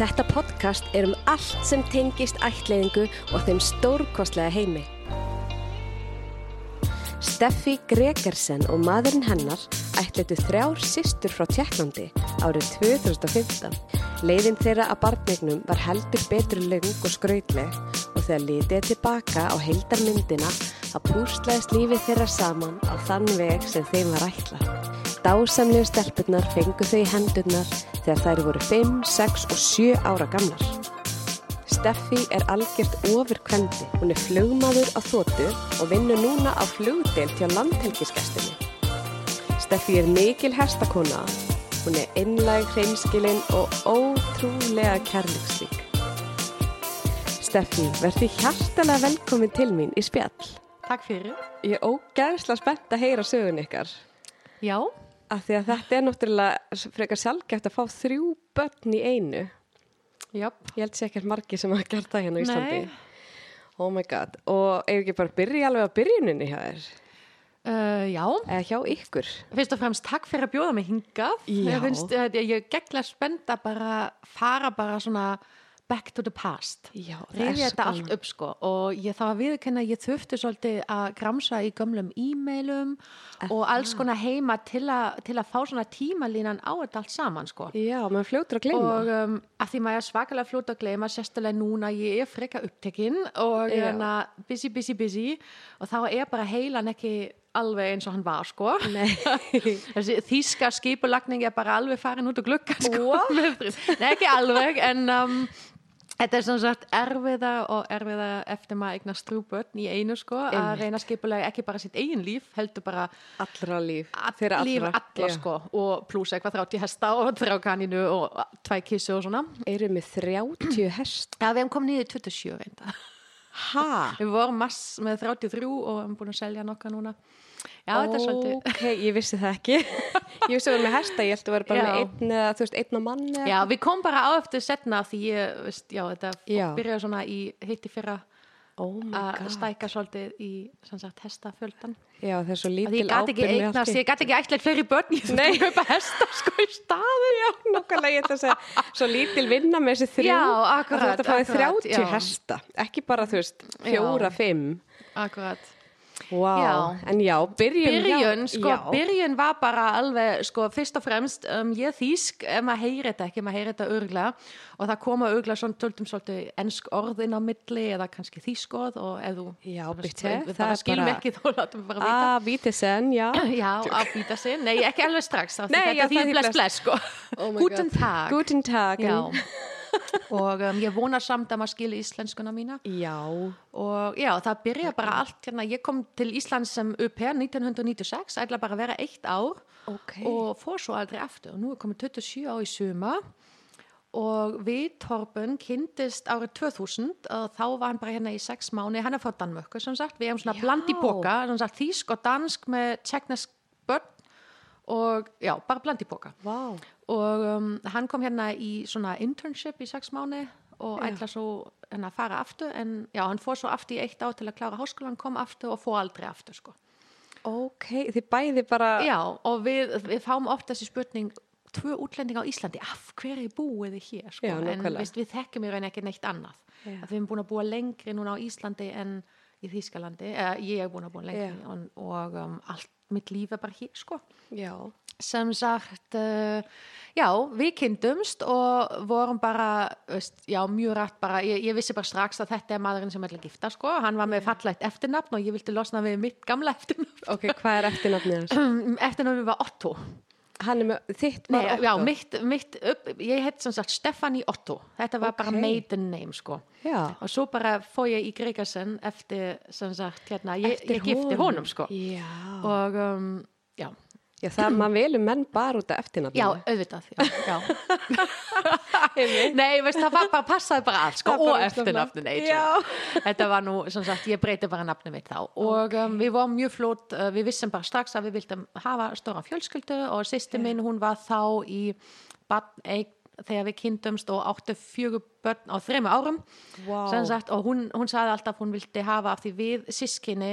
Þetta podcast er um allt sem tengist ættleiðingu og þeim stórkostlega heimi. Steffi Gregersen og maðurinn hennar ætlitu þrjár systur frá Tjekklandi árið 2015. Leiðin þeirra að barnignum var heldur betur löng og skrautleg og þegar litið tilbaka á heildarmyndina að pústlaðist lífið þeirra saman á þann veg sem þeim var ætlað. Dásamlegu stelpurnar fengu þau í hendurnar þegar þær voru 5, 6 og 7 ára gamlar. Steffi er algjört ofurkvendi. Hún er flugmaður á þóttu og vinnur núna á flugdeilt hjá landhelgiskestinni. Steffi er mikil herstakona. Hún er innlæg, hreinskilinn og ótrúlega kærleiksvík. Steffi, verði hjartalega velkomin til mín í spjall. Takk fyrir. Ég er ógæðslega spennt að heyra sögun ykkar. Já. Af því að þetta er náttúrulega frekar sjálfgeft að fá þrjú börn í einu. Jöp. Ég held sér ekkert margi sem hafa gert það hérna á Íslandi. Oh my god. Og eigum ekki bara að byrja alveg á byrjuninni hjá þér? Uh, já. Eða hjá ykkur? Fyrst og fremst takk fyrir að bjóða mig hingað. Já. Ég finnst, ég gegglega spennt að bara fara bara svona back to the past. Svo þetta allt upp sko og ég þá að viðkenna ég þurfti svolítið að gramsa í gömlum e-mailum og alls konar heima til, a, til að fá svona tímalínan á þetta allt saman sko. Já, maður fljótur að gleyma. og um, að því maður er svakalega fljótt að gleyma sérstaklega núna ég er freka upptekinn og hérna busy, busy, busy og þá er bara heilan ekki alveg eins og hann var sko þýska skipulagning er bara alveg farin út og glugga sko? Nei, ekki alveg en um, þetta er svona sagt erfiða og erfiða eftir maður eignar strúbörn í einu sko að Einmitt. reyna að skipulega ekki bara sitt eigin líf heldur bara Allra líf. all, Þeirra líf allra. Já. sko og pluss eitthvað þrátt í hesta og þrjá kaninu og tvæ kissu og svona Eru með 30 hest? Já, við hefum komið niður í 27 reynda Ha? Við vorum mass með 33 og við hefum búin að selja nokkað núna Já, þetta er svolítið Ok, ég vissi það ekki. ég vissi að vera með hesta, ég held að vera bara Já. með einn eða, þú veist, einn á mann eða. Já, við komum bara á eftir setna því ég, veist, já, þetta byrjaði svona í hitti fyrra Oh my að stæka svolítið í sem sagt hestafjöldan Já, það er svo lítil ég gæti ekki ábyrgð með eignast, allt ég gæti ekki ætla fleiri börn ég þurfti að kaupa hesta sko í staðin Já, nokkulega ég ætla að segja Svo lítil vinna með þessi þrjú. Já, akkurat, akkurat, 30 já. hesta Ekki bara, þú veist, fjóra, fimm. Akkurat Vá, Já. en já, byrjun Byrjun, sko, já. byrjun var bara alveg, sko, fyrst og fremst, um, ég þýsk, ef maður heyri þetta ekki, maður heyri þetta örgla og það koma örgla svona töldum svolítið ensk orðin á milli eða kannski þýsk orð og ef þú Já, bitte, það er bara- ekki, þá látum við bara vita. Ah, Vítisen, já Já, á býta sinn, nei, ekki alveg strax, þá þetta er bless, bless. sko. Oh Guten. Tag. Guten Tag Já. og um, ég vona samt að maður skilja íslenskuna mína. Já, og já, það byrja bara allt hérna, ég kom til Íslands sem UP 1996, ætla bara að vera eitt ár. Ok. Og fór svo aldrei aftur. Og nú er komið 27 á í suma. Og við Torben kynntist árið 2000 og þá var hann bara hérna í sex mánu hann er frá Danmörku sem sagt, við hefum svona Já. bland í boka, þýsk og dansk með tjekknesk börn. Og já, bara bland í boka Vá, og um, hann kom hérna í svona internship í sex mánu og Já. ætla svo hérna að fara aftur en já, hann fór svo aftur í eitt ár til að klára háskólan kom aftur og fór aldrei aftur sko. Ok, þið bæði bara Já, og við, við fáum oft þessi spurning tvö útlending á Íslandi, af hverju búið þið hér, sko, Já, en veist, við þekkjum í raun ekki neitt annað, Já. að við erum búin að búa lengri núna á Íslandi en í Þýskalandi, eða ég er búin að búa lengri og, og um, allt mitt líf er bara hér, sko. Já, sem sagt uh, já, við kynntumst og vorum bara veist, já, mjög rætt bara, ég, ég vissi bara strax að þetta er maðurinn sem ætla að gifta sko, hann var með fallætt eftirnafn og ég vildi losna við mitt gamla eftirnafn. Ok, hvað er eftirnafnið hans? eftirnafn var Otto. Með, þitt Nei, var já, Otto. mitt, mitt upp, ég heit sem sagt Stefani Otto. Þetta var bara Ok. maiden name sko. Já, og svo bara fór ég í Gregersen eftir sem sagt hérna, ég, ég gifti honum sko. Já, og um, já, já það, maður velur menn bara út af eftirnafnið já, auðvitað já, já. Nei, veist, það var bara, passaði bara allt sko, og svo. Þetta var nú, sem sagt, ég breyti bara nafni mitt þá. Og um, við vorum mjög flót, uh, við vissum bara strax að við vildum hafa stóra fjölskyldu og sýsti minn, hún var þá í barn, eig, þegar við kynntumst og áttu fjögur börn á þrejum árum Vá. sem sagt, og hún, hún sagði alltaf hún vildi hafa af því við sískinni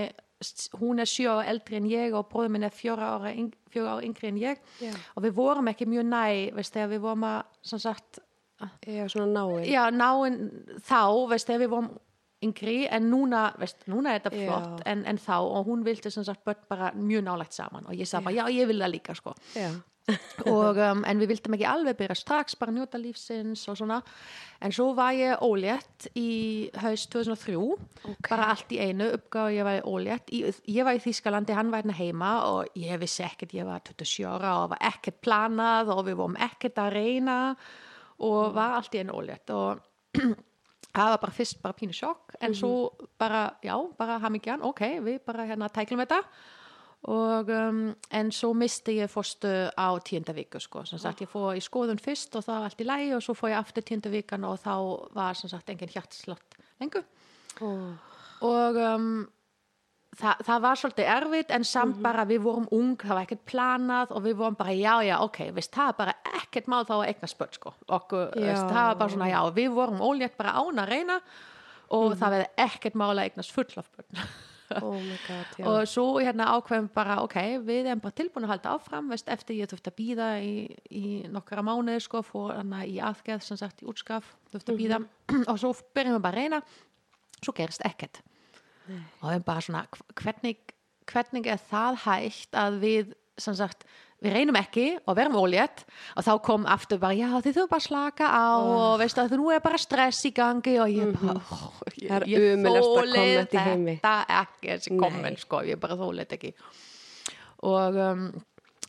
hún er sjö ára eldri en ég og bróður minn er fjóra ára, fjóra ára yngri en ég Já. og við vorum ekki mjög næ veist, þegar við vorum að sagt, Já, náinn. já, náinn þá, veist, þegar við vorum yngri, en núna, veist, núna er þetta flott, en, en þá, og hún vildi sagt bara mjög nálægt saman og ég sagði bara, já, ég vil það líka, sko. Og, um, en við vildum ekki alveg byrja strax, bara njóta lífsins og svona, en svo var ég ólétt í haust 2003 bara allt í einu uppgáð ég var ólétt, í, ég var í Þýskalandi hann var hérna heima og ég vissi ekkert ég var 27 ára og var ekkert planað og við vorum ekkert að reyna og var allt í einu ólétt. Og það var bara fyrst bara pínu sjokk en svo bara, já, bara hamingjan ok, við bara hérna tæklum þetta og um, en svo misti ég fórstu á tíunda viku sko, sem sagt ég fór í skoðun fyrst og það var allt í lægi og svo fór ég aftur tíunda vikan og þá var sem sagt engin hjartslott lengur. Ó, og um, það, það var svolítið erfitt en samt bara við vorum ung, það var ekkert planað og við vorum bara já já ok, veist, það er bara ekkert mál þá að eigna spöld sko. Já. veist, það var bara svona já, við vorum ólétt bara án að reyna og það verði ekkert mál að eignast full af börn oh god, og svo hérna ákveðum bara ok, við erum bara tilbúin að halda áfram veist, eftir ég þurfti að býða í, í nokkara mánuði sko, fór hana í aðgerð sem sagt í útskaf, þurfti að býða og svo byrjum við bara að reyna svo gerist ekkert. Og við erum bara svona, hv- hvernig hvernig er það hægt að við sem sagt, við reynum ekki og verum ólétt. Og þá kom aftur bara, já þið þurfum bara að slaka á og veistu að nú er bara stress í gangi. Og ég bara, oh, ég, Það er ég í heimi. þetta ekki, þessi komment sko, ég bara þólið ekki. Og um,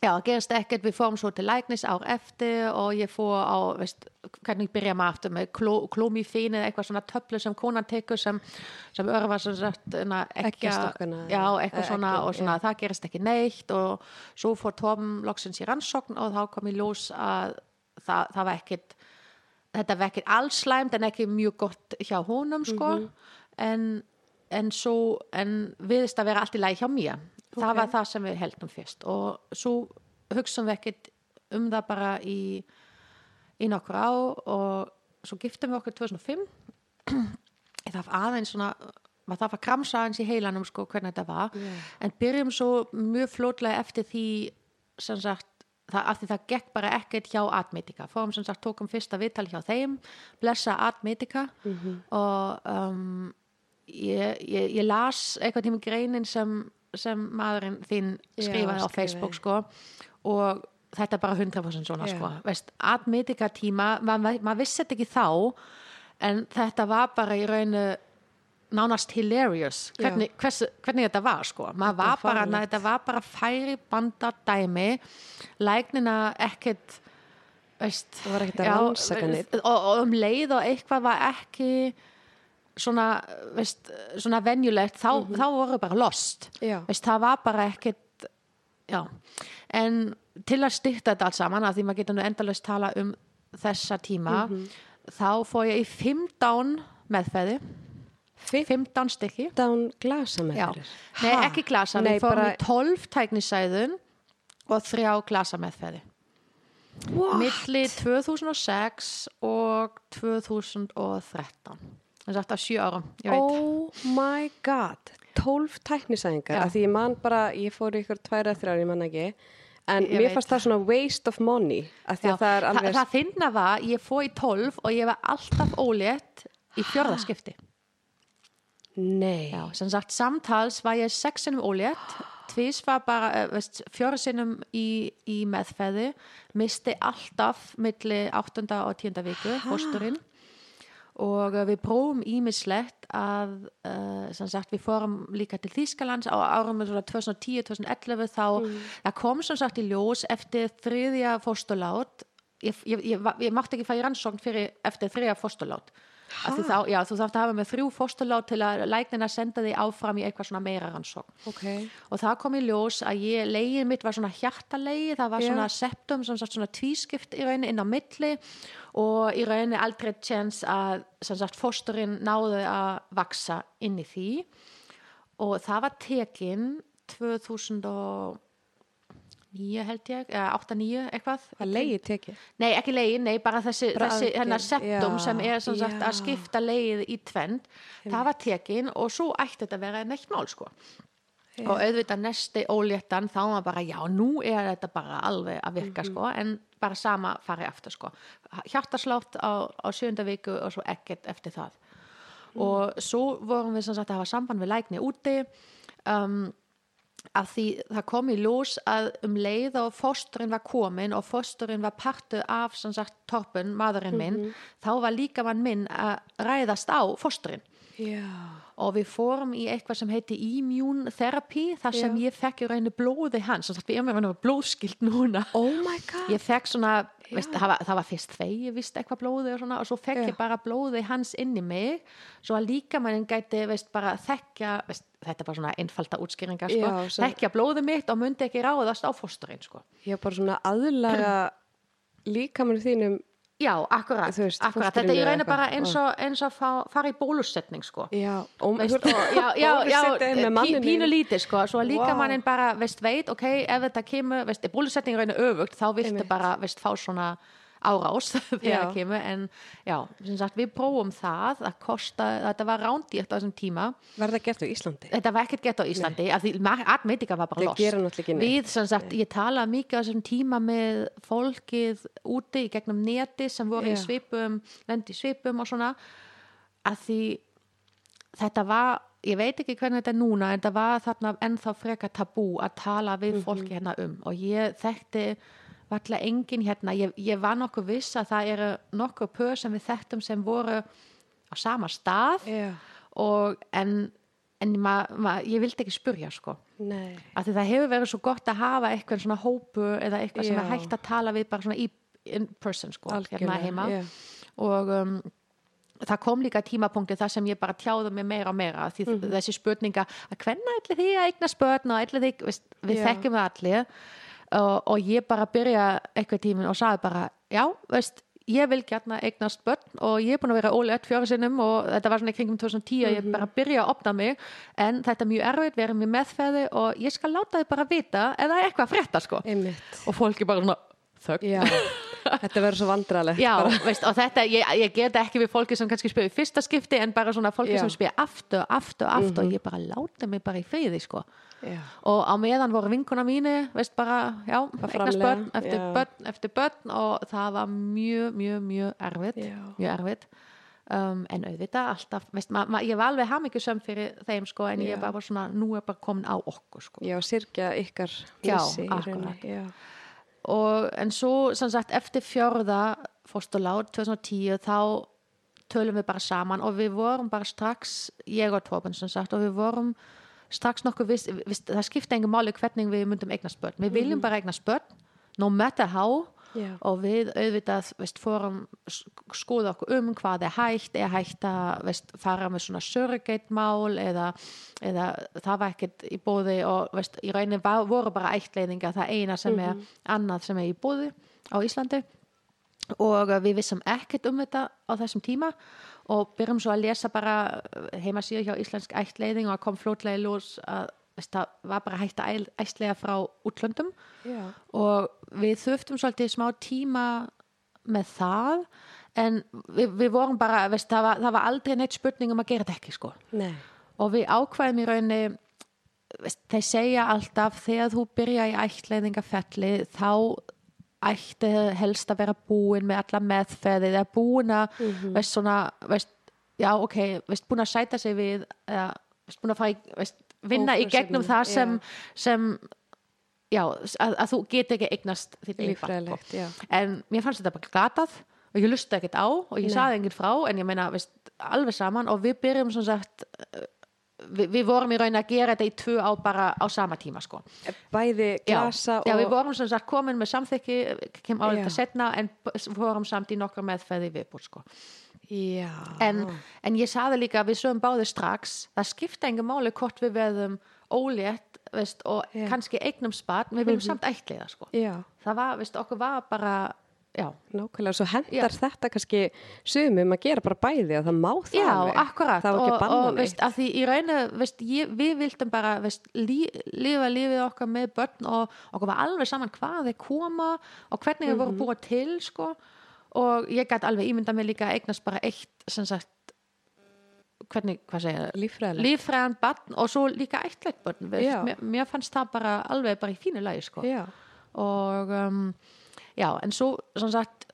já, gerist ekkert við fórum svo til læknis ár eftir og ég fór á, veist, hvernig byrja maður aftur með kló, klómifín eða eitthvað svona töflu sem konan tekur sem, sem örfa sem sagt enna, ekki, Eggjastokkana, já, eitthvað svona og svona, það gerist ekki neitt og svo fór Tom loksins í rannsókn og þá kom í ljós að það, það var ekkit þetta var ekkit alls slæmt en ekki mjög gott hjá honum sko. En, en svo en viðist að vera allt í lagi hjá mér það var það sem við heldum fyrst og svo hugsaum við ekkit um það bara í í nokkur á og svo giftum við okkur 2005 ég þarf aðeins svona maður þarf að kramsa aðeins í heilanum sko hvernig þetta var. En byrjum svo mjög flótlega eftir því sem sagt það, af því það gekk bara ekkert hjá Admetika fórum sem sagt tókum fyrsta viðtal hjá þeim blessa Admetika og um, ég, ég, ég las eitthvað tíma greinin sem, sem maðurinn þín Já, skrifaði á. Facebook sko. Og þetta er bara 100% svona Já. sko. Veist, Admetika tíma, maður mað vissi þetta ekki þá en þetta var bara í raunu nánast hilarious. Hvernig, hvers, hvernig þetta var sko. Maður var bara, na, þetta var bara færi banda dæmi læknina ekkert veist, neitt. og, og um leið og eitthvað var ekki svona, veist, svona venjulegt þá, þá voru bara lost. Veist, það var bara ekkert já, en til að styrta þetta allt saman að því maður getur nú endalaust tala um þessa tíma Mhm. þá fór ég í 15 meðferði 15 stykki. Down glasa með Já. þeir. Nei, ekki glasa, Nei, við fórum bara- í 12 tæknisæðun og þrjá glasa meðferði What? milli 2006 og 2013 er sagt að sjö árum ég veit. Oh my god 12 tæknisæðingar Já. af því ég man bara, ég fór ykkur tværa þrjár, ég man ekki en Ég mér veit. fannst það svona waste of money af því Já, að það er alveg það, það finna var, ég fór í 12 og ég var alltaf ólétt í fjörðaskipti Nei, Já, sem sagt samtals var ég sexinum ólétt tvís var bara uh, veist, fjórasinum í, í meðferði misti alltaf milli 8. og 10. viku fósturinn og uh, við prófum ímislegt að uh, sagt við fórum líka til Þýskalands á árum 2010-2011 þá það kom sem sagt í ljós eftir þriðja fósturlát. Ég, ég, ég, ég mátti ekki færa rannsókn fyrir eftir þriðja því þá, já, þú þarft að hafa með þrjú fósturlát til að læknina senda því áfram í eitthvað svona meira rannsókn. Ok. Og það kom í ljós að ég, legið mitt var svona hjartalegi, það var Já. svona septum, sem sagt svona tvískipt í rauninni inn á milli og í rauninni aldrei tjens að sem sagt fósturinn náði að vaksa inn í því. Og það var tekin 2009 held ég, eða 8-9 eitthvað. Það leiði tekið? Nei, ekki leiðin, nei, bara þessi, þessi hennar septum já, sem er sagt já. að skipta leið í tvend það var tekin og svo ætti þetta að vera neitt mál sko. Og auðvitað næsti óléttan þá var bara já, nú er þetta bara alveg að virka Mhm. sko en bara sama farið aftur sko. Hjartaslátt á, á sjönda viku og svo ekkert eftir það. Og svo vorum við sem sagt að hafa samband við lækni úti um, af því það kom í ljós að um leið og fósturinn var komin og fósturinn var partu af sagt toppun, maðurinn minn þá var líka mann minn að ræðast á fósturinn Já. og við fórum í eitthvað sem heiti immune therapy þar sem Já. ég fekk í rauninni blóði hans sagt við erum með rauninni blóðskilt núna Oh my god. ég fekk svona, veist, það, var, það var fyrst þegar ég vist eitthvað blóði og svona og svo fekk Já. ég bara blóði hans inn í mig svo að líka mannin gæti veist, bara þekkja, veist, þetta er bara svona einfalda útskýringar, sko, Já, svo- þekkja blóði mitt og myndi ekki ráðast á fósturinn sko. Ég bara svona aðlaga líkamannu þínum. Já, akkurat, veist, akkurat. þetta er í eitthvað. bara eins og, eins og fá, fara í bólusetning sko. Já. My Veist, og, já, já, með pí, pínu lítið sko, svo að líka Vá. mannin bara, veist, veit, ok, ef þetta kemur, bólusetning er rauninni öfugt, þá viltu bara, veist, fá svona árás þegar það kemur, en já, sem sagt, við prófum það, það kosta, þetta var rándýrt á þessum tíma, Var það gert á Íslandi? þetta var ekkert gett á Íslandi, af því atmeitika var bara lost. Við, sem sagt, ég talaði mikið á þessum tíma með fólkið úti í gegnum neti sem voru í Já. svipum, lendi í svipum og svona, að því þetta var, ég veit ekki hvernig þetta er núna, en þetta var þarna ennþá frekar tabú að tala við Mhm. fólki hérna um og ég þekkti valla engin hérna, ég, ég var nokkuð viss að það eru nokkuð pör sem við þekktum sem voru á sama stað Já. og en, en ma, ma, ég vildi ekki spurja sko af því það hefur verið svo gott að hafa eitthvað svona hópu eða eitthvað sem Já. er hægt að tala við bara svona í in person sko hérna heima já. og um, það kom líka tímapunkti þar sem ég bara tjáði mig meira og meira því Mhm. þessi spurninga að hvenna ætli því að eigna spörn og ætli því, við Já. þekkjum það allir og, og ég bara byrja eitthvað tímin og sagði bara já, veist, ég vil gætna eignast börn og ég er búin að vera ólétt fjóra sinnum og þetta var svona í kringum 2010 og Mhm. ég bara byrja að opna mig en þetta er mjög erfitt, við erum í meðferði og ég skal láta þið bara vita eða eitthvað að frétta sko Einmitt. og fólki bara svona þögn Já. Þetta verður svo vandralegt. Já, veist, og þetta, ég, ég get ekki við fólki sem kannski spyrir fyrsta skipti en bara svona fólki Já. sem spyrir aftur, aftur, aftur og ég bara láta mig bara í friði, sko Já. og á meðan voru vinkuna mínu veist bara, já, eignast börn eftir já. börn eftir börn og það var mjög, mjög, mjög erfitt Já. mjög erfitt um, en auðvitað alltaf, veist, ma, ma, ég var alveg hamingjusöm fyrir þeim, sko, en Já. ég var bara svona nú er bara komin á okkur, sko Já, sirkja ykkar Já, í rauninni. akkurat. Og en svo sagt eftir fjörða fórsturlát 2010 þá tölum við bara saman og við vorum bara strax ég og Torben sem sagt og við vorum strax nokkuð viss, viss það skipta engum máli hvernig við myndum eignast börn. Við viljum bara eignast börn no matter how Já. og við auðvitað veist, fórum skoða okkur um hvað er hægt. Er hægt að veist, fara með svona surrogate-mál eða, eða það var ekkert í bóði og veist, í rauninni var, voru bara ættleiðingar. Það eina sem er annað sem er í bóði á Íslandi. Og uh, við vissum ekkert um þetta á þessum tíma og byrjum svo að lesa bara heimasíðu hjá Íslensk ættleiðing og kom flótlega í ljós að það var bara hægt að ættleiða frá útlöndum Já. og við þurftum svolítið smá tíma með það en við, við vorum bara, veist, það, var, það var aldrei neitt spurning um að gera þetta ekki sko Nei. og við ákvæðum í rauninni veist, þeir segja alltaf þegar þú byrja í ættleiðingafelli þá ætti helst að vera búin með alla meðferði eða búin að veist svona veist, já ok, veist búin að sæta sig við eða veist búin að fara í veist, vinna í gegnum það sem, sem já, að, að þú get ekki eignast þitt sko. Já. en mér fannst þetta bara glatað og ég lusta ekkert á og ég Nei. saði enginn frá en ég meina veist, alveg saman og við byrjum sem sagt við, við vorum í raun að gera þetta í tvö á bara á sama tíma sko Bæði glasa já, já, við og... vorum sem sagt komin með samþykki kem á þetta setna en vorum samt í nokkra meðferði viðbúr sko. En, en ég saði líka að við sögum báði strax það skipta engum máli hvort við veðum ólétt veist, og Já. kannski eignum spart við viljum samt ættliða sko Já. það var, veist, okkur var bara já, Nákvæmlega, svo hendar þetta kannski sumum að gera bara bæði og það má það Já, alveg. akkurat Það og, og veist, að því í raunu veist, ég, við vildum bara veist, lí, lifa lífið okkar með börn og okkur var alveg saman hvað þeir koma og hvernig þeir Mhm. voru búa til sko. Og ég gæti alveg ímynda mig líka að eignast bara eitt sem sagt hvernig, hvað segja Líffræðilegt. líffræðan barn og svo líka eittlegt Já. mér, mér fannst það bara alveg bara í fínu lagi sko Já. og um, já, en svo sem sagt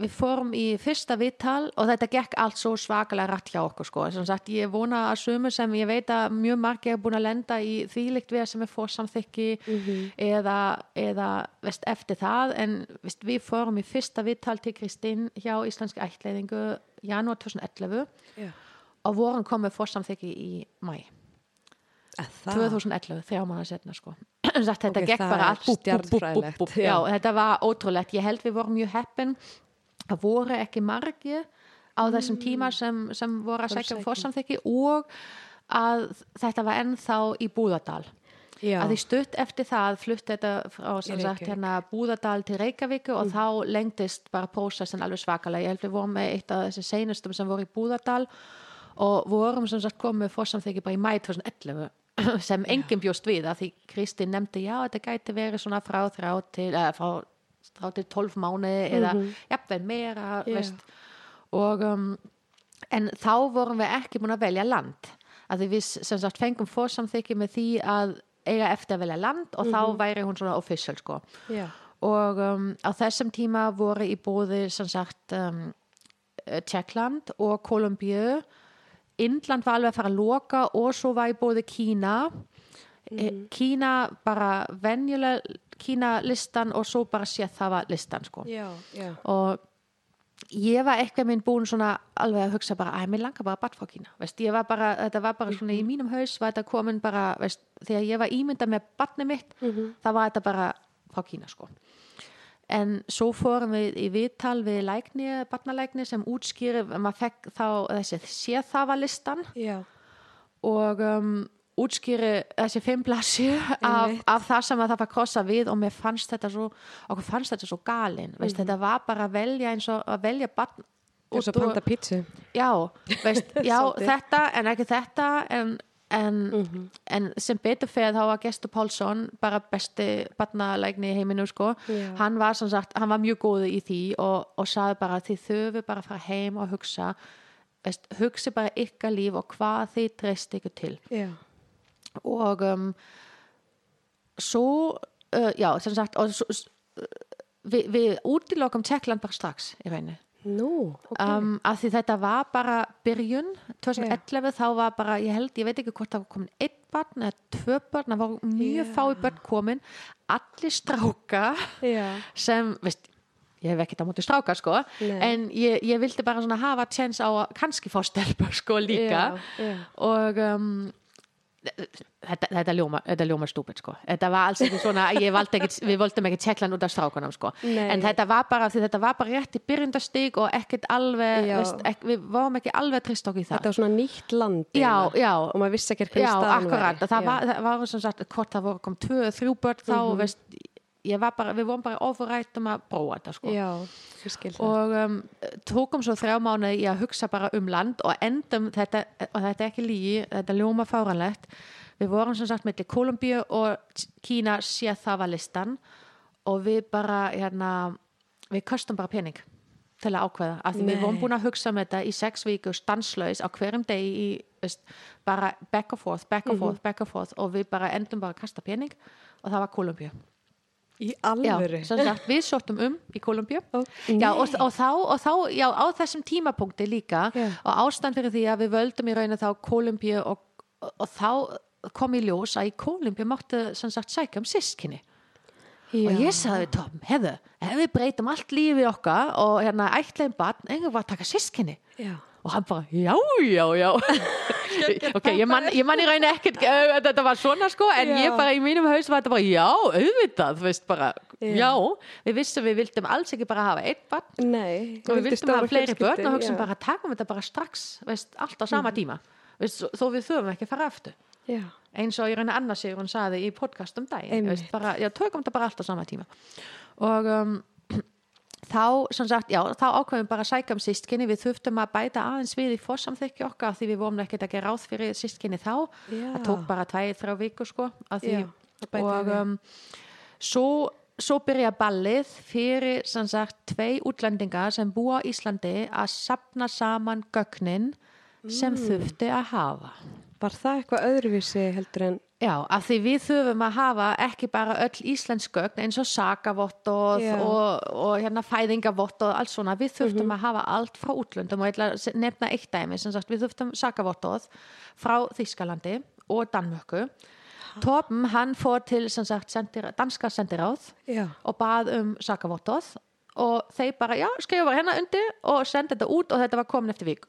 við fórum í fyrsta vittal og þetta gekk allt svo svakalega rætt hjá okkur sko. sem sagt ég vona að sömu sem ég veit að mjög margir er búin að lenda í þvílikt við sem er fórsamþykki eða, eða veist, eftir það en veist, við fórum í fyrsta vittal til Kristín hjá Íslenski ættleiðingu janúar 2011 Já. og vorum komið fórsamþykki í mæ Að það. 2011, þrjá mánuða setna sko. Sagt, þetta Ok, gekk bara allt. Já, þetta var ótrúlegt ég held við vorum mjög heppin það voru ekki margir á þessum tíma sem, sem voru að sækja um sækja. fórsamþykki og að þetta var ennþá í Búðardal. Já. að því stutt eftir það flutt þetta frá sagt hérna Búðardal til Reykjavík og þá lengdist bara prósessin alveg svakalega. Ég held við vorum með eitt af þessi seinustum sem voru í Búðardal og vorum sem sagt komið fórsamþykki bara í mæ 2011 sem enginn bjóst við að því Kristín nefndi já þetta gæti verið svona frá þrjá til, eða, frá, frá til 12 mánuði eða jafnvel meira Já. veist, og um, en þá vorum við ekki búin að velja land. Að því við sem sagt fengum fórsamþykki með því að eiga eftir að velja land og þá væri hún svona official sko. Já. og um, á þessum tíma voru í bóði sagt um, Tjekkland og Kolumbíu Indland var alveg að fara að loka og svo var í bóði Kína mm. Kína bara venjuleg Kína listan og svo bara séð það var listan sko Já. Já. og ég var eitthvað minn búin svona alveg að hugsa bara, að mér langar bara batt frá Kína veist, ég var bara, þetta var bara svona í mínum haus var þetta komin bara, veist, þegar ég var ímynda með batni mitt, það var þetta bara frá Kína sko en svo fórum við í viðtal við lækni, batnalækni sem útskýri maður fekk þá þessi séðþafalistan Já. og um, útskýri þessi fimm blasju af, af það sem að það var krossa við og mér fannst þetta svo okkur fannst þetta svo galin veist, Mhm. þetta var bara að velja eins og að velja barn Og svo panta pítsu. já, veist, já þetta en ekki þetta en, en, Mhm. en sem betur fyrir þá var Gestur Pálsson bara besti barnalækni í heiminu sko. Já. hann var sem sagt, hann var mjög góð í því og, og sagði bara þið þurfi bara að fara heim og hugsa veist, hugsi bara ykkar líf og hvað þið treyst ykkur til Já. Og um, svo uh, já, sem sagt og, svo, uh, við, við útilokum Tjekkland bara strax í reyni Nú, ok. um, að því þetta var bara byrjun 2011 þá var bara, ég held, ég veit ekki hvort það var komin einn barn eða tvö barn, það var mjög Já. fái börn komin allir stráka Já. sem, veist ég hef ekkert á móti stráka sko Nei. en ég, ég vildi bara svona hafa tjens á að kannski fá stelpur sko líka og um, þetta, þetta ljóma þetta ljóma stúpid sko. Þetta var alls ekki svona, ég valdi ekki við voldum ekki tjekklan út af strákunum sko. Nei. en þetta var bara, þetta var bara rétt í byrjundastig og ekkert alveg veist, ek, við vorum ekki alveg trist okkur í það. Þetta var svona nýtt land. já, já, Og maður vissi ekki hvernig staðan var, það var sem sagt, hvort það voru kom tvö, þrjú börn þá, veist ég var bara, við vorum bara ofurrætt um að prófa þetta sko. Já, og um, tókum svo þrjá mánuði í að hugsa bara um land og endum þetta, og þetta er ekki lígi, þetta er ljóma fáranlegt við vorum sem sagt mellir Kolumbíu og Kína sé það var listan. Og við bara hérna, við kostum bara pening til að ákveða, af því við Nei. vorum búin að hugsa um þetta í sex viku stanslaus á hverjum degi í, veist, bara back and forth, back and forth, back and forth. Og við bara endum bara að kasta pening og það var Kolumbíu Í Já, alvöru. sem sagt, við sóttum um í Kolumbíu Ó, já, og, og, þá, og þá, já, á þessum tímapunkti líka Já. og ástand fyrir því að við völdum í rauninu þá Kolumbíu og, og, þá kom í ljós að í Kolumbíu máttu sækja um sískinni Já. og ég sagði við Tom, hefðu, ef við breytum allt lífið okkar og hérna ætlaðum barn, engum var að taka sískinni Já. Og hann bara, já, já, já. Ok, ég man, ég man rauninu ekkert uh, þetta var svona sko, en Já. ég bara í mínum haus var þetta bara, já, auðvitað. Þú veist bara, Já. já, við vissum við vildum alls ekki bara hafa einn barn. Nei. og við vildum hafa fleiri börn og hugsaum bara, takum þetta bara strax veist, allt á sama tíma. Veist, þó við þurfum ekki að fara aftur. Já. eins og í rauninu Anna sigur hún saði í podcast um daginn veist, bara, já, tökum þetta bara allt á sama tíma. Og um, þá, sagt, já, þá ákveðum bara að sækja um sístkinni, við þurftum að bæta aðeins við í fórsamþykki okkar því við vorum ekkert að gera ráð fyrir sístkinni þá. Það tók bara tvæ, þrjá viku sko af því, og um, svo, svo byrja ballið fyrir sagt tvei útlendingar sem búa á Íslandi að sapna saman gögnin sem Mm. þurfti að hafa. Var það eitthvað öðruvísi heldur en Já, af því við þurfum að hafa ekki bara öll íslensk gögn eins og sakavottoð og, og hérna fæðingavottoð og allt svona, við þurftum Mhm. að hafa allt frá útlöndum. Og ég ætla að nefna eitt dæmi, sem sagt við þurftum sakavottoð frá Þískalandi og Danmörku. Torben, hann fór til sem sagt sendir, danska sendiráð Já. og bað um sakavottoð og þeir bara, já, skrifa bara hérna undir og senda þetta út og þetta var komin eftir viku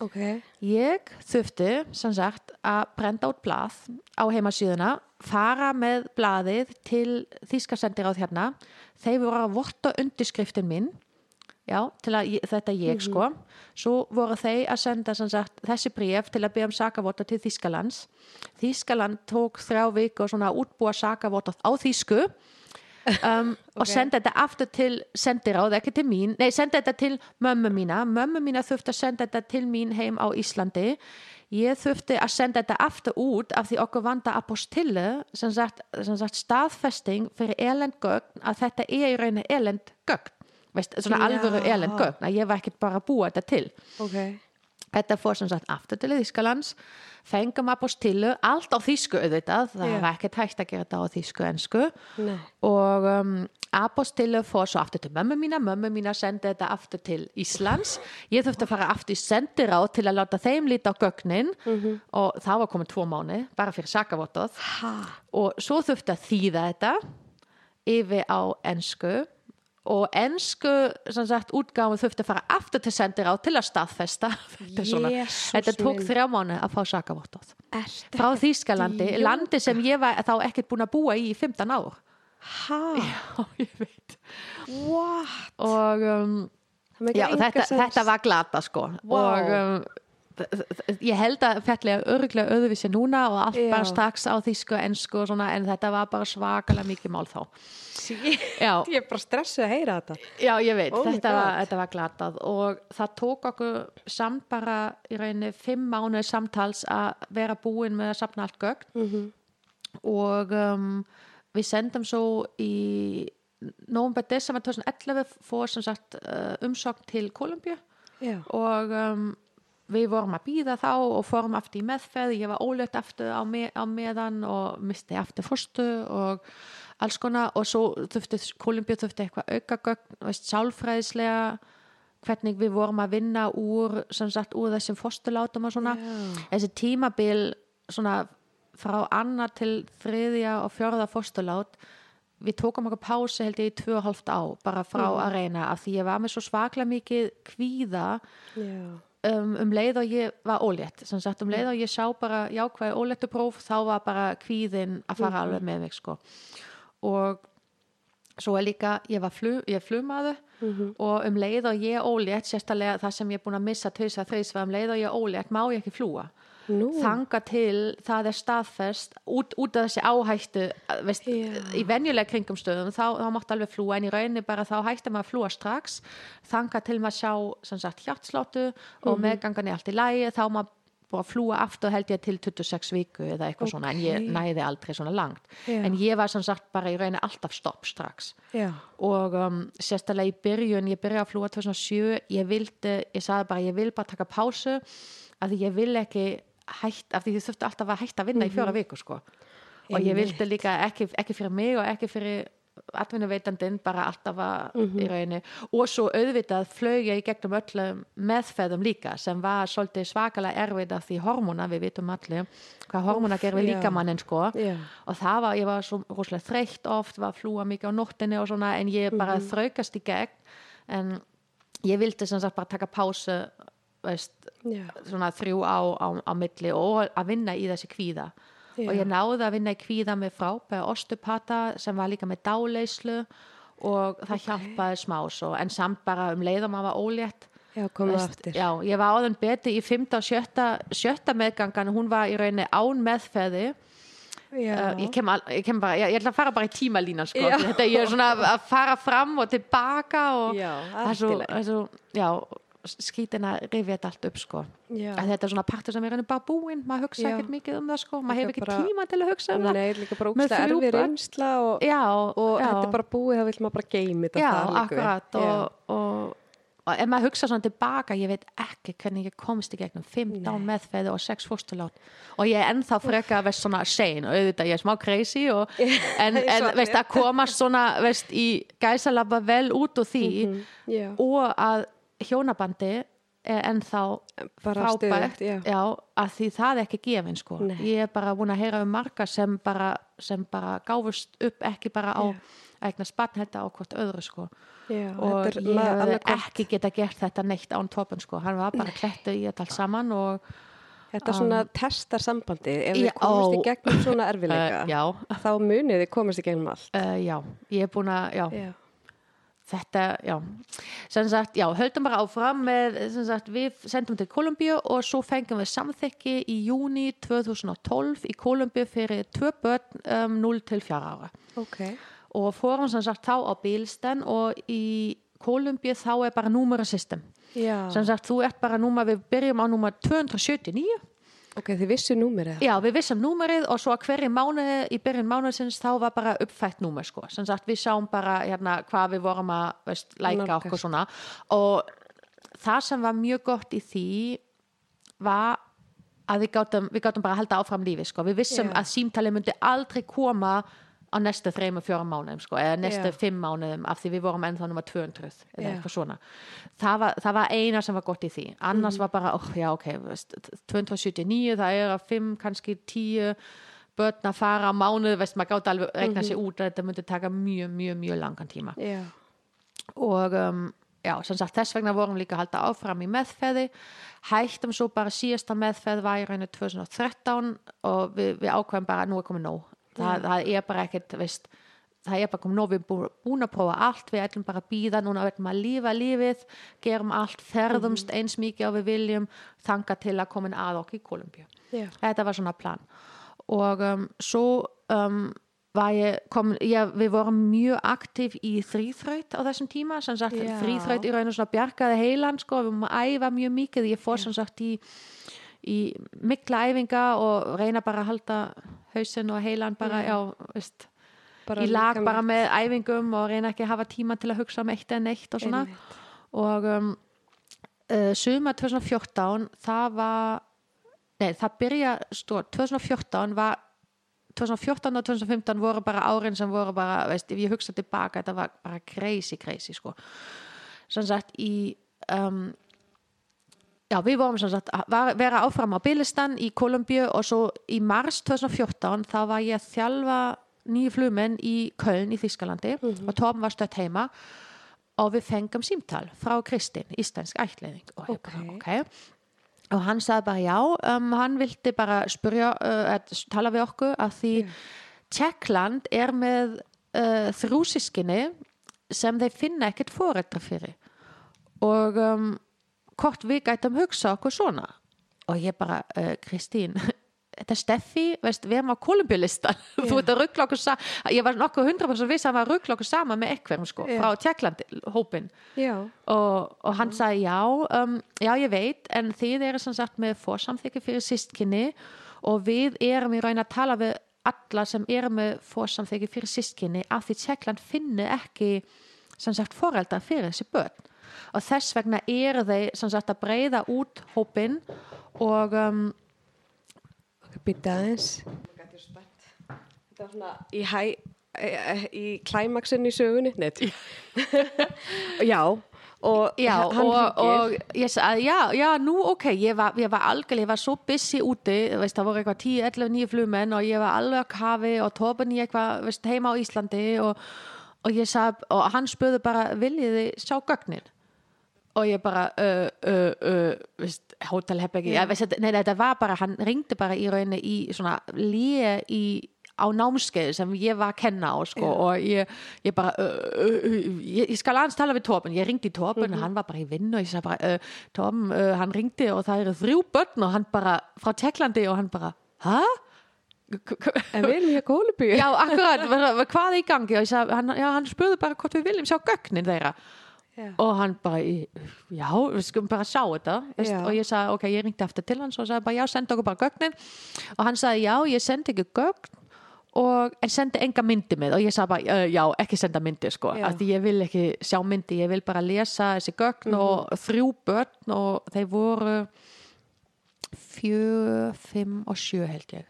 Ok. Ég þurfti, sem sagt, að brenda út blað á heimasíðuna, fara með blaðið til þýska sendiráð hérna. Þeir voru að vorta undirskriftin minn, já, til að ég, þetta ég, sko. Svo voru þeir að senda, sem sagt, þessi bréf til að byggja um sakavotta til Þýskalands. Þýskaland tók þrjá viku og svona að útbúa sakavotta á þýsku um, og senda þetta aftur til sendiráð, ekki til mín. Nei, senda þetta til mömmu mína. Mömmu mína þurfti að senda þetta til mín heim á Íslandi. Ég þurfti að senda þetta aftur út af því okkur vanda apostillu sem sagt, sem sagt staðfesting fyrir elend gögn að þetta er í rauninni elend gögn. Veist, svona Já. alvöru elend gögn að ég var ekkert bara að búa þetta til. Ok. Þetta fór sem sagt aftur til Þískalands, fengum apostillu, allt á þýsku auðvitað, það Já. var ekkert hægt að gera þetta á þýsku ensku Nei. og um, apostillu fór svo aftur til mömmu mína, mömmu mína sendi þetta aftur til Íslands, ég þurfti að fara aftur í sendiráð til að láta þeim líta á gögnin og það var komið tvo mánu, bara fyrir sakavottoð Ha. og svo þurfti að þýða þetta yfir á ensku og ensku sem sagt útgáfum þurfti að fara aftur til sendir á til að staðfesta þetta, tók þrjá mánu að fá sakavottoð Ertu frá Þýskalandi, djóka? landi sem ég var þá ekkert búin að búa í í 15 ár Ha? Já, ég veit What? og um, já, enga þetta, þetta var glata sko Vá. og um, ég held að fjallega öruglega öðruvísi núna og allt Já. bara strax á þýsku, ensku og svona en þetta var bara svakalega mikið mál þá Já. Ég er bara stressuð að heyra þetta. Já, ég veit, Oh þetta, var, þetta var glatað og það tók okkur samt bara í rauninni fimm mánuð samtals að vera búin með að sapna allt gögn Mhm. og um, við sendum svo í november, desember 2011 fór sem sagt uh, umsókn til Kolumbíu Já. og um, við vorum að býða þá og fórum aftur í meðferð. Ég var óleitt aftur á, me á meðan og misti aftur fórstu og alls konar. Og svo þurfti Kolumbíu þurfti eitthvað auka gögn, veist, sálfræðislega hvernig við vorum að vinna úr, sagt, úr þessum fórstulátum og svona. Já. þessi tímabil svona frá annar til þriðja og fjörða fórstulát við tókum okkur pási held ég í tvö og hálft á bara frá að reyna. Af því ég var með svo svaklega mikið kvíða Já. Um, um leið og ég var ólétt sem sagt um leið og ég sá bara jákvæði óléttu próf þá var bara kvíðin að fara alveg með mig sko. Og svo er líka, ég var flug, ég flugmaður og um leið og ég ólétt sérstaklega það sem ég er búin að missa tausa þreys var um leið og ég ólétt má ég ekki fljúa Nú. þanga til það er staðfest út, út af þessi áhættu að, veist, Já. í venjulega kringumstöðum þá, þá mátt alveg flúa en í rauninni bara þá hætti maður að flúa strax þanga til maður sjá sagt hjartsláttu og Mhm. meðgangan er allt í lægi þá maður búið að flúa aftur held ég til 26 viku eða eitthvað svona en ég næði aldrei svona langt Já. en ég var sem sagt bara í rauninni alltaf stopp strax Já. og um, sérstaklega í byrjun ég byrjaði að flúa 2007 ég vildi, ég sagði bara ég vil bara taka pásu því ég vil ekki hætt, af því ég þurfti alltaf að hætta að vinna í fjóra viku sko. Og ég vildi líka ekki, ekki fyrir mig og ekki fyrir atvinnuveitandinn bara alltaf að í rauninni. Og svo auðvitað flög ég gegnum öllum meðferðum líka sem var svolítið svakalega erfið af því hormóna, við vitum allir hvað gerir við já. líkamannin sko. Já. og það var, ég var svo rosalega þreytt oft, var flúa mikið á nóttinni og svona en ég bara Mhm. þraukast í gegn. En ég vildi sem sagt bara taka pásu veist, svona þrjú á, á, á milli og að vinna í þessi kvíða Já. og ég náði að vinna í kvíða með frábæða ostupata sem var líka með dáleyslu og það hjálpaði smá svo, en samt bara um leiðum að var ólétt Já, aftur. Já, ég var áðan beti í 5. og 7. sjötta meðgangan, hún var í rauninni án meðferði Já. Uh, ég, kem al, ég kem bara, ég, ég ætla að fara bara í tímalínan sko, þetta ég er svona að- fara fram og tilbaka og Já, það er svo, svo já, skítin að rifja þetta allt upp sko. Að þetta er svona partur sem er henni bara búinn maður hugsa Já. ekkert mikið um það sko. Maður hefur ekki bara- tíma til að hugsa um það. Nei, líka bara þrjú erfið börn. reynsla og, já, og já, þetta er bara búið, þá vil maður bara geima þetta já, akkurat og, og og ef maður hugsa svona tilbaka ég veit ekki hvernig ég komst í gegnum 15 meðfæði og 6 fórsturlát og ég er ennþá freka að veist svona sein og auðvitað ég er smá crazy og, en, en veist að komast svona veist í gæsalabba vel út úr því Mhm, og að hjónabandi ennþá Bara frábært. stöðugt, já. að því það er ekki gefin sko. Ég er bara búin að heyra um marga sem bara, sem bara gáfust upp ekki bara á eigna spann þetta á hvort öðru sko. Já, og ég hefði ekki geta gert þetta neitt án topun sko. hann var bara klettu í þetta allt saman og Þetta svona testar sambandi ef þið Já, komast í gegnum svona erfileika uh, já, þá munið þið komast í gegnum allt. Uh, já, ég er búin að já, Já, þetta, já. Sem sagt, já, höldum bara áfram með, sem sagt, við sendum til Kolumbíu og svo fengum við samþykki í júni 2012 í Kolumbíu fyrir tvö börn um, 0 til 4 ára. Ok. Og fórum sem sagt þá á bílsten og í Kolumbíu þá er bara númerasystem Já, sem sagt, þú ert bara númer, við byrjum á númer 279 ok, þið vissu númerið Já, við vissum númerið og svo að hverju mánuði í byrjun mánuðsins þá var bara uppfætt númer sko. sem sagt við sáum bara hérna, hvað við vorum að veist, læka Nálgast. okkur svona og það sem var mjög gott í því var að við gátum, við gátum bara að halda áfram lífi sko. við vissum Já. að símtali myndi aldrei koma á næstu þreim og fjórum mánuðum sko, eða næstu Já. fimm mánuðum af því við vorum ennþá nummer 200 eða Já. eitthvað svona. Það var, það var eina sem var gott í því. Annars Mhm. var bara, oh, já ok veist, 279, það er að 5 kannski 10 börn að fara á mánuð, veist, maður gátt alveg regna sig út að þetta myndi taka mjög, mjög, mjög langan tíma. Já, og um, já, sem sagt þess vegna vorum líka að halda áfram í meðferði. Hættum svo bara síðasta meðferð var í rauninu 2013 og við, við ákveðum bara nú er komið nóg það, það er bara ekkert, veist það er bara komið nóg, við erum bú- búin að prófa allt við ætlum bara að býða, núna ætlum að lífa lífið gerum allt, ferðumst eins mikið og við viljum þanga til að komin að okkur í Kolumbíu já, þetta var svona plan. Og um, svo um, var ég kom, ég, við vorum mjög aktiv í þrýþraut á þessum tíma sem sagt Já. þrýþraut í rauninu svona bjargaði heilan sko, við vorum að æfa mjög mikið ég fór sem sagt í, í mikla æfinga og reyna bara að halda hausinn og heilan bara, já, veist bara í lag bara með æfingum og reyna ekki að hafa tíma til að hugsa um eitt en eitt og svona. Einmitt. og um, uh, suma 2014 það var nei það byrja stó, 2014 var 2014 og 2015 voru bara árin sem voru bara, veist, ef ég hugsa tilbaka þetta var bara crazy, crazy sko. Sem sagt í um, já, við vorum sem sagt að vera áfram á Bilistan í Kolumbíu og svo í mars 2014 þá var ég að þjálfa nýju flugmenn í Köln í Þískalandi og Tom var stött heima og við fengum símtal frá Kristinn, íslensk ætliðing og ég bara, Ok. ok? Og hann sagði bara já, um, hann vildi bara spurja, uh, að tala við okkur að því Tjekkland er með uh, þrjúsískinni sem þeir finna ekkert foreldra fyrir. Og um, hvort við gætum hugsa okkur svona. Og ég bara, uh, Kristín þetta er Steffi, veist, við erum á kolumbjulistan þú ert að ruggla okkur saman ég var nokkuð 100% viss að hann var að ruggla okkur saman með eitthvað sko, Já. frá Tjekklandi hópin Já, og, og hann sagði já, um, já ég veit en þið eru sem sagt með fórsamþykki fyrir sístkinni og við erum í raun að tala við alla sem eru með fórsamþykki fyrir sístkinni af því Tjekkland finni ekki sem sagt foreldar fyrir þessi börn og þess vegna eru þeir sem sagt að breyða út hópin og um, býta aðeins Þetta var svona í hæ eh, í klæmaksin í sögunni Net. Já og Já, og, og ég sagði, já, já, nú ok, ég var, ég var algjörlega, ég var svo busy úti, veist, það voru eitthvað 10, 11, 9 flugmenn og ég var alveg á kafi og tópin í eitthvað, veist, heima á Íslandi og, og ég sagði, og hann spurði bara, viljið þið sjá gögnin? Og ég bara, uh, uh, uh, veist, hótelherbyggi, ja. veist, nei, nei, þetta var bara, hann ringdi bara í rauninni í svona líi í á námskeið sem ég var að kenna á sko, og ég, ég bara uh, uh, uh, ég, ég skal aðeins tala við Torben. Ég ringdi í Torben og hann var bara í vinnu og ég sagði bara, uh, hann ringdi og það eru þrjú börn og hann bara frá Teklandi og hann bara, hæ? En við erum hér kólubíu Já, akkurat, hvað er í gangi? Sagði, hann, já, hann spurði bara hvort við viljum sjá gögnin þeirra Já. og hann bara, já, við skulum bara sjá þetta og ég sagði, ok, ég ringdi aftur til hans og sagði bara, já, senda okkur bara gögnin. Og hann sagði, já, ég sendi ekki gögn og en sendi enga myndi með. Og ég sagði bara, uh, já, ekki senda myndi sko, af því ég vil ekki sjá myndi ég vil bara lesa þessi gögn og þrjú börn og þeir voru fjö, fimm og sjö held ég.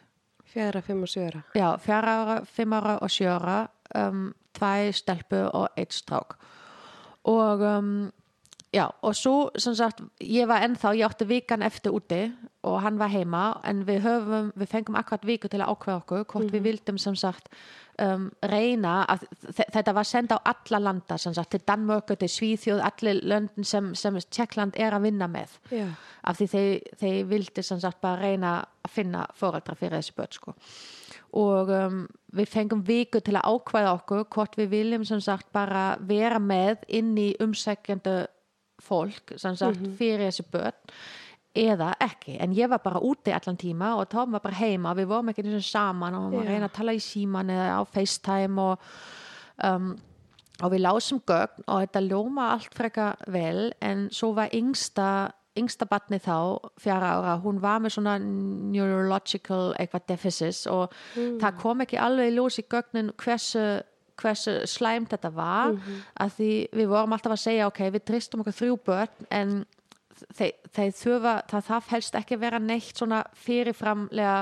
Fjara, fimm og sjöra. já, fjara fimm ára og sjö ára um, tvær stelpu og eitt strák og um, já, og svo sem sagt, ég var ennþá, ég átti vikan eftir úti og hann var heima en við höfum, við fengum akkurat viku til að ákveða okkur, hvort við vildum sem sagt um, reyna að þe- þetta var senda á alla landa sem sagt, til Danmörku, til Svíþjóð, allir löndin sem, sem Tjekkland er að vinna með Já. af því þeir, þeir vildi sem sagt bara reyna að finna foreldra fyrir þessi börn sko. Og um, við fengum viku til að ákvæða okkur hvort við viljum sem sagt bara vera með inn í umsækjandi fólk sem sagt fyrir þessi börn eða ekki, en ég var bara úti allan tíma og Tom var bara heima við vorum ekki sinni saman og við Já. reyna að tala í síman eða á FaceTime og um, og við lásum gögn og þetta ljóma allt freka vel. En svo var yngsta yngsta batni þá, fjara ára hún var með svona neurological eitthvað deficits og það kom ekki alveg í ljós í gögnin hversu hversu slæmt þetta var að því við vorum alltaf að segja ok, við tristum okkur þrjú börn en þeir þurfa, það þarf helst ekki að vera neitt svona fyrirframlega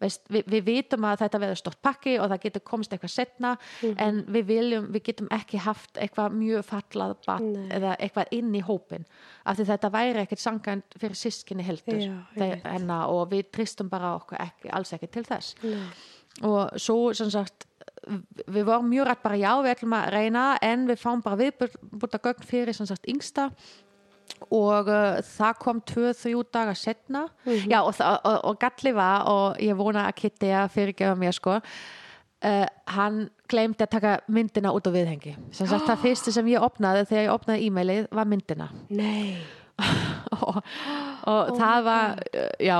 veist, við, við vitum að þetta verður stort pakki og það getur komst eitthvað setna en við viljum, við getum ekki haft eitthvað mjög fallað barn Nei. eða eitthvað inn í hópin af því þetta væri ekkert sangænt fyrir sískinni heldur Já, hennar, og við tristum bara okkur ekki, alls ekki til þess Nei. og svo sem sagt við vorum mjög rætt bara já, við ætlum að reyna en við fáum bara viðbúta gögn fyrir sem sagt yngsta og uh, það kom tvö, þrjú daga setna já og, það- og, og galli var og ég vona að Kitty að fyrirgefa mér sko. Uh, hann gleymdi að taka myndina út á viðhengi. Sem sagt það fyrsti sem ég opnaði þegar ég opnaði e-mailið var myndina. Nei. og, og það var uh, já,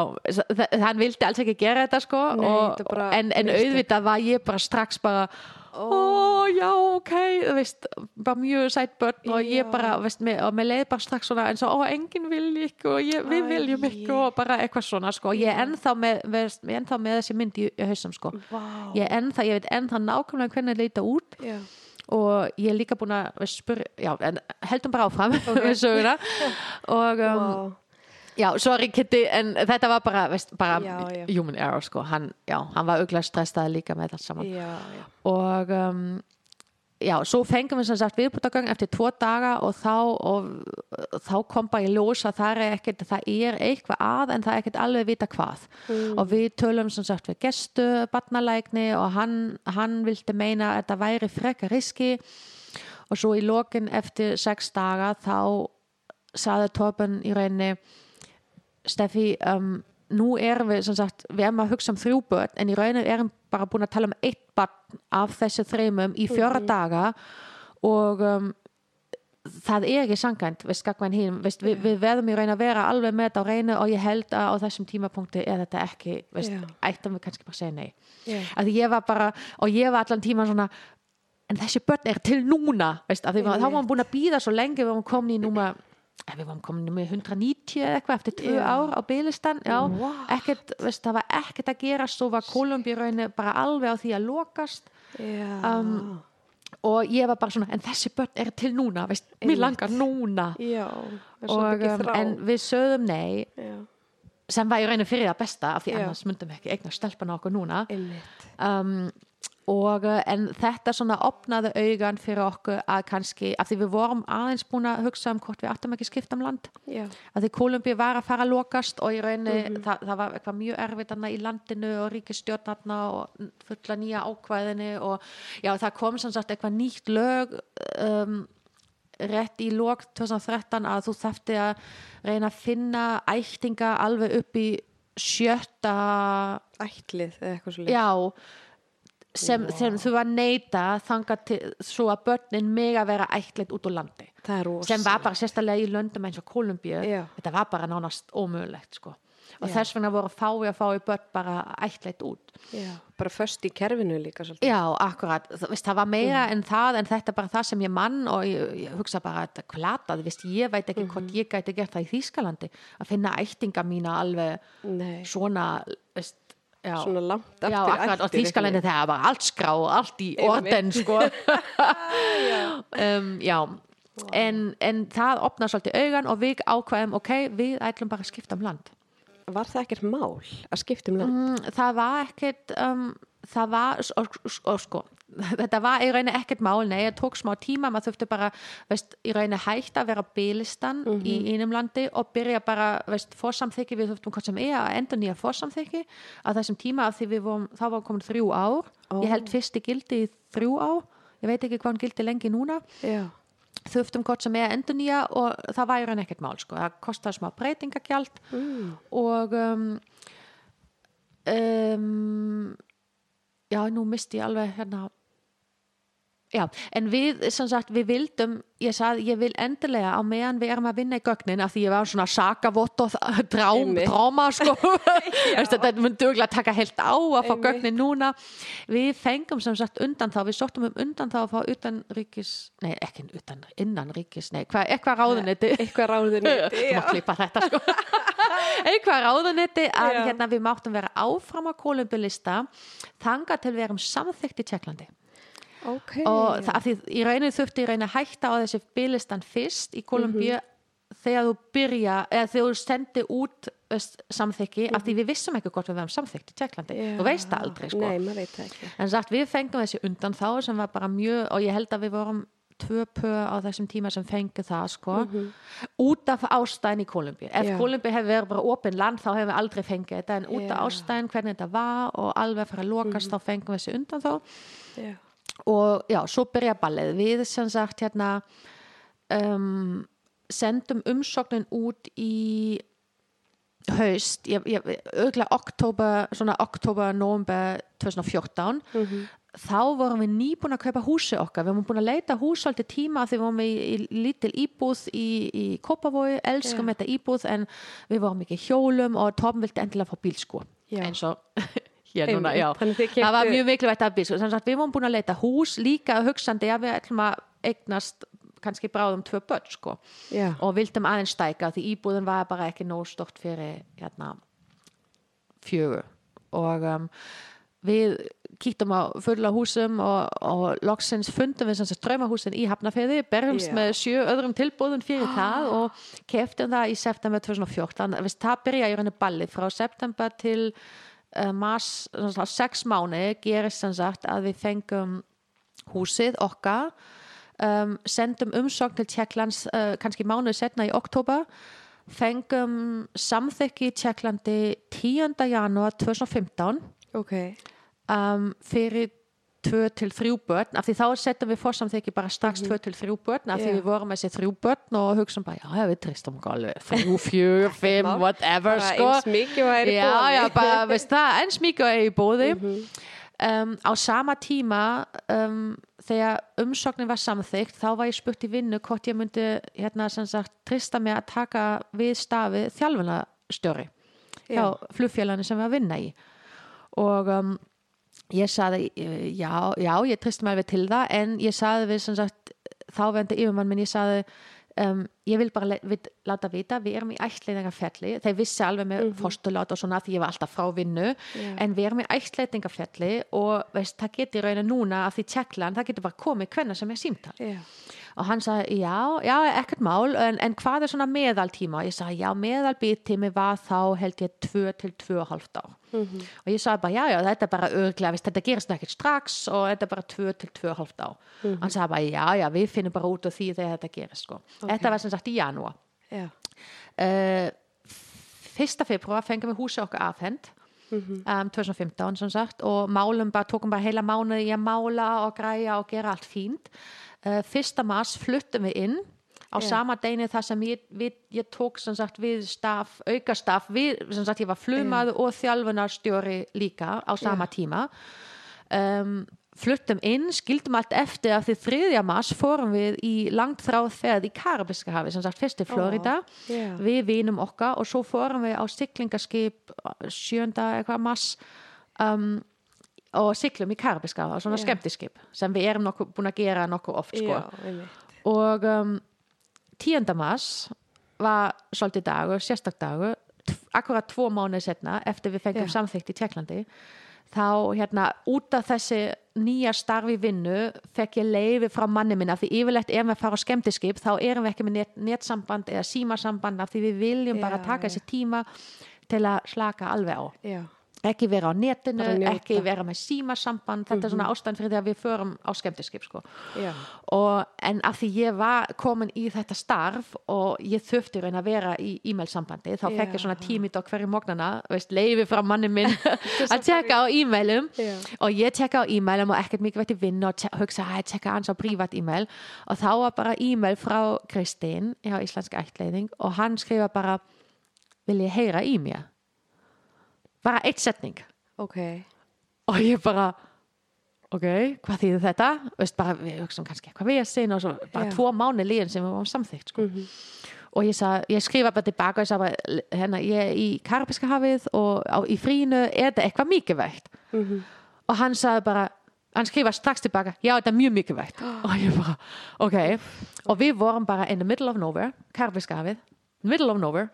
þa- hann vildi alls ekki gera þetta sko Nei, en, en auðvitað var ég bara strax bara ó, já, ok. Þú veist, bara mjög sætt börn og ég bara, veist, með, og mér leið bara strax svona, en svo, ó, enginn vil ekki og ég, við viljum ekki og bara eitthvað svona, sko, ég er ennþá með, veist, ég ennþá með þessi mynd í, hausum, sko. Vá. ég er ennþá, ég veit ennþá nákvæmlega hvernig það leita út. Já. og ég er líka búin að spyrja, já, en heldum bara áfram söguna. Og um, Vá. Já, sorry Kitty en þetta var bara, veist, bara Já, já. human error sko, hann, já, hann var auglega stressaði líka með allt saman. Já, og um, já, svo fengum við sem sagt viðbútagang eftir tvo daga og þá, og, þá kom bara í ljós að það er ekkert, það er eitthvað að en það er ekkert alveg vita hvað. Og við tölum sem sagt við gestu barnalækni og hann, hann vildi meina að þetta væri frekar riski og svo í lokin eftir sex daga þá saði Torben í rauninni Steffi, um, nú erum við sagt, við erum að hugsa um þrjú börn en í rauninu erum bara búin að tala um eitt barn af þessu þreymum í fjóra daga og um, það er ekki hinn, veist, við, við verðum í raun að vera alveg með þetta á reynu og ég held að á þessum tímapunkti er þetta ekki veist, Já. ættum við kannski bara segja nei. Ég bara, og ég var allan tíma svona en þessi börn er til núna veist, því var, þá var hann búin að býða svo lengi við varum komin í núma við varum komin með 190 eða eitthvað eftir tvö Já. ár á veist, það var ekkert að gera svo var Kolumbí rauninu bara alveg á því að lokast. Um, og ég var bara svona, en þessi börn er til núna veist, mér langar núna Já. Og, um, en við sögðum nei Já. sem var í rauninu fyrir það besta af því Já. annars myndum við ekki eignar stelpana okkur núna um, og uh, en þetta svona opnaði augan fyrir okkur að kannski, af því við vorum aðeins búin að hugsa um hvort við áttum ekki skipta um land. Já. að því Kolumbí var að fara að lokast og í rauninni það, það var eitthvað mjög erfitt í landinu og ríkistjórnarna og fulla nýja ákvæðinu og já það kom sem sagt eitthvað nýtt lög um, rétt í lok 2013 að þú þefti að reyna að finna ættinga alveg upp í sjötta Ætlið eða eitthvað svo já sem, sem þú var neita þangað til svo að börnin mig að vera ættleitt út úr landi er sem var bara sérstaklega í löndum eins og Kolumbíu Já. þetta var bara nánast ómögulegt sko. og Já. þess vegna voru fái að fái börn bara ættleitt út Já. Bara föst í kerfinu líka svolítið. já, akkurat, það, veist, það var meira en það en þetta er bara það sem ég mann og ég, ég hugsa bara að þetta klatað, veist, ég veit ekki hvort ég gæti gert það í Þýskalandi að finna ættinga mína alveg Nei. svona veist, já. svona langt Já, aftur akkurat, og Þýskalandi það var allt skrá allt í orden, sko. um, já, en, en það opnar svolítið augan og við ákvæðum, ok, við ætlum bara að skipta um land. Var það ekkert mál að skipta um land? Mm, það var ekkert, um, það var, og, og sko, þetta var í rauninni ekkert mál, nei, það tók smá tíma, maður þurfti bara, veist, í rauninni hægt að vera bilistan í einum landi og byrja bara, veist, fórsamþykki, við þurftum hvað sem er að endur nýja fórsamþykki á þessum tíma af því við vorum, þá var komin þrjú ár, ég held fyrsti gildi í þrjú ár, ég veit ekki hvað hann gildi lengi núna, Já. þurftum hvort sem er endur nýja og það væri hann ekkert mál sko. það kostaði smá breytingagjald Mm. og um, um, já, nú misti ég alveg hérna Já, en við, sem sagt, við vildum, ég sagði, ég vil endilega á meðan við erum að vinna í gögnin af því ég var svona sakavott og dráma, sko. Þetta auðvitað að taka heilt á að fá gögnin núna. Við fengum sem sagt undan þá, við sóttum um undan þá að fá utan ríkis, nei, ekki utan, innan ríkis, nei, hvað, eitthvað ráðuniti. Eitthvað ráðunni. Þú má klippa þetta sko eitthvað ráðunetti að Já. hérna, við máttum vera áfram á kolumbulista þanga til við erum samþykkt í Tjekklandi Ok. og það, því í rauninni þurfti í rauninni að hætta á þessi bilistan fyrst í Kolumbíu þegar þú byrja eða þegar þú sendi út veist, samþykki af því við vissum ekki hvort við verðum samþykkt í Tjekklandi þú veist það aldrei sko Nei, maður veit það ekki. en sagt við fengum þessi undan þá sem var bara mjög og ég held að við vorum tvö pö á þessum tíma sem fengu það sko. Út af ástæðin í Kolumbíu ef Já. Kolumbíu hefur verið bara opin land þá hefur við aldrei fengið þetta. En út af Já. ástæðin hvernig þetta var og alveg fyrir að lokast þá fengum við þessi undan þá Já. og já, svo byrja ballið. Við sem sagt hérna um, sendum umsóknin út í haust. Ég, ég, auðvitað oktober svona oktober, november 2014 þá vorum við nýbúin að kaupa húsi okkar. Við vorum búin að leita hús svolítið tíma því við vorum í, í lítil íbúð í, í Kópavogi, elskum þetta íbúð en við vorum ekki hjólum og Tom vildi endilega fá bílsku eins og hér núna, já. Það var mjög mikilvægt að bílsku við vorum búin að leita hús líka hugsandi að við ætlum að eignast kannski bráðum tvö börn sko. Já. og vildum aðeins stæka því íbúðin var bara ekki nóg stort fyrir hérna, fjögur. Og um, við kýttum á fulla húsum og, og loksins fundum við draumahúsin í Hafnafeði, berjumst Já. með sjö öðrum tilbúðum fyrir það og keftum það í september 2014 Vist, það byrja í rauninni ballið frá september til uh, mars, sex mánu gerist sagt að við fengum húsið okkar um, sendum umsókn til Tjekklands uh, kannski mánuð setna í oktober fengum samþykki í Tjekklandi 10. janúar 2015 Ok. Um, fyrir tvö til þrjú börn af því þá settum við fórsamþykki bara strax tvö til þrjú börn af því Já. við vorum með þessi þrjú börn og hugsaum bara, já, við tristum alveg þrjú, fjögur, fimm, whatever sko. eins mikið í já, boði. já, bara, veist það, eins mikið í bóði Mhm. um, á sama tíma um, þegar umsóknin var samþygt þá var ég spurt í vinnu hvort ég myndi hérna sagt trista mig að taka við stafi þjálfunastjóri hjá Já. flugfélaginu sem við að vinna í og um, ég saði eh, já, já, ég tristi mig alveg til það en ég saði við sem sagt þávendi yfirmann minn, ég saði um, ég vil bara við, láta vita við erum í ættleitingarfelli, þeir vissi alveg með mm og svona því ég var alltaf frá vinnu Já. en við erum í ættleitingarfelli og veist, það getur raunin núna af því tjekklan, það getur bara komið hvenna sem er símtal Já. Og hann sagði, já, já, ekkert mál en, en hvað er svona meðaltíma? Og ég sagði, já, meðalbítími var þá held ég 2 til 2,5 ár. Og ég sagði bara, já, já, þetta er bara örglega, veist, þetta gerist ekkert strax og þetta er bara 2 til 2,5 ár. Hann sagði bara, já, já, við finnum bara út af því þegar þetta gerist, sko. Þetta var sem sagt í janúar. Já. uh, fyrsta februar fengum við húsi okkar afhend um, 2015 sem sagt og málum bara, tókum bara heila mánuði í að mála og græja og gera allt fínt fyrsta mars fluttum við inn á Já. sama degni þar sem ég, við, ég tók sem sagt við staf, auka staf við, sem sagt ég var flumað og þjálfunarstjóri líka á sama tíma. Um, fluttum inn, skildum allt eftir að því þriðja mars fórum við í langt þráð ferð í Karabiska hafi sem sagt fyrst í Florida já. við vinum okkar og svo fórum við á siglingaskip sjönda eitthvað mars. Um, og siglum í Karabiska hafi, svona Já. skemmtiskip sem við erum nokkuð, búin að gera nokkuð oft sko. Já, og um, 10. mars var svolítið dagur, sérstak dagur Tf- akkurat tvo mánuð setna eftir við fengum Já. samþykkt í Tjekklandi þá hérna út af þessi nýja starfi vinnu fekk ég leifi frá manni minna því yfirleitt ef við fara á skemmtiskip þá erum við ekki með net, netsamband eða símasamband af því við viljum bara Já, taka þessi tíma til að slaka alveg á Já. Ekki vera á netinu. Mhm. ekki vera með símasamband þetta er svona ástæðan fyrir því að við förum á skemmtiskip sko. Já. og, en af því ég var komin í þetta starf og ég þurfti raun að vera í e-mail-sambandi þá fekk ég svona tímit á hverju mógnana veist, leifi frá manni minn að tjekka á e-mailum Já. og ég tjekka á e-mailum og ekkert mikið veit í vinn og hugsa að tjekka hans á prívat e-mail og þá var bara e-mail frá Kristín hjá Íslensk ættleiðing og hann skrifa bara vil ég heyra í mér bara eitt setning. Ok. og ég bara ok, hvað þýðir þetta? Veist, bara, við hugsaum kannski eitthvað við að sinna og svo bara Já. tvo mánu líðin sem við varum samþykkt sko. og ég, sa, ég skrifa bara tilbaka og ég sagði bara, hérna, ég er í Karibiska hafið og á, í frínu er þetta eitthvað mikilvægt? Og hann sagði bara hann skrifa strax tilbaka, já þetta er mjög mikilvægt. Og ég bara, ok. Og við vorum bara in the middle of nowhere Karibiska hafið, middle of nowhere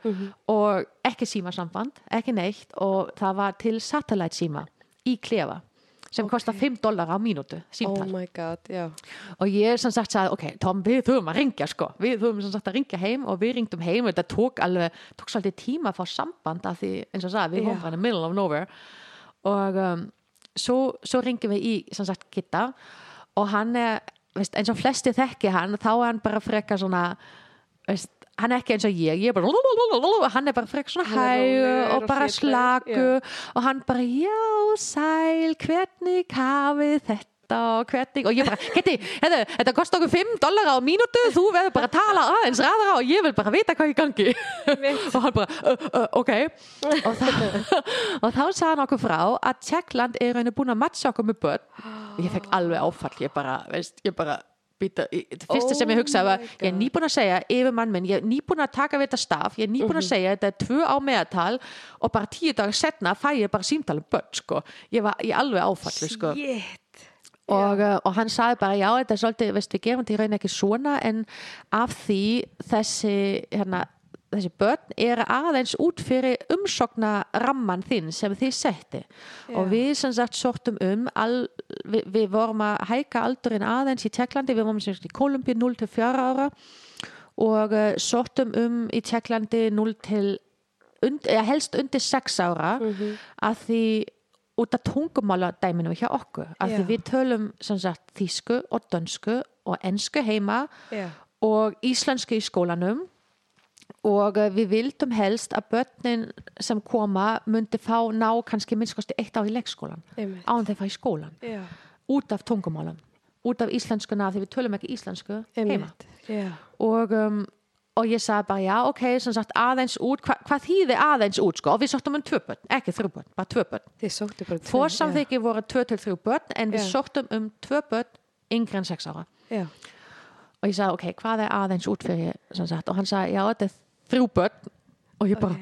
og ekki símasamband ekki neitt og það var til satellite síma í klefa sem kostar 5 dólar á mínútu Oh símtal my god, já. og ég sem sagt sagði, ok, Tom, við þurfum að ringja sko, við þurfum sem sagt að ringja heim og við ringdum heim og þetta tók alveg tók svolítið tíma að fá samband af því, eins og sagði, við in the middle of nowhere. Og um, svo, svo ringjum við í sem sagt Gitta og hann er, veist, eins og flesti þekki hann, þá er hann bara frekar svona veist, hann er ekki eins og ég ég er bara, hann er bara frekar svona rólegur og bara slaku og hann bara, já, sæl hvernig hafið þetta og hvernig, og ég bara, geti, þetta, þetta kostar okkur 5 dólar á mínútu þú verður bara að tala aðeins ræðara og ég vil bara vita hvað ég gangi. Og hann bara, uh, uh, ok. Og, þá, og þá sagði hann okkur frá að Tjekkland er raunin búin að matcha okkur með börn. Og ég fekk alveg áfall ég bara, veist, ég bara býta, fyrsta sem ég Oh hugsaði var ég er nýbúin að segja yfir mann minn, ég er nýbúin að taka við þetta staf, ég er nýbúin Mhm. að segja þetta er tvö á meðatal og bara tíu dagar setna fæ ég bara símtala börn sko. ég var ég alveg áfallu sko. Og, uh, og hann sagði bara já þetta er svolítið, veist, við gerum þetta í raun ekki svona en af því þessi hérna, þessi börn er aðeins út fyrir umsokna ramman þinn sem þið setti og við sem sagt sortum um all, við, við vorum að hæka aldurinn aðeins í Tjekklandi, við vorum í Kolumbíu 0 til 4 ára og uh, sortum um í Tjekklandi 0 til und, eða helst undir 6 ára að því út af tungumála dæminu hjá okkur því Já. við tölum sagt þýsku og dönsku og ensku heima Já. og íslensku í skólanum og uh, við vildum helst að börnin sem koma myndi fá ná kannski minnskosti eitt ár í leikskólan án þeir fá í skólan Já. út af tungumálum út af íslenskuna af því við tölum ekki íslensku heima. Og, um, og ég sagði bara já ok, sem sagt aðeins út hva, hvað þýði aðeins út sko? Og við sóttum um tvö börn, ekki þrjú börn, bara tvö börn. Þið sóttu bara tvö, fórsamþyggi voru tvö til þrjú börn en við sóttum um tvö börn yngri en sex ára. Já. Og ég sagði ok, hvað er aðeins út fyrir og hann sagði já þetta er þrjú börn. Og ég bara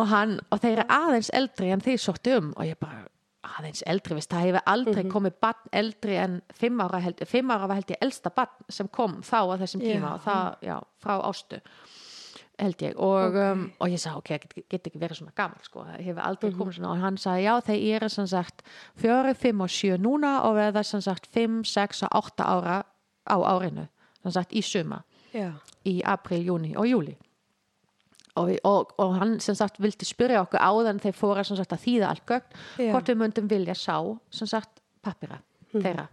og, hann, og þeir eru aðeins eldri en þeir sóttu um. Og ég bara aðeins eldri, veist, það hefur aldrei komið barn eldri en fimm ára held, fimm ára var held ég elsta barn sem kom þá á þessum tíma. Og það, já, frá ástu held ég. Og, um, og ég sagði ok, get, get ekki verið svona gaman sko, það hefur aldrei komið svona. Og hann sagði já, þeir eru sem sagt fjöri, fimm og sjö núna og verða sem sagt fimm, sex og átta ára á árinu, sagt í suma Já. í april, júni og júli og, og, og hann sem sagt vildi spyrja okkur áðan þeir fóra sagt að þýða allt gögn hvort við myndum vilja sá sem sagt pappira þeirra.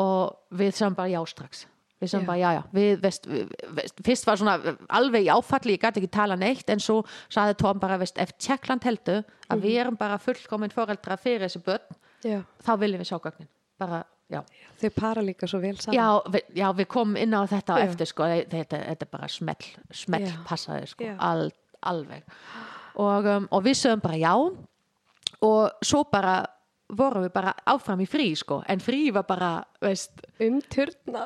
Og við sem bara já strax. Við sem bara já já. Við, veist, við, veist, fyrst var svona alveg áfalli ég gæti ekki tala neitt en svo saði Tom bara veist, ef Tjekkland heldur að við erum bara fullkomin foreldra fyrir þessi börn Já. þá viljum við sjá gögnin. Bara já Þau para líka svo vel saman. Já, við, já, við komum inn á þetta á Já. eftir sko, þetta, þetta er bara smell, smell passaði sko, al, alveg og, um, og við sögum bara já og svo bara vorum við bara áfram í frí sko. En frí var bara, veist, umturna.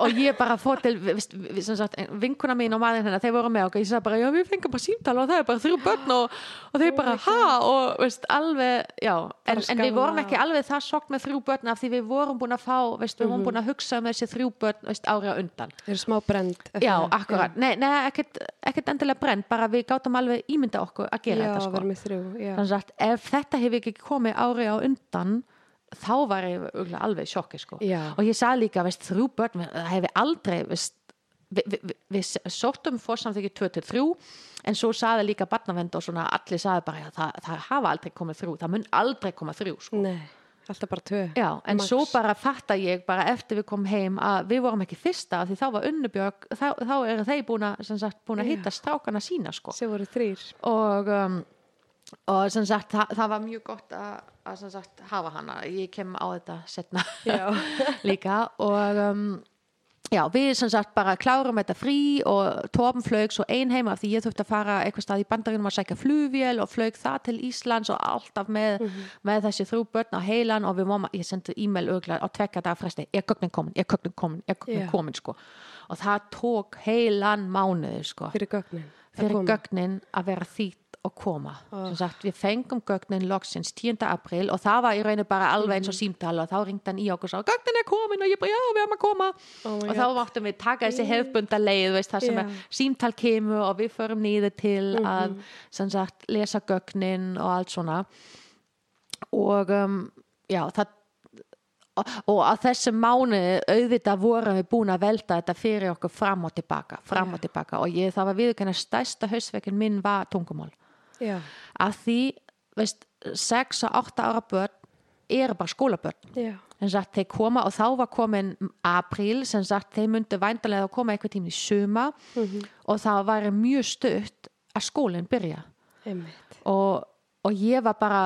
og ég bara fór til veist, sagt, vinkuna mín og maður hennar þeir voru með okkur, ég sagði bara, já við fengum bara símtal og það er bara þrjú börn og, og þeir bara, ha, og veist, alveg já, en, en við vorum ekki og- alveg það sokk með þrjú börn af því við vorum búin að fá, veist, við vorum búin að hugsa um þessi þrjú börn, veist, ári á undan. Þeir eru smá brend Já, akkurat, nei, nei ekkert, ekkert endilega brend, bara við gátum alveg ímynda okkur að gera já þetta sko. með þrjú þannig að ef þetta hefur ekki komið ári á undan þá var ég alveg sjokki sko. Og ég sagði líka, veist, þrjú börn það hefur aldrei veist, við, við, við, sóttum fórsamþykki 2-3 en svo sagði líka barnavend og svona allir sagði bara, það, það hafa aldrei komið þrjú, það mun aldrei komið þrjú sko. nei, alltaf bara tvö Já, en Max. svo bara fatta ég bara eftir við komum heim að við vorum ekki fyrsta því þá var Unnubjörg, þá, þá eru þeir búin að, hitta strákana sína sko og, um, og sem sagt það, það var mjög gott að, að sem sagt, hafa hana. Ég kem á þetta setna líka. Og um, já, við sem sagt bara klárum þetta frí og Torben flög svo ein heim af því ég þurfti að fara eitthvað stað í bandarinum að sækja flugvél og flög það til Íslands og alltaf með, með þessi þrjú börn á heilan. Og við máma, ég sendi e-mail á tvekka dag fresti, ég er gögnin komin, ég er gögnin komin? Ég er gögnin komin sko? Og það tók heilan mánuði sko. Fyrir gögnin að að vera þýtt og koma. Sem sagt við fengum gögnin loksins 10. april og það var í rauninu bara alveg eins og símtala og þá ringdi hann í okkur og sá gögnin er komin og ég bara já við erum að koma. Oh og þá máttum við taka þessi hefbunda leið veist, þar sem yeah. símtal kemur og við förum niður til að sem sagt lesa gögnin og allt svona. Og um, já það og, á þessum mánu auðvitað vorum við búin að velta þetta fyrir okkur fram og tilbaka fram og tilbaka. Og ég, það var viðurkenna stærsta hausveikin minn var tungumál já, að því, veist, 6 og 8 ára börn eru bara skólabörn. Sagt þeir koma og þá var komin april sem sagt þeir myndu væntalega að koma eitthvað tíma í suma og það var mjög stutt að skólinn byrja. Og, og ég var bara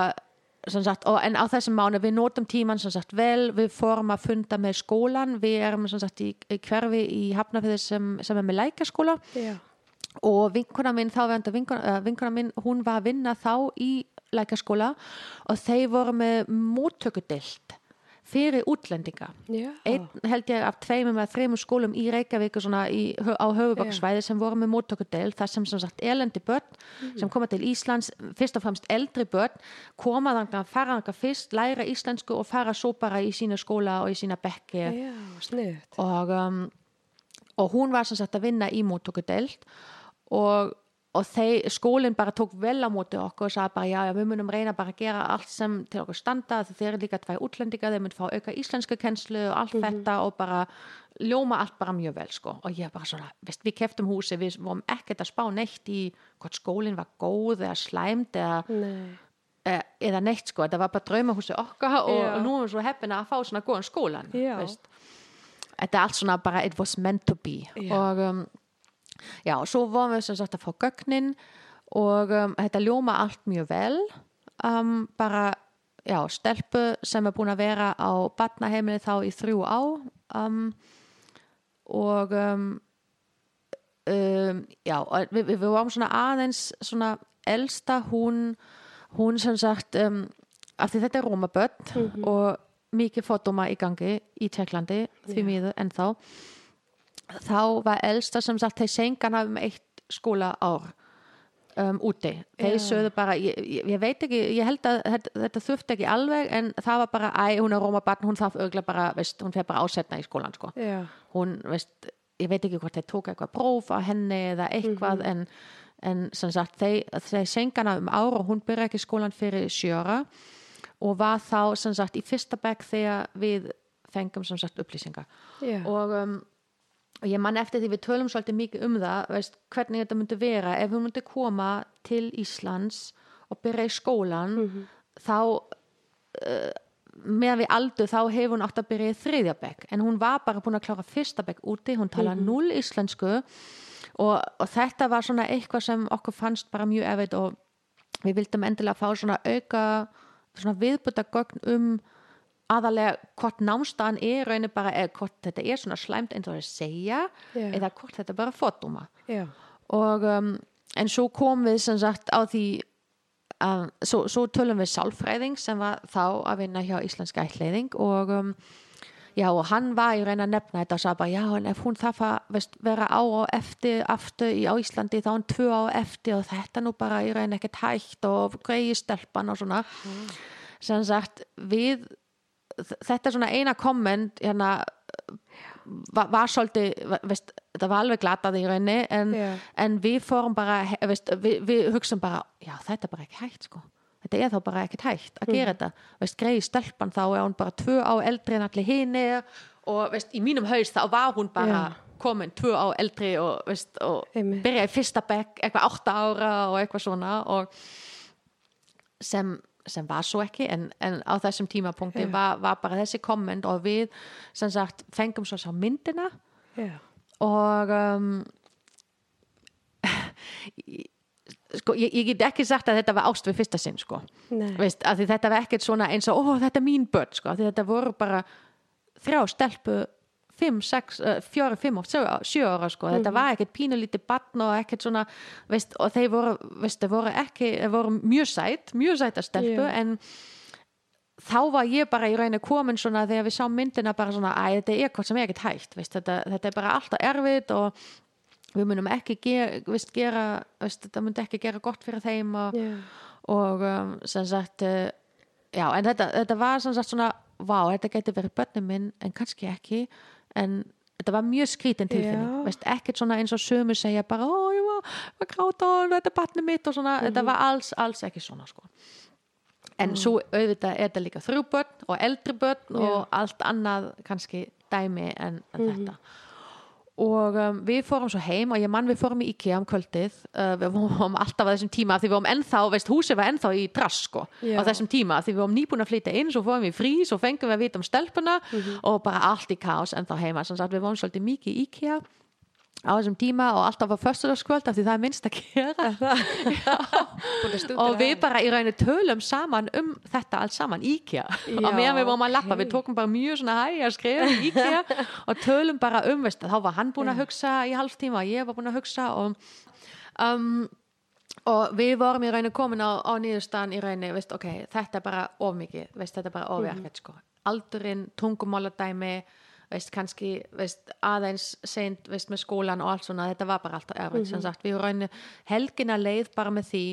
sagt, en á þessum mánu við notum tíman sagt vel, við fórum að funda með skólan, við erum sagt í, í hverfi í Hafnafjörði sem, sem er með lækaskóla já, og vinkona minn, þáverandi vinkona, uh, vinkona minn, hún var að vinna þá í lækaskóla og þeir voru með móttökudilt fyrir útlendinga. Já, einn held ég af tveimum eða þreimur skólum í Reykjavík og svona í, á höfubaksvæði sem voru með móttökudel þar sem sem sagt elendi börn sem koma til Íslands, fyrst og fremst eldri börn koma þannig að fara þannig fyrst læra íslensku og fara svo bara í sína skóla og í sína bekki. Sniðut og, um, og hún var sem sagt að vinna í móttökudelt og, og þeir, skólinn bara tók vel á móti okkur og sagði bara já, já, við munum reyna bara að gera allt sem til okkur standa þeir eru líka tvær útlendinga, þeir mun fá auka íslensku kennslu og allt þetta og bara ljóma allt bara mjög vel sko. Og ég bara svona, veist, við keftum húsi við vorum ekkert að spá neitt í hvort skólinn var góð eða slæmt eða nei, eh, eða neitt sko, þetta var bara draumahúsi okkar og, og nú erum við svo heppin að fá svona góðan skólan þetta er allt svona bara it was meant to be. Já. og um, já, og svo vorum við sem sagt að fá gögnin og um, þetta ljóma allt mjög vel. Um, bara já, stelpu sem er búin að vera á batnaheimili þá í þrjú á um, og um, um, já, og við, við, varum svona aðeins svona elsta hún hún sem sagt um, af því þetta er rómaböld og mikið fótdóma í gangi í Tjekklandi því miður ennþá þá var elsta sem sagt þeir sengana um eitt skóla ár um, úti. Þeir Já. sögðu bara, ég, ég, ég veit ekki ég held að þetta, þetta þurfti ekki alveg en það var bara, æ, hún er rómabarn hún þarf örgla bara, veist, hún fer bara ásetna í skólan sko. Já, hún, veist, ég veit ekki hvort þeir tók eitthvað próf á henni eða eitthvað en, en sem sagt þeir, þeir sengana um ára og hún byrja ekki skólan fyrir sjöra og var þá sem sagt í fyrsta bekk þegar við fengum sem sagt upplýsingar. Já, og, um, og ég man eftir því við tölum svolítið mikið um það veist, hvernig þetta myndi vera. Ef hún myndi koma til Íslands og byrja í skólan þá uh, meðan við aldur þá hefur hún átt að byrja í þriðja bekk. En hún var bara búin að klára fyrsta bekk úti hún tala null íslensku. Og, og þetta var svona eitthvað sem okkur fannst bara mjög erfitt og við vildum endilega fá svona auka svona viðbúta gögn um aðalega hvort námstaðan er raunir bara eða hvort þetta er svona slæmt eins og það segja Já. eða hvort þetta er bara fótdóma já, og um, en svo kom við sem sagt á því um, svo, svo tölum við sálfræðing sem var þá að vinna hjá Íslenska ætleiðing og um, já og hann var í reyna að nefna þetta og sagði bara já en ef hún þarf að vera á og eftir aftur í, á Íslandi þá er hún tvö á og eftir og þetta nú bara í reyna ekkert hægt og greiði stelpan og svona mm. sem sagt við þetta er svona eina komment hérna var, var svolítið veist, það var alveg glatað í rauninni en, yeah. en við fórum bara veist, við, við hugsaum bara, já þetta er bara ekki hægt sko, þetta er þá bara ekki hægt að gera mm. þetta, veist, greiði stelpan þá er hún bara tvö á eldri en allir hinn og veist, í mínum haus þá var hún bara yeah. komin tvö á eldri og, veist, og byrjaði fyrsta bekk eitthvað átta ára og eitthvað svona og sem sem var svo ekki en, en á þessum tímapunkti yeah. var, var bara þessi komment og við sem sagt fengum svo sá myndina yeah. og um, sko ég, ég get ekki sagt að þetta var ást við fyrsta sinn sko Veist, þetta var ekkert svona eins og ó þetta er mín börn sko þetta voru bara þrjá stelpu 5, 6, 4, 5 og 7 ára sko, þetta -hmm. var ekkert pínulítið batn og ekkert svona, veist, og þeir voru, veist, voru ekki, voru mjög sætt, mjög sætt að stelpu yeah. en þá var ég bara í rauninu komin svona þegar við sá myndina bara svona, að þetta er eitthvað sem er ekkert hægt, veist, þetta, þetta er bara alltaf erfitt og við munum ekki gera, veist, gera, veist, þetta mun ekki gera gott fyrir þeim og, yeah. og um, sem sagt, uh, já, en þetta, þetta var sem sagt svona, vá, þetta getur verið börnum minn en kannski ekki en þetta var mjög skrítin tilfinning Veist, ekkert svona eins og sömu segja bara ó ég var, var gráta og þetta er batnið mitt og svona, mm -hmm. þetta var alls, alls ekki svona sko en mm. svo auðvitað er þetta líka þrjúbörn og eldri börn yeah. og allt annað kannski dæmi en, en mm -hmm. þetta og um, við fórum svo heim og ég mann við fórum í IKEA um kvöldið uh, við fórum alltaf á þessum tíma því við fórum ennþá, veist húsið var ennþá í drass sko Já. á þessum tíma því við fórum nýbúin að flytja inn svo fórum við frí, svo fengum við að vita um stelpuna mm -hmm. og bara allt í kaos ennþá heima, að við fórum svolítið mikið í IKEA á þessum tíma og alltaf á föstudagskvöld af því það er minnst að gera. Og við bara í rauninu tölum saman um þetta allt saman íkja og meðan við vorum að lappa, við tókum bara mjög svona hæg að skrifa íkja og tölum bara um, veist, þá var hann búin að hugsa í halv tíma og ég var búin að hugsa og um, og við vorum í rauninu komin á, á nýðustan í rauninu, veist, ok, þetta er bara of mikið, veist, þetta er bara ofjarkett mm -hmm. sko. Aldurinn, tungumáladæmi veist, kannski, veist, aðeins seint, veist, með skólan og allt svona. Þetta var bara alltaf erfitt, mm -hmm. sem sagt. Við rauninu helgina leið bara með því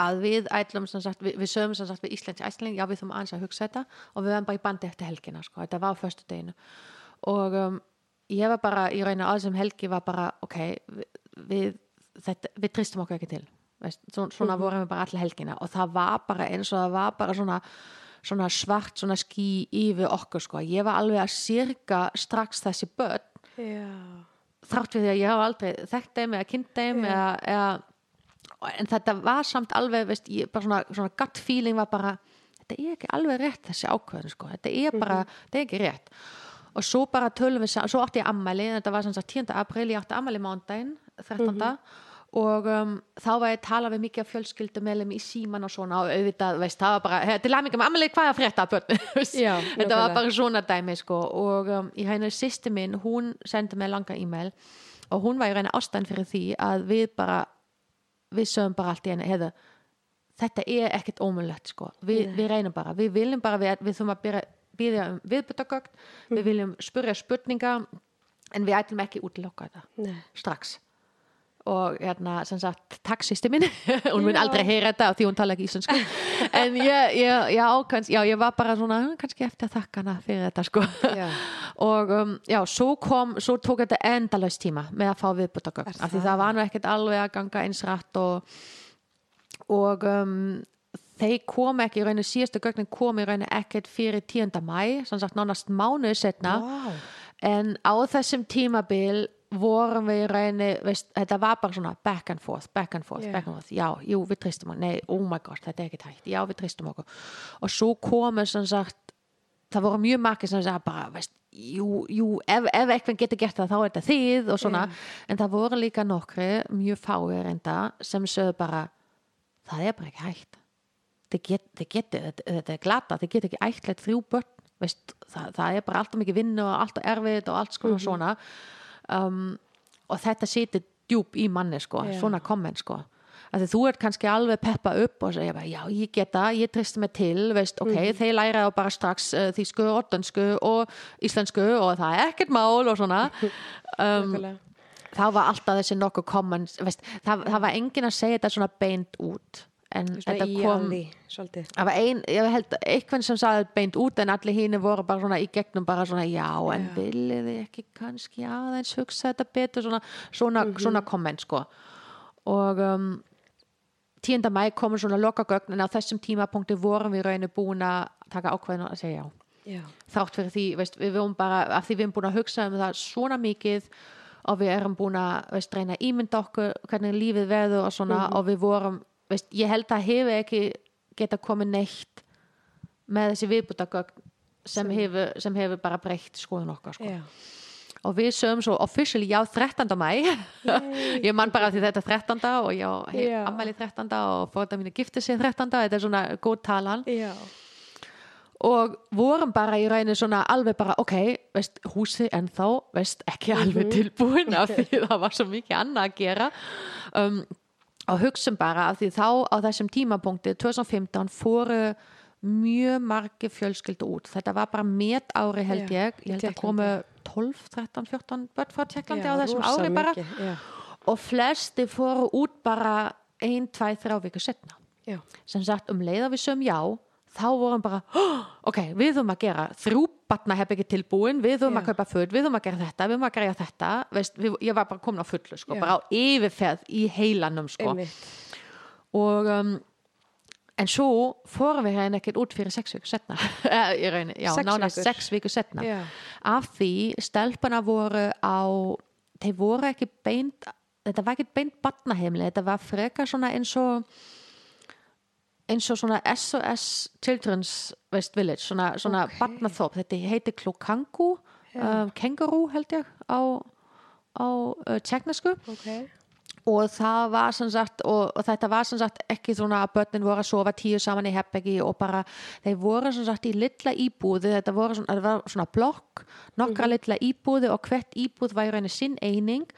að við ætlum, sem sagt við, við sögum sem sagt við Íslands æsling, já við þurfum aðeins að hugsa þetta og við varum bara í bandi eftir helgina sko, þetta var á förstu deginu og um, ég var bara, í rauninu á þessum helgi var bara, ok við, við, þetta, við tristum okkur ekki til veist, svona mm -hmm. vorum við bara allir helgina og það var bara eins og það var bara svona svona svart svona skí yfir okkur sko ég var alveg að sirka strax þessi börn Já. þrátt við því að ég hafa aldrei þekkt þeim eða kynnt þeim eða, eða, en þetta var samt alveg veist, ég, bara svona, svona gut feeling var bara þetta er ekki alveg rétt þessi ákveðin sko þetta er bara, mm -hmm. þetta er ekki rétt og svo bara tölum við, svo átti ég ammali þetta var sagt 10. april, ég átti ammali mándaginn 13. Mm -hmm og um, þá var ég að tala við mikið af fjölskyldumælum í síman og svona og auðvitað, veist, það var bara, þetta er lamingum aðmælið hvað að frétta þetta var bara svona dæmi sko. Og um, í hægna sýsti minn, hún sendi mig langa e-mail og hún var í reyna ástæðan fyrir því að við bara við sögum bara allt í henni, hefðu þetta er ekkert ómulett sko. Vi, við reynum bara, við viljum bara við, við þurfum að byrja, byrja um viðbytagögn mm. við viljum spurja spurninga en við ætlum ekki strax og hérna sem sagt taxisti minn hún mun aldrei heyra þetta því hún tala ekki íslensku en ég, ég, já, kanns, já, ég var bara svona hm, kannski eftir að þakka hana fyrir þetta sko já. og um, já, svo kom svo tók þetta endalaust tíma með að fá viðbútagögn af því það var nú ekkert alveg að ganga eins rætt og, og um, þeir kom ekki í rauninu síðastu gögnin kom í rauninu ekkert fyrir 10. mæ sem sagt nánast mánuðu setna wow. en á þessum tímabil vorum við í reyni veist, þetta var bara svona back and forth back and forth, yeah. back and forth, já, jú, við tristum okkur nei, oh my god, þetta er ekki tægt, já, við tristum okkur og svo komur sem sagt það voru mjög margir sem sagði bara, veist, jú, jú, ef, ef eitthvað getur gert það þá er þetta þið og svona yeah. en það voru líka nokkri, mjög fáir enda sem sögðu bara það er bara ekki hægt getur, get, þetta er glata þið getur ekki ætlet þrjú börn veist, það, það er bara alltaf mikið vinnu og alltaf erfið og allt sko mm -hmm. svona um, og þetta situr djúb í manni sko, yeah. svona komment sko að þú ert kannski alveg peppa upp og segja já, ég geta, ég tristi mig til veist, ok, Mhm. þeir læra þá bara strax uh, þýsku, ottensku og íslensku og það er ekkert mál og svona um, þá var alltaf þessi nokkuð veist, það, það var enginn að segja þetta svona beint út en þetta kom það var ein, ég held eitthvað sem sagði beint út en allir hínu voru bara svona í gegnum bara svona já en Já. viljið þið ekki kannski aðeins hugsa þetta betur svona, svona, Mhm. svona komment sko og um, 10. mæ komur svona lokagögn en á þessum tímapunkti vorum við rauninu búin að taka ákveðinu að segja já Já. þátt fyrir því, veist, við vorum bara af því við erum búin að hugsa um það svona mikið og við erum búin að veist, reyna ímynda okkur hvernig lífið veður og svona Mhm. og við vorum, veist, ég held að hefur ekki geta komið neitt með þessi viðbútagögn sem, hefur, hefur bara breytt skoðun okkar sko. Og við sögum svo officially já 13. mæ ég man bara því þetta er 13. og já, hef Já. ammæli 13. og fórða mínu gifti sig 13. þetta er svona góð talan Já. og vorum bara í rauninu svona alveg bara, ok, veist, húsi ennþá, veist, ekki alveg tilbúin af því það var svo mikið annað að gera um, og hugsum bara af því þá á þessum tímapunkti 2015 fóru mjög margi fjölskyldu út. Þetta var bara met ári held ég. Ég held að komu 12, 13, 14 börn frá Tjekklandi á þessum ári bara. og flesti fóru út bara 1, 2, 3 vikur setna Já. sem sagt um leið að við sögum já þá vorum bara, "Oh, ok, við þurfum að gera þrjú batna hef ekki tilbúin við þurfum Já. að kaupa föt, við þurfum að gera þetta við þurfum að gera þetta, veist, við, ég var bara komin á fullu sko, Já. bara á yfirferð í heilanum sko, og um, en svo fórum við hérna ekkert út fyrir sex vikur setna Eh, rauninni, já, Sex nánast vikur. sex vikur setna Já. af því stelpuna voru á þeir voru ekki beint þetta var ekki beint batnaheimli þetta var frekar svona eins og eins og svona SOS Children's West Village svona, svona Ok. okay. batnaþóp þetta heitir Klokangu um, kenguru held ég á, á uh, tjeknesku Ok. og það var sem sagt og, og þetta var sem sagt ekki svona að börnin voru að sofa tíu saman í herbeggi og bara þeir voru sem sagt í litla íbúði þetta voru svona, var svona blokk nokkra litla íbúði og hvert íbúð í rauninni sinn eining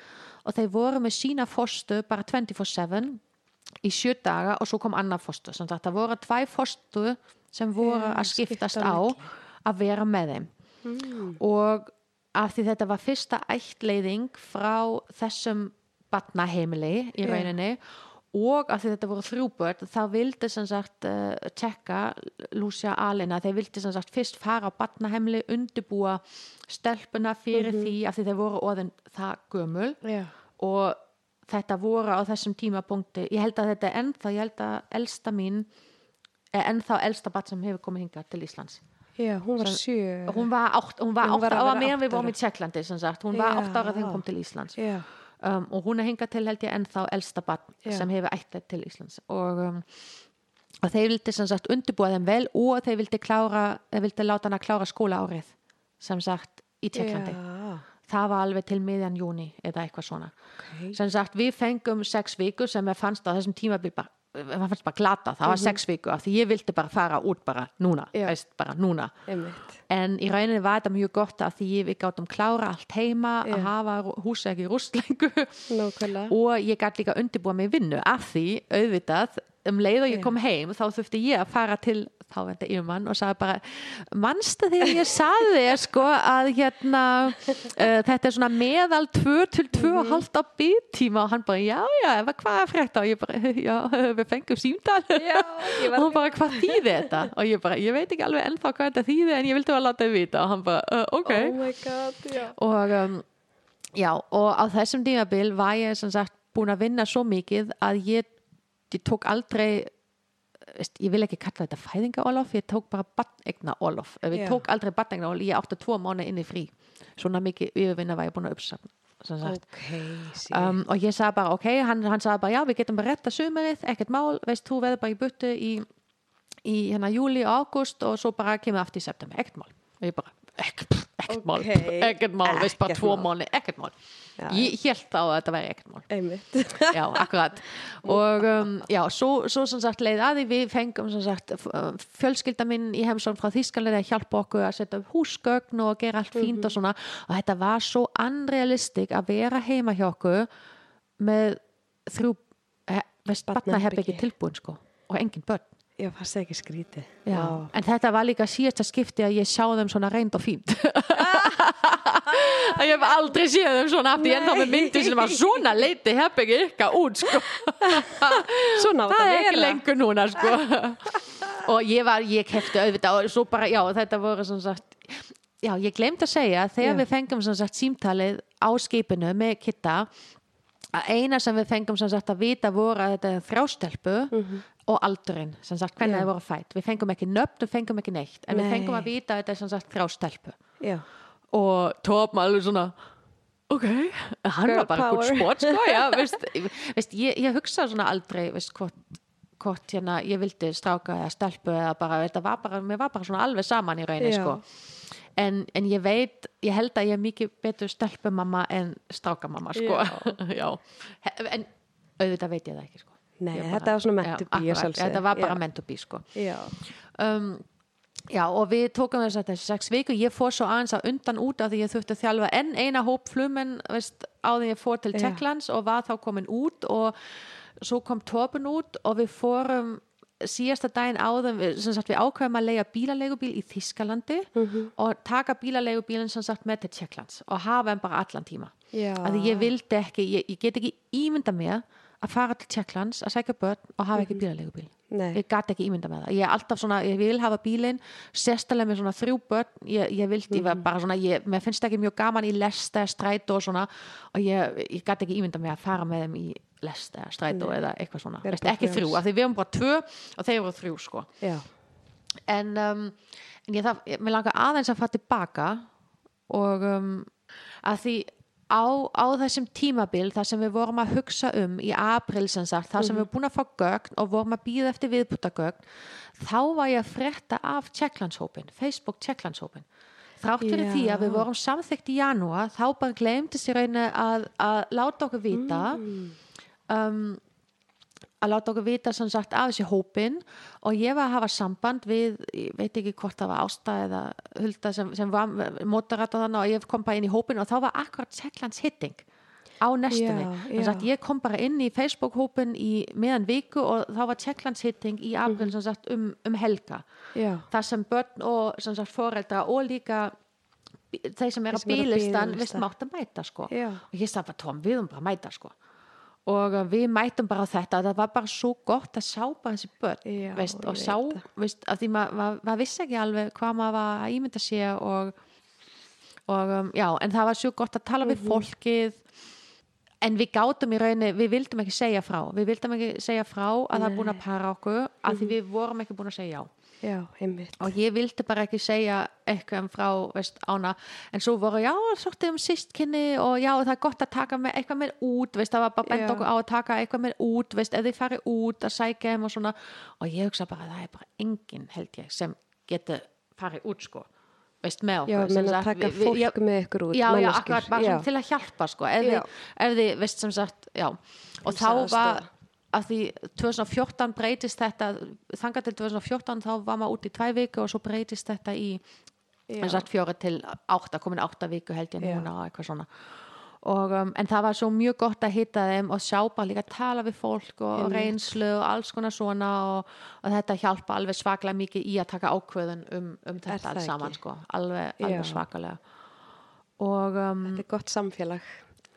og þeir voru með sína fostu bara 24-7 í sjö daga og svo kom sem sagt það voru tvæ fostu sem voru að skiptast skipta á að vera með þeim Mm. og af því þetta var fyrsta ættleiðing frá þessum batnaheimili í rauninni og af því þetta voru þrjúbörn þá vildi sem sagt uh, tjekka Lúcia Alina, þeir vildi sem sagt fyrst fara á batnaheimili, undibúa stelpuna fyrir Mhm. því af því þeir voru orðin það gömul Já. og þetta voru á þessum tímapunkti. Ég held að þetta er ennþá, ég held að elsta mín er ennþá elsta bat sem hefur komið hingað til Íslands. Já, hún var sjö. hún var átt, hún var Hún var átt ára meðan við vorum í Tjekklandi hún var átt ára þegar hún kom til Íslands. Um, og hún er hingað til held ég ennþá elsta Já. sem hefur ættið til Íslands. Og, um, og þeir vildi sem sagt undirbúa þeim vel og þeir vildi klára þeir vildi láta hann að klára skóla árið sem sagt í Tjekklandi. Já. Það var alveg til miðjan júni eða eitthvað svona. Ok. sem sagt við fengum sex vikur sem ég fannst á þessum tímabil bara maður fannst bara glata, það var sex viku af því ég vildi bara fara út bara núna veist, bara núna. En í rauninni var þetta mjög gott af því við gátum klára allt heima Já. að hafa húsi ekki rústlengu og ég gæti líka undirbúa mig í vinnu af því auðvitað um leið og ég kom heim þá þurfti ég að fara til þávendi yfirmann og sagði bara manstu þegar ég saði þér sko að hérna uh, þetta er svona meðal 2 til 2 og halvt á byttíma og hann bara já já, hvað er frétta? Og ég bara já, við fengum símdal og hann bara hvað þýði þetta? Og ég bara, ég veit ekki alveg ennþá hvað þetta þýði en ég vildi að láta þið vita. Og hann bara, uh, ok. Oh god, já. og um, já, og á þessum tímabil var ég sem sagt búin að vinna svo mikið að ég, ég tók aldrei veist, ég vil ekki kalla þetta fæðingaólof ég tók bara batnegnaólof Já. tók aldrei batnegnaólof, ég átti tvo mánu inn í frí svona mikið yfirvinna var ég búin að uppsafna sem sagt Ok, sí. um, og ég sagði bara ok, hann, hann sagði bara já við getum bara retta sumarið, ekkert mál veist, þú veður bara í buttu í, í hérna júli og ágúst og svo bara kemur aftur í september, ekkert mál og ég bara, ekkert, ekkert mál. Ekkert mál, veist bara tvo mánu, ekkert mál. Já, ég held þá að þetta væri ekkert mál. Einmitt. já, akkurat. Og um, já, svo, svo sem sagt leið að því við fengum sem sagt fjölskylda minn í heimsón frá Þýskalega að hjálpa okkur að setja upp húsgögn og gera allt fínt og svona. Og þetta var svo unrealistic að vera heima hjá okkur með þrjú veist, Barnaherbergi. barnaherbyggi tilbúin sko og engin börn Já, fannst það ekki skrítið. Já. En þetta var líka síðasta skipti að ég sjá þeim svona reynd og fínt. ég hef aldrei séð þeim svona aftur, ég er þá með myndi sem var svona leiti herbyggi ykkar út, sko. Svona á það þetta er að ekki vera. lengur núna, sko. og ég var, ég kefti auðvitað og svo bara, já, þetta voru sem sagt, já, ég glemt að segja að þegar Já. við fengum sem sagt símtalið á skipinu með Kitta, að eina sem við fengum sem sagt að vita voru að þetta er þrjástelpu og aldurinn, sem sagt hvernig. Já. það voru fætt við fengum ekki nöfn, við fengum ekki neitt en við Nei. fengum að vita að þetta er sem sagt þrjástelpu Já. og tóp maður alveg svona ok, hann Girl var bara good sport sko, já, veist, veist, ég, ég hugsa svona aldrei veist, hvort, hvort hérna ég vildi stráka eða stelpu eða bara, þetta var bara, mér var bara svona alveg saman í rauninni Já. sko En, en ég veit, ég held að ég er mikið betur stelpumamma en strákamamma sko. Já. He- en auðvitað veit ég það ekki sko. Nei, Ég þetta var svona meant Já, akkurat. Þetta var bara be sko. Já. um, Já, og við tókum þess að þessi sex viku, ég fór svo aðeins að undan út af því ég þurfti að þjálfa enn eina hóp flumen veist, á því ég fór til. Tjekklands og var þá komin út og svo kom Torben út og við fórum síðasta daginn áðum, við, sem sagt við ákveðum að leiða bílaleigubíl í Þískalandi Mhm. og taka bílaleigubílinn sem sagt með til Tjekklands og hafa hann bara allan tíma Já. að ég vildi ekki, ég, ég get ekki ímynda mér að fara til Tjekklands að sækja börn og hafa ekki Mhm. Nei. ég gat ekki ímynda með það ég er alltaf svona, ég vil hafa bílinn sérstælega með svona þrjú börn ég, ég vildi, ég var Mhm. bara svona ég, mér finnst ekki mjög gaman í lesta, strætó og svona og ég, ég gat ekki ímynda með að fara með þeim í lesta, strætó eða eitthvað svona, bara ekki frjáls. þrjú af því við erum bara tvö og þeir voru þrjú sko Já. en, um, en ég þarf, mér langar aðeins að fara tilbaka og um, að því á, á þessum tímabil þar sem við vorum að hugsa um í april sem sagt, þar sem við erum búin að fá gögn og vorum að býða eftir viðbútagögn þá var ég að frétta af Tjekklandshópin, Facebook Tjekklandshópin þrátt fyrir Já. því að við vorum samþykkt í janúar, þá bara glemdist í rauninni að, að láta okkur vita um, að láta okkur vita sem sagt af þessi hópin og ég var að hafa samband við, ég veit ekki hvort það var Ásta eða Hulda sem, sem var mótarætt og þannig og ég kom bara inn í hópin og þá var akkurat Tjekklands hitting á nestunni. Sagt, já. ég kom bara inn í Facebook-hópin í meðan viku og þá var Tjekklands hitting í april sem sagt um, um helga. Já. Það sem börn og sem sagt foreldra og líka þeir sem er á á bílistan biðlista. vist mátt að mæta sko og ég sagði bara Tom, við erum bara að mæta sko og við mætum bara á þetta það var bara svo gott að sjá bara þessi börn Já, veist, og það. veist, af því maður ma, ma vissi ekki alveg hvað maður var að ímynda sér og, og um, já, en það var svo gott að tala Mhm. við fólkið en við gátum í rauninni, við vildum ekki segja frá við vildum ekki segja frá að það er búin að para okkur af Mhm. því við vorum ekki búin að segja já Já, einmitt. og ég vildi bara ekki segja eitthvað frá veist, ána. En svo voru já, svolítið um sístkynni og já, það er gott að taka með, eitthvað með út veist, það var bara bent Já. okkur á að taka eitthvað með út veist, ef þið farið út að sækja þeim og svona. Og ég hugsa bara, það er bara enginn held ég sem getur farið út sko. Veist, með okkur Já, menn að taka fólk já, með ykkur út. já, já, akkurat, bara til að hjálpa sko, ef, þið, veist sem sagt, já. Og þá var að því 2014 breytist þetta þangað til 2014 þá var maður út í tvær viku og svo breytist þetta í fjóra til átta, komin átta viku held ég núna og eitthvað svona. Og, um, en það var svo mjög gott að hitta þeim og sjá bara líka að tala við fólk og Einmitt. reynslu og alls konar svona og, og þetta hjálpa alveg svaklega mikið í að taka ákvöðun um, um þetta alls saman sko, alveg, alveg svakalega. Og um, Þetta er gott samfélag.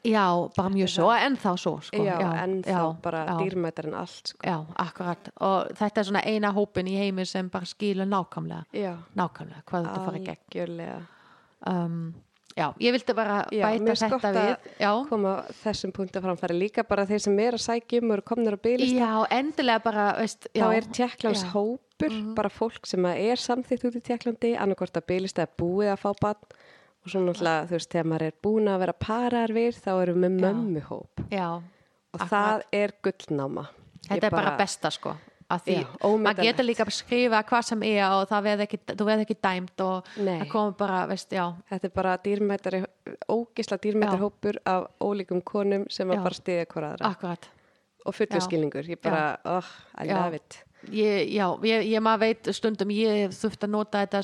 Já, bara mjög svo og ennþá svo sko. Já, en þá já, bara já. dýrmætar en allt, sko. Já, akkurat og þetta er svona eina hópin í heimi sem bara skilur nákvæmlega Já. nákvæmlega hvað þetta fara í gegn Algjörlega. um, Já, ég vildi bara Já, mér bæta þetta að við Já, koma þessum punktu framfæri líka bara þeir sem er að sækja um og eru komnir á bygglista já endilega bara veist, þá já, er Tjekklands já. Mhm. hópur bara fólk sem að er samþýtt út í Tjekklandi annarkvort að bygglista er búið að fá bann og svo náttúrulega þú veist þegar maður er búin að vera parar við þá erum við Já. mömmuhóp já og Akkurat. það er gullnáma Ég Þetta er bara besta sko að því, Já, maður getur líka að skrifa hvað sem er og það veð ekki, þú veð ekki dæmt og Nei. það komur bara, veist, já Þetta er bara dýrmættari, ógisla dýrmættar Já. hópur af ólíkum konum sem að Já. bara stiðja hvora aðra akkurat og fullu Já. skilningur. Ég bara, oh, I Já. love it. ég, já, ég, ég maður veit stundum ég þurft að nota þetta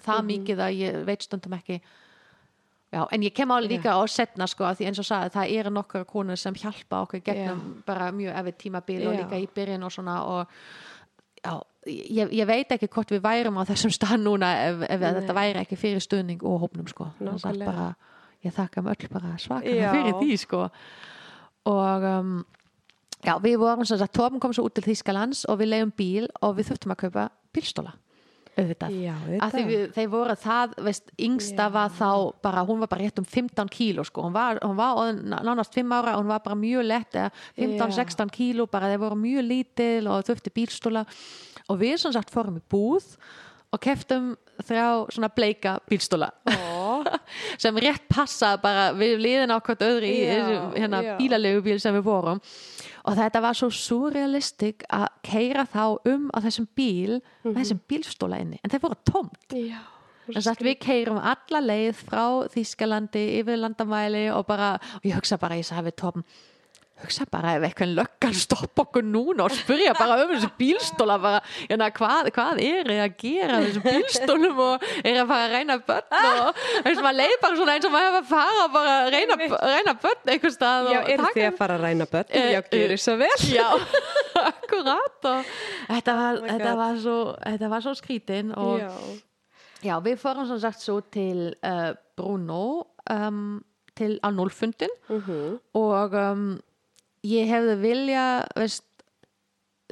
það Mhm. mikið að ég veit stundum ekki. Já, en ég kem á líka á setna sko að því eins og sagði það eru nokkar konur sem hjálpa okkur gegnum bara mjög eftir tímabil og Já. líka í byrjun og svona og já, ég, ég veit ekki hvort við værum á þessum stað núna ef, ef þetta væri ekki fyrir stuðning og hópnum sko. Að bara, ég þakka um öll bara svaka Já. fyrir því sko. Og um, já, við vorum sem sagt, Torben kom svo út til Þýskalands og við leiðum bíl og við þurftum að kaupa bílstóla auðvitað. Já, að auðvitað. við, þeir voru það, veist, yngsta Já. var þá bara, hún var bara rétt um 15 kíló sko, hún var, hún var nánast 5 ára og hún var bara mjög lett, eða 15-16 kíló bara, þeir voru mjög lítil og þurfti bílstóla og við sem sagt fórum í búð og keftum þrjá svona bleika bílstóla Ó, sem rétt passa bara við liðin á hvort öðru í Já, hérna bílalegu bíl sem við vorum og þetta var svo surrealistik að keira þá um á þessum bíl Mhm. með þessum bílstóla inni en þeir voru tómt já. Við keirum alla leið frá Þýskalandi yfir landamæli og bara, og ég hugsa bara, ég sagði við Torben hugsa bara ef eitthvað löggan stoppa okkur núna og spyrja bara um þessu bílstóla bara, hérna, hvað, hvað er þið að gera með þessum bílstólum og er að fara að reyna börn og þess að maður leið bara svona eins og maður hefur að fara bara að reyna, reyna börn einhver stað Já, og taka- þið að fara að ræna börn? Eh, Já, gerir svo vel. Já, akkurat og þetta var, Oh þetta var svo þetta var svo skrítin og Já. Já, við fórum som sagt svo til uh, Bruno um, til á núlfundin Mhm. og um, ég hefði vilja veist,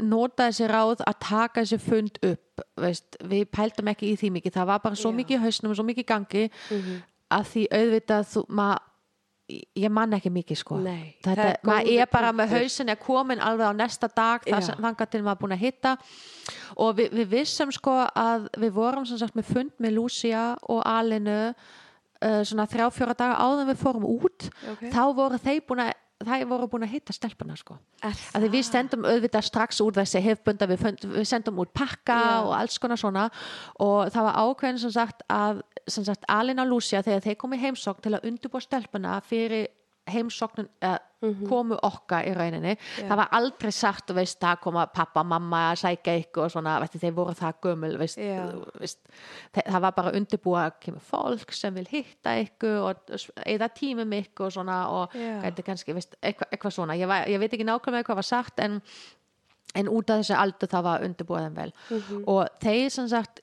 nota þessi ráð að taka þessi fund upp veist, við pæltum ekki í því mikið það var bara svo Já. mikið hausnum, svo mikið gangi Mhm. að því auðvitað þú, ma, ég man ekki mikið sko Nei, Þetta, er maður er bara með punktur. hausin er komin alveg á næsta dag þangað til maður búin að hitta og við, við vissum sko að við vorum sagt með fund með Lucia og Alinu uh, svona þrjá fjóra daga áður en við fórum út Ok. þá voru þeir búin að það voru búin að hitta stelpuna sko. Að því við sendum auðvitað strax úr þessi hefbunda, við, við sendum út pakka Já. og alls konar svona. Og það var ákveðin sem sagt að sem sagt Alina og Lucia þegar þeir komu í heimsókn til að undirbúa stelpuna fyrir heimsóknin uh, komu okkar í rauninni. Já. það var aldrei sagt, veist, það koma pappa, mamma að sækja ykkur og svona, veist, þeir voru það gömul, veist, þe- það var bara undirbúa að kemur fólk sem vil hitta ykkur og eða tími með ykkur og svona og gæti kannski, veist, eitthvað, eitthvað svona. Ég, var, ég veit ekki nákvæmlega hvað var sagt en en út af þessu aldur það var undirbúið þeim vel. Mhm. og þeir sem sagt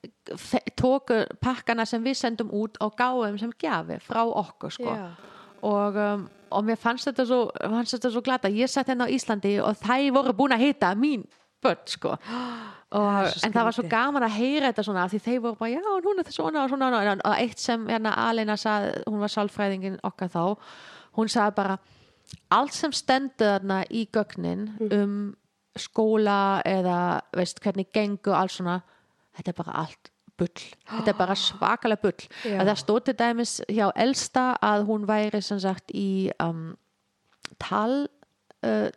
tóku pakkana sem við sendum út og gáum sem gjafi frá okkur sko. Já. og, um, og mér fannst þetta svo, fannst þetta svo glata ég sett henni á Íslandi og þær voru búin að hitta mín börn sko. Og, Það en það var svo gaman að heyra þetta svona því þeir voru bara, já, hún er svona og svona og, eitt sem hérna Alina sað, hún var sálfræðingin okkar þá hún sagði bara allt sem stendur þarna í gögnin Mhm. um skóla eða veist hvernig gengur alls svona, þetta er bara allt bull, þetta er bara svakalega bull. Að það stóð til dæmis hjá Elsta að hún væri sem sagt í um, tal uh,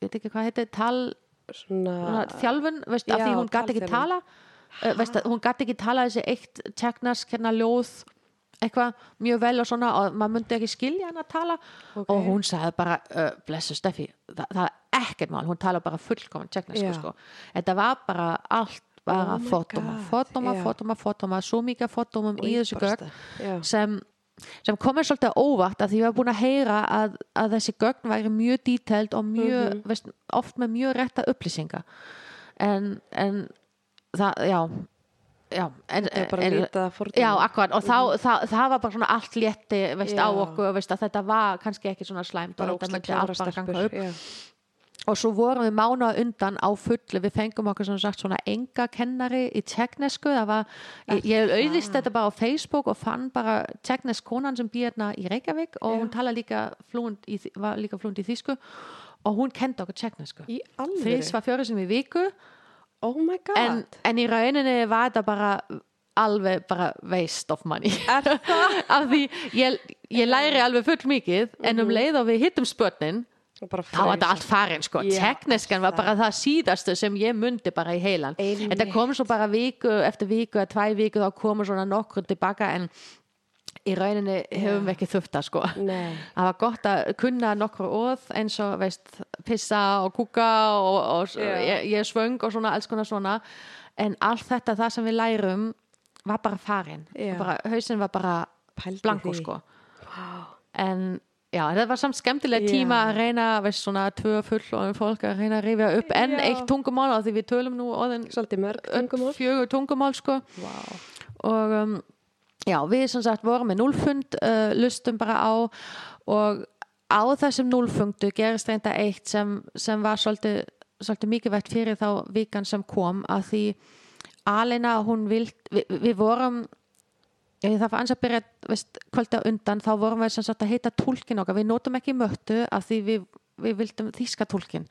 veit ekki hvað heitir tal Svona, þjálfun, veist, af Já, því hún gæti ekki tala uh, veist, hún gæti ekki tala þessi eitt teknask hérna ljóð eitthvað mjög vel og svona og maður myndi ekki skilja hann að tala Ok. og hún sagði bara, uh, blessu Steffi það, það er ekkert mál, hún tala bara fullkomin teknask sko. þetta var bara allt bara Oh fordóma, fordóma, já. fordóma, fordóma svo mikið fordómum í þessu gögn Já. sem, sem komið svolítið óvart að því ég var búin að heyra að, að þessi gögn væri mjög detailed og mjög, Mhm. veist, oft með mjög rétta upplýsinga en, en það, já já, en, en, já, akkurat, og þá, það, það var bara svona allt létti, veist, á okkur veist, að þetta var kannski ekki svona slæmt bara og þetta myndi allt bara ganga upp Já. Og svo vorum við mánuða undan á fullu. Við fengum okkur sem sagt svona enga kennari í teknesku það var, ég, ég auðvist þetta bara á Facebook og fann bara teknesk konan sem býr hérna í Reykjavík og hún tala líka flúnd í, var líka flúnd í þýsku og hún kendi okkur teknesku þrís var fjóri sem í viku. Oh my god. en, en í rauninni var þetta bara alveg bara waste of money. Af því ég, ég læri alveg full mikið en um leið og við hittum spörnin þá var þetta allt farin sko, Já, tekniskan var bara það síðastu sem ég mundi bara í heilan. En það kom svo bara viku eftir viku eða tvæ viku þá komu svona nokkur tilbaka en í rauninni hefum við ekki þurft það sko. Nei. það var gott að kunna nokkur orð eins og veist, pissa og kúka og, og Já. ég, ég svöng og svona, alls konar svona. En allt þetta það sem við lærum var bara farin hausinn var bara blanko sko. En já, þetta var samt skemmtileg Já. tíma að reyna, veist svona tvö full og fólk að reyna að rifja upp enn Já. eitt tungumál af því við tölum nú tungumál. fjögur tungumál sko Vá. og um, já, við sem sagt vorum með núlfund uh, lustum bara á og á þessum núlfundu gerist reynda eitt sem, sem var svolítið, svolítið mikilvægt fyrir þá vikan sem kom að því Alina hún vild við, við vorum ég, það var ans að byrja veist, kvölda undan þá vorum við sagt að heita tólkin okkar við notum ekki möttu af því við, við vildum þýska tólkin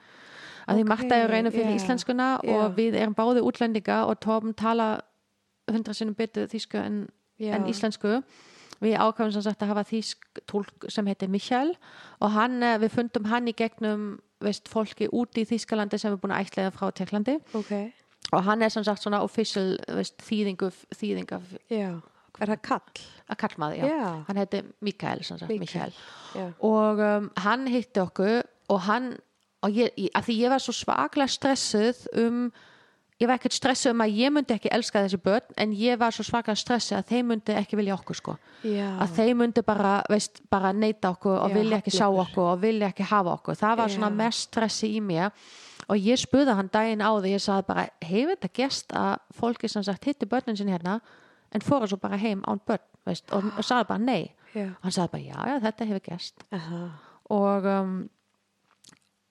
að því Ok, Marta er reynu fyrir já, íslenskuna já. og við erum báði útlendinga og Tom tala hundra sinnum betur þýsku en, Já. en íslensku við ákvæmum sem sagt að hafa þýsk tólk sem heitir Michael og hann, eh, við fundum hann í gegnum veist, fólki úti í Þýskalandi sem er búin að ætlaða frá Tjekklandi Ok. og hann er sem sagt svona official veist, þýðingu, þýðing af Já. Er það kall? að kallmaði, já. Já. hann heiti Mikael, sagt, Mikael. Mikael. Og um, hann hitti okkur og hann og ég, ég, að því ég var svo svaklega stressuð um ég var ekkert stressuð um að ég myndi ekki elska þessi börn en ég var svo svaklega stressuð að þeim myndi ekki vilja okkur sko Já. að þeim myndi bara, veist, bara neita okkur og Já, vilja ekki sjá okkur og vilja ekki hafa okkur það var svona mest stressi í mér og ég spurði hann daginn á því ég sagði bara, hefur þetta gest að fólki sem sagt hitti börnin sinni hérna en fóru svo bara heim án börn veist, og, og sagði bara nei Já. og hann sagði bara, já, já, þetta hefur gest Aha. og um,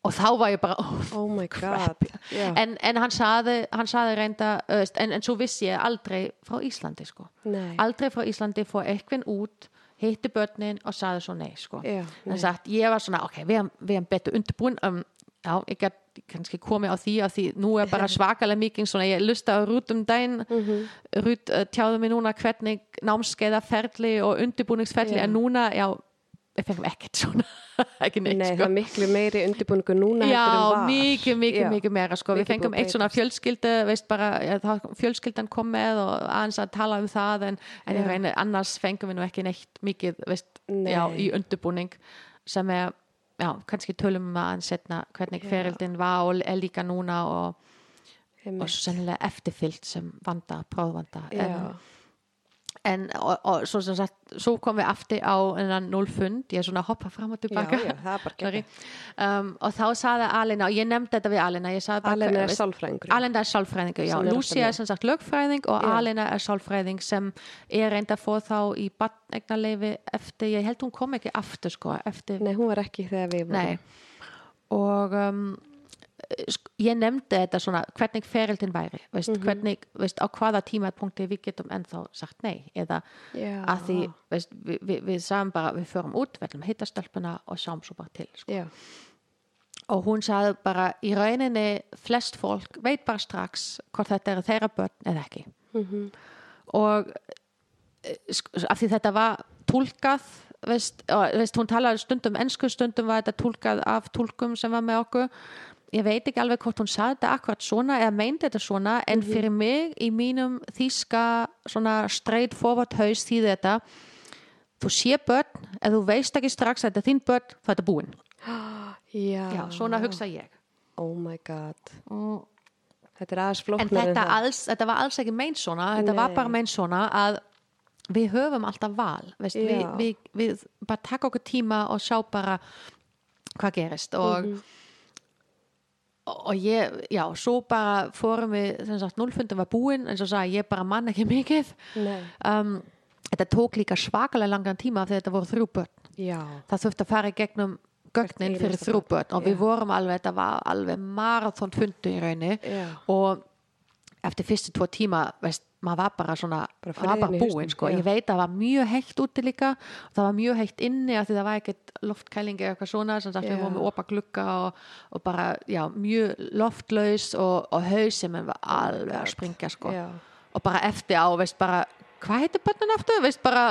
og þá var ég bara oh, Oh my Crap. god. Já. en, en hann sagði, hann sagði reynda uh, en, en svo vissi ég aldrei frá Íslandi sko. Nei. aldrei frá Íslandi fór eitthvað út hitti börnin og sagði svo nei sko. Nei. en sagt, ég var svona, ok, við erum betur undirbúin um, já, ég get kannski komið á því af því nú er bara svakalega mikið svona, ég lusta á Rút um daginn Mhm. Rút uh, tjáði mig núna hvernig námskeiða ferli og undirbúningsferli Já. en núna, já, við fengum ekkert svona, ekki neitt Nei, sko. það er miklu meiri undirbúningu núna Já, mikið, mikið, mikið meira sko. Við fengum að eitt svona fjölskyldu veist bara, ja, fjölskyldan kom með og aðeins að tala um það en, en Já. reyni, annars fengum við nú ekki neitt mikið, veist, Nei. já, í undirbúning sem er, já, kannski tölum við aðeins setna hvernig Já. ferildin var og er líka núna og, og svo sennilega eftirfyllt sem vanda, prófvanda Já. en, en og, og svo sem sagt, svo kom við aftur á enn núlfund, ég er svona að hoppa fram og Já, tilbaka já, það er bara geggjað. um, og þá saði Alina og ég nefndi þetta við Alina ég Alena er sálfræðingur. Alina er sálfræðingur, já, Sem er sem sagt lögfræðing og Já. Alina er sálfræðing sem er reynda að fóð þá í batnegnaleifi eftir, ég held hún kom ekki aftur sko, eftir, Nei, hún var ekki þegar við vorum. nei og um, ég nefndi þetta svona hvernig ferildin væri, veist, Mhm. hvernig veist, á hvaða tímapunkti við getum ennþá sagt nei, eða Já. að því veist, við, við, við sagum bara, við förum út, við ætlum að hitta stelpuna og sjáum svo bara til sko. Já. og hún sagði bara í rauninni flest fólk veit bara strax hvort þetta er þeirra börn eða ekki Mhm. og eh, af því þetta var tólkað hún talaði stundum ennsku stundum var þetta tólkað af tólkum sem var með okkur ég veit ekki alveg hvort hún sagði þetta akkurat svona eða meindi þetta svona en fyrir mig í mínum þýska svona straight forward haus þýði þetta þú sé börn ef þú veist ekki strax að þetta er þín börn þá er þetta búin Já. já, svona hugsa ég Oh my god. og Þetta en þetta, alls, þetta var alls ekki meint svona þetta var Nei. bara meint svona að við höfum alltaf val veist, við, við, við bara taka okkur tíma og sjá bara hvað gerist og, Mhm. Og ég, já, svo bara fórum við, sem sagt, núlfundum var búinn en svo sagði ég bara mann ekki mikið. Um, þetta tók líka svakalega langan tíma þegar þetta voru þrjú börn. Já. það þurfti að fara í gegnum gögnin fyrir þrjú börn og við já. vorum alveg, þetta var alveg marathon fundu í raunni og eftir fyrstu tvo tíma veist, maður var bara svona Bara maður var bara búinn sko. ég veit að það var mjög heitt úti líka það var mjög heitt inni af því það var ekkert loftkælingi eða eitthvað svona sem sagt við vorum með opa glugga og, og bara já, mjög loftlaus og, og hausinn minn var alveg að springa sko. Og bara eftir á veist bara hvað heitir börnin aftur? Veist, bara,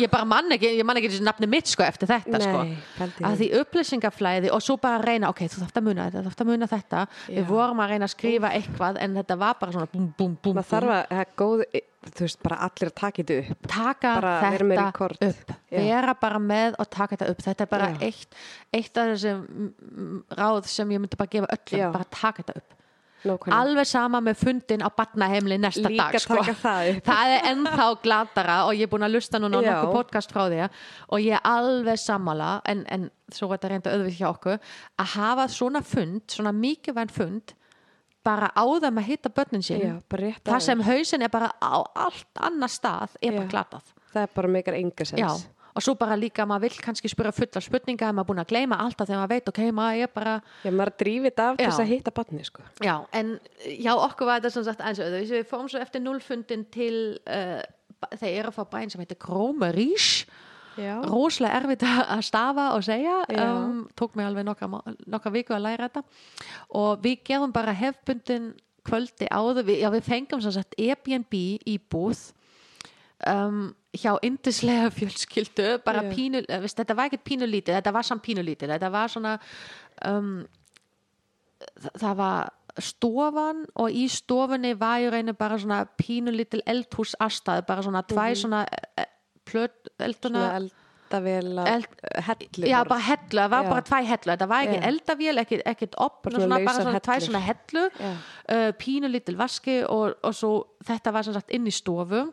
ég bara mann ekki, ég man ekki þessi nafni mitt sko, eftir þetta sko. Nei, pældi að því. upplýsingaflæði og svo bara reyna, ok, þú þarft að muna þetta, þú þarft að muna þetta Já. við vorum að reyna að skrifa eitthvað en þetta var bara svona búm, búm, búm, Maður þarf að, það er góð, þú veist, bara allir að taka þetta upp. taka bara þetta upp Já. vera bara með og taka þetta upp þetta er bara Já. eitt, eitt af þessum ráð sem ég myndi bara gefa öllum Já. bara taka þetta upp Nákvæmlega. alveg sama með fundin á batnaheimli næsta Líka dag sko. það það er ennþá glatara og ég er búin að lusta núna á nokkuð podcast frá því og ég er alveg sammála en, en svo er þetta reynda auðvitað hjá okkur að hafa svona fund, svona mikilvæn fund bara á þeim að hitta börnin sín. Það sem hausin er bara á allt annar stað er bara glatað. Það er bara meikar enga sens. Já, og svo bara líka maður vill kannski spura fulla spurninga ef maður er búin að gleyma alltaf þegar maður veit ok, maður er bara Já, maður drífið þetta af þess að hitta barni, sko. Já, en já, okkur var þetta sem sagt eins og öðru. Við fórum svo eftir nullfundin til uh, þeir eru frá bæinn sem heitir Krómarísh Já. rosalega erfitt að stafa og segja. Um, tók mig alveg nokkra viku að læra þetta. Og við gerum bara hefbundin kvöldi áður. Við, já, við fengum sem sagt Airbnb í búð um, hjá indislega fjölskyldu bara Já. pínu, veist, þetta var ekkert pínulítið þetta var samt pínulítið þetta var svona um, það, það var stofan og í stofunni var í reyni bara svona pínulítil eldhús aðstæð, bara svona tvæ svona eh, plöt elduna Svona eldavél Eld- hellu. Já, bara hellu, það var Já. bara tvæ hellu þetta var ekki Já. eldavél, ekkert, ekkert opn svona svona, bara svona tvæ hellur. svona hellu Já. uh, pínu lítil vaski og, og svo þetta var sem sagt inn í stofu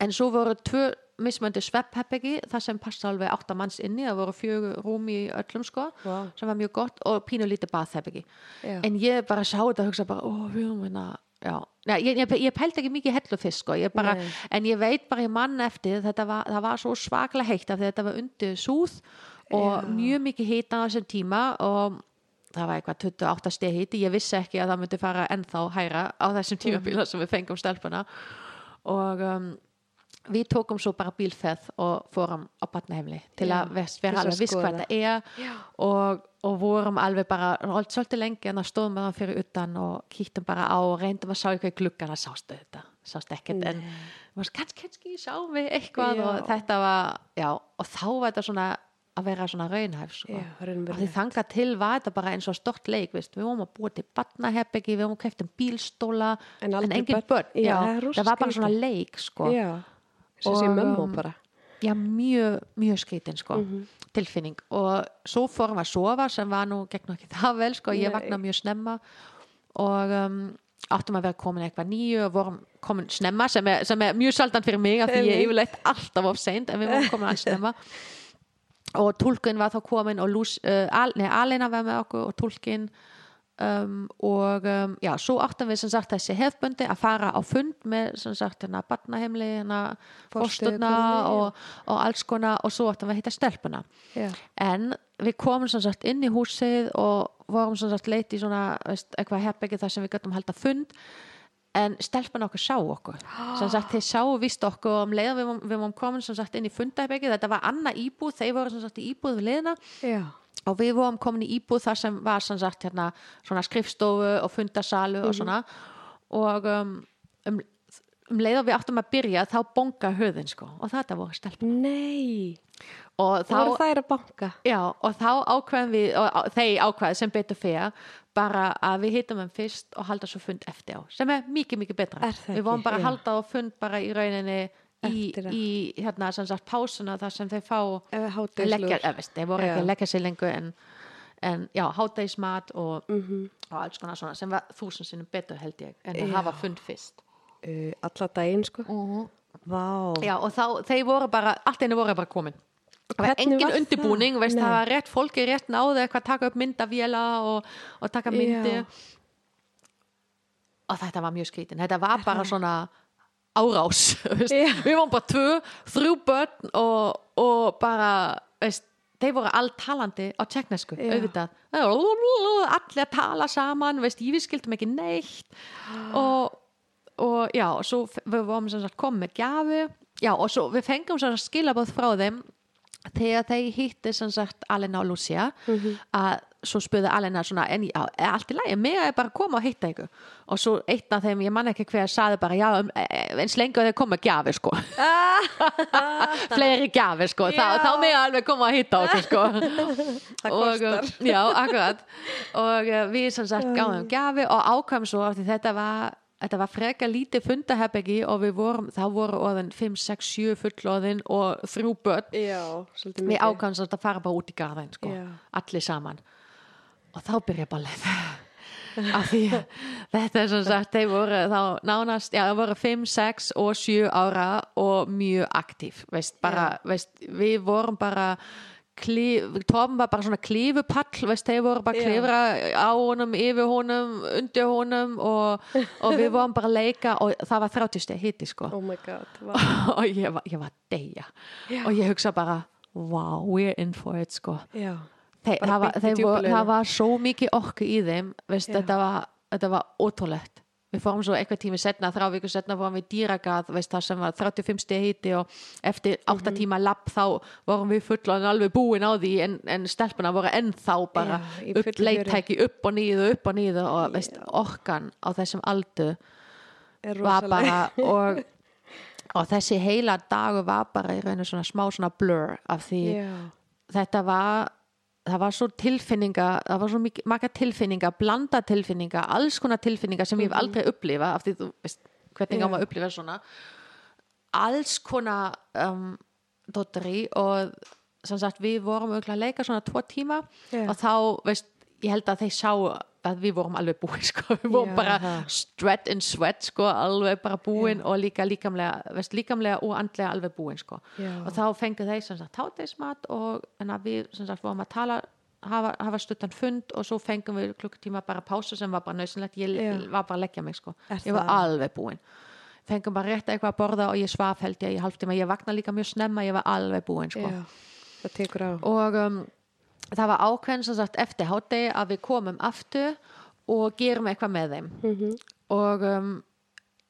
en svo voru tvö mismöndi sveppheppegi þar sem passa alveg átta manns inni það voru fjögur rúm í öllum sko Vá. sem var mjög gott og pínu lítið bathheppegi en ég bara sá þetta og hugsa bara, ó, við erum hérna Nei, ég, ég, ég pældi ekki mikið í hellu fyrst sko. ég bara, en ég veit bara ég mann eftir þetta var, það var svo svaklega heitt af því að þetta var undir súð og Já. mjög mikið hita á þessum tíma og það var eitthvað 28 steg hiti. Ég vissi ekki að það myndi fara ennþá hæra á þessum tímabíla sem við fengum stelpuna. Og um, við tókum svo bara bílferð og fórum á batnaheimli til að vera alveg viss hvað þetta er og, og vorum alveg bara holdt svolítið lengi en það stóðum við það fyrir utan og kýttum bara á og reyndum að sjá eitthvað í gluggan að sástu þetta, sástu ekkert en kannski, sáum við eitthvað Já. og þetta var, já, og þá var þetta svona að vera svona raunhæf sko. Og því þanga til var þetta bara eins og stort leik veist. við vorum að búa til batnaherbyggi við vorum að kefta um bílstóla En en, engin börn. börn, Já, það var bara svona leik sko. Og, mömmu um, bara. já, mjög, mjög skrítin sko, Mhm. tilfinning. Og svo fórum við að sofa sem var nú gegn ekki það vel, sko, ég Nei. vakna mjög snemma. Og um, áttum að vera komin eitthvað nýju og vorum komin snemma sem er, sem er mjög saldan fyrir mig af því ég er yfirleitt alltaf of seint en við vorum komin að snemma. Og tólkun var þá komin og uh, al, nei, Alena var með okkur og tólkin um, og um, já, svo áttum við sem sagt þessi hefbundi að fara á fund með sem sagt hérna batnaheimli hérna fórsturna og, og alls konar og svo áttum við að hitta stelpuna. Já. en við komum sem sagt inn í húsið og vorum sem sagt leit í svona veist, eitthvað herbyggi þar sem við gætum halda fund. En stelpan okkur sá okkur. Sem sagt þeir sáu vist okkur og um leið og við, vorum- komin sem sagt inn í fundaherbyggi þetta var annað íbúð, þeir voru sem sagt í íbúð við liðina Já. Og við vorum komin í íbúð þar sem var sem sagt hérna svona skrifstofu og fundasalu og svona og um, um, um leið og við áttum að byrja þá bonga höðin sko og þetta voru stelpun Nei. og Þá voru þær að banka. Já, og þá ákveðum við, og þeir ákveð sem betur fyrir, bara að við hittum þeim fyrst og halda svo fund eftir á, sem er mikið, mikið betra. Við vorum bara að halda á fund bara í rauninni í, í hérna, sem sagt, pásuna þar sem þeir fá leggja, eða veist, þeir voru ekki að leggja sér lengur en, en já, hádegismat og, Mhm. og alls konar svona, sem var þúsund sinnum betur held ég, en að Já. hafa fund fyrst. Uh, alla daginn, sko. Vá. Já, og þá, þeir voru bara, allt einu voru bara komin. Það var engin var það? undirbúning, veist, það var rétt fólki rétt náði eitthvað að taka upp myndavéla og, og taka myndi Já. og þetta var mjög skrítin þetta var bara svona árás. Já. við vorum bara tvö, þrjú börn og, og bara veist, þeir voru alltalandi á tjekknesku Já. auðvitað allir að tala saman, veist, ég við skildum ekki neitt og, og já, og svo við vorum sem sagt komið með gjafi já, og svo við fengum skilabóð frá þeim þegar þeir hitti sem sagt Alena og Lucia að svo spurði Alena svona en já, allt í lagi, mig er bara að koma og hitta ykkur. Og svo eitt af þeim, ég man ekki hver saði bara, já, um, eh, eins lengur þeir koma gjafi sko. Fleiri gjafi sko, þá, þá mig alveg koma að hitta okkur sko. Það og, kostar. já, akkurat. Og uh, við sem sagt gáðum gjafi og ákvæm svo því þetta var þetta var freka lítið fundaherbeggi og við vorum, þá voru orðin 5, 6, 7 fullorðin og þrjú börn. Já, við svo að fara bara út í garðin sko, Já. allir saman. Og þá byrja ballið. Af því þetta er sem sagt þeir voru þá nánast, já það voru 5, 6 og 7 ára og mjög aktív, veist, bara, veist við vorum bara Tom var bara svona klífupall veist, þeir voru bara Já. klifra á honum, yfir honum, undir honum og, og við vorum bara að leika og það var 30 steg hitti sko. Oh god wow. og ég var, ég var að deyja. Og ég hugsa bara, wow, we're in for it sko. Þe, það, var, voru, það var svo mikið okkur í þeim veist, þetta, var, var ótrúlegt við fórum svo eitthvað tími setna, þrá viku setna fórum við dýragað, veist það sem var 35 stið híti og eftir 8 Mhm. tíma lapp þá vorum við fullan alveg búin á því en, en stelpuna voru ennþá bara í upp, leittæki upp og nýðu upp og nýðu og veist, orkan á þessum aldu var bara og, og þessi heila dagu var bara í rauninu svona smá svona blur af því já, þetta var það var svo tilfinninga það var svo marga tilfinninga, blanda tilfinninga alls konar tilfinninga sem ég hef aldrei upplifa af því þú veist hvernig á Já. maður að upplifa svona alls konar um, dóttari og sem sagt við vorum auðvitað að leika svona tvo tíma Já. og þá veist ég held að þeir sá að við vorum alveg búin sko. við vorum Já. bara stret and sweat sko, alveg bara búin og líka líkamlega, veist, líkamlega og andlega alveg búin sko. Já. og þá fengu þeir hátegismat og við sagt vorum að tala hafa, hafa stuttan fund og svo fengum við klukkutíma bara pásu sem var bara nöðsynlegt ég Já. var bara að leggja mig sko. Ég var alveg búin fengum bara rétt eitthvað að borða og ég svaf held ég í hálftíma, ég vakna líka mjög snemma ég var alveg búin sko já, og um, það var ákveðin sem sagt eftir hátegi að við komum aftur og gerum eitthvað með þeim Mhm. og um,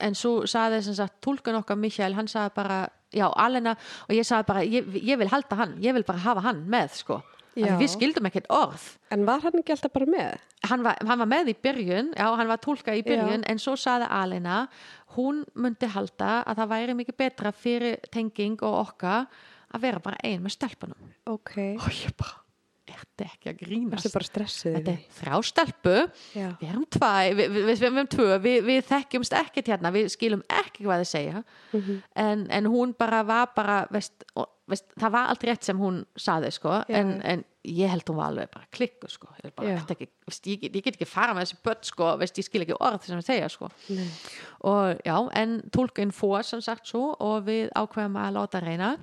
en svo saði sem sagt tólkun okkar Mikael, hann saði bara já, Alena, og ég saði bara ég, ég vil halda hann, ég vil bara hafa hann með sko, Já. við skildum ekkert orð en var hann ekki alltaf bara með? hann var, hann var með í byrjun já, hann var tólka í byrjun, en svo saði Alena hún myndi halda að það væri mikið betra fyrir tenging og okkar að vera bara ein með stelpunum ok, og ég bara, er þetta ekki að grínast. Þetta er þrjá stelpu. Já. við erum tvæ, við, við, við, við erum tvö. Við, við þekkjumst ekkert hérna, við skilum ekki hvað þið segja. Mhm. en, en hún bara var bara veist, og, veist, það var allt rétt sem hún saði sko, en, en ég held hún var alveg bara klikku sko, ég, bara, Já. "Ertu ekki, veist, ég, ég get ekki fara með þessi börn sko, veist, ég skil ekki orð sem þið segja sko. Og já, en tólkun fór sem sagt svo og við ákveðum að láta reyna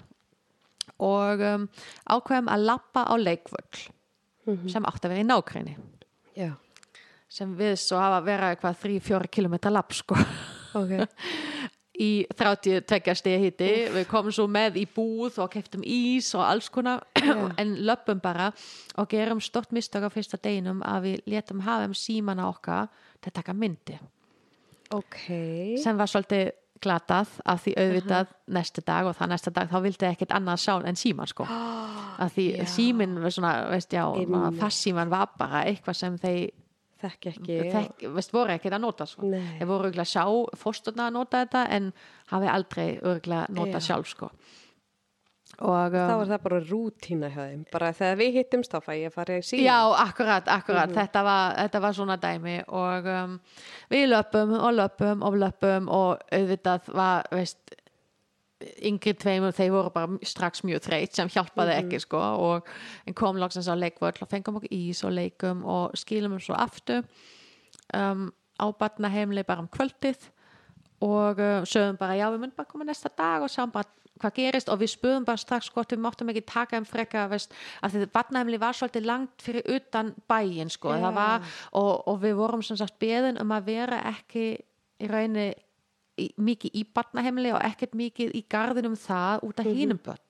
og um, ákveðum að lappa á leikvöll Mhm. sem átti að vera í nákvæmni já, sem við svo hafa að vera eitthvað 3-4 km lapp sko. Ok. Í 32 stegi hitti við komum svo með í búð og keftum ís og alls konar. En löpum bara og gerum stort mistök á fyrsta deginum að við letum hafa um símana okkar til að taka myndi. Ok, sem var svolítið glatað af því auðvitað næsta dag og það næsta dag þá vildi ekkert annað sjá en síman sko af því Já. símin var svona, veist já fassíman var bara eitthvað sem þeir þekki ekki þekk, veist, voru ekkert að nota sko. Nei. þeir voru örgulega að sjá fósturna að nota þetta en hafi aldrei örgulega nota Já. sjálf sko. Og þá um, er það bara rútína hjá þeim. Bara þegar við hittumst þá fæ ég að fara í síma. Já, akkurat, akkurat. Mhm. þetta, var, þetta var svona dæmi. Og um, við löpum og löpum og löpum og auðvitað var veist yngri tveimur, þeir voru bara strax mjög þreytt sem hjálpaði Mhm. ekki sko. Og en kom loksins á leikvöld og fengum okkur ís og leikum og skilum svo aftur um, á batnaheimli bara um kvöldið. Og uh, sögum bara já við myndum bara koma næsta dag. Og sáum bara hvað gerist og við spöðum bara strax hvort við máttum ekki taka um freka veist, að því batnaheimli var svolítið langt fyrir utan bæin sko. Það var, og, og við vorum sem sagt beðin um að vera ekki í rauninni í, mikið í batnaheimli og ekkert mikið í garðinum það út af hínum börn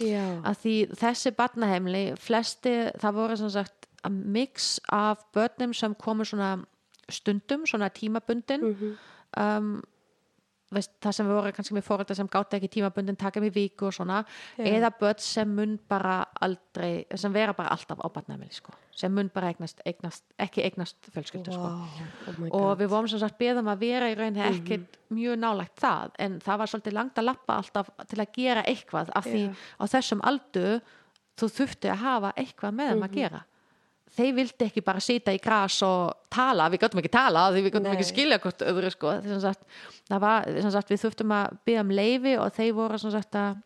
já, að því þessi barnaheimli flesti, það voru sem sagt að mix af börnum sem komu svona stundum, svona tímabundin. Mhm. um, veist, það sem voru kannski með fórölda sem gátt ekki tímabundin taka með viku og svona Já. eða börn sem mun bara aldrei, sem vera bara alltaf á barnaheimili sko. sem mun bara eignast, eignast ekki eignast fjölskyldu sko wow, oh my og við vorum sem sagt beðum að vera í rauninni ekkert mjög nálægt það en það var svolítið langt að lappa alltaf til að gera eitthvað af því Já. á þessum aldu þú þurfti að hafa eitthvað með þeim að gera þeir vildi ekki bara sita í gras og tala, við gáttum ekki tala því við gáttum ekki skilja hvort öðru sko. Sagt, var, sagt, við þurftum að byggja um leifi og þeir voru sagt að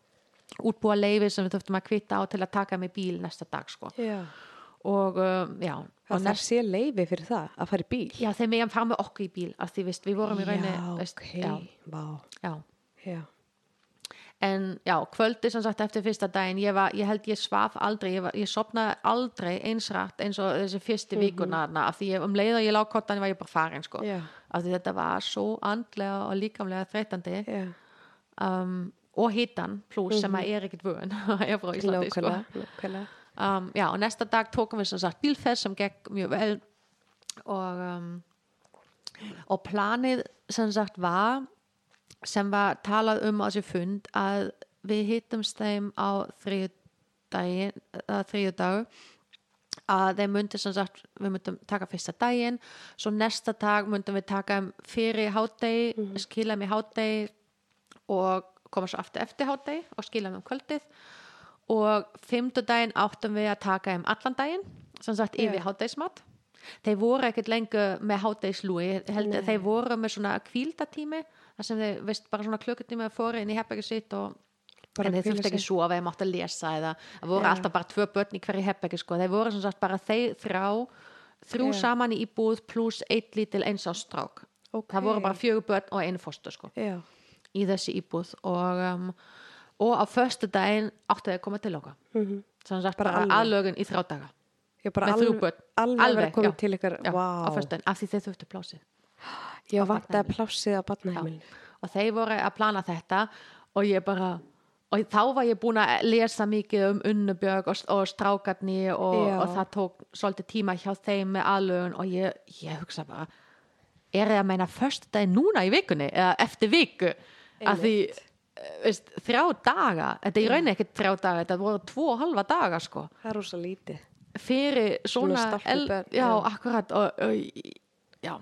útbúa leifi sem við þurftum að kvita á til að taka með bíl næsta dag sko og um, já og Það sé leifi fyrir það að fara í bíl. já, þeir meðan fara með okkur í bíl því, veist, við vorum í rauninni Já, veist, ok, já, vá, já. já. En já, kvöldi sem sagt eftir fyrsta daginn ég, var, ég held ég svaf aldrei ég, var, ég sopnaði aldrei eins rætt eins og þessi fyrsti vikuna þarna, af því ég, um leið og ég lág kottan var ég bara farin sko. Já, af því þetta var svo andlega og líkamlega þreytandi. Já, um, og hitan pluss sem að er ekkert vöðun er frá Íslandi sko. um, já, og næsta dag tókum við sem sagt bílferð sem gekk mjög vel. Og um, og planið sem sagt var sem var talað um á þessi fund að við hittumst þeim á þriðu dag að þeim myndi sem sagt við myndum taka fyrsta daginn svo næsta dag myndum við taka fyrir hátegi, skila þeim í hátegi og koma svo aftur eftir hátegi og skila um kvöldið. Og fimmtudaginn áttum við að taka þeim allan daginn sem sagt yfir Já. hátegismat þeir voru ekkert lengur með hátegislúi Nei. þeir voru með svona kvíldatími þar sem þeir veist bara svona klukkutími að fóru inn í herbergi sitt og Bara en þeir þurfti ekki að þeir mátti að lesa eða það voru Já. alltaf bara tvö börn í hverju herbergi sko. þeir voru sem sagt bara þeir þrá þrjú Já. saman í íbúð pluss eitt lítil eins á strák Ok. það voru bara fjögur börn og einu fóstur sko, Já, í þessi íbúð og, um, og á föstu daginn áttu þeir að koma til okkar sem sagt Bara aðlögun í þrjá daga Ég bara Með þrjú alveg, alveg, alveg Alveg, komið já. til ykkar, Já, vá. á daginn, af því þeir þurftu plásið Ég á vantaði barnaheimili. plássið á barnaheimilinu. og þeir voru að plana þetta og ég bara og þá var ég búin að lesa mikið um Unnubjörg og, og strákarni og, og það tók svolítið tíma hjá þeim með aðlögun og ég, ég hugsa bara er ég að meina först daginn núna í vikunni eða eftir viku að því eh, veist, þrjá daga þetta er í rauninni ekkert þrjá daga þetta voru tvo og halva daga sko Það er rosa lítið. Fyrir Svona svona, stelpubörn, já, já. akkurat og, og, já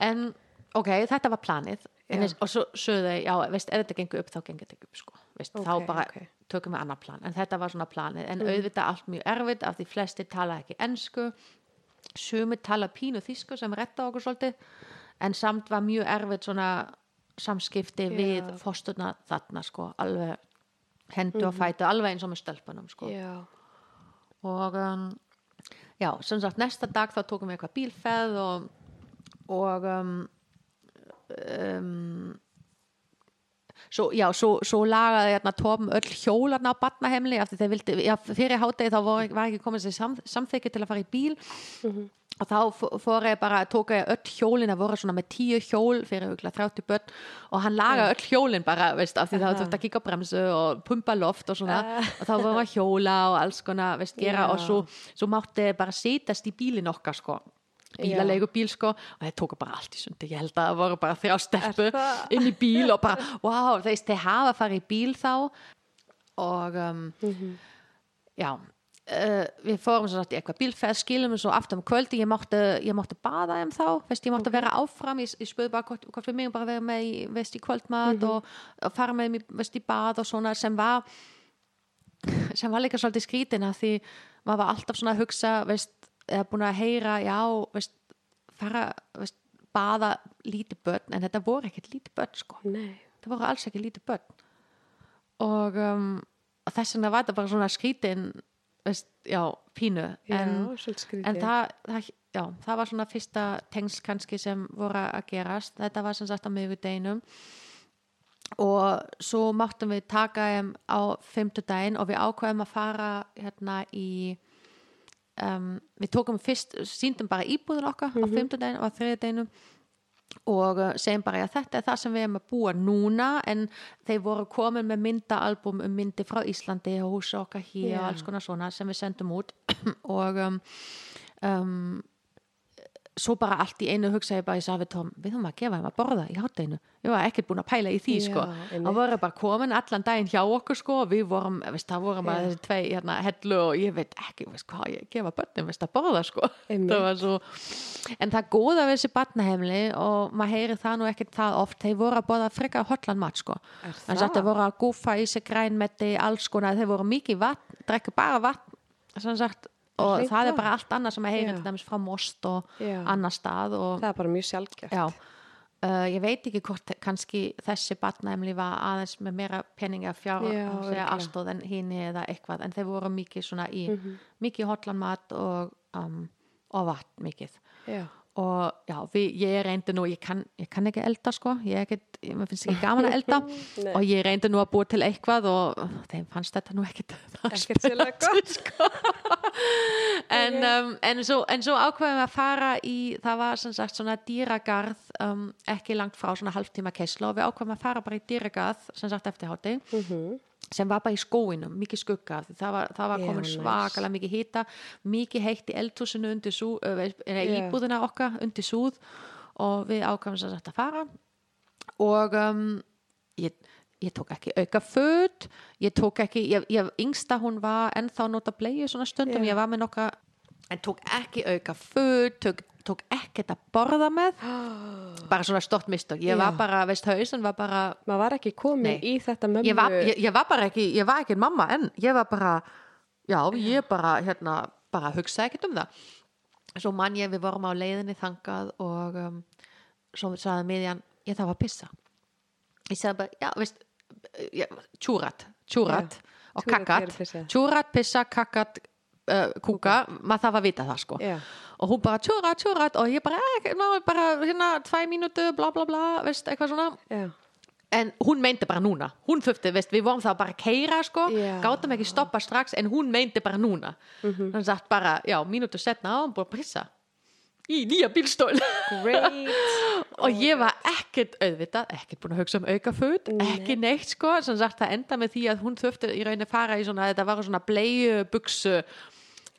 en ok, þetta var planið en, og svo sögðu þau, já, veist, ef þetta gengur upp þá gengur þetta upp, sko veist, þá Ok, bara ok. Mhm. tökum við annar plan en þetta var svona planið, en auðvitað allt mjög erfitt af því flesti tala ekki ensku sumir tala pínu þýsku sem retta okkur svolítið en samt var mjög erfitt svona samskipti Já. við fósturna þarna, sko, alveg hendu og fætu, alveg eins og með stelpunum, sko. Já, og um, já, sem sagt næsta dag þá tókum við eitthvað bílferð og, og um, um, svo, já, svo, svo lagaði hérna tófum öll hjólarna á batnahemli af því þeir vildi, já, fyrir hátegi þá var, var ekki komið sér sam, samþykki til að fara í bíl. Og þá fó- fór ég bara tók ég öll hjólin, það voru svona með tíu hjól fyrir hugla 30 börn. Og hann lagaði öll hjólin bara, veist, af því það Aha. þurfti að kíka bremsu og pumpa loft og svona. Og þá vorum við að hjóla og alls konar, veist, gera. Og svo, svo mátti bara sitast í bílin okkar sko. Bílalegu bíl sko. Og þeir tóku bara allt í sundi. Ég held að það voru bara þrjá steppu inn í bíl og bara, wow, þeir, hafa farið í bíl þá. Og um, já uh, við fórum svo sagt í eitthvað bílferð skilum við svo aftur um kvöldi ég mátti, ég mátti baða þeim þá, veist, ég mátti vera áfram ég, ég spöði bara hvort, hvort við mig bara vera með í, veist, í kvöldmat og, og fara með í, veist, í bað og svona sem var sem var líka svolítið skrítin að því maður var alltaf svona að hugsa veist, eða búin að heyra já, veist, fara veist, baða lítið börn en þetta voru ekkert lítið börn sko. Nei. það voru alls ekki lítið börn. Og, um, og þess vegna var þetta bara svona skrítin veist, já, pínu. Já, en, skrítið. en það, það, já, það var svona fyrsta tengsl kannski sem voru að gerast. Þetta var sem sagt á miðvikudeinum. Og svo máttum við taka þeim á fimmtudaginn og við ákveðum að fara hérna í um, við tókum fyrst síndum bara íbúðin okkar á fimmtudaginn og á þriðudaginn og uh, segjum bara að þetta er það sem við erum að búa núna en þeir voru komin með myndaalbum um myndi frá Íslandi og húsa okkar hér Já. og alls konar svona sem við sendum út og um, um, svo bara allt í einu hugsa ég bara ég sagði við Tom, við þurfum að gefa þeim að borða í hátteginu ég var ekkert búin að pæla í því Já, sko það voru bara komin allan daginn hjá okkur sko og við vorum, veist, það voru bara þessi tvei hérna hellu og ég veit ekki veist, hvað ég gefa börnum veist, að borða sko. Það var svo en það góða við þessi barnaheimli og maður heyri það nú ekkert það oft þeir voru að borða frekar hotlan mat sko. Þannig að þeir voru að gúfa í sig grænmetti alls konar, þeir voru mikið vatn drekka bara vatn sem sagt, og Hreint það er bara allt annað sem að heyri Já. til dæmis frá most og Já. annar stað og Það er bara mjög sjálfgeft. Já, uh, ég veit ekki hvort kannski þessi batnaemli var aðeins með meira peningi að fjár aðstóð en hini eða eitthvað en þeir voru mikið svona í Mhm. mikið hotlan mat og, um, og vatn mikið Já. Og já, við, ég reyndi nú ég kann, ég kann ekki elda sko. Ég, ekkit, ég finnst ekki gaman að elda. Og ég reyndi nú að búa til eitthvað og þeim fannst þetta nú ekkit sko. en, um, en svo, svo ákveðum við að fara í það var sem sagt svona dýragarð um, ekki langt frá svona halvtíma keisla. Og við ákveðum að fara bara í dýragarð sem sagt eftir hátti Mhm. Sem var bara í skóinum, mikið skugga það var, það var komin nice. svakalega mikið hýta mikið heitt í eldhúsinu undir sú, eða Já. íbúðina okkar undir súð og við ákvæmum sem sagt að fara og um, ég, ég tók ekki auka föt ég tók ekki, ég, ég yngsta hún var ennþá nota bleiðu svona stundum Já. ég var með nokkra, en tók ekki auka föt, tók, tók ekkert að borða með, bara svona stort mistök, ég var bara, veist hausin var bara Maður var ekki komin Nei. í þetta mömmu. ég var, ég, ég var bara ekki, ég var ekki mamma en ég var bara, já, ég bara hérna, bara hugsa ekkert um það. Svo man ég, við vorum á leiðinni þangað og um, svo sagði miðjan, ég þarf að pissa. Ég sagði bara, já, veist tjúrat, tjúrat og kakkat, tjúrat, pissa, kakkat uh, kúka, maður þarf að vita það sko. Já. Og hún bara tjúrat, tjúrat og ég bara, eh, ná, bara hérna, tvæ mínútu, bla bla bla, veist, eitthvað svona Já. en hún meinti bara núna hún þurfti, veist, við vorum það bara að keira sko, Já. gátum ekki stoppa strax en hún meinti bara núna Mhm. hann sagt bara, já, mínútu setna á hún búið að prissa í nýja bílstól og ég var ekkert auðvitað, ekkert búin að hugsa um auka föt ekki neitt sko, sem sagt það enda með því að hún þurfti í rauninni fara í svona þetta var svona bleiu buksu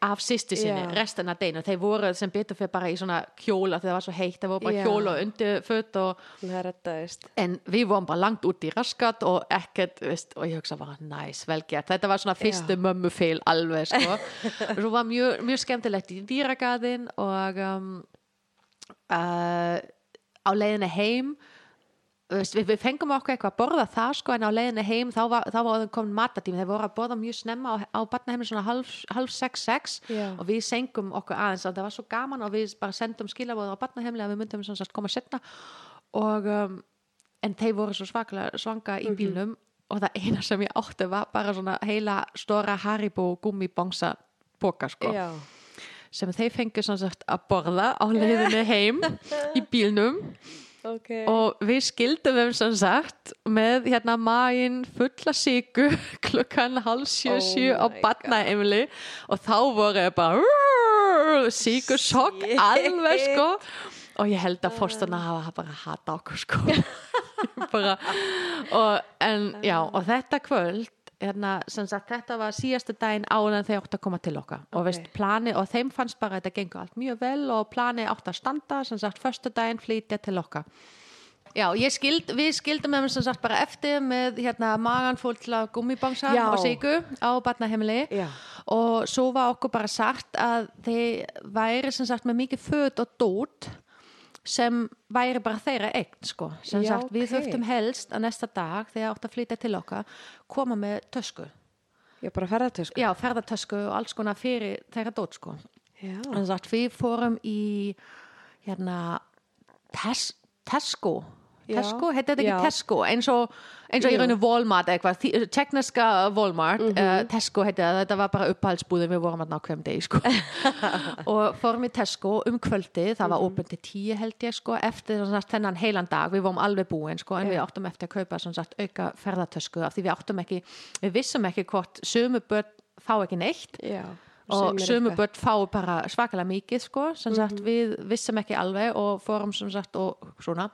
af sýsti sinni, Já. restina deinu þeir voru sem betur fyrir bara í svona kjóla þegar það var svo heitt, þeir voru bara Já. kjóla undir föt og Það en við vorum bara langt út í raskat og ekkert, veist, og ég hugsa bara næs, vel gert, þetta var svona fyrstu mömmu feil alveg, sko. Svo var mjög, mjög skemmtilegt í dýragarðin og um, uh, á leiðinni heim við, við fengum okkur eitthvað að borða það sko en á leiðinni heim þá var, var komin matatími, þeir voru að borða mjög snemma á, á barnaheimil svona halv, halv sex sex. Já. og við sengum okkur aðeins. Og það var svo gaman og við bara sendum skilabóð á barnaheimli að við myndum sagt koma setna og um, en þeir voru svo svakalega svanga Mhm. í bílnum. Og það eina sem ég átti var bara svona heila stóra Haribo gummibongsa boka sko. Já. sem þeir fengu sem sagt að borða á leiðinni heim í bílnum Ok. og við skildum þeim sem sagt með hérna maginn fulla sigu klukkan sjö Oh á my batnaemli og þá voru ég bara sigur sjokk alveg sko. Og ég held að fórstana hafa bara hata okkur sko. Bara, og, en já og þetta kvöld hérna, sagt, þetta var síðasta daginn áður en þeir átt að koma til okkar og, Ok. veist, plani, og þeim fannst bara að þetta gengur allt mjög vel og plani átt að standa sem sagt, förstu daginn flytja til okkar Já, skild, við skildum þeim sem sagt bara eftir með hérna magan full af gummibangsa Já. og sigu á barnaheimili Já. og svo var okkur bara sagt að þeir væri sem sagt með mikið föt og dót sem væri bara þeirra eign sko. sem Já, sagt við ok. þurftum helst að næsta dag þegar átt að flytja til okkar koma með tösku Ég bara ferðartösku. já, ferðartösku og alls konar fyrir þeirra dót sko. Já. sagt við fórum í hérna tes, Tesco Já. Tesco, heitir þetta ekki Tesco? Eins og, eins og í rauninu Walmart eitthvað, tekniska Walmart Mhm. uh, Tesco heitir það, þetta var bara upphaldsbúðin við vorum að ná hverjum degi sko. og fórum í Tesco um kvöldi það var Mhm. opið til tíu held ég sko, eftir sagt, þennan heilan dag, við vorum alveg búin sko, en Já. við áttum eftir að kaupa sagt, auka ferðartösku af því við áttum ekki, við vissum ekki hvort sömu börn fá ekki neitt. Já. og sömu börn fá bara svakalega mikið sko, sem sagt við vissum ekki alveg og fórum sem sagt og svona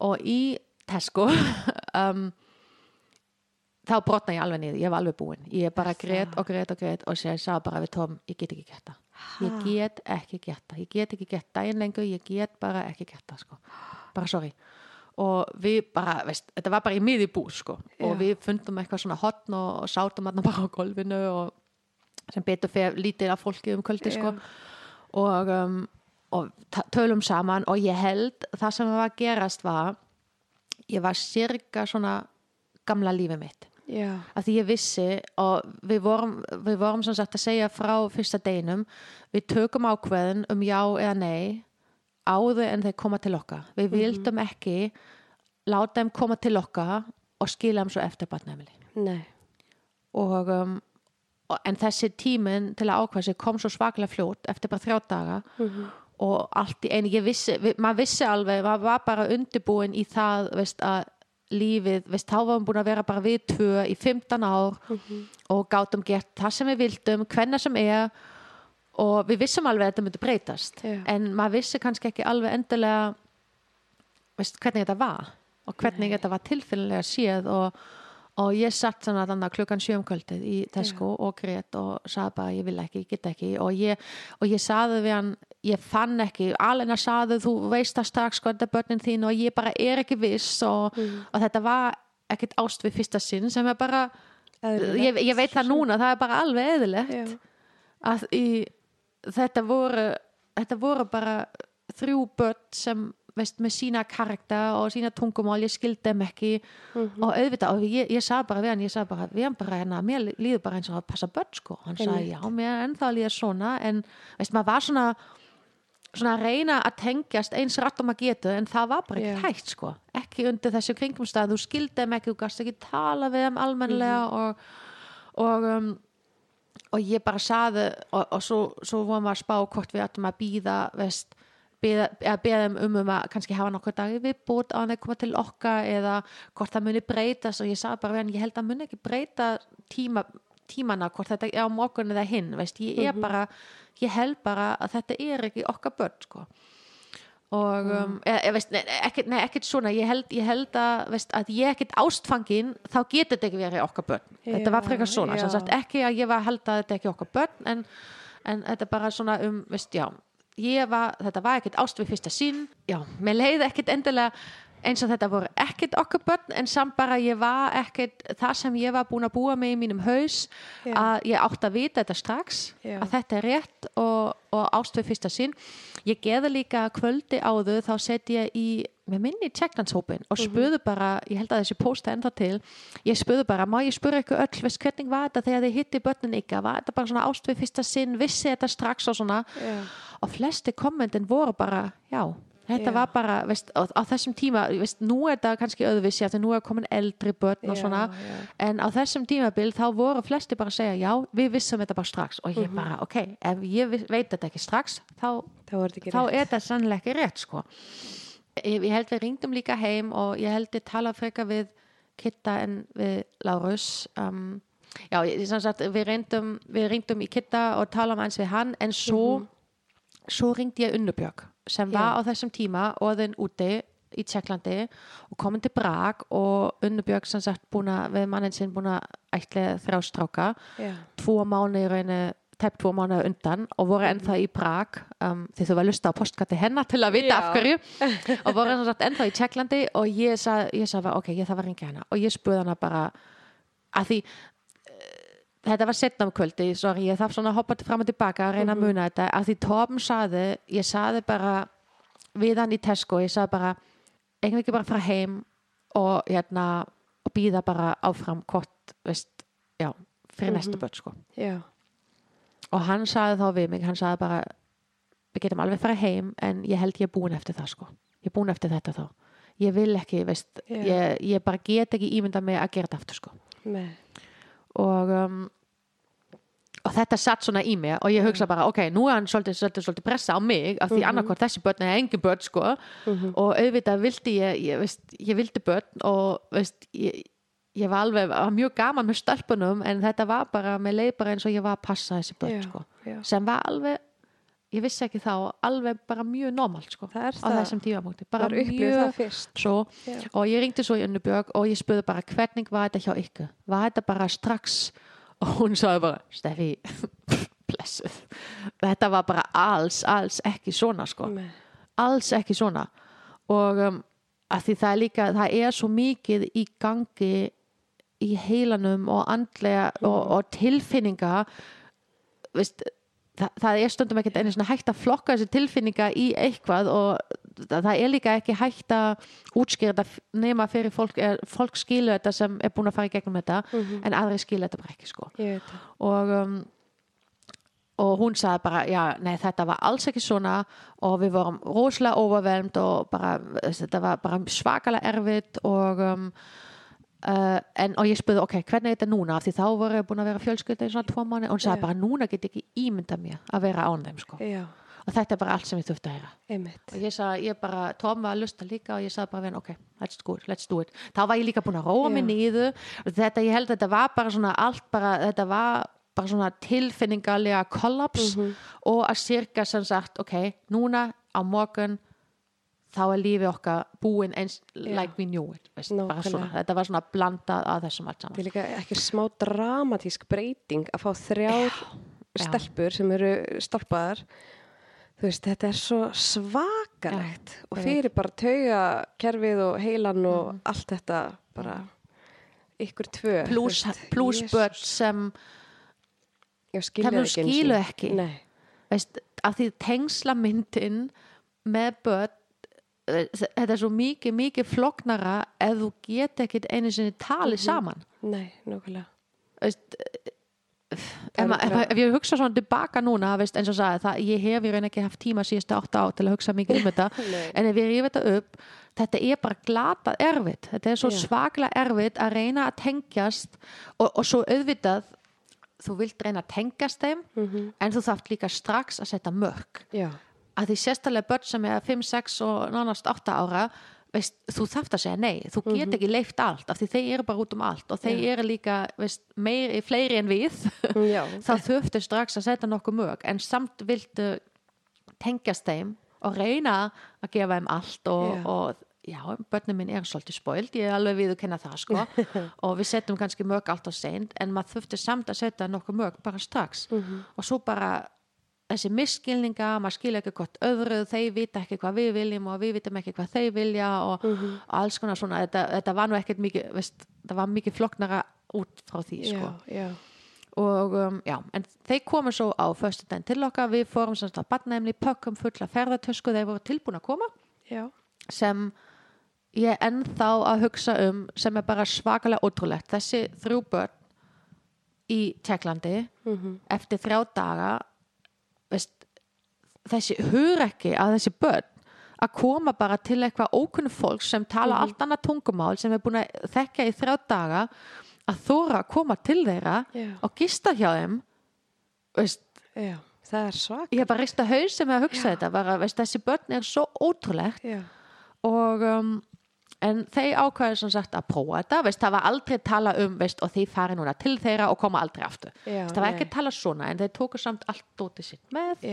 og í Tesco um, þá brotna ég alveg niður, ég var alveg búin. Ég bara grét og grét og grét og sér sá bara við Tom, ég get ekki gert það. Ég get ekki gert það, ég get ekki gert daginn lengur, ég get bara ekki gert það sko, bara sorry. Og við bara, veist, þetta var bara í miði búð sko, og við fundum eitthvað svona hotn og, sátum hann bara á gólfinu og sem betur fyrir lítið af fólki um kvöldi sko. Og, um, og tölum saman og ég held það sem var að gerast var ég var sirka svona gamla lífið mitt. Já. að því ég vissi og við vorum, við vorum sem sagt að segja frá fyrsta deginum við tökum ákveðin um já eða nei áður en þeir koma til okkar. Við vildum ekki láta þeim koma til okkar og skila þeim svo eftir barnæmili og, um, og en þessi tíminn til að ákvæða sig kom svo svaklega fljótt eftir bara þrjá daga og allt í einu, ég vissi vi, maður vissi alveg, maður var bara undirbúin í það, veist, að lífið, veist, þá varum búin að vera bara við tvö í 15 ár og gátum gert það sem við vildum hvenna sem er og við vissum alveg að þetta myndi breytast. Já. en maður vissi kannski ekki alveg endilega veist, hvernig þetta var og hvernig þetta var tilféllega séð og, og ég satt svona þannig klukkan sjöumkvöldið í Tesco og grét og sagði bara ég vil ekki, ég get ekki. Og ég, og ég saði við hann ég fann ekki, alveg að saði þú veist það strax hvað þetta er börnin þín og ég bara er ekki viss og, og þetta var ekkert ást við fyrsta sinn sem er bara ég, ég veit það núna, það er bara alveg eðilegt að í, þetta voru þetta voru bara þrjú börn sem veist, með sína karakter og sína tungumál, ég skildi þeim ekki. Og auðvitað, og ég, ég sagði bara við hann, ég sagði bara, við hann bara hérna, mér líður bara eins og að passa börn sko, hann sagði, já, mér ennþá líður svona, en veist, maður var svona svona að reyna að tengjast eins rætt og maður getur en það var bara ekki Já. hægt sko. Ekki undir þessu kringumstæð, þú skildi þeim ekki þú gast ekki tala við þeim almennilega og, og um, og ég bara saði og, og svo, svo vorum við að spá hvort við ættum að býða veist, eða beða þeim um um að kannski hafa nokkuð dagi viðbútt á hann að koma til okkar eða hvort það muni breytast. Og ég sagði bara hann, ég held að muni ekki breyta tíma, tímana hvort þetta er á morgun eða hinn veist, ég er bara, ég held bara að þetta er ekki okkar börn sko. Og um, e, e, veist, nei, ekkert, nei, ekkert svona ég held, ég held að, veist, að ég ekkert ástfangin þá getur þetta ekki verið okkar börn. Þetta var frekar svona, já. sem sagt ekki að ég var að held að þetta ekki okkar börn en, en þetta bara svona um, veist, já ég var, þetta var ekkert ást við fyrsta sín já, mér leiði ekkert endilega eins og þetta voru ekkert okkar börn en samt bara ég var ekkert það sem ég var búin að búa með í mínum haus Já. að ég átti að vita þetta strax Já. að þetta er rétt og, og ást við fyrsta sinn ég geði líka kvöldi áður þá seti ég í með minni tjekklandshópin og spurðu bara ég held að þessi posta ennþá til ég spurðu bara, má ég spurðu ykkur öll veist, hvernig var þetta þegar þið hitti börnin ykkar var þetta bara svona ást við fyrsta sinn, vissi þetta strax og svona Já. og flesti kommentin voru bara, já þetta Já. var bara, veist, á, á þessum tíma veist, nú er þetta kannski öðvissi að nú er komin eldri börn og svona. já. en á þessum tímabil þá voru flesti bara að segja já, við vissum þetta bara strax. Og ég bara, ok, ef ég veit þetta ekki strax þá, þá er þetta er sannlega ekki rétt sko. Ég, ég held við ringdum líka heim og ég held ég tala freka við Kitta en við Lárus. Um, já, ég, sagt, við reyndum við ringdum í Kitta og tala um eins við hann en svo, svo ringdi ég Unnubjörg sem var á þessum tíma og þinn úti í Tjekklandi og komin til Brag og Unnubjörg sem sagt búin að við mannin sinn búin að ætla þrjá stráka. Já. tvo mánu í rauninu tæp tvo mánu undan og voru ennþá í Prag um, því þú var að lusta á postkatti hennar til að vita Já. af hverju. Og voru ennþá í Tjekklandi og ég sagði, ég sagði ok, ég þarf að ringja hana og ég spurði hana bara að því þetta var setna um kvöldi, sorry, ég þarf svona að hoppa fram og tilbaka að reyna að muna þetta. Að því Torben saði, ég saði bara við hann í Tesco, ég saði bara við ekki bara fara heim og hérna og býða bara áfram hvort, veist, já fyrir næsta börn sko. Já. og hann sagði þá við mig, hann sagði bara við getum alveg fara heim en ég held ég er búin eftir það sko. Ég er búin eftir þetta þá. Ég vil ekki, veist, ég, ég bara get ekki ímynda mig að gera þetta aftur sko. Nei. Og um, og þetta satt svona í mig og ég hugsa bara, ok, nú er hann svolítið, svolítið, svolítið pressa á mig af því mm annarkvort þessi börn er engin börn sko. Og auðvitað vildi ég, ég, veist, ég vildi börn og veist, ég, ég var alveg var mjög gaman með stelpunum en þetta var bara, með leið bara eins og ég var að passa þessi börn Já, sko, já. sem var alveg ég vissi ekki þá, alveg bara mjög normalt sko, Það á það. þessum tímapunkti bara fyrst. svo Já. og ég ringdi svo í Unnubjörg og ég spurði bara hvernig var þetta hjá ykkur var þetta bara strax og hún sagði bara Steffi, blessuð þetta var bara alls, alls ekki svona sko Nei. alls ekki svona og um, að því það er líka það er svo mikið í gangi í heilanum og andlega og, og tilfinninga veist, það, það er stundum ekkert einu svona hægt að flokka þessi tilfinninga í eitthvað og það, er líka ekki hægt að útskýra þetta nema fyrir fólk, er, fólk skilu þetta sem er búin að fara í gegnum þetta en aðri skilu þetta bara ekki sko. Og um, og hún sagði bara, já, nei, þetta var alls ekki svona og við vorum rosalega overvelmt og bara, þetta var bara svakalega erfitt og um, uh, en, og ég spurði, ok, hvernig er þetta núna af því þá voru ég búin að vera fjölskylda í svona tvo mánu og hún sagði Já. bara, núna get ekki ímynda mér að vera án þeim, sko Já, og þetta er bara allt sem ég þurfti að heyra einmitt. og ég sagði, ég bara, Tom var að lusta líka og ég sagði bara ok, let's do it, let's do it þá var ég líka búin að róa mig Já. niður og þetta, ég held að þetta var bara svona allt bara, þetta var bara svona tilfinningarlega kollaps Mhm. og að sirka sem sagt, ok, núna á morgun þá er lífi okkar búin eins like we knew it svona, þetta var svona blandað að þessum allt Þetta saman er líka ekki smá dramatísk breyting að fá þrjár já. stelpur sem eru stálpaðar. Þú veist, þetta er svo svakalegt og ég fyrir bara tauga kerfið og heilan og Mhm. allt þetta bara ykkur tvö. plus, þú veist, plus Jesús. börn sem Já, skilja Þeim ekki ekki. Veist, að því tengsla myndin með börn þetta er svo mikið, mikið floknara ef þú get ekkit einu sinni talið saman. Nei, nákvæmlega. veist, Það ef, ma- ef, bara- ef ég hugsa svona tilbaka núna veist, eins og sagði, það, ég hef í raun ekki haft tíma síðustu átta á til að hugsa mikið um þetta. En ef ég ríf þetta upp þetta er bara glatað erfitt. Þetta er svo Já. svaklega erfitt að reyna að tengjast og, og svo auðvitað þú vilt reyna að tengjast þeim Mhm. en þú þarft líka strax að setja mörg Já, að því sérstaklega börn sem er 5, 6 og nánast 8 ára veist, þú þarft að segja nei, þú get ekki leift allt af því þeir eru bara út um allt og þeir Já. eru líka veist, meiri, fleiri en við já, þá þurftu strax að setja nokkuð mörg en samt viltu tengjast þeim og reyna að gefa þeim allt og, Já. og já, börnum minn er svolítið spoild, ég er alveg við að kenna það sko og við setjum kannski mörg allt á seint en maður þurfti samt að setja nokkuð mörg bara strax Mhm. og svo bara þessi misskilninga, maður skilja ekki hvort öðru, þeir vita ekki hvað við viljum og við vitum ekki hvað þeir vilja og, Mhm. og alls konar svona, þetta, þetta var nú ekkert mikið, veist, það var mikið floknara út frá því, sko já, já. og um, já, en þeir komu svo á föstu daginn til okkar, við fórum semst á badnæmli, pökkum fulla ferðartösku þeir voru tilbúin að koma Já, sem ég ennþá að hugsa um sem er bara svakalega ótrúlegt þessi þrjú börn í Tjekklandi Mhm. eftir þrjá daga þessi hur ekki að þessi börn að koma bara til eitthvað ókunnu fólk sem tala allt annað tungumál sem er búin að þekka í þrjá daga að þóra að koma til þeirra Já. og gista hjá þeim veist, já, það er svak. ég er bara rista haus sem að hugsa þetta bara, veist, þessi börn er svo ótrúlegt. Og um, en þeir ákvæðu sem sagt að prófa þetta veist, það var aldrei tala um veist, og þeir fari núna til þeirra og koma aldrei aftur. Það var ekki tala svona en þeir tóku samt allt dótið sitt með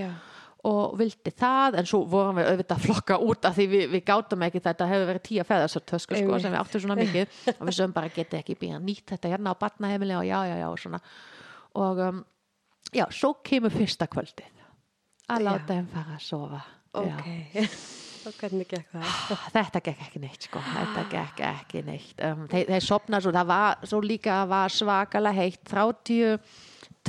og vildi það en svo vorum við auðvitað að flokka út af því við, við gátum ekki þetta hefur verið tíu að feða þessar tösku sko, sem við áttum svona mikið. Og við sögum bara getið ekki býja nýtt þetta hérna á batnaheimili og já já já og svona. Og um, já, svo kemur fyrsta kvöldið. Að láta þeim fara að sofa. Ok. Og hvernig gekk það? þetta gekk ekki neitt sko. Þetta gekk ekki neitt. Um, þeir, þeir sopna svo, það var svo líka var svakalega heitt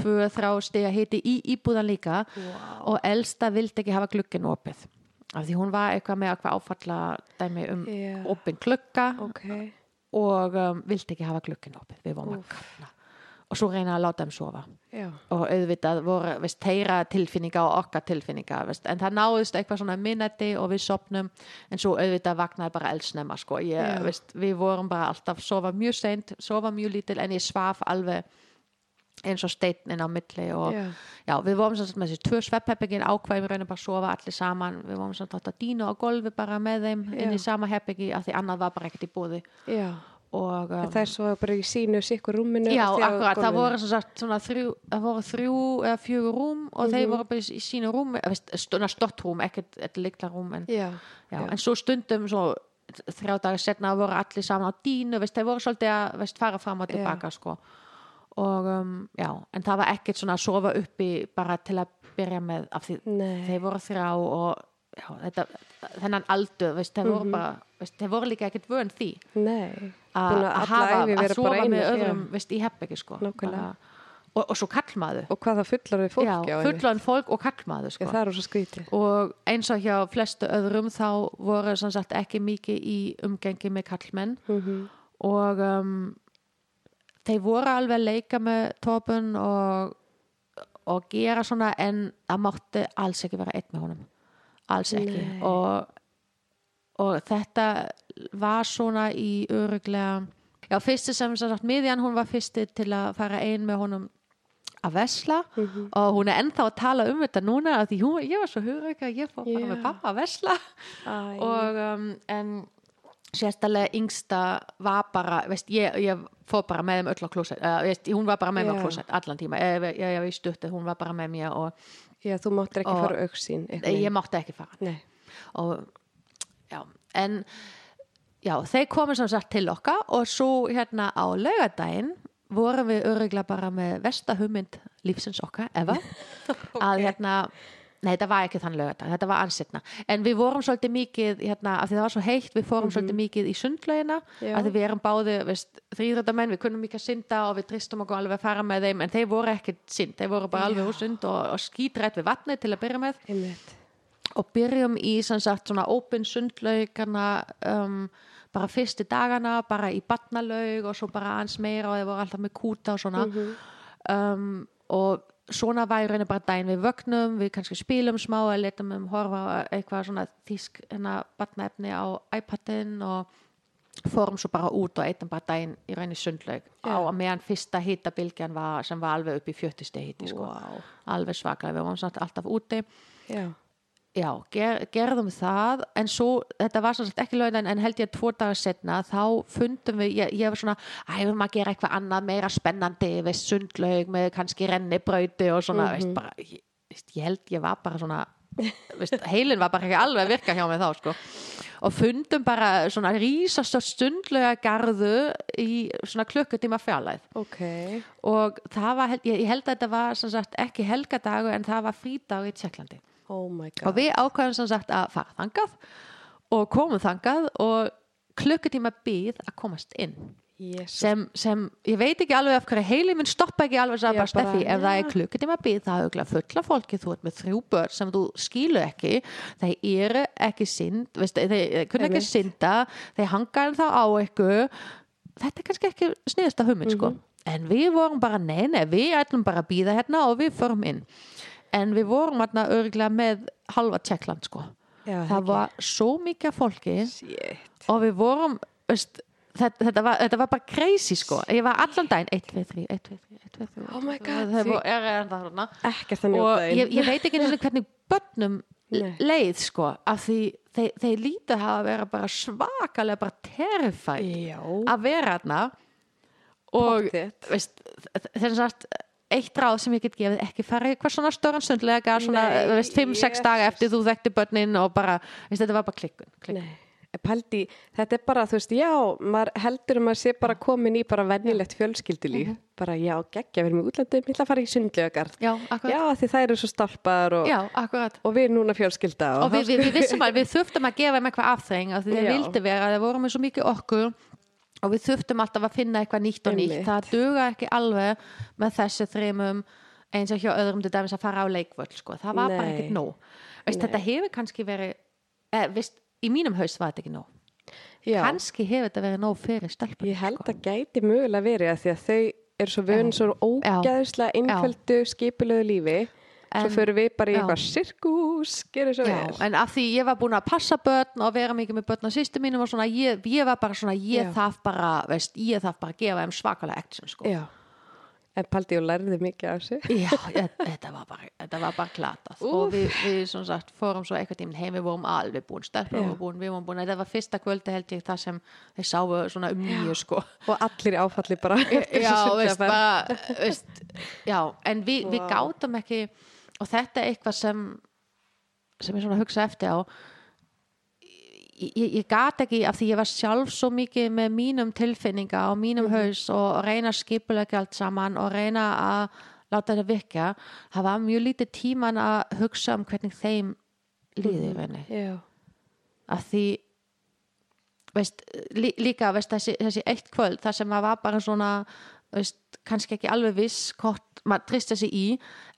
32 þrá stiga hiti í íbúðan líka Wow. og elsta vildi ekki hafa glukkin opið af því hún var eitthvað með eitthvað áfalla dæmi um Já. opin glukka Ok, og um, vildi ekki hafa glukkin opið við vorum Úff. að kalla og svo reyna að láta þeim sofa já, og auðvitað voru veist, þeirra tilfinninga og okkar tilfinninga veist. en það náðist eitthvað svona minnetti og við sopnum en svo auðvitað vaknaði bara eldsnemma sko. ég, veist, við vorum bara alltaf sofa mjög seint, sofa mjög lítil en ég svaf alveg eins og steinin á milli og já, já, við vorum sagt með þessi tvö sveppheppingin ákvæðum við reynum bara að sofa allir saman við vorum sagt að dínu á golfi bara með þeim inn í Já. sama heppingi af því annað var bara ekkert í búði já. og um, Það er svo bara í sínu sikkur rúminu. Já, akkurat, það gólfinu. voru sagt svona þrjú, það voru þrjú eða fjögur rúm og þeir voru bara í sínu rúm, eða veist, stundar stott rúm, ekkert litla rúm, en, Já, já, en svo stundum svo þrjá dagar setna voru allir saman á dínu, veist, þeir voru svolítið að veist, fara fram og Já. tilbaka, sko og um, já, en það var ekkert svona að sofa uppi bara til að byrja með af því Nei. þeir voru þrjá og já, þetta, þennan aldur, veist, þeir Mhm. voru bara veist, þeir voru líka ekkert vön því að hafa, að sofa með öðrum veist, í herbyggi sko. Bara- og, og svo kallmaðu Og hvað það fullar við fólk já, fullan fólk og kallmaðu sko. skrítið. og eins og hjá flestu öðrum þá voru sem sagt ekki mikið í umgengi með kallmenn Mm og um, þeir voru alveg að leika með tópun og, og gera svona en það mátti alls ekki vera einn með honum. Alls ekki. Og, og þetta var svona í öruglega já, fyrsti sem sem sagt miðjan hún var fyrsti til að fara ein með honum að vesla. Og hún er ennþá að tala um þetta núna af því hún, ég var svo hugur að ég fór bara Já. með pappa að vesla. Æ. og um, en sérstælega yngsta var bara veist, ég, ég fór bara með þeim öll á klósett uh, veist, hún var bara með mér á Já. klósett allan tíma. Ég, ég, ég, ég stutti, hún var bara með mér og Já, þú máttir ekki fara auksín ég mátti ekki fara. Og já, en já, þeir komu sem sagt til okkar og svo hérna á laugadaginn vorum við öruglega bara með vestahumynd lífsins okkar, ever. Að hérna Nei, þetta var ekki þann lögadag, þetta var ansitna. En við vorum svolítið mikið, hérna, af því það var svo heitt, við fórum svolítið mikið í sundlaugina, Já. af því við erum báði, veist, þrýðrættamenn, við kunnum ekki að synda og við dristum okkur alveg að fara með þeim, en þeir voru ekki synd, þeir voru bara alveg úr sund og, og skítrætt við vatnið til að byrja með. Einmitt. Og byrjum í sem sagt svona open sundlaugana um, bara fyrstu dagana, bara í batnalaug og svo bara ans meira og þeir voru alltaf með kúta og svona. Um, og svona rauninni bara daginn við vögnum, við kannski spilum smá eða letum um horfa eitthvað svona þýsk hérna batnaefni á iPadin og fórum svo bara út og eittum bara daginn í rauninni sundlaug á að meðan fyrsta hitabilgjan var sem var alveg upp í fjöttisti hiti sko. Vá. alveg svaklega, við samt alltaf úti Já, já, ger, gerðum það en svo, þetta var svo sagt ekki lögn en, held ég tvo dagar setna þá fundum við, ég, ég var svona æ, við maður gera eitthvað annað meira spennandi veist, sundlaug með kannski rennibrauti og svona, veist, bara ég, veist, ég held ég var bara svona veist, heilin var bara ekki alveg að virka hjá mig þá sko. Og fundum bara svona rísast stundlega garðu í svona klukkutíma fjarlæð ok. Og það var, ég, ég held að þetta var sagt ekki helgadagu en það var frídag í Tjekklandi Oh og við ákvæðum sem sagt að fara þangað og komum þangað og klukkutíma býð að komast inn. Sem, sem ég veit ekki alveg af hverju heili minn stoppa ekki alveg Já, bara steffi bara, ef það er klukkutíma býð það er auðvitað fulla fólki þú ert með þrjú börn sem þú skilu ekki þeir eru ekki synd veist, þeir, kunna ekki synda þeir hanga þá á ykkur. Þetta er kannski ekki sniðasta hugmynd sko. Mhm. en við vorum bara nei, nei, við ætlum bara að býða hérna og við förum inn en við vorum hérna örgulega með halva Tjekkland sko. Já, það var svo mikið fólki Shit. og við vorum veist, þetta, þetta, var, þetta var bara crazy sko. ég var allan daginn 1, 2, 3, 1, 2, 3, 1, 2, 3 Oh my god, að njóta og ég, ég veit ekki hvernig börnum Nei. leið sko, af því þeir, þeir lítið hafa verið bara svakalega bara terrified Já, að vera þarna og veist, þess að eitt ráð sem ég get gefið ekki fara í hvað svona stóran sundlega svona, veist, 5-6 Jesus. daga eftir þú þekkti börnin og bara, veist, þetta var bara klikkun, klikkun. Paldi, þetta er bara, þú veist, já, maður heldur að maður sé bara komin í bara venjulegt fjölskyldulíf. Bara, já, geggja, við erum í útlandum, ég ætla að fara í sundlögar. Já. Já, því það eru svo stálpar og, Já, og við erum núna fjölskylda. Og við, við, við vissum að við þurftum að gefa þeim eitthvað afþreng af því Já. vildi vera, þeir voru með svo mikið okkur og við þurftum alltaf að finna eitthvað nýtt og nýtt. Einmitt. Það duga ekki alveg með þessi þreymum eins og hjá öðrum til dæmis að fara á leikvöld sko. það var bara Nei. ekkert nóg. Veist, þetta hefur kannski verið eh, veist, í mínum haus var þetta ekki nóg. já, Kannski hefur þetta verið nóg fyrir stelpunni. ég held að gæti mögulega verið að því að þau eru svo vön svo ógæðislega einföldu skipulegu lífi. Svo En- fyrir við bara í já. eitthvað sirkus, gerir svo vel. en af því ég var búin að passa börn og vera mikið með börn á sýstu mínum og svona, ég, ég var bara svona, ég þarf bara, veist, ég þarf bara að gefa þeim svakalega action, sko. Já, en Paldi, og lærði mikið af þessu. Já, ég, þetta var bara, þetta var bara glatað og við, við svona sagt fórum svo eitthvað tíminn heim, við vorum alveg búin stelpur, við vorum búin, þetta var fyrsta kvöldi held ég það sem þeir sáu svona um nýju sko. Og allir áfalli bara. Já, veist, bara, veist, já, en við, við gátum ekki og þetta er eitthvað sem sem ég svona hugsa eftir á. Ég, ég, gat ekki af því ég var sjálf svo mikið með mínum tilfinninga og mínum Mhm. haus og reyna skipulegja allt saman og reyna að láta þetta virka það var mjög lítið tíman að hugsa um hvernig þeim líði mm Já, af því veist, lí, líka veist, þessi, þessi eitt kvöld þar sem maður var bara svona veist, kannski ekki alveg viss hvort maður trista sig í.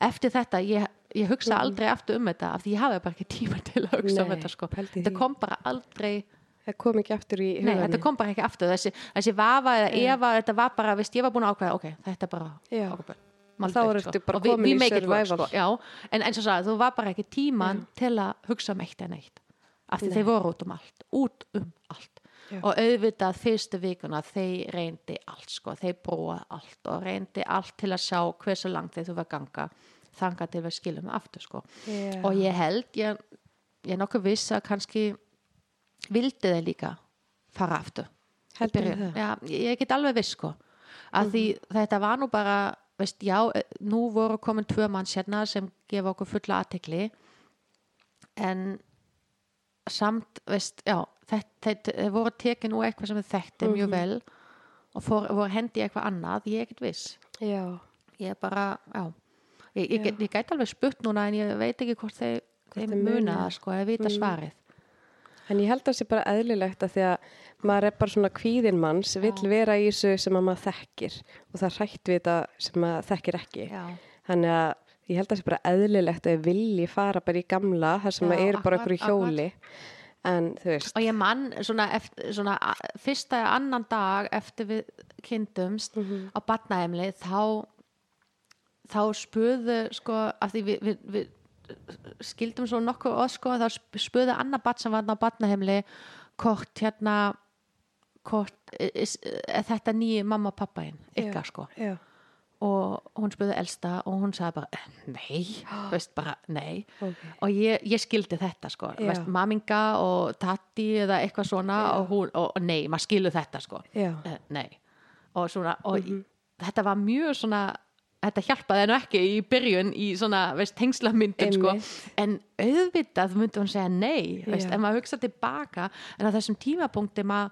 Eftir þetta, ég, ég hugsa aldrei aftur um þetta af því ég hafi bara ekki tíma til að hugsa um Nei, þetta sko. þetta kom bara aldrei það kom ekki aftur í nei, huganum. þetta kom bara ekki aftur. Þessi, þessi vafa eða efa, þetta var bara veist, ég var búin að ákveða, ok, þetta er bara ertu bara Og við- work, survival. sko. já, en eins og sagði, þú var bara ekki tíman til að hugsa um eitt en eitt. Af því Nei. þeir voru út um allt. Út um allt Já. og auðvitað fyrstu vikuna þeir reyndi allt sko, þeir bróða allt og reyndi allt til að sjá hversu langt þeir var að ganga þanga til við skilum aftur sko Já. og ég held, ég, ég er nokkuð viss að kannski vildi þeir líka fara aftur? Já, ég get alveg viss sko að því þetta var nú bara veist, já, nú voru komin tvö manns hérna sem gefa okkur fulla aðtekli en samt, veist, já þetta, þetta voru tekið nú eitthvað sem við þekkti mjög vel og fór, voru hendi eitthvað annað, ég er ekkert viss. Já. ég er bara, já. Ég, ég, get, ég gæti alveg spurt núna en ég veit ekki hvort þeir, þeir þeir muna það sko, eða vita svarið. En ég held að það sé bara eðlilegt að því að maður er bara svona kvíðin manns, vill vera í þessu sem að maður þekkir og það hrætt við þetta sem maður þekkir ekki. já, Þannig að ég held að það sé bara eðlilegt að ég vilji fara bara í gamla, þar sem maður er bara akkurat, okkur í hjóli. En þú veist, og ég mann svona, eftir, svona fyrsta eða annan dag eftir við kynntumst á batnaheimli þá þá spöðu sko af því við, við, við skildum svo nokkuð oss sko þá sp- spöðu annar bat sem var á batnaheimli hvort hérna hvort þetta nýju mamma og pappainn ykkar sko? já, og hún spöðu elsta og hún sagði bara "Eh, nei, veist bara nei. Ok. og ég, ég skildi þetta sko. Veist, maminga og tatti eða eitthvað svona og, hún, og, og nei, maður skilur þetta sko. Eh, nei. Og, svona, og þetta var mjög svona þetta hjálpaði hennu ekki í byrjun í svona, veist, tengslamyndum sko. En auðvitað myndi hún segja nei, veist, Já. ef maður hugsa tilbaka en á þessum tímapunkti maður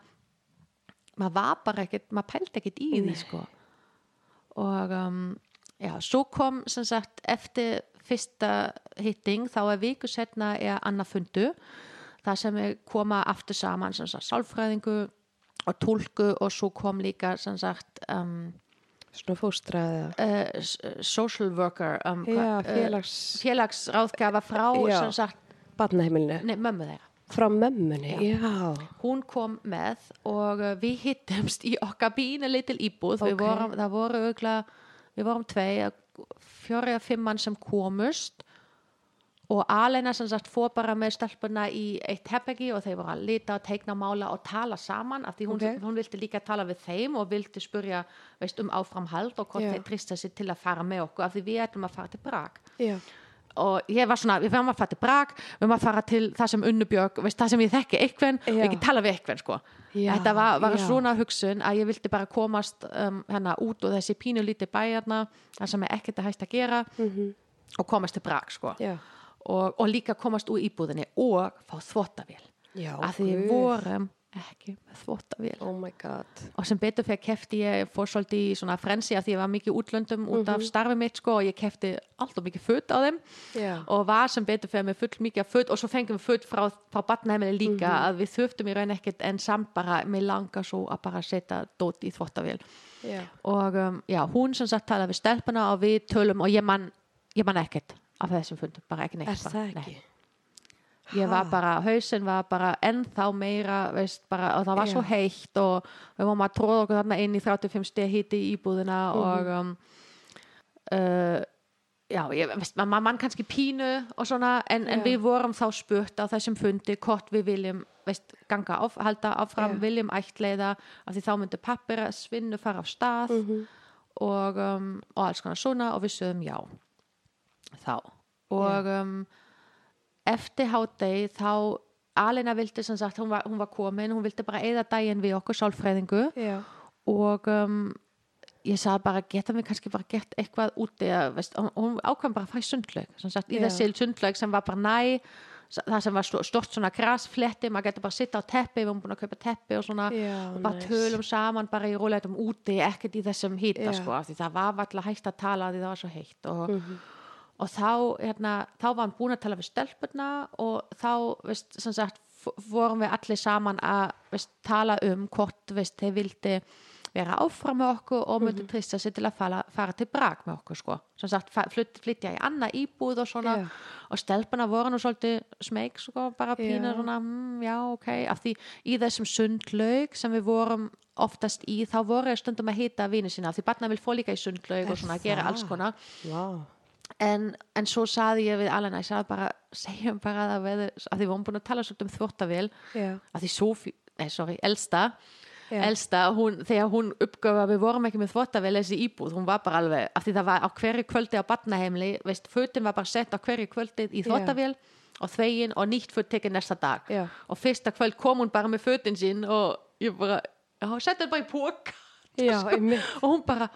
maður var bara ekkert, maður pældi ekkert í því sko og um, já, svo kom sem sagt eftir fyrsta hitting þá er viku setna er annað fundu það sem koma aftur saman sem sagt sálfræðingu og tólku og svo kom líka sem sagt um, svona fóstraða. uh, s- social worker um, hva- uh, félags, frá Já. sem sagt, barnaheimilinu. nei, mömmu þeirra Frá mömmunni, já. hún kom með og uh, við hittumst í okkar bínu litil íbúð við Ok. vorum, það voru ögla við vorum tvei, fjóri að fimm mann sem komust og Alena sem sagt fór bara með stelpuna í eitt herbeggi og þeir voru að lita og teikna mála og tala saman af því hún, Ok. hún vildi líka tala við þeim og vildi spurja veist, um áframhald og hvort Já. þeir trista sig til að fara með okkur af því við ætlum að fara til Prag Já, og ég var svona, við verðum að fara til Prag við verðum að fara til það sem Unnubjörg veist, það sem ég þekki eitthvað, Já. ekki tala við eitthvað sko. Þetta var, var svona hugsun að ég vildi bara komast um, hérna út og þessi pínu lítið bæjarna það sem er ekkert að hægt að gera og komast til Prag sko. og, og líka komast úr íbúðinni og fá þvottavél Já, að því við vorum ekki með þvottavél Oh my god. og sem betur fyrir kefti ég fór svolítið í svona frensi að því ég var mikið útlöndum út af starfi mitt sko og ég kefti alltaf mikið föt á þeim. Já. og var sem betur fyrir með full mikið af föt og svo fengum við föt frá, frá batnaheimili líka að við þurftum í raun ekkert en samt bara, mér langar svo að bara setja dót í þvottavél Já. og um, já, hún sem sagt talaði við stelpuna og við tölum og ég man, ég man ekkert af þessum fundum, bara ekki? neitt Er bara. það Nei. ekki? Ég var bara, hausinn var bara ennþá meira, veist, bara, og það var svo Já. heitt og við varum að tróða okkur þarna inn í 35 steg hiti í íbúðina Mhm. og um, uh, já, ég veist, ma- ma- mann kannski pínu og svona, en, en við vorum þá spurt á þessum fundi hvort við viljum veist, ganga á, halda áfram, Já. viljum ættleiða af því þá myndi pappira svinnu fara á stað Mhm. og, um, og alls konar svona og við sögum já þá og um, eftir hádegi þá Alina vildi sem sagt, hún var, hún var komin hún vildi bara eða daginn við okkur sálfræðingu Já. og um, ég sagði bara, geta við kannski bara gert eitthvað úti að, veist, hún, hún ákvæm bara að fara í sundlaug sem sagt, í þessi sundlaug sem var bara næ það sem var sto- stort svona grasfletti maður getur bara að sitta á teppi, við erum búin að kaupa teppi og svona, Já, og bara nice. tölum saman bara í róleitum úti, ekkert í þessum hýta sko, því það var alltaf hægt að tala því það var svo heitt og, Mhm. Og þá, hérna, þá var hann búin að tala við stelpurna og þá, veist, sem sagt vorum við allir saman að veist, tala um hvort, veist, þeir vildi vera áfram með okkur og myndi trista sig til að fara, fara til brak með okkur sko. sem sagt fa- flyt, flytja í annað íbúð og svona Já. og stelpuna voru nú svolítið smeg sko, bara pínu Já. svona, mm, já ok af því í þessum sundlaug sem við vorum oftast í, þá voru stundum að hita vini sína, af því barna vil fó líka í sundlaug og svona, gera alls konar Vá. En, en svo saði ég við Alena, ég saði bara segjum bara að það veður, að því við vorum búin að tala svolítið um þvóttavél Já. að því Sofi, nei sorry, Elsta Já. Elsta, hún, þegar hún uppgöfa að við vorum ekki með þvóttavél þessi íbúð, hún var bara alveg af því það var á hverju kvöldi á barnaheimli veist, fötin var bara sett á hverju kvöldið í þvóttavél og þvegin og nýtt föt tekið næsta dag og fyrsta kvöld kom hún bara með fötin sín og ég bara, setti þetta bara í pók Já, einmitt. og hún bara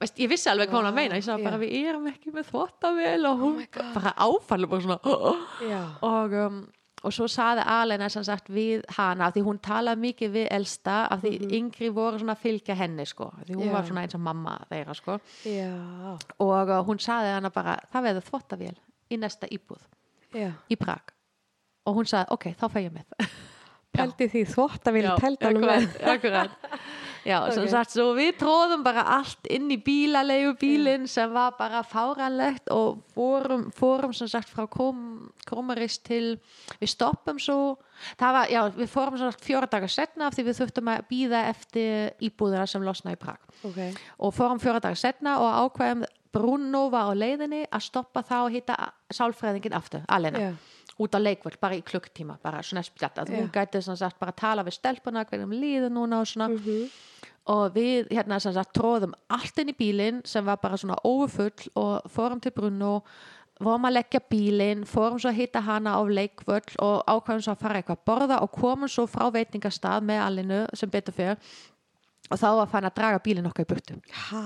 veist, ég vissi alveg hvað hún að meina. Ég sagði bara við erum ekki með þvottavél. Og hún God. bara áfallu bara svona Já. og, um, og svo saði Alena sem sagt við hana af því hún talaði mikið við elsta af því yngri voru svona að fylgja henni sko, því hún. Já. var svona eins og mamma þeirra sko. Og uh, hún saði hana bara það veður þvottavél í næsta íbúð í Prag. Og hún saði ok, þá fæ ég með Pældi því þvóttavél teltanum akkurat, akkurat. Já, sem Ok. sagt, svo við tróðum bara allt inn í bílalegu bílinn sem var bara fáranlegt og fórum, fórum sem sagt frá Krom, Kromaris til, við stoppum svo, það var, já, við fórum sem sagt fjóra dagar setna af því við þurftum að býða eftir íbúðina sem losna í Prag Ok. og fórum fjóra dagar setna og ákveðum Bruno var á leiðinni að stoppa þá og hitta sálfræðingin aftur, alena Já. Út á leikvöld, bara í klukktíma bara svona spjatt, að hún gæti sem sagt bara tala við stelpuna, hvernig líður núna og svona. Mhm. og við hérna sem sagt tróðum allt inn í bílinn sem var bara svona ófull og fórum til Bruno vorum að leggja bílinn, fórum svo að hitta hana á leikvöld og ákvæðum svo að fara eitthvað að borða og komum svo frá veitingastað með allinu sem betur fyrir og þá var fann að draga bílinn okkar í burtu. Ha?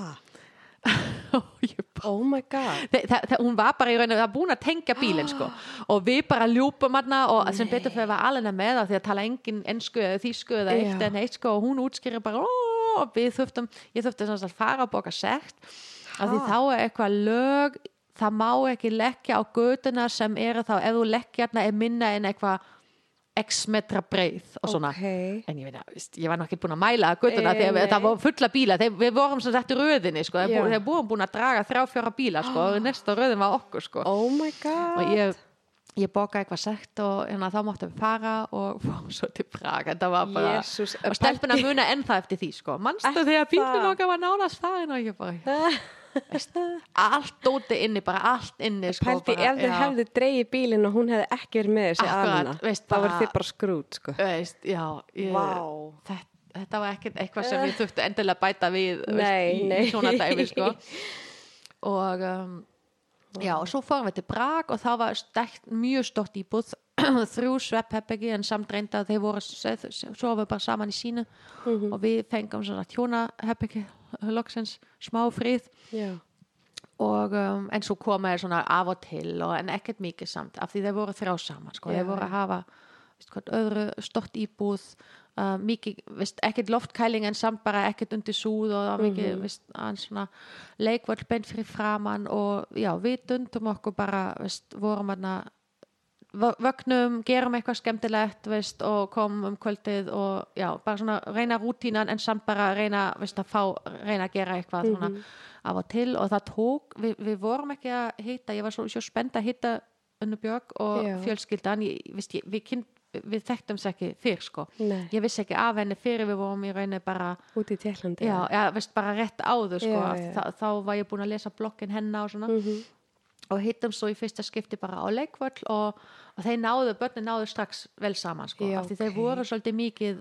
Oh my god. Þe- það, það, hún var bara í rauninu, það var búin að tengja bílinn sko. Og við bara ljúpum hana og sem betur fyrir var alveg með það því að tala engin ennsku eða þýsku eða eitt en eitt sko og hún útskýrir bara "Ó", þurftum, ég þurfti að fara og boka sekt. Af því þá er eitthvað lög það má ekki leggja á göduna sem eru þá, ef þú leggja er minna en eitthvað x metra breið og svona Ok. en ég, veit, veist, ég var náttúrulega búin að mæla göttuna Eh, þegar það var fulla bíla þegar við vorum sem sagt í röðinni sko. þeir bú- þeir búum búin að draga þrjá fjóra bíla sko, og næsta röðin var okkur sko. Oh og ég, ég bókaði eitthvað sekt og hérna, þá máttum við fara og fórum svo til Prag en það var bara Jesús, og stelpuna muna ennþá eftir því sko. mannstu þegar það? okkar var nánast farin og ég bara allt dóti inni, bara allt inni sko, Pældi bara, ef þið hefðu dreigið bílinn og hún hefði ekki verið með þessi Það var bara- þið bara skrút, sko. veist, já, ég, Vá. þetta, þetta var ekkert eitthvað sem ég þurfti endilega bæta við Nei, veist, nei. í svona dæmi sko. og um, já, og svo fórum við til Prag og það var stækt, mjög stórt íbúð þrjú sveppherbeggi en samt reynda að þeir voru svo við bara saman í sínu Mhm. og við fengum svona tjónaherbeggi loksins smá frið Já. og um, en svo koma þeir svona af og til og, en ekkert mikið samt af því þeir voru þrjá saman sko. Þeir voru að hafa hvað, öðru stort íbúð uh, mikið, veist, ekkert loftkæling en samt bara ekkert undir súð og mikið, aðeins svona leikvöld beint fyrir framann og já, við dundum okkur bara, veist, vorum aðna vögnum, gerum eitthvað skemmtilegt veist, og komum um kvöldið og já, bara svona reyna rútínan en samt bara reyna, veist, að fá reyna að gera eitthvað Mhm. svona af og til og það tók, við, við vorum ekki að hitta, ég var svo, svo spennt að hitta Önnu Björg og Já. fjölskyldan ég, veist, ég, við, kyn, við þekktum sér ekki fyrr sko, Nei. ég vissi ekki af henni fyrir við vorum í rauninni bara Út í Tjekklandi. já, já, veist, bara rétt áður sko, Já, já. Þá, þá var ég búin að lesa blokkin hennar og svona Mhm. Og hittum svo í fyrsta skipti bara á leikvöll og, og þeir náðu, börnin náðu strax vel saman sko, af því þeir ok. voru svolítið mikið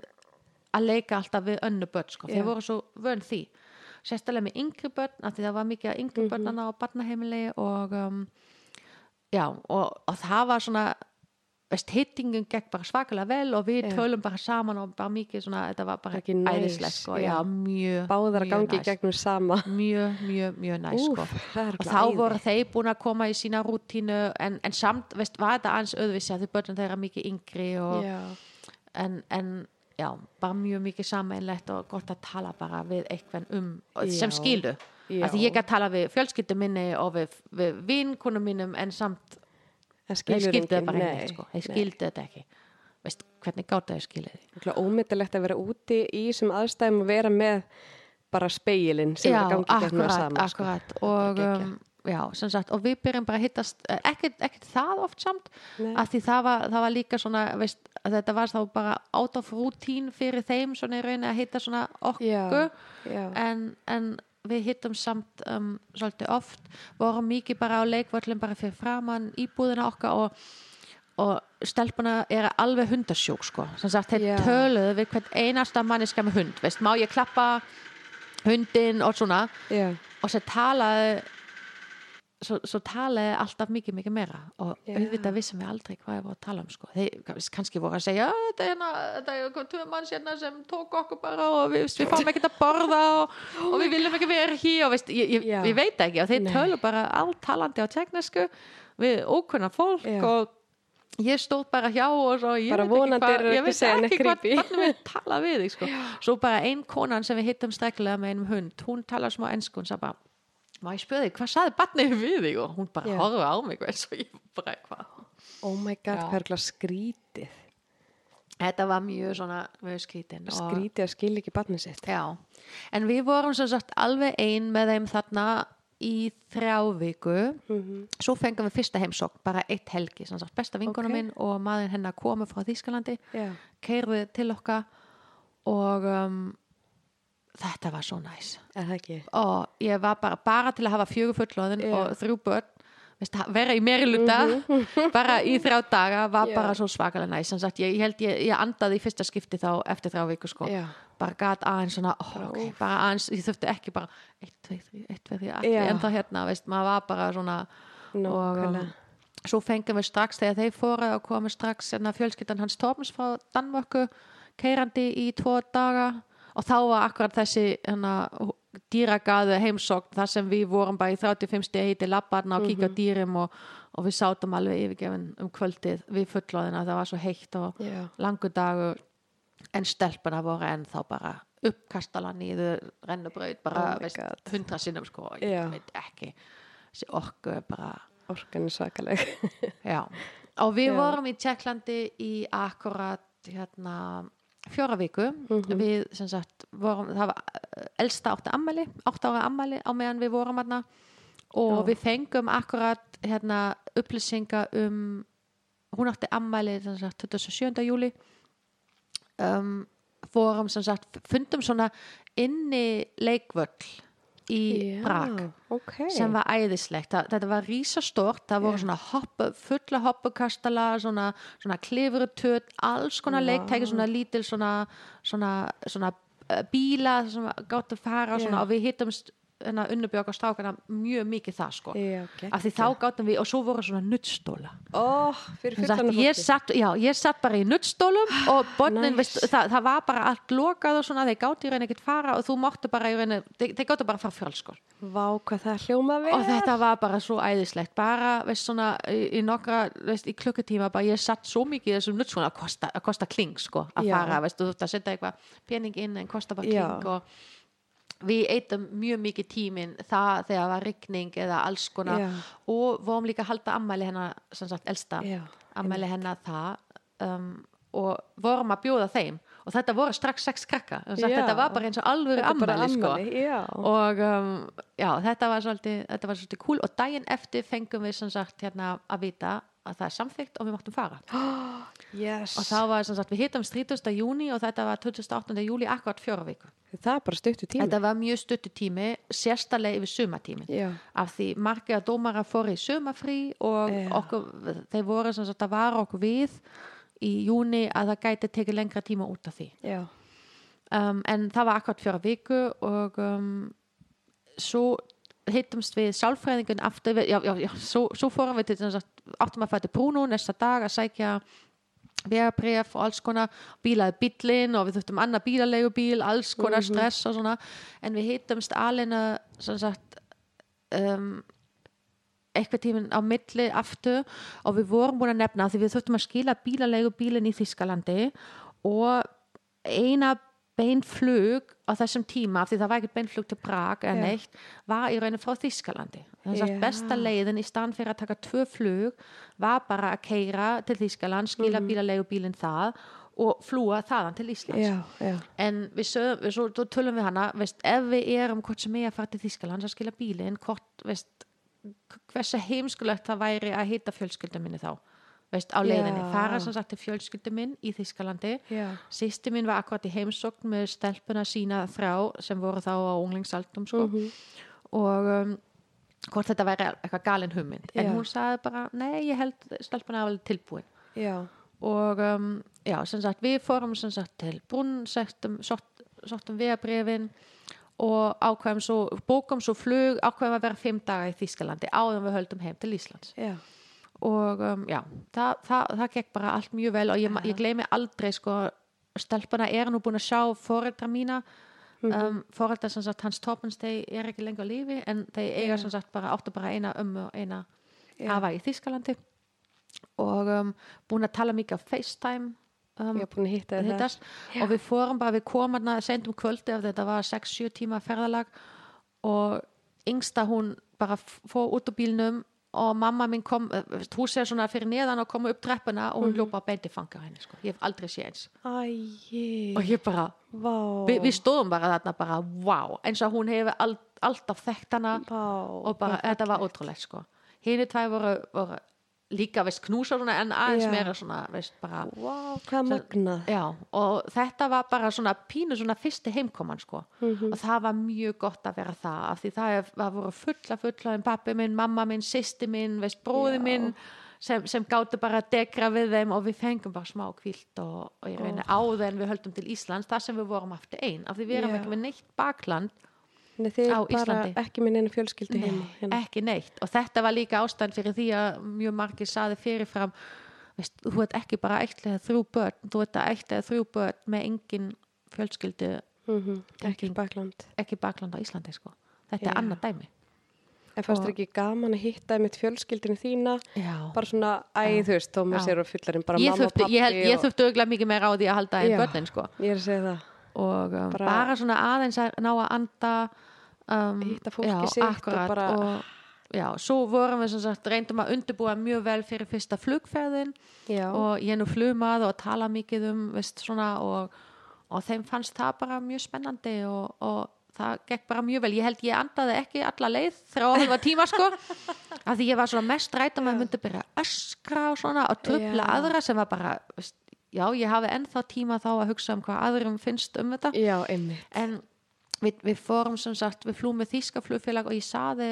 að leika alltaf við önnu börn sko, þeir voru svo vön því sérstaklega með yngri börn, af því það var mikið yngri Mhm. börnana á barnaheimili og um, já, og, og það var svona veist, hittingum gekk bara svakalega vel og við tölum bara saman og bara mikið svona, þetta var bara æðislegt sko, já. mjög Báðar að mjög gangi næs. gegnum sama. mjög, mjög, mjög næs sko Úf, er og þá voru þeir búin að koma í sína rútínu en, en samt, veist, var þetta aðeins öðvissi að þau börnum þeirra mikið yngri og, Já. en, en já, bara mjög mikið sameinlegt og gott að tala bara við eitthvað um, sem að því ég gæti tala við fjölskyldu minni og við, við vinkunum mínum en samt Það skildu þetta bara ekki sko. nei. skildu þetta ekki veist, hvernig gáta þau skilið því Ómyndilegt að vera úti í þessum aðstæðum og vera með bara speilin sem já, er að gangi gegnum það akkurat, sko. og, um, já, sem sagt, og við byrjum bara að hittast eh, ekkert, ekkert það oft samt að því það var, það var líka svona veist, að þetta var þá bara out of routine fyrir þeim svona í rauninni að hitta svona okkur Já, já. en, en við hittum samt um, svolítið oft vorum mikið bara á leikvöllum bara fyrir framann íbúðina okkar og, og stelpuna er alveg hundasjók sko, sem sagt þeir Já. töluðu við hvern einasta manniska með hund veist, má ég klappa hundin og svona já. og svo talaði svo, svo talaði alltaf mikið mikið meira og Já. auðvitað vissum við aldrei hvað ég var að tala um sko. þeir kannski voru að segja "Já, þetta er hérna, þetta er tvö manns hérna sem tók okkur bara og við, við fáum ekkert að borða og, og við viljum ekki vera hér og veist, ég, ég, ég veit ekki og þeir tölu bara alltalandi á teknisku við ókunna fólk Já. og ég stóð bara hjá og svo, ég Bara veit ekki hvað, barnið mitt tala við sko. svo bara ein konan sem við hittum strekkilega með einum hund, hún talar smá ennsku hún sagði bara, má ég spöði hvað saði barnið við þig og hún bara Já. horfði á mig eins og ég bara hvað Oh my god, hvað er glæð skrítið. þetta var mjög svona mjög skrítin Skrítið að skilja ekki barnið sitt. já. en við vorum sem sagt alveg ein með þeim þarna í þrjá viku Mhm. svo fengum við fyrsta heimsókn bara eitt helgi, sem sagt besta vinkona Ok. minn og maður hennar komu frá Þýskalandi Já. keirði til okkar og um, þetta var svo næs og ég var bara, bara til að hafa fjögur fullóðin Já. og þrjú börn veist, vera í meiri luta bara í þrjá daga var Já. bara svo svakalega næs sem sagt, ég, ég held ég, ég andaði í fyrsta skipti þá eftir þrjá viku sko Já. bara gat aðeins svona oh, okay, bara aðeins, ég þurfti ekki bara 1, 2, 3, 1, 2, 3, allir Já. en þá hérna, veist, maður var bara svona og um, svo fengum við strax þegar þeir fóru og komu strax hérna, fjölskyldan hans Torms frá Danmörku keirandi í tvo daga og þá var akkurat þessi hérna, dýragaðu heimsókn þar sem við vorum bara í 35 stegi til labbarna og kíka á dýrum og, og við sátum alveg yfirgefin um kvöldið við fullóðina það var svo heitt og Já. langur dagur en stelpuna voru ennþá bara uppkastala nýður rennubraut bara Oh veist, hundra sinnum sko ég Já. veit ekki þessi orku er bara Orkan er svakaleg. Já, og við Já. vorum í Tjekklandi í akkurat hérna fjóra viku Mhm. við sem sagt vorum, það var eh, elsta átti ammali, átti ára ammali á meðan við vorum hérna og Já. við fengum akkurat hérna upplýsinga um hún átti ammali sem sagt 27. júli um, vorum sem sagt fundum svona inni leikvöll í Prag Ok. sem var æðislegt það, þetta var rísastort, það voru Já. svona hoppu, fulla hoppukastala svona, svona klifrutöð alls konar Vá. leiktæki, svona lítil svona, svona, svona eh, bíla sem gáttu að fara svona, Já. og við hittumst hérna, unnubjörg og strákana mjög mikið það sko. Já, af því þá gáttum við, og svo voru svona nuttstóla fullan ég, ég satt bara í nuttstólum og botnin, Nice. veist, það, það var bara allt lokað og svona, þeir gátti í reyni ekkert fara og þú máttu bara í reyni, þeir, þeir gáttu bara að fara sko Vá, hvað það hljóma vel. og þetta var bara svo æðislegt. Bara, veist svona, í, í nokkra veist, í klukkutíma, bara ég satt svo mikið í þessum nuttskóla að kosta, kling sko, að Já. fara, veist, þú þurft að setja eitthvað pening inn en kosta bara kling og við eitum mjög mikið tímin það þegar það var rigning eða alls konar. Já. og vorum líka að halda ammæli hennar, sem sagt, elsta Já, ammæli hennar það um, og vorum að bjóða þeim. Og þetta voru strax sex krakka sagt, þetta var bara eins og alvöru sko. ammali, já. og um, já, þetta var svolítið þetta var svolítið cool. Og daginn eftir fengum við sagt hérna að vita að það er samþykkt og við máttum fara Yes. og þá var sem sagt við hittum 30. júni og þetta var 28. júli akkurat fjóra viku Það er bara stuttu tími. þetta var mjög stuttu tími sérstaklega yfir sumatímin Já. af því margir að dómara fór í sumafrí og Já. okkur, þeir voru sem sagt að vara okkur við í júni að það gæti tekið lengra tíma út af því Já. um, en það var akkurat fjóra viku og um, svo hittumst við sálfræðingun aftur, við, já, já, já, svo, svo fórum við til sem sagt, áttum að fæta Bruno næsta dag að sækja vegabref og alls konar bílaði bílinn og við þurftum annað bílalegu bíl alls konar stress og svona. En við hittumst alina sem sagt um, eitthvað tíminn á milli aftur og við vorum búin að nefna því við þurftum að skila bílalegu bílinn í Þískalandi og eina beinflug á þessum tíma, af því það var ekki beinflug til Prag Já. neitt, var í rauninu frá Þískalandi þess að besta leiðin í stand fyrir að taka tvö flug var bara að keira til Þískaland, skila mm. bílalegu bílinn það og flúa þaðan til Íslands. Já, já, en við, sögum, við svo, tölum við hana veist, ef við erum hvort sem er að fara til Þískaland að skila bílinn, hvort veist, hversu heimskulegt það væri að hitta fjölskyldum minni þá veist, á leiðinni, Já. fara sem sagt til fjölskyldum minn í Þískalandi Sýsti mín var akkurat í heimsókn með stelpuna sína þrá sem voru þá á unglingsaldum sko. Mhm. og um, hvort þetta væri eitthvað galin hugmynd. En hún sagði bara, nei ég held stelpuna var alveg tilbúin. Já, og um, já, sem sagt við fórum sem sagt til brunn sóttum, sótt, sóttum vegabrifin og ákveðum svo bókum svo flug, ákveðum að vera fimm daga í Þískalandi áður en við höldum heim til Íslands. Já, og um, já, það, það, það gekk bara allt mjög vel og ég, ma- ég gleymi aldrei sko, stelpuna er nú búin að sjá foreldra mína. Mhm. um, foreldra sem sagt hans topins þeir er ekki lengur á lífi en þeir eiga Já. sem sagt bara áttu bara eina ömmu og eina Já. afa í Þískalandi og um, búin að tala mikið á FaceTime um, ég búin að hitta það hittast og við fórum bara, við komum hérna sent um kvöldi af þetta var 6-7 tíma ferðalag. Og yngsta hún bara f- fór út úr bílnum og mamma mín kom, eh, hún sér svona fyrir neðan og kom upp treppuna og hún ljópa beint í fanga henni, sko, ég hef aldrei séð eins. Æj, og ég bara, vi, við stóðum bara þarna bara, wow, eins og hún hefur all, alltaf þekkt hana vá, og bara, þetta var ótrúlegt, sko. Henni tvær voru, voru líka, veist, knúsa svona en aðeins Já. meira svona, veist, bara hvað magnað. Já, og þetta var bara svona pínu svona fyrsti heimkoman sko. Mhm. og það var mjög gott að vera það af því það það voru fulla fulla en pappi minn, mamma minn, sýsti minn veist, bróði minn sem, sem gáttu bara að degra við þeim og við fengum bara smá kvílt og, og ég reyni áður en við höldum til Íslands þar sem við vorum aftur einn af því við erum ekki með neitt bakland Nei, þið Á Íslandi. ekki með neina fjölskyldu heima hérna. ekki neitt og þetta var líka ástand fyrir því að mjög margir saði fyrirfram veist, þú ert ekki bara ætlega þrjú börn þú ert ætlega þrjú börn með engin fjölskyldu Mhm, ekki Engin- bakland ekki bakland á Íslandi sko. þetta Já. er annað dæmi en fannst Og- þér ekki gaman að hitta mitt fjölskyldinu þína Já. bara svona, æ, þú veist, Tómas er og fullarinn bara ég, mamma og þurfti, pappi ég, held, ég og, þurfti auðvitað mikið meira á því að halda einn börnin sko. ég er að segja það og um, Bara- bara, svona aðeins að ná að anda um, Hitta fólkið já, sitt og bara- og, já, svo vorum við sem sagt reyndum að undirbúa mjög vel fyrir fyrsta flugferðin. Já, og ég nú flugmað og tala mikið um veist, svona, og, og þeim fannst það bara mjög spennandi og, og það gekk bara mjög vel. Ég held ég andaði ekki alla leið þrjá og halva tíma sko af því ég var svona mest rætt að maður myndi byrja að öskra og svona og trubla Já. aðra sem var bara já ég hafi ennþá tíma þá að hugsa um hvað aðrum finnst um þetta. Já, en við, við fórum sem sagt við flúum með þýska flugfélag og ég saði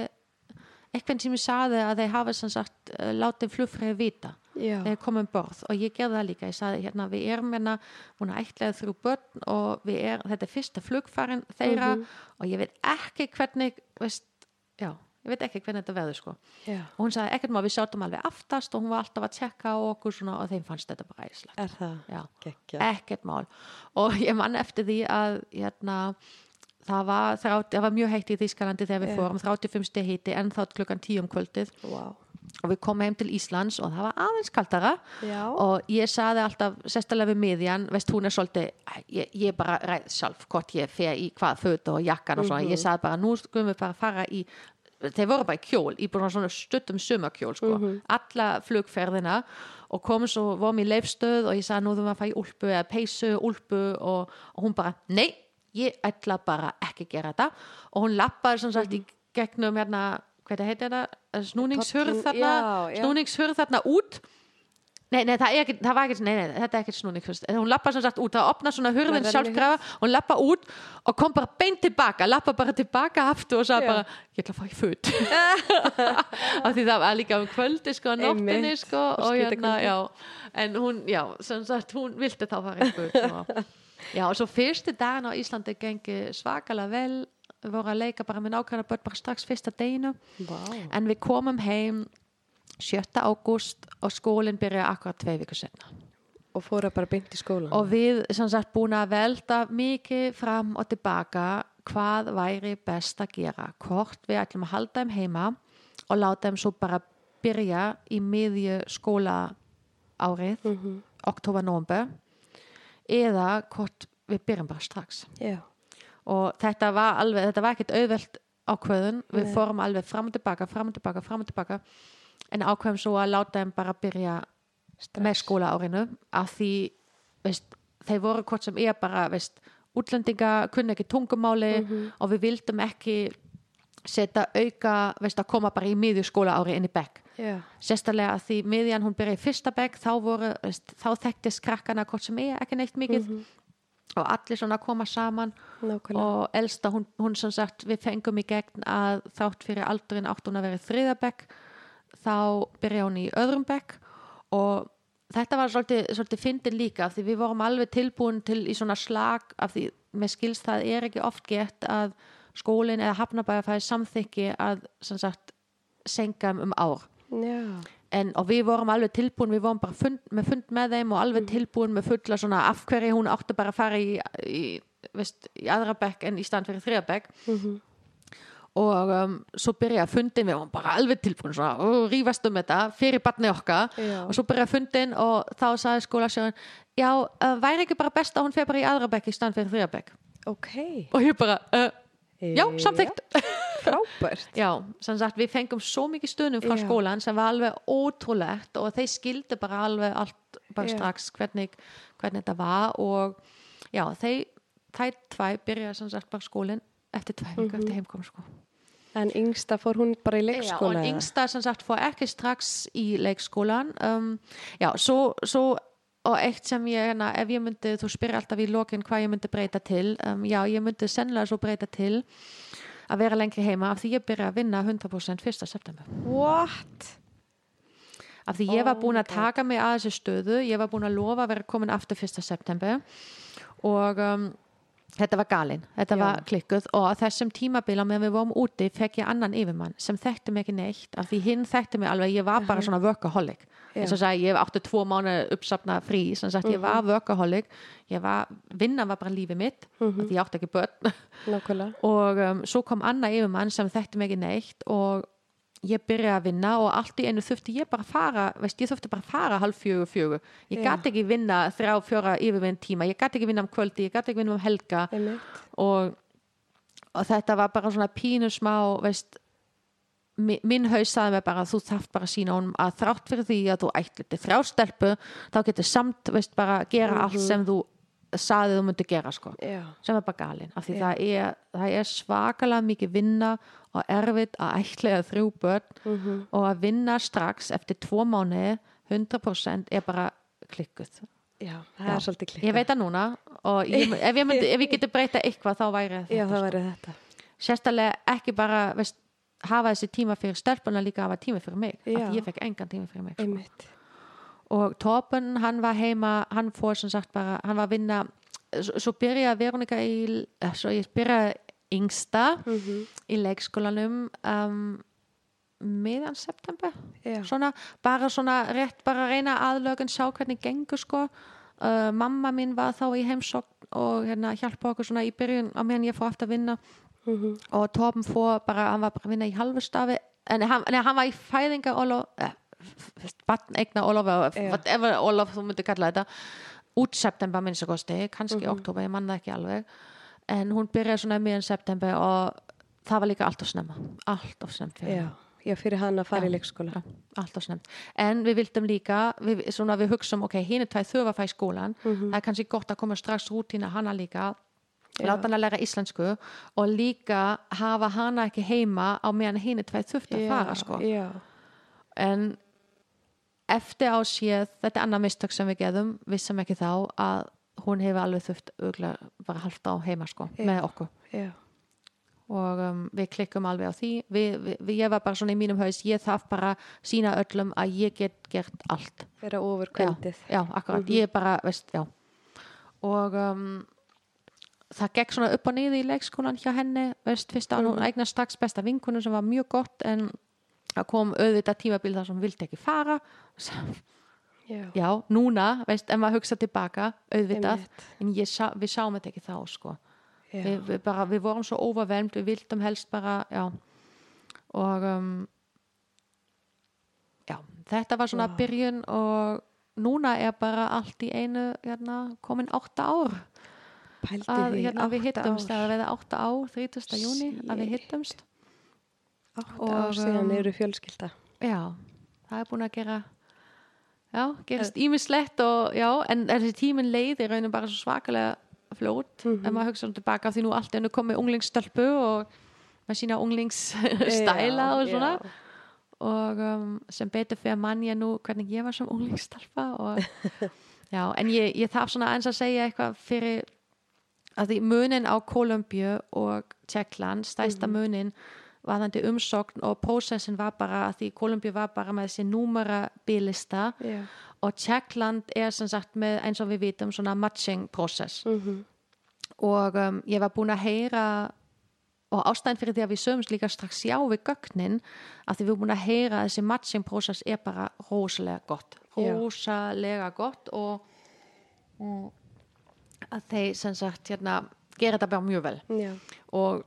eitthvað sem ég saði að þeir hafa sem sagt eh, látið flugfræði vita já, þegar komum um borð. Og ég gerði það líka. Ég sagði hérna við erum hérna búin að ætlaði þrjú börn og er, þetta er fyrsta flugfærin þeirra Mhm. og ég veit ekki hvernig veist, já, ég veit ekki hvernig þetta veður sko. Og hún sagði ekkert má við sátum alveg aftast og hún var alltaf að tjekka á okkur svona, og þeim fannst þetta bara er geggja ekkert mál. Og ég mann eftir því að hérna Það var, þrát, það var mjög heitt í Þýskalandi þegar við Já. fórum, 35 stið hiti en þá klukkan 10 um kvöldið wow. og við komum heim til Íslands og það var aðeins kaldara já, og ég saði alltaf sérstælega við miðjan, veist hún er svolítið ég, ég bara ræð sjálf hvort ég fer í hvað föt og jakkan og svona Mhm. ég saði bara nú skulum við bara fara í þeir voru bara í kjól, í bara svona stuttum sumakjól sko, Mhm. alla flugferðina og komum svo, vorum í leifstöð og ég sagði nú þurfum við að fara í úlpu eða peysu, úlpu og, og hún bara, nei ég ætla bara ekki að gera þetta. Og hún lappaði sem sagt í gegnum hérna, hvað heitir þetta? Snúningshurð Tollinn, þarna snúningshurð þarna út. Nei, nei, það, er ekki, það var ekki, nei, nei, þetta er ekki snúningshurð. Hún lappa sem sagt út, það opna svona hurðin Svona sjálfkrafa, hún lappa út og kom bara beint tilbaka, lappa bara tilbaka aftur og sagði bara, ég ætla að fara í föt. Af því það var líka um kvöldi sko, nóttinni sko Og hérna, já. En hún, já, sem sagt, hún vildi þá fara í föt og, já, og svo fyrsti daginn á Íslandi gengi svakalega vel við vorum að leika bara með nákvæmna börn bara strax fyrsta deginu wow. en við komum heim 7. ágúst og skólinn byrja akkurat tvei vikur senna og fóra bara beint í skólan og við sem sagt búin að velta mikið fram og tilbaka hvað væri best að gera hvort við ætlum að halda þeim heima og láta þeim svo bara byrja í miðju skóla árið Mhm. oktober, november eða hvort við byrjum bara strax Já. og þetta var alveg, þetta var ekkert auðvelt ákveðun, við Nei. fórum alveg fram og tilbaka, fram og tilbaka, fram og tilbaka en ákveðum svo að láta þeim bara byrja Strax. með skólaárinu af því, veist, þeir voru hvort sem er bara, veist, útlendinga kunni ekki tungumáli Mhm. og við vildum ekki setja auka, veist, að koma bara í miðju skólaári inn í bekk Já. sérstaklega að því miðjan hún byrja í fyrsta bekk þá þá þekktist krakkana hvort sem er ekki neitt mikið Mhm. og allir svona koma saman Nákvæmlega. og elsta hún, hún sem sagt við fengum í gegn að þátt fyrir aldurinn átt hún að vera í þriða bekk þá byrja hún í öðrum bekk og þetta var svolítið, svolítið fyndin líka af því við vorum alveg tilbúin til í svona slag af því með skilst það er ekki oft gett að skólinn eða hafnabæða fæði samþykki að sem sagt senka um ár Já. en, og við vorum alveg tilbúin við vorum bara fund, með fund með þeim og alveg tilbúin með fulla svona af hverju hún átti bara að fara í, í, veist, í aðra bekk en í stand fyrir þriða bekk Mhm. og um, svo byrja fundin við vorum bara alveg tilbúin svona, og rífast um þetta fyrir barni okkar Já. og svo byrja fundin og þá sagði skólasjóðan já, uh, væri ekki bara best að hún fer bara í aðra bekk í stand fyrir þriða bekk Ok. og ég bara, uh, já, samþykkt Frábært. Já, sem sagt við fengum svo mikið stöðnum frá Já. skólan sem var alveg ótrúlegt og þeir skildi bara alveg allt bara Já. strax hvernig, hvernig þetta var og já, þeir þær tvæ byrja sem sagt bara skólinn eftir tvæ viku Mhm. eftir heimkom sko. En yngsta fór hún bara í Já, leikskóla? eða? yngsta sem sagt fór ekki strax í leikskólan um, já, svo, svo og eitt sem ég, hérna, ef ég myndi þú spyrir alltaf í lokin hvað ég myndi breyta til um, já, ég myndi sennilega svo breyta til að vera lengri heima af því ég byrja að vinna 100% 1. september What? af því ég var Oh búin að taka mig að þessu stöðu ég var búin að lofa að vera komin aftur 1. september og um, þetta var galinn, þetta Já. var klikkuð og á þessum tímabila meðan við vorum úti fekk ég annan yfirmann sem þekkti mig ekki neitt af því hinn þekkti mig alveg, ég var bara svona workaholic. Eins og sagði, ég átti tvo mánu uppsafna frí, sem sagt ég var workaholic. Ég var, vinnan var bara lífið mitt af því ég átti ekki börn. Og um, svo kom Anna yfirmann sem þekkti mig ekki neitt og ég byrjaði að vinna og allt í einu þurfti ég bara að fara veist, ég þurfti bara að fara halv fjögur fjögur. Ég gæti ekki vinna þrjá fjóra yfirvinn tíma. Ég gæti ekki vinna um kvöldi, ég gæti ekki vinna um helga. Og, og þetta var bara svona pínu smá veist mi- minn haus sagði mig bara þú þarft bara að sína honum að þrátt fyrir því að þú ætlir þrjá stelpu þá getur samt veist bara gera allt sem þú sagði þú myndi gera sko Já. sem er bara galinn af því Já. það er, það er svakalega mikið vinna og erfitt að ætlega þrjú börn Mhm. og að vinna strax eftir tvo mánu 100% er bara klikkuð Já, það Já. er svolítið klikkað. ég veit það núna og ég, ef, ég myndi, ef ég geti breyta eitthvað þá væri Já, þetta það sko. væri þetta. sérstaklega ekki bara veist, hafa þessi tíma fyrir stelpuna líka hafa tíma fyrir mig af Já. því ég fekk engan tíma fyrir mig sko. Og Torben hann var heima hann fór sem sagt bara hann var að vinna svo, svo byrjaði Veronika í eh, svo ég byrjaði yngsta Mhm. í leikskólanum um, miðan september Já. svona, bara svona rétt bara að reyna aðlögun, sjá hvernig gengur sko uh, mamma mín var þá í heimsókn og hérna hjálpa okkur svona í byrjun á meðan ég fór aftur að vinna Mhm. og Torben fór bara, hann var bara að vinna í halvustafi en hann, nei, hann var í fæðinga Olof, eh, batn eigna Olof Já. whatever Olof þú myndir kalla þetta út september minnst að kosti, kannski Mhm. oktober, ég manna ekki alveg en hún byrjaði svona miðan september og það var líka allt of snemma allt of snemt fyrir hana. Já, fyrir hann að fara Já. í leikskóla. Já, allt of snemt en við vildum líka, við, svona við hugsum ok, hinn er tæð þurfa að fæ skólan Mhm. það er kannski gott að koma strax rútína hana líka Já. láta hana læra íslensku og líka hafa hana ekki heima á meðan hinn er tæð þurft að fara sko. En eftir á séð þetta er annað mistök sem við geðum vissum ekki þá að hún hefur alveg þurft bara halda á heima sko, Já. með okkur Já. og um, við klikkum alveg á því við, við, við, ég var bara svona í mínum haus ég þarf bara sína öllum að ég get gert allt Vera ofur kvöldið. já, akkurat, Mhm. ég er bara, veist, já og um, það gekk svona upp og niður í leikskólan hjá henni, veist, fyrst að Mhm. hún eignar strax besta vinkunu sem var mjög gott en það kom auðvitað tímabil þar sem vildi ekki fara. Já. já, núna, veist, en maður hugsa tilbaka auðvitað, en sá, við sáum þetta ekki þá, sko. Við, við, bara, við vorum svo overvelmt, við vildum helst bara, já. Og um, já, þetta var svona Vá. byrjun og núna er bara allt í einu hérna, komin átta ár. Pældi að hérna, við átta hittumst að við átta ár 30. júni að við hittumst Átta Og, ár síðan um, eru fjölskylda. já, það er búin að gera já, gerist ímislegt og já, en en þessi tíminn leið í rauninu bara svo svakalega flót Mhm. ef maður hugsa um tilbaka því nú allt er komið unglingstölpu og með sína unglingsstæla og svona já. og um, sem betur fyrir mann ég nú hvernig ég var sem unglingstalpa og já, en ég, ég þarf svona eins að segja eitthvað fyrir að því munin á Kolumbíu og Tjekkland, stæsta munin varðandi umsókn og prósessin var bara að því Kolumbíu var bara með þessi númera bílista Já. og Tjekkland er sem sagt með eins og við vitum svona matching prósess og um, ég var búin að heyra og ástæðin fyrir því að við sögumst líka strax já við gögnin að því við erum búin að heyra að þessi matching prósess er bara rosalega gott. Rosalega gott og, og að þeir sem sagt hérna gera þetta bara mjög vel. Já. og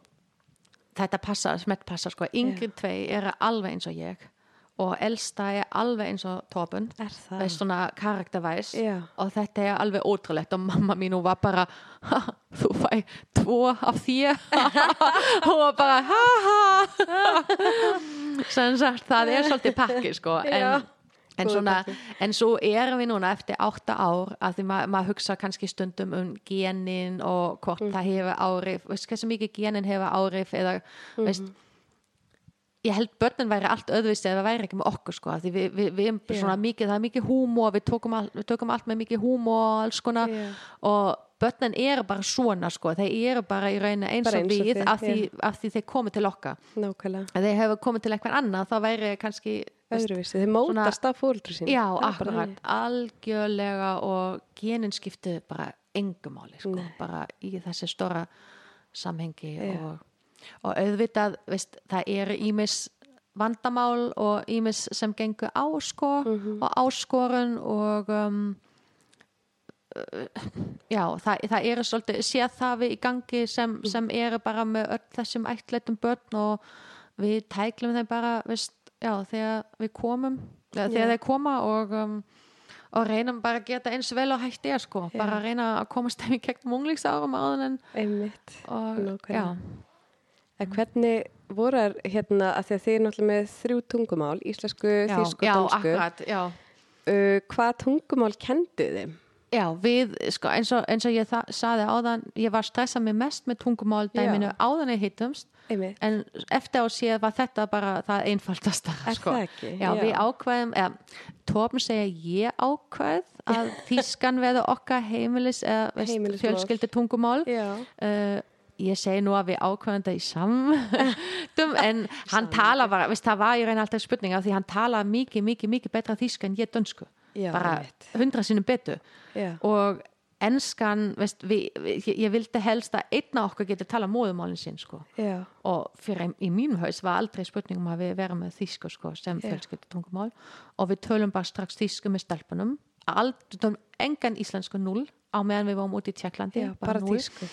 þetta passa, smett passa sko, yngri tvei eru alveg eins og ég og elsta er alveg eins og Torben Er það? veist svona karaktervæs Já. og þetta er alveg ótrúlegt og mamma mín hún var bara "Ha, þú fæ tvo af þér hún var bara ha ha sem sagt það er svolítið pakki sko Já. En, svona, en svo erum við núna eftir átta ár að því ma maður hugsa kannski stundum um genin og hvort Mm. það hefur áhrif veist hversu mikið genin hefur áhrif eða Mhm. veist ég held börnin væri allt öðvist eða væri ekki með okkur sko því við, við, við erum Já. svona mikið, það er mikið húmor við tókum, all, við tókum allt með mikið húmor og alls konar Já. og börnin eru bara svona sko þeir eru bara í rauninni eins og við af því, af því þeir komið til okkar Nákvæmlega. þeir hefur komið til einhver annað þá væri kannski Öðruvísi. Þið mótast af fóldru sín. já, akkurat, algjörlega og genin skiptu bara engumáli sko, Nei. bara í þessi stóra samhengi og, og auðvitað veist, það eru ímis vandamál og ímis sem gengur á sko Mhm. og áskorun og um, já, það, það eru svolítið séð það við í gangi sem, Mhm. sem eru bara með öll þessum ættleitum börn og við tæklum þeim bara veist, já, þegar við komum þegar Já. þeir koma og um, og reynum bara að geta eins vel og hægt er sko, Já. bara að reyna að komast þeim í gegnum unglingsárum áður en Einmitt. já, En hvernig voru þær hérna, að því að þið er náttúrulega með þrjú tungumál, íslensku, já, og dansku. akkurat, Uh, hvað tungumál kendu þið? Já, við, sko, eins og, eins og ég saði áðan, ég var stressað mig mest með tungumál dæminu áðan ég hittumst, Einmitt. en eftir á séð var þetta bara það einfaldasta, sko. Já, við ákveðum, eða, Torben segja ég ákveð að þýskan veða okkar heimilis, eða, fjölskyldu tungumál. Uh, ég segi nú að við ákveðum þetta í samdum en hann tala bara, veist, það var í raun alltaf spurning af því hann tala mikið, mikið, mikið betra þýsku en ég dönsku, Já, bara hundra sinnum betur Já. og enskan veist, við, við, ég- ég vildi helst að einna okkur geti tala móðumálinn sinn sko. Og fyrir í mínum haus var aldrei spurning um að við verum með þýsku sko, sem Já. fjölskyldu tungumál og við tölum bara strax þýsku með stelpunum aldrei, engan íslensku null á meðan við vorum út í Tjekklandi bara núll. þýsku.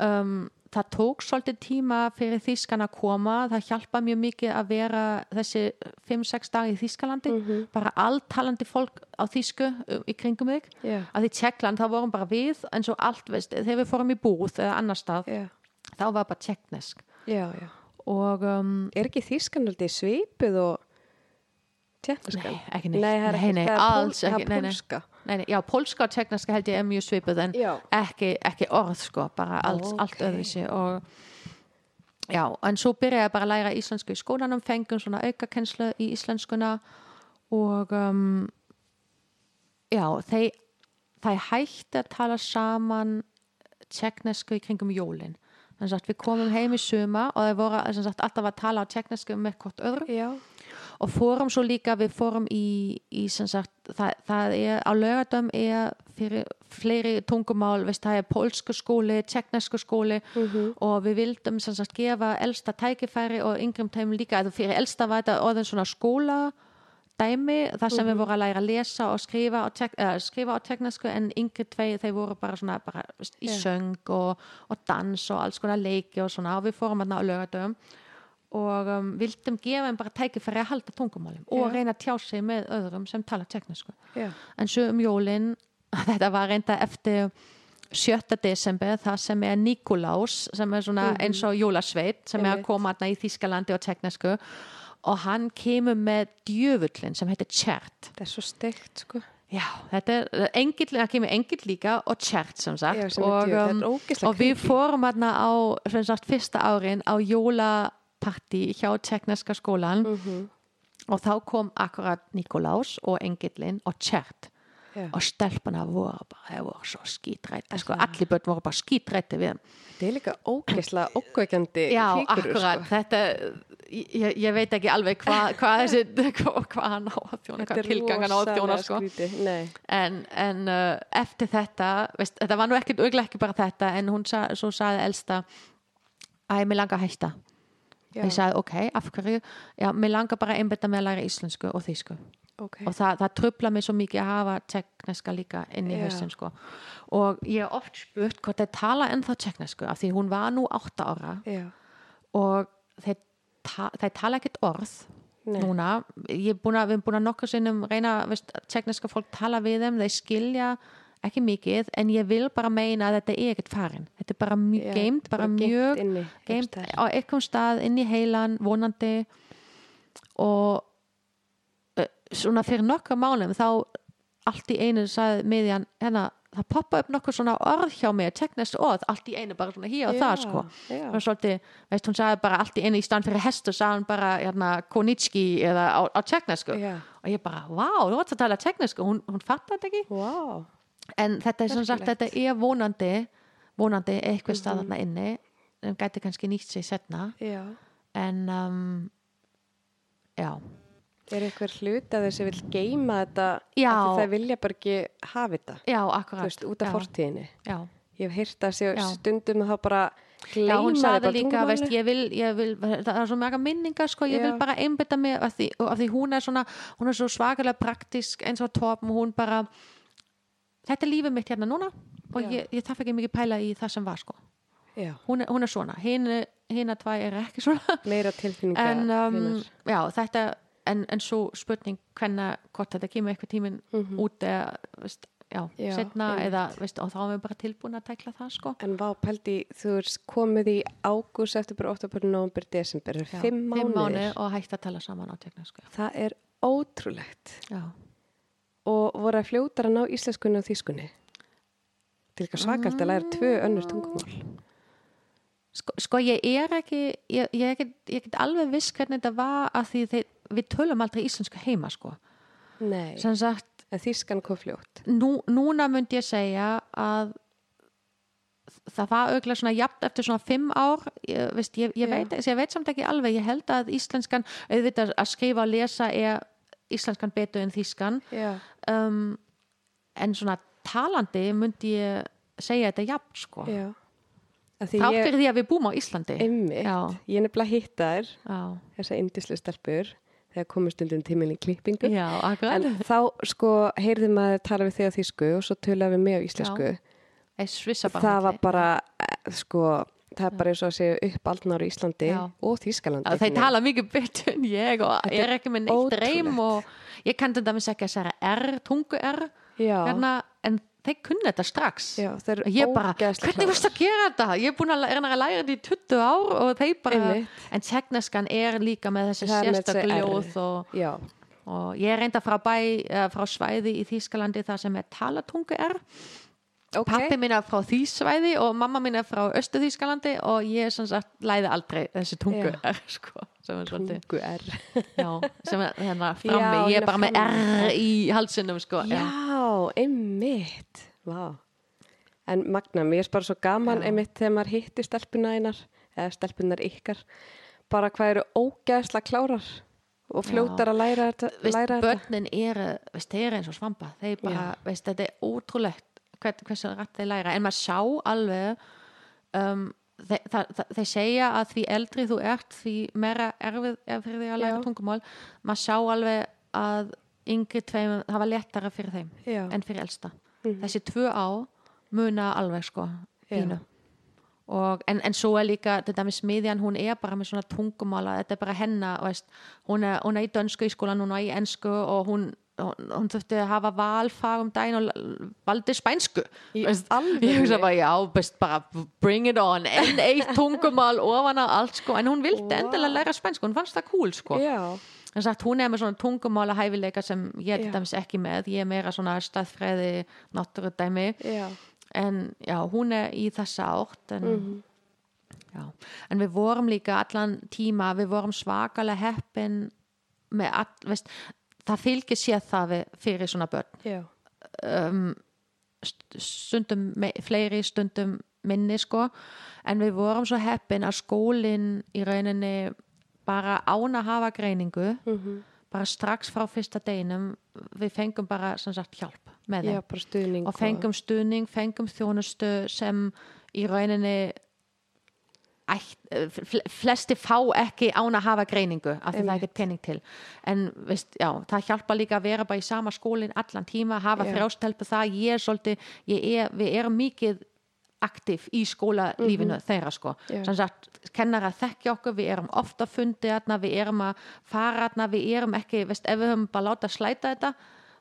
um, það tók svolítið tíma fyrir þýskan að koma það hjálpa mjög mikið að vera þessi 5-6 dag í Þýskalandi Mhm. bara alltalandi fólk á þýsku um, í kringum þig Já. að því Tjekkland þá vorum bara við eins og allt veist, þegar við fórum í búð eða annar stað Já. þá var bara tjekknesk Já, já. og um, Er ekki þýskan aldrei svipuð og tjettaskan? Nei, ekki neitt. Nei, það er Nei, nei, það er pól- alls ekki, það er nei, nei. pólska. Nei, já, pólska og tjekkneska held ég er mjög svipuð en ekki, ekki orð sko, bara alls, Ókei. allt öðruvísi og já, en svo byrjaði ég bara að læra íslensku í skólanum, fengum svona aukakenslu í íslenskuna og um, já, þeir það hætti að tala saman tjekknesku í kringum jólin þannig að við komum heim í suma og þeir voru sagt, alltaf að tala á tjekknesku með hvort öðru Já. Og fórum svo líka, við fórum í, í sagt, það, það er á lögadum er fyrir fleiri tungumál, veist, það er pólsku skóli tjekknesku skóli Mhm. og við vildum sagt gefa elsta tækifæri og yngrum tæmum líka, eða fyrir elsta var þetta orðin svona skóla dæmi, þar sem við vorum að læra að lesa og skrifa á, tek, uh, skrifa á teknesku en yngri tvei þeir voru bara svona bara, veist, í Já. söng og, og dans og alls konar leiki og svona og við fórum að á lögadöfum og um, vildum gefa þeim bara tækifæri að halda tungumálum og Já. reyna að tjá sig með öðrum sem tala teknesku Já. en svo um jólin þetta var reynda eftir 7. desember það sem er Nikolás sem er svona eins og jólasveit sem er að koma þarna í Þískalandi og teknesku og hann kemur með djöfullin sem heitir Tjert Það er svo steikt, sko. Já, þetta er engill, það kemur engill líka og Tjert sem sagt Já, sem og, um, og við fórum þarna á sagt, fyrsta árin á jólapartí hjá tekneska skólan Mhm. og þá kom akkurat Nikolás og engillin og Tjert Já. og stelpuna voru bara, það voru svo skítrætti sko, allir börn voru bara skítrætti við þeim. Þetta er líka ógeðslega fígurur, akkurat, sko. þetta ég, ég veit ekki alveg hvað hva þessi hvað hva hann á að þjóna, hvað tilgangan á að þjóna sko. en, en uh, eftir þetta veist, þetta var nú ekkert auðvitað ekki bara þetta en hún sa, svo saði elsta að mér langar að hætta Já, ég sagði ok, af hverju já, mér langar bara einbetta með að læra íslensku og þýsku ok. og það, það trubla mig svo mikið að hafa tekneska líka inn í Já. haustin sko. og ég hef oft spurt hvort þeir tala ennþá teknesku af því hún var nú átta ára Já. og þeir, ta þeir tala ekkert orð Nei. núna að, við erum búin að nokkuð sinnum reyna tekniska fólk tala við þeim þeir skilja ekki mikið en ég vil bara meina að þetta er ekkert farin. Þetta er bara mjög Já, geimt bara bara mjög inni, geimt á einhverjum stað inn í heilan vonandi. Og svona fyrir nokkra mánum þá allt í einu sagði miðjan hérna, það poppa upp nokkuð svona orð hjá mig teknist orð, allt í einu bara svona hér og það sko. Já. það var svolítið, veist, hún sagði bara allt í einu í stand fyrir hestu, sagði hún bara hérna, konitski eða á, á teknesku Já. og ég bara, vá, þú vart að tala teknesku hún, hún fattar þetta ekki. Vá. En þetta er sem sagt, Merkilegt. þetta er vonandi vonandi eitthvað Mhm. stað þarna inni sem gæti kannski nýtt sig setna Já. en um, já Er eitthvað hlut að þessi vil geima þetta Já. af því það vilja bara ekki hafa þetta, já, akkurat veist, út af fortíðinni. já. Ég hef heyrt að séu stundum að þá bara Já, hún bara líka, veist, ég vil, ég vil, það er svo mega minningar, sko, ég Já. vil bara einbytta mig af því, af því hún er svona, hún er svo svakalega praktisk eins og Torben, hún bara, þetta er lífið mitt hérna núna og ég, ég þarf ekki mikið pæla í það sem var, sko. Hún er, hún er svona, hinn, að tvæ er ekki svona, meira tilfinninga en um, já, þetta, en, en svo spurning hvenna, hvort þetta kemur eitthvað tíminn út eða, veist, já. Já, setna eða, veist, og þá erum við bara tilbúin að tækla það, sko. En vá, pældi, þú ert komið í ágúst, eftir oktober, november, desember, fimm mánuðir. og hægt að tala saman á teknisku. Það er ótrúlegt. Já. Og voru að fljótar að ná íslenskunni og þýskunni. Til eitthvað svakalt að læra tvö önnur tungumál. Sko, sko ég er ekki ég, ég, er ekki, ég get alveg viss hvernig þetta var að því þeir, við tölum aldrei íslensku heima sko. Nei, sagt, en þýskan kom fljótt. nú, núna myndi ég segja að það var auðvitað svona jafn eftir svona fimm ár ég, veist, ég, ég, veit, ég veit samt ekki alveg ég held að íslenskan, auðvitað að skrifa og lesa er íslenskan betur en þýskan. Já. um, en svona talandi myndi ég segja þetta jafn sko. Að ég, fyrir því að við búum á Íslandi. Einmitt, ég er nefnilega hitt þær, já, þessa indislu stelpur, þegar komið stundum tíminn í klippingu. já, En þá sko heyrði maður tala við þig á þýsku og svo tölaði við mig á íslensku. Það var bara, eh, sko, það er bara eins og að segja upp aldnar í Íslandi Já. og Þýskalandi. Já, þeir tala mikið betur en ég og Þetta ég er er ekki með neitt reym og ég kann þetta með segja að segja R, tungu R hérna, en þeir kunni þetta strax já, þeir eru ég bara, hvernig varst að gera þetta ég er búin að reyna að læra þetta í 20 ár og þeir bara, Einmitt. en tekneskan er líka með þessi Það er með sérstak þessi R. ljóð og, og ég er reynda frá bæ eh, frá svæði í Þýskalandi það sem er talatungu R ok. pappi mín er frá því svæði og mamma mín er frá östu Þýskalandi og ég sem sagt læði aldrei þessi tungu Já. R sko, er Tungu R. Já, sem er hérna frammi, Já, ég er bara með. R í halsinum sko. Já, einmitt. Vá. En Magna, mér er bara svo gaman Já. einmitt þegar maður hitti stelpuna einar, eða stelpunar ykkar, bara hvað eru ógeðslega klárar og fljótar að læra þetta. börnin eru, veist, þeir eru eins og svampa þeir bara, veist, þetta er ótrúlegt hversu rætt þeir læra, en maður sjá alveg um, þeir, það, það, þeir segja að því eldri þú ert því meira erfið er fyrir því að læra Já. tungumál maður sjá alveg að yngri tveim, það var léttara fyrir þeim Já. en fyrir elsta Mhm. þessi tvö á muna alveg sko Já. pínu og, en, en svo er líka þetta með smiðjan, hún er bara með svona tungumála þetta er bara hennar hún, hún er í dönsku í skólan, hún er í ensku og hún hún, þurfti að hafa valfag um daginn og valdi spænsku. Ég hugsa bara, já, best bara bring it on, enn eitt tungumál ofan á allt sko, en hún vildi Vá. endilega læra spænsku, hún fannst það cool sko. Já, en sagt, hún er með svona tungumála hæfileika sem ég er dæmis ekki með. Ég er meira svona staðfræði náttúrudæmi. Já, en já, hún er í þessa átt en, Mhm. já. en við vorum líka allan tíma við vorum svakalega heppin með all, veist, það fylgir sér það fyrir svona börn. Já, um, st- stundum fleiri stundum minni sko. En við vorum svo heppin að skólinn í rauninni bara án að hafa greiningu mhm, bara strax frá fyrsta deginum við fengum bara sagt hjálp með já, þeim. stuðning og fengum stuðning, fengum þjónustu sem í rauninni flesti fá ekki án að hafa greiningu af því það er ekkert pening til en veist, já, það hjálpa líka að vera bara í sama skólinn allan tíma, hafa Já. þrjástelpu það ég er svolítið, ég er, við erum mikið aktiv í skólalífinu þeirra sko, Mhm. Já. sem sagt kennara þekkja okkur, við erum ofta fundið þarna, við erum að fara þarna við erum ekki, veist, ef við höfum bara láta slæta þetta,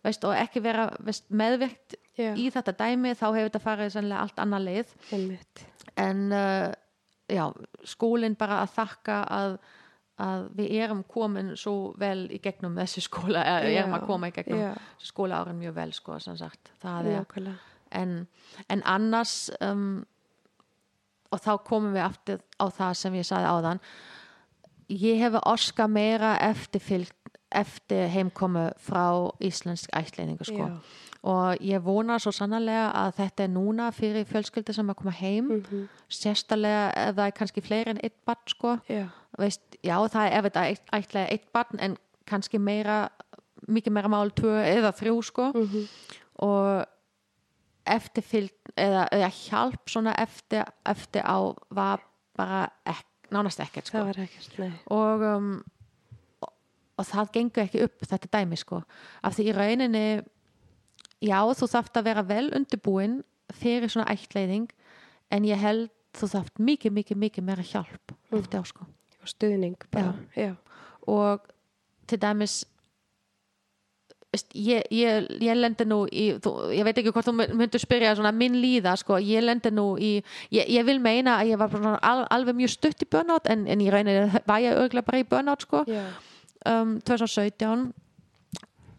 veist, og ekki vera veist, meðvirkt Já. í þetta dæmi þá hefur þetta farið allt annað leið einmitt, en uh, já, skólinn bara að þakka að, að við erum komin svo vel í gegnum þessi skóla, eða erum að koma í gegnum já. skóla árin mjög vel sko, sem sagt, það er en, en annars um, og þá komum við aftur á það sem ég saði áðan ég hef oska meira eftirfylg eftir heimkomu frá íslensk ætleiningu sko. Já. og ég vona svo sannarlega að þetta er núna fyrir fjölskyldi sem að koma heim. Mhm. sérstaklega ef það er kannski fleiri en eitt barn sko. Já, veist, já það er ef þetta er ætlega eitt barn en kannski meira mikið meira mál tvö eða þrjú sko. Mhm. og eftirfylg eða, eða hjálp svona eftir, eftir á var bara ek, nánast ekkert sko. Það var ekkert, nei. Og, um, og, það gengur ekki upp þetta dæmi sko. Af því í rauninni já þú þarft að vera vel undirbúin fyrir svona ættleiðing en ég held þú þarft mikið, mikið, mikið meira hjálp Mm. eftir á sko. Og stuðning bara, já, og til dæmis ég, ég, ég lendi nú í, þú, ég veit ekki hvort þú myndur spyrja svona minn líða, sko, ég lendi nú í ég, ég vil meina að ég var al, alveg mjög stutt í burnout en, en ég reynir var ég auðvitað bara í burnout sko. Já, um, 2017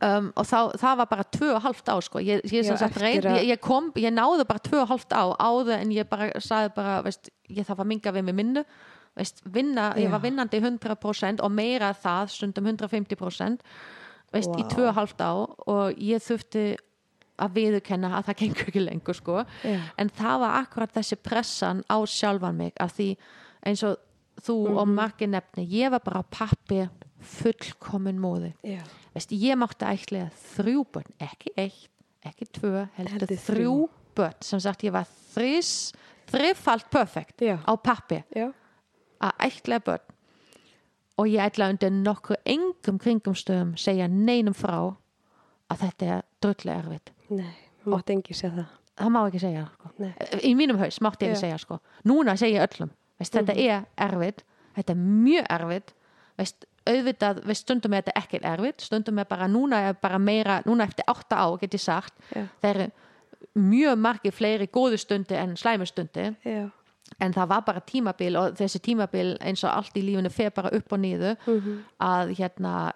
um, og þá, það var bara tvö og halvt á sko, ég, ég, Já, að- ég, kom ég náði bara tvö og halvt á áður en ég bara sagði bara, veist, ég þarf að minga við mig minnu. Veist, vinna, ég var vinnandi 100% og meira það stundum 150% veist, í tvö og halvt á og ég þurfti að viðurkenna að það gengur ekki lengur sko. En það var akkurat þessi pressan á sjálfan mig að því eins og þú og Mhm. margir nefni ég var bara pappi fullkomin móði Veist, ég mátti ætlega þrjú börn ekki eitt, ekki tvö heldur, Heldur þrjú. börn. Sem sagt ég var þrís þrifalt perfekt Já. á pappi að ætlega börn. Og ég ætla undir nokkuð engum kringumstöðum segja neinum frá að þetta er drullega erfitt. Nei, þú mátt engi segja það. Það má ekki segja það, sko. Í mínum haus mátti ég ekki segja sko. núna segja ég öllum. Veist, þetta er erfitt, þetta er mjög erfitt. Veist, auðvitað veist, stundum er þetta ekkert erfitt stundum er bara, núna er bara meira núna eftir átta á get ég sagt Já. það eru mjög margir fleiri góðu stundi en slæmu stundi já, en það var bara tímabil og þessi tímabil eins og allt í lífinu fer bara upp og niður Mhm. að hérna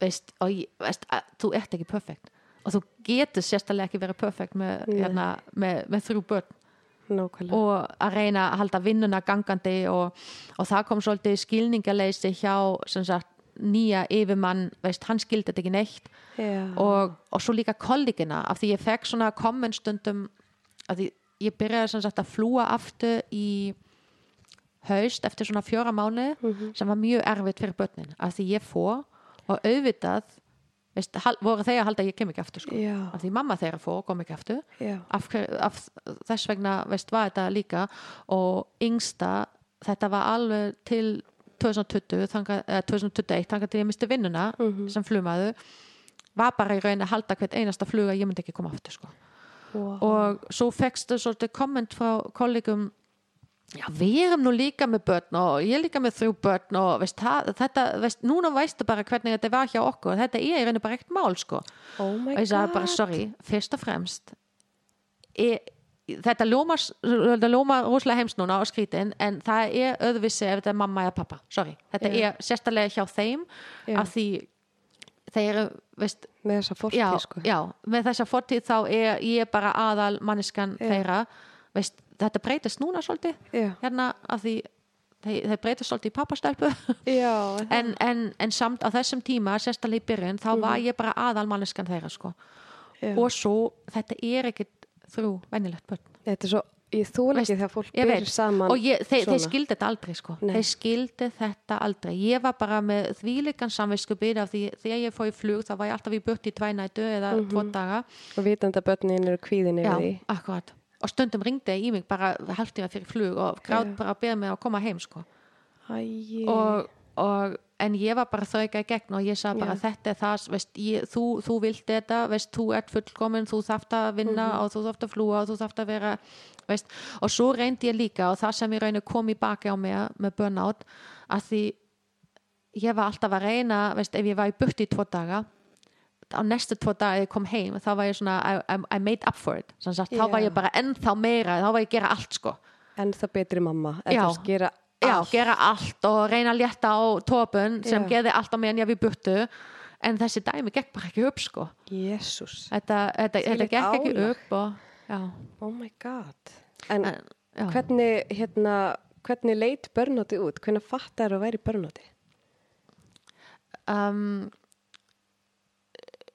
veist, og, veist að, þú ert ekki perfekt. Og þú getur sérstaklega ekki verið perfekt með, hérna, með, með þrjú börn nákvæmlega. Og að reyna að halda vinnuna gangandi og, og það kom svolítið skilningaleysi hjá sagt, nýja yfirmann, veist, hann skildi þetta ekki neitt. Já, og, og svo líka kollegina af því ég fekk svona kommentstundum af því ég byrjaði sagt að flúa aftur í haust eftir svona fjóra mánu Mhm. sem var mjög erfitt fyrir börnin af því ég fór og auðvitað veist, voru þeir að halda að ég kem ekki aftur sko. af því mamma þeirra fór og kom ekki aftur af, af þess vegna veist, var þetta líka og yngsta þetta var alveg til 2020 þanga, eða 2021 þangað til ég misti vinnuna Mhm. sem flugmaður var bara í raun að halda hvert einasta fluga ég myndi ekki koma aftur sko. wow. og svo svolítið komment frá kollegum já, við erum nú líka með börn og ég er líka með þrjú börn og veist, það, þetta, veist, núna veistu bara hvernig þetta var hjá okkur þetta er rauninni bara eitt mál sko Oh og ég sagði bara, sorry, fyrst og fremst er, þetta lómar þetta lómar rosalega heimst núna og skrítin en það er öðvissi ef þetta er mamma eða pappa, sorry, þetta Já. er sérstaklega hjá þeim Já. af því þeir eru, veist, Með þessa fórtíð, já, sko. já, með þessa fortíð þá er ég bara aðal manniskan Já. þeirra veist, þetta breytist núna svolítið hérna af því þeir, þeir breytist svolítið í pappastelpu. Já, en, en, en samt á þessum tíma sérstaklega í byrjun, þá var ég bara aðal manniskan þeirra sko. Já. og svo þetta er ekkit þrjú venjulegt börn. Þetta er svo, ég þúl Veist, ekki þegar fólk byrjir saman og ég, þeir, þeir skildi þetta aldrei sko. Nei. þeir skildi þetta aldrei. Ég var bara með þvíleikan samviskubið af því þegar ég fór í flug þá var ég alltaf í burt í tvæ nætu eða mm tvo daga. Og vitandi að börnin eru kvíðin yfir því. akkurat og stundum ringdi í mig bara halvtíma fyrir flug og grátt bara að beða mig að koma heim sko. Og, og, en ég var bara þauka í gegn og ég sagði bara þetta er það veist, ég, þú, þú vilt þetta, veist, þú ert fullkomin þú þarft að vinna Mhm. og þú þarft að flúa og þú þarft að vera veist, og svo reyndi ég líka og það sem ég reyni kom í baki á mig með burnout að því ég var alltaf að reyna veist, ef ég var í burti í tvo daga á næstu tvo daga ég kom heim þá var ég svona, I, I, made up for it sagt, þá var ég bara ennþá meira þá var ég að gera allt sko En það betri mamma. Já. Gera já, allt. gera allt og reyna að létta á tópun sem Já. gerði allt á meðan ég við burtu en þessi dæmi gekk bara ekki upp sko Jésús. þetta, þetta, þetta gekk ekki álag. upp og, Oh my god. En, en, hvernig, hérna, hvernig leit börnóti út? Hvernig fattar að væri börnóti? Um,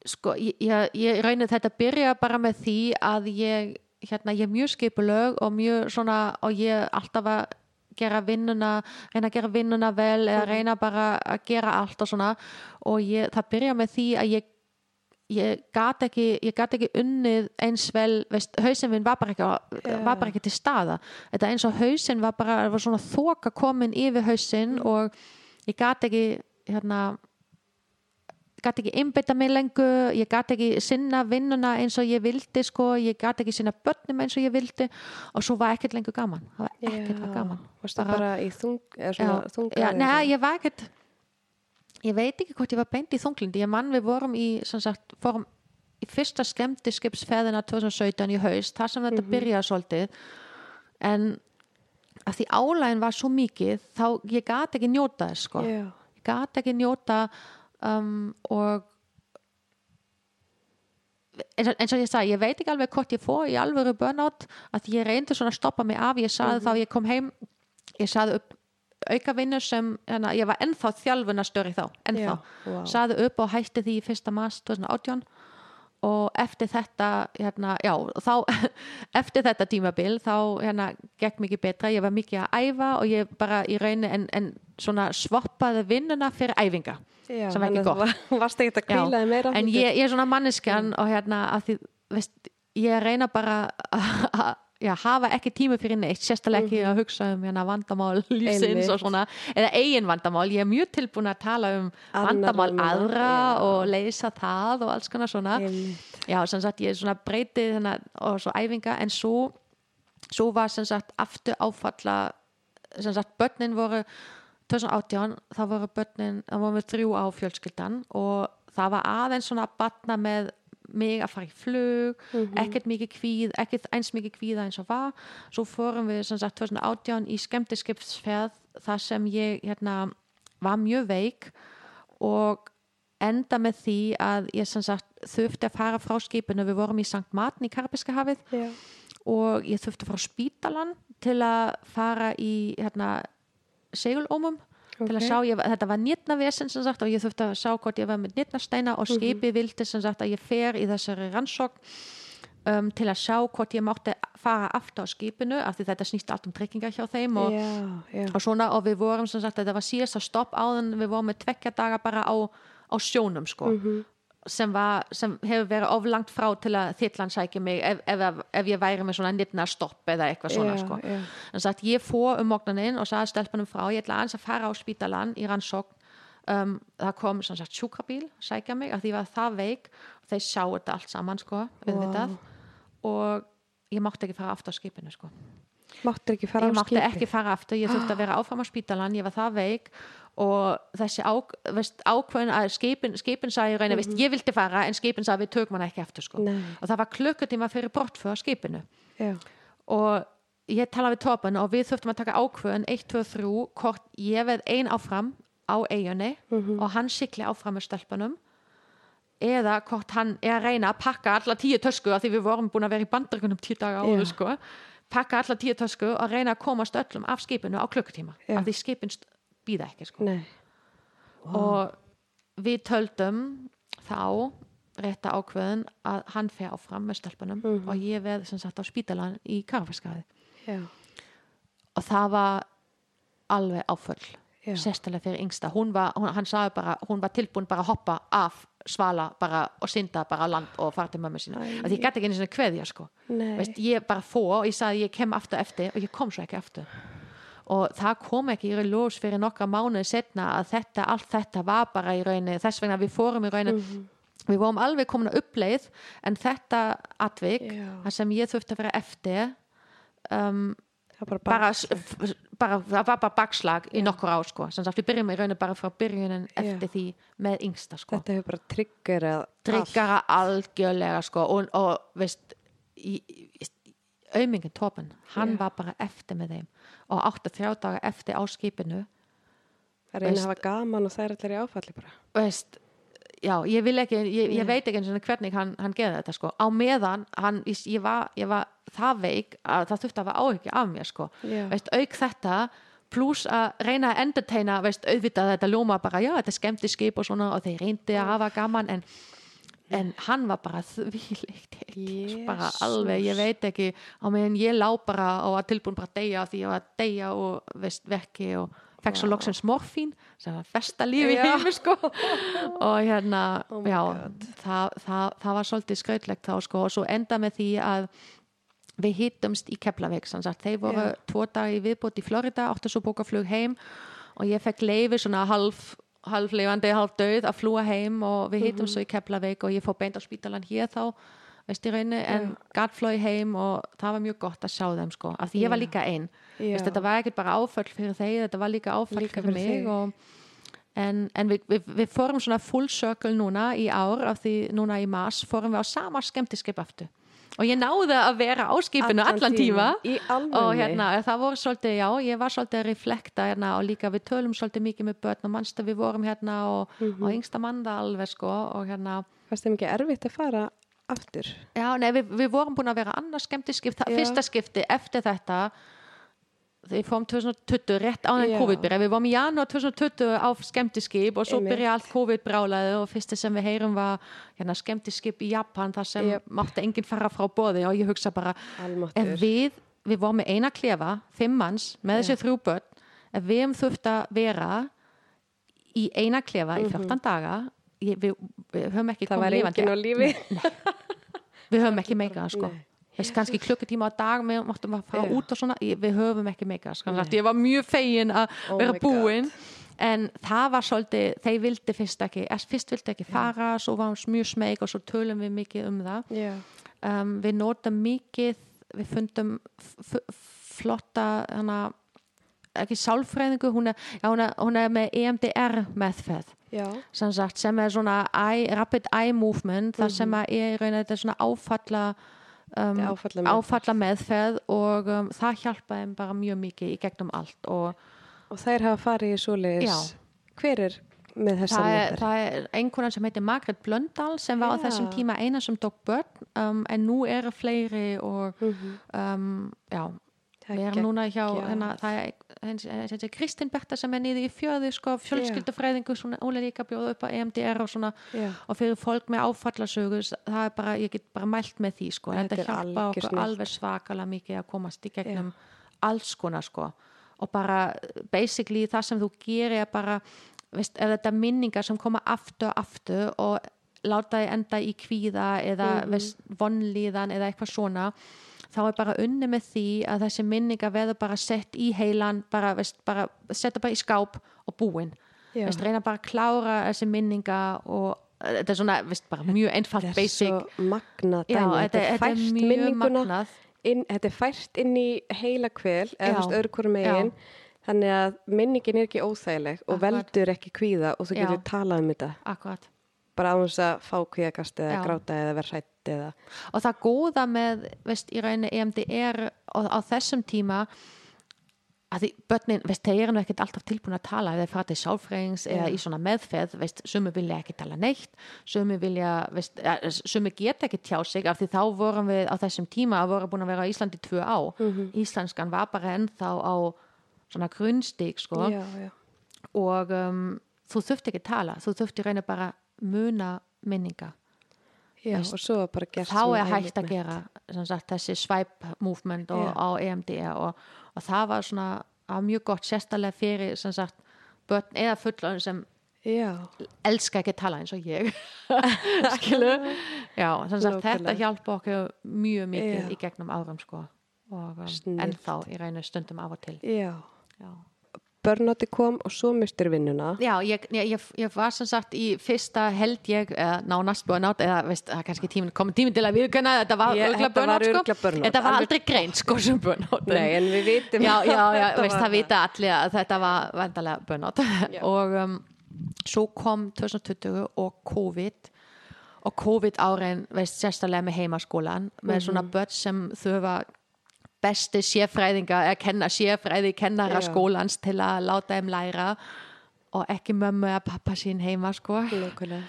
sko ég, ég, ég raunir þetta byrja bara með því að ég hérna, ég er mjög skipulög og mjög svona og ég alltaf að gera vinnuna, reyna að gera vinnuna vel eða reyna bara að gera allt og svona. Og ég, það byrja með því að ég ég gat ekki, ég gat ekki unnið eins vel, veist, hausinn minn var bara ekki, var bara ekki til staða þetta eins og hausinn var bara, það var svona þoka komin yfir hausinn og ég gat ekki hérna gat ekki einbytta mig lengur ég gat ekki sinna vinnuna eins og ég vildi sko, ég gat ekki sinna börnum eins og ég vildi. Og svo var ekkert lengur gaman. Það var ekkert var gaman. Varstu bara, í þunga? neða, ég var ekkert ég veit ekki hvort ég var beint í þunglindi. Ég mann við vorum í sagt, fórum í fyrsta skemmtiskipsferðina 2017 í haust, þar sem þetta byrjaði svolítið. En að því álægin var svo mikið þá ég gat ekki njóta þess sko ég gat ekki njóta um, og eins og, ég sagði, ég veit ekki alveg hvort ég fór í alvöru burnout að ég reyndi svona að stoppa mig af ég sagði þá ég kom heim ég sagði upp auka vinnu sem hérna, ég var ennþá þjálfunastöri þá ennþá, Já, vá. sagði upp og hætti því í fyrsta mars 2018 og eftir þetta hérna, já, þá, eftir þetta tímabil þá hérna, gekk mikið betra. Ég var mikið að æfa og ég bara í rauninu en, en svona svoppaði vinnuna fyrir æfinga Já, sem var ekki gott. var- Já, en ég, ég er svona manneskjan og hérna því, veist, ég reyna bara að já, hafa ekki tíma fyrir neitt sérstaklega ekki að hugsa um hérna, vandamál lífsins og svona, eða eigin vandamál ég er mjög tilbúin að tala um Annarra vandamál manna, aðra já. og leysa það og alls konar svona Einmitt. já, sem sagt, ég er svona breytið hérna, og svo æfinga, en svo svo var sem sagt aftur áfalla sem sagt, börnin voru 2018, þá voru börnin þá voru við þrjú á fjölskyldan og það var aðeins svona að batna með mig að fara í flug ekkert mikið kvíð, ekkert eins mikið kvíða eins og var, svo fórum við sem sagt 2018 í skemmtiskipsferð þar sem ég hérna var mjög veik og enda með því að ég sem sagt þurfti að fara frá skipinu, við vorum í Sankt Martin í Karabiska hafið Já. og ég þurfti að fara á spítalan til að fara í hérna, segulómum til að sjá, ég, þetta var nýtnavesen sem sagt og ég þurfti að sjá hvort ég var með nýtnasteina og skipi vildi sem sagt að ég fer í þessari rannsók um, til að sjá hvort ég mátti fara aftur á skipinu af því þetta snýst allt um tryggingar hjá þeim og, Já, já. og svona og við vorum sem sagt þetta var síðast að stopp áðan við vorum með tvekja daga bara á, á sjónum sko sem, var, sem hefur verið of langt frá til að þillan sækja mig ef, ef, ef ég væri með svona nýtna stopp eða eitthvað svona Já, sko. já. en sagt ég fór um morgunin og sagði stelpunum frá ég ætla aðeins að fara á spítalan í rannsókn. Um, það kom sem sagt sjúkrabíl sækja mig að því var það veik. Og þeir sjá þetta allt saman sko auðvitað. Og ég mátti ekki fara aftur á skipinu sko. Máttir ekki fara ég mátti skipi? ekki fara aftur, ég þurfti að vera áfram á spítalan ég var það veik og þessi á, veist, ákveðin að skipin, skipin sagði í rauninni, veist, ég vildi fara en skipin sagði við tökum hann ekki aftur sko. Og það var klukkutíma fyrir brottför skipinu. Já. og ég talaði við toppen og við þurftum að taka ákveðin 1, 2, 3, hvort ég veð ein áfram á eiginni og hann sikli áfram með stelpunum eða hvort hann er að reyna að pakka alla tíu tösku af því við vorum búin að vera í bandarkunum tíu daga áður sko. Pakka alla tíu tösku og reyna að komast öllum af skipinu á klukkutíma af því skipin býða ekki sko Nei. og við töldum þá rétta ákveðin að hann fer áfram með stelpunum Mhm. og ég veð sem sagt á spítalan í Karfaskaði Já. og það var alveg áföll Já. sérstælega fyrir yngsta hún var, hún, hann sagði bara, hún var tilbúin bara að hoppa af svala bara og synda bara á land og fara til mömmu sína Æ. ég gæti ekki einu svona kveðja sko. Veist, ég bara fór og ég sagði ég kem aftur eftir og ég kom svo ekki aftur og það kom ekki í raun ljós fyrir nokkra mánuði setna að þetta, allt þetta var bara í rauninni, þess vegna við fórum í rauninni Mhm. við vorum alveg komin að uppleið en þetta atvik það sem ég þurfti að vera eftir um, bara, bara, bara, það var bara bakslag í nokkur á sko. sem sagt við byrjum í rauninni bara frá byrjunin eftir því með yngsta sko. þetta hefur bara triggerað tryggara algjörlega sko. og, og veist í, í, aumingin toppen hann Já. var bara eftir með þeim. Og átti þrjá daga eftir á skipinu að reyna veist- að hafa gaman og það er allir í áfalli bara. Veist já, ég vil ekki, ég, ég veit ekki eins og hvernig hann, hann geði þetta sko, á meðan hann, ég, var, ég var það veik að það þurfti að vera áhyggja af mér sko. Já. veist, auk þetta pluss að reyna að entertaina veist, auðvitað þetta ljóma bara, já, þetta er skemmti skip og svona og þeir reyndi að hafa gaman en, en hann var bara þvílíkt bara alveg ég veit ekki, á meðan ég lá bara og var tilbúin bara að deyja því ég var að deyja og veist, vekki og fekk svo loksins morfín sem var festa lífi í Já. heimi sko. Og hérna, Oh já það, það, það var svolítið skrautlegt þá sko. Og svo enda með því að við hittumst í Keflavík þeir voru Já. tvo dagi viðbútt í Florida, áttu svo bókaflug heim og ég fekk leifi svona half halflifandi, half döð að flúa heim og við hittum svo í Keflavík og ég fór beint á spítalan hér þá veist ég reyni, en gat flói heim og það var mjög gott að sjá þeim sko af því ég var Já. líka einn, veist, þetta var ekki bara áföll fyrir þeir, þetta var líka áföll Líka fyrir, fyrir mig og, en, en við, við, við fórum svona full circle núna í ár af því núna í mars fórum við á sama skemmtiskip aftur og ég náði að vera á skipinu allan, tíma. og hérna, það voru svolítið, já, ég var svolítið að reflekta hérna og líka við tölum svolítið mikið með börn og mannstu við vorum hérna og, og yngsta mann það alveg sko og hérna, fannst þeim ekki erfitt að fara aftur? Já, nei, við, við vorum búin að vera annars skemmtiskip, það, Já. fyrsta skipti eftir þetta við fórum 2020 rétt á Já. þennan COVID-byrja við vorum í janúar 2020 á skemmtiskip og svo byrja allt COVID-brálaði og fyrsti sem við heyrum var hérna, skemmtiskip í Japan þar sem Jep. mátti enginn fara frá bóði og ég hugsa bara ef við, við vorum með eina klefa fimm manns með þessi þrjú börn ef við hefum þurft að vera í eina klefa í 14 daga ég, við, við höfum ekki Mhm. það komið lífi við höfum ekki meikað sko. Nei. Þess, kannski klukkutíma á dag við máttum að fara út og svona. Við höfum ekki meikað sko. ég var mjög fegin að Oh vera my búin. En það var svolítið þeir vildi fyrst ekki, fyrst vildi ekki fara svo var hann mjög smeg og svo tölum við mikið um það. Um, við notum mikið við fundum flotta hana, ekki sálfræðingu hún er, já, hún, er, hún er með EMDR meðferð. Sem, sem er svona eye, rapid eye movement þar sem að er í rauninni þetta er svona áfalla um, áfalla meðferð. áfalla meðferð og um, það hjálpa þeim bara mjög mikið í gegnum allt og og þær hafa farið í svoleiðis hver er með þessa er, meðferð? það er einhverjan sem heitir Margaret Blöndal sem var á Já. þessum tíma eina sem tók börn um, en nú eru fleiri og Mhm. um, já, við erum núna hjá hérna, það er hens- hens- Kristín Berta sem er niður í fjöðu sko, fjölskyldufræðingu, svona, er líka bjóð upp á EMDR og svona Já. og fyrir fólk með áfallasögu það er bara, ég get bara mælt með því sko. Þetta er hjálpa okkur snilld. alveg svakalega mikið að komast í gegnum alls konar sko og bara basically það sem þú gerir er bara, veist, ef þetta er minningar sem koma aftur og aftur og láta þið enda í kvíða eða mm veist, vonlíðan eða eitthvað svona þá er bara unni með því að þessi minningar verður bara sett í heilan bara, veist, bara setja bara í skáp og búin. Já. veist, reyna bara að klára þessi minningar og eh, þetta er svona veist, bara mjög einfalt Þetta er basic. svo magnað dæmi, þetta, þetta er fært mjög minninguna magnað. inn, þetta er fært inn í heila kvel eða veist öðru hverju megin. Þannig að minningin er ekki óþægileg og Akkurat. veldur ekki kvíða og þú getur talað um þetta. Akkurat bara á þess að fá kvíðakast eða Já. gráta eða vera hrætt eða og það góða með veist, í rauninni EMDR og á þessum tíma að því börnin, veist, þeir eru ekkert alltaf tilbúin að tala ef þeir fara til sálfræðings eða í svona meðferð, veist, sumi vilja ekki tala neitt, sumi vilja veist, ja, sumi geta ekki tjá sig af því þá vorum við á þessum tíma að voru búin að vera á Íslandi í tvö á Íslenskan var bara ennþá á svona grunnstík sko já, já. og um, þú þurfti ekki tala þú þurfti reyna bara muna minninga. Já, Veist, og svo var bara gert þá er hægt að gera sagt, þessi swipe movement og, á EMDR og, og það var svona mjög gott sérstaklega fyrir sagt, börn eða fullon sem Já, elska ekki að tala eins og ég. Skilu já, sagt, þetta hjálpa okkur mjög mikið í gegnum árum sko og um, ennþá í reynu stundum af og til. Já. Börnátti kom og svo mistur vinnuna. Já, ég, ég, ég, var sem sagt í fyrsta held ég, eða nánast burnout eða veist, það er kannski tímin, komið tímin til að viðkjöna þetta var örgla var burnout sko. þetta var alveg- aldrei greint sko sem burnout Nei, en við vitum já, já, já, veist, var það vita allir að þetta var vendalega burnout og um, svo kom 2020 og COVID og COVID árin, veist, sérstaklega með heimaskólan með Mhm. svona börn sem þurfa besti sérfræðinga eða kenna sérfræði kennara Já. skólans til að láta þeim læra og ekki mömmu eða pappa sín heima sko. Nákvæmlega.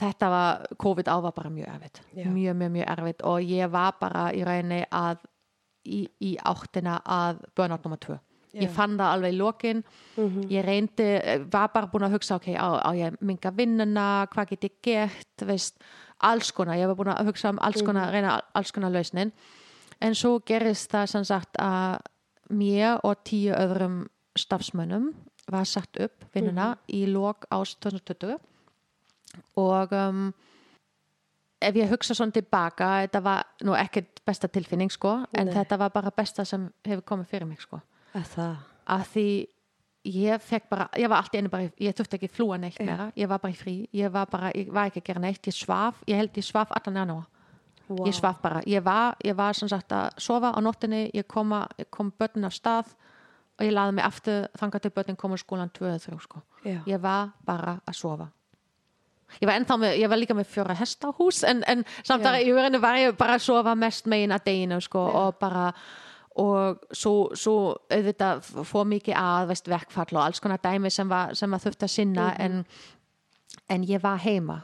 þetta var, COVID á var bara mjög erfitt. Mjög, mjög, mjög erfitt og ég var bara í rauninni að í, í áttina að burnout nummer 2 Já. ég fann það alveg í lokin. Ég reyndi, var bara búin að hugsa ok, á, á ég minga vinnuna? Hvað get ég gert, veist alls konar, ég var búin að hugsa um alls konar reyna alls konar lausnin en svo gerist það sem sagt að mér og tíu öðrum stafsmönnum var sagt upp vinnuna í lok ás 2020 og um, ef ég hugsa svona tilbaka þetta var nú ekkert besta tilfinning sko, en Nei. þetta var bara besta sem hefur komið fyrir mig sko. Að því ég fekk bara, ég var allt í einu bara ég þurfti ekki flúa neitt meira, ég var bara í frí ég var bara, ég var ekki að gera neitt ég svaf, ég held ég svaf allan janúar Wow. ég svaf bara, ég var, ég var sem sagt að sofa á nóttinni, ég, koma, ég kom börnin á stað og ég laði mig aftur þangað til börnin kom á skólan 2-3 sko. Ég var bara að sofa. Ég var með, ég var líka með fjóra hesta á hús en, en samt að ég var, var ég bara að sofa mest megin að deginu sko og bara og svo, svo auðvitað fór mikið að veist, verkfall og alls konar dæmi sem var, sem var þurft að sinna en, en ég var heima.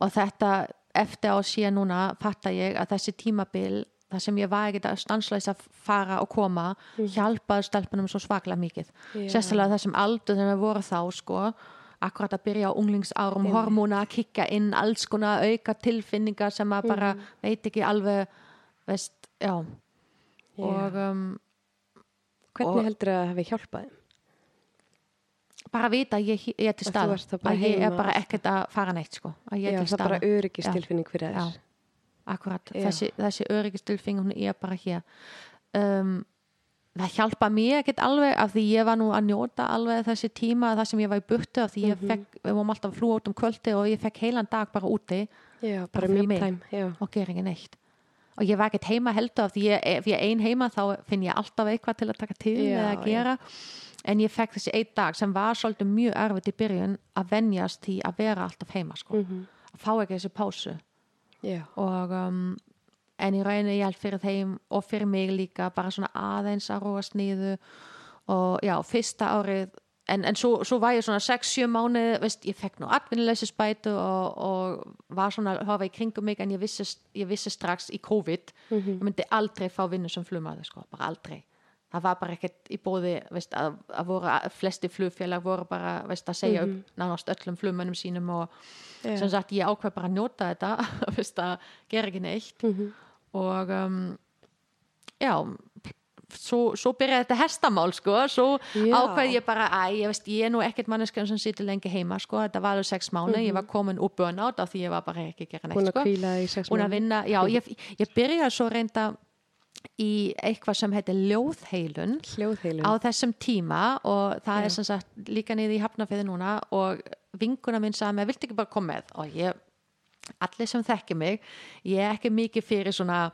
Og þetta eftir á síðan núna fatta ég að þessi tímabil það sem ég var ekkert að stansleis að fara og koma hjálpaði stelpunum svo svaklega mikið Já. sérstaklega þessum aldur sem við voru þá sko akkurat að byrja á unglingsárum hormóna, kikka inn alls konar auka tilfinningar sem maður bara veit ekki alveg veist, já Já. og um, Hvernig Og- heldur það að hafi hjálpað þeim? Bara vita að ég, ég er til Að þú staðar ert þá bara að ég er bara ekkert að fara neitt sko að ég Já, er til það er bara öryggistilfinning fyrir Já. þess. akkurat, Já. þessi, þessi öryggistilfing hún er bara hér um, það hjálpa mér ekkert alveg af því ég var nú að njóta alveg þessi tíma það sem ég var í burtu af því ég Mhm. fekk, við vorum alltaf að flúa út um kvöldi og ég fekk heilan dag bara úti Já, Bara bara fyrir mig. Já. og gera ekki neitt og ég var ekkert heima heldur af því ég, ef ég er ein heima þá finn ég alltaf eitthvað til að taka til Já, eða að gera en ég fekk þessi einn dag sem var svolítið mjög erfitt í byrjun að venjast því að vera alltaf heima sko. Mhm. að fá ekki þessi pásu Já. og um, en í rauninni ég held fyrir þeim og fyrir mig líka bara svona aðeins að róast niður og já, fyrsta árið en, en svo, svo var ég svona 6-7 mánuð veist, ég fekk nú atvinnuleysisbætu og, og var svona að hafa í kringum mig en ég vissi, ég vissi strax í COVID ég myndi aldrei fá vinnu sem flugmaður sko, bara aldrei það var bara ekkert í bóði veist, að, að voru flesti flugfélag voru bara veist, að segja upp nánast öllum flugmönnum sínum og Já. sem sagt ég ákveð bara að njóta þetta veist, að gera ekki neitt Mhm. og um, já svo, svo byrjaði þetta hestamál sko, svo Já. ákveð ég bara að ég, veist, ég er nú ekkert manneskjum sem situr lengi heima sko, þetta var alveg sex mánu, ég var komin úr burnout af því ég var bara ekki að gera Mhm. Neitt sko. búin að vinna, já, ég, ég byrjaði svo reynda í eitthvað sem heitir ljóðheilun Hljóðheilun. á þessum tíma og það Já. er sem sagt líka niður í hafnafið núna og vinkuna minn sagði mér, viltu ekki bara koma með og ég, allir sem þekki mig ég er ekki mikið fyrir svona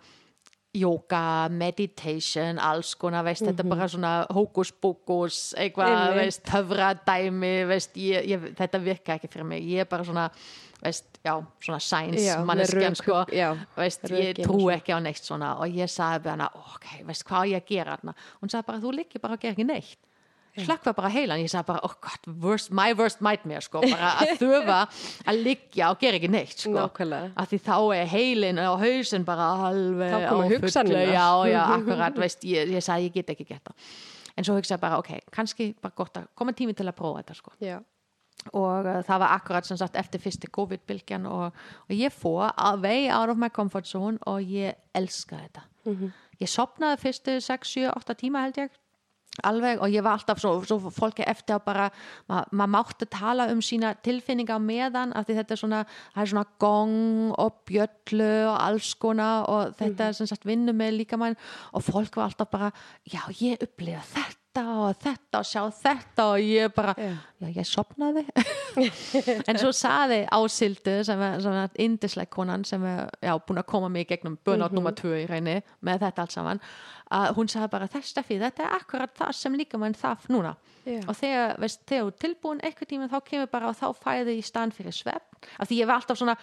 yoga, meditation alls konar, veist, þetta er bara svona hókus bókus, eitthvað Mhm. Veist, töfradæmi, veist ég, ég, þetta virka ekki fyrir mig, ég er bara svona veist, já, svona science manneskjan, sko veist, ég trú ekki á neitt svona og ég sagði bara hana, ok, veist hvað ég að gera þarna hún sagði bara, þú liggi bara og gera ekki neitt slökkva bara heilan, ég sagði bara oh God, worst, my worst nightmare, sko bara að þöfa að liggja og gera ekki neitt sko, Nákvæmlega. að því þá er heilin og hausinn bara alveg Þá fullu. hugsanirnar. já, já, akkurat, veist, ég, ég sagði ég get ekki geta en svo hugsaði bara, ok, kannski bara gott að koma tími til að prófa þetta, sko Já. Og uh, það var akkurat sem sagt eftir fyrsti COVID-bylgjan og, og ég fór að way out of my comfort zone og ég elska þetta. Ég sopnaði fyrstu 6, 7, 8 tíma held ég alveg og ég var alltaf svo, svo fólki eftir að bara, ma- maður mátti tala um sína tilfinninga á meðan af því þetta er svona, það er svona gong og bjöllu og alls konar og þetta er sem sagt vinnu með líkamann og fólk var alltaf bara já ég upplifa þetta og þetta og sjá þetta og ég bara Já. já ég sopnaði en svo saði Ásildu sem er, er indisleg konan sem er já, búin að koma mig gegnum burnout nummer 2 í reyni með þetta allt saman að hún sagði bara þess Steffi þetta er akkurat það sem líka mann þarf núna Já. og þegar, veist, þegar þú ert tilbúin eitthvað tíma þá kemur bara og þá fæði í stand fyrir svepp af því ég var alltaf svona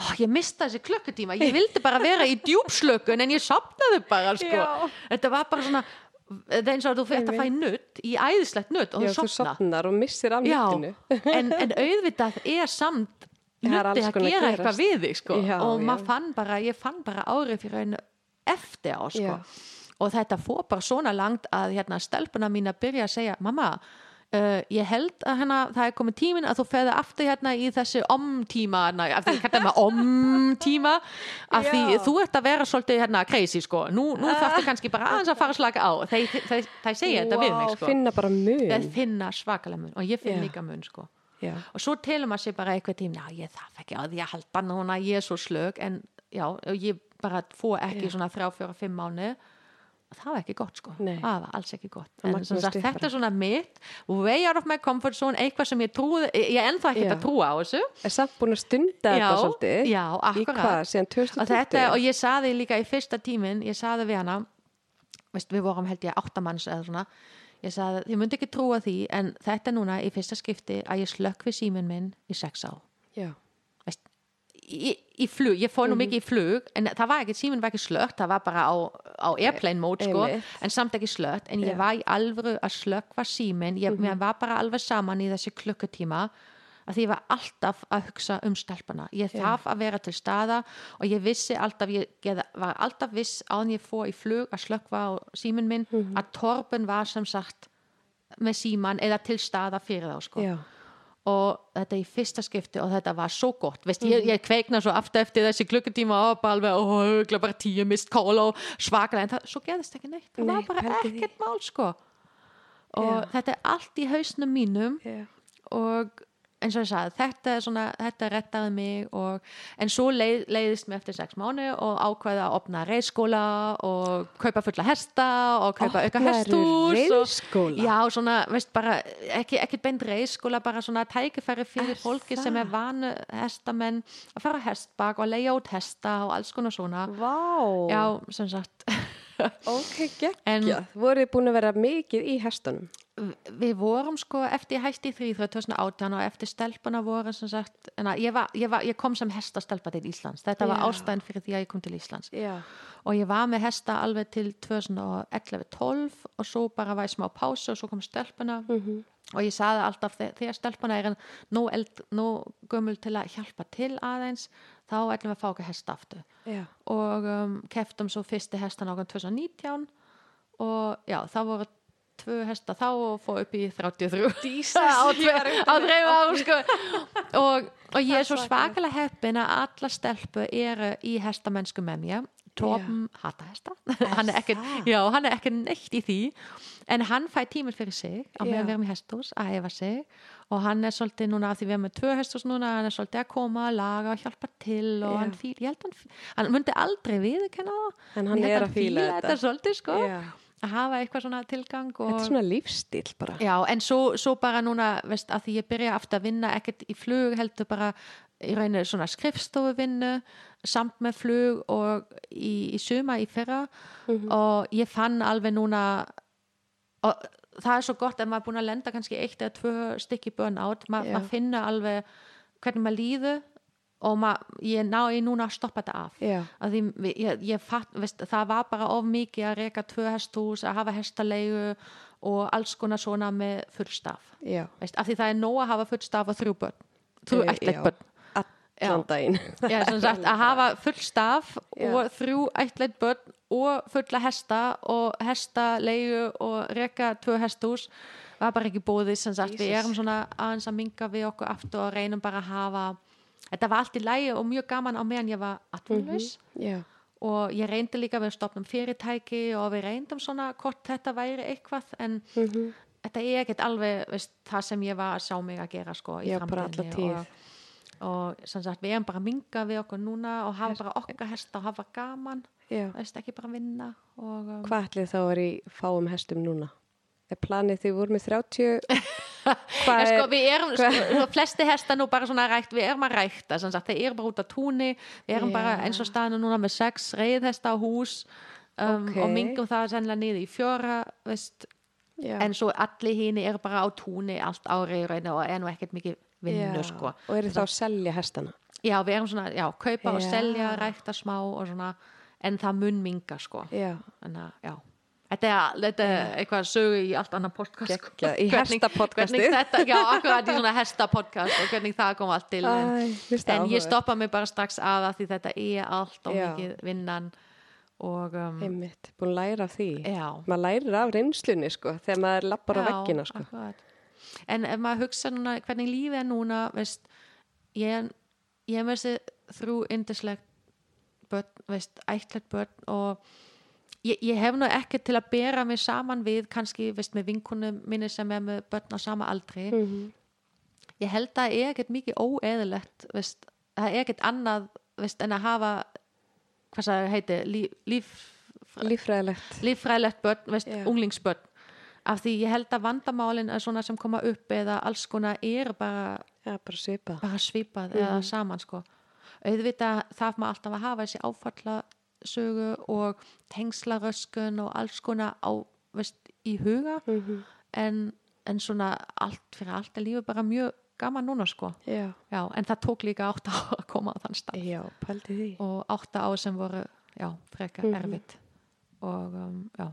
Oh, ég mista þessi klukkutíma, ég vildi bara vera í djúpslökun en ég sopnaði bara sko. Þetta var bara svona það eins og að þú fyrir að fæ nutt í æðislegt nutt og Já, þú þú sopna sopnar og missir af Já, nuttinu. en, en auðvitað er samt nutti að gera gerast. eitthvað við þig sko. Já, og já. maður fann bara, ég fann bara árið fyrir einu eftir á sko. Já. og þetta fór bara svona langt að hérna stelpuna mín að byrja að segja mamma, Uh, ég held að hérna, það er komið tímin að þú feði aftur hérna í þessi om-tíma hérna, af því kallar maður om-tíma af því þú ert að vera svolítið hérna crazy sko, nú, nú þarftu kannski bara aðeins að fara að slaka á, þeir segja þetta við mig sko, finna bara mun. þeir finna svakalega mun og ég finn Já. líka mun sko Já. og svo telur maður sér bara eitthvað tím já ég þarf ekki á því að halda núna ég er svo slög en já ég bara fór ekki Já. svona þrjá, fjóra, fimm mánu það var ekki gott sko Nei. það var alls ekki gott en sagt, þetta er svona mitt way out of my comfort zone, eitthvað sem ég trúði ég er ennþá ekki að trúa á þessu Er samt búin að stunda Já, þetta svolítið. já, Í hvað, síðan og, 2020? þetta, og ég saði líka í fyrsta tímin ég saði við hana veist, við vorum held ég áttamanns eða svona ég saði, þið myndi ekki trúa því en þetta er núna í fyrsta skipti að ég slökk við síminn minn í sex á Já. Í, í flug, ég fór nú mikið í flug en það var ekki, síminn var ekki slögt það var bara á, á airplane mode sko, en samt ekki slögt en ég var í alvöru að slökva síminn. Ég, mér var bara alveg saman í þessi klukkutíma að því ég var alltaf að hugsa um stelpana ég þarf að vera til staða og ég vissi alltaf, ég, ég var alltaf viss áðan ég fór í flug að slökva á síminn minn að torben var sem sagt með síman eða til staða fyrir þá sko. Já. Og þetta í fyrsta skipti og þetta var svo gott. Veist, ég, ég kveikna svo aftur eftir þessi klukkutíma og alveg, örugglega bara tíu mist kól og svakalega, en það, svo gerðist ekki neitt. Það Nei, var bara ekkert mál sko. Og Já. þetta er allt í hausnum mínum Já. og eins og ég sagði, þetta er svona þetta rettaði mig og, en svo leið, leiðist mig eftir sex mánu og ákveða að opna reyskóla og kaupa fulla hesta og kaupa auka reiðskóla? og, já, svona, veist bara ekki, ekki beint reyskóla, bara svona tækifæri fyrir Er fólki það? sem er vanu hestamenn að fara hestbak og leia út hesta og alls konar svona Vá. já, sem sagt Ok, geggjað. Voruð þið búin að vera mikið í hestunum? Við vorum sko eftir hætti í þrýþröð 2018 og eftir stelpuna voru sem sagt, en að ég, var, ég, var, ég kom sem hestastelpa til Íslands, þetta var Já. ástæðan fyrir því að ég kom til Íslands Já. og ég var með hesta alveg til 2011-12 og svo bara var ég smá pásu og svo kom stelpuna Mhm. og ég saði alltaf þe- þegar stelpuna er nú, eld, nú gömul til að hjálpa til aðeins þá ætlum við að fá okkur hesta aftur Já. og um, keftum svo fyrsti hestan ákvæm 2019 og já, það voru tvö hesta þá og fóð upp í 33 Jesus, á, þreif árum sko. og, og ég er svo svakalega. heppin að alla stelpu eru í hestamennsku með mér. Torben hata hesta. Hann er, ekki, já, hann er ekki neitt í því. En hann fæ tíminn fyrir sig á meðan Já. við erum í hesthús að hefa sig. Og hann er svolítið núna því við erum með tvö hesthús núna hann er svolítið að koma, laga og hjálpa til og Já. hann fíl, ég held hann hann myndi aldrei viðkenna það. En hann held er að fíla þetta. þetta. svolítið sko. Að hafa eitthvað svona tilgang og Þetta er svona lífstíl bara. Já, en svo, svo bara núna, veist, að því ég byrja aftur að vinna ekkert í flug heldur bara í rauninu svona skrifstofuvinnu samt með flug og í, í suma í fyrra og ég fann alveg núna og það er svo gott að maður er búin að lenda kannski eitt eða tvö stykki burnout, Ma, Já. maður finna alveg hvernig maður líður og ég ná ég núna að stoppa þetta af Já. að því ég, ég fatt, veist, það var bara of mikið að reka tvö hesthús, að hafa hestalegu og alls konar svona með fullstaf Já. veist, af því það er nóg að hafa fullstaf og þrjú börn þrjú Eh, ættleitt já. börn Allan daginn. Já, sem sagt, að hafa full staf Já. og þrjú ættleitt börn og fulla hesta og hestaleigu og reka tvö hesthús var bara ekki bóðið við erum svona aðeins að minga við okkur aftur og reynum bara að hafa þetta var allt í lægi og mjög gaman á meðan ég var atvinnlaus Já. og ég reyndi líka við stopnum fyrirtæki og við reyndum svona hvort þetta væri eitthvað en Mhm. þetta er ekkert alveg veist, það sem ég var að sjá mig að gera sko, í framtíðinni tíð. og, og sagt, við erum bara að minga við okkur núna og hafa bara okkar hesta og hafa gaman veist, ekki bara vinna og, um, Hvað ætlið þá er í fáum hestum núna? Er planið þið voru með 30? Hvað Já, sko, er? við erum, sko, sko, flesti hesta nú bara svona rækt, við erum að rækta þeir eru bara út á túni við erum Já. bara eins og staðinu núna með sex reyðhesta á hús um, Ok. og mingum það sennilega niður í fjóra veist, Já. en svo allir hínu eru bara á túni allt árið og er nú ekkert mikið vinnu Já. sko. Og eru þá að selja hestana? já, við erum svona, já, kaupa og selja rækta smá og svona en það mun minga sko en að, já Þetta þetta er eitthvað sögu í allt annar podcast sko. Geggjað. Í Hvernig- hvernig þetta, Já, akkurat í svona hestapodcast og hvernig það kom allt til en, Æ, það en ég stoppa mig bara strax að því þetta er allt og Já. mikið vinnan og um, Einmitt, búin að læra af því. já Maður lærir af reynslunni sko, þegar maður lappar á Já, veggina sko. akkurat. en ef maður hugsa núna hvernig lífið er núna veist, ég, ég er með þessi þrjú indislegt börn, veist, ætlet börn og ég, ég hef nú ekki til að bera mig saman við kannski veist, með vinkunum minni sem er með börn á sama aldri Mhm. ég held að það er ekkert mikið óeðilegt veist, það er ekkert annað veist, en að hafa hvað það heiti líf, líf Líffræðilegt. líffræðilegt börn, veist, Já. unglingsbörn af því ég held að vandamálin er svona sem koma upp eða alls konar er bara, Já, bara svipað. bara svipað Mhm. eða saman sko auðvitað þarf maður alltaf að hafa þessi áfallasögu og tengslaröskun og alls konar á, veist, í huga Mhm. en, en svona allt fyrir allt er lífið bara mjög gaman núna sko Já. já, en það tók líka átta á að koma á þann stað Já, og átta á sem voru frekar Mhm. erfitt og um, já,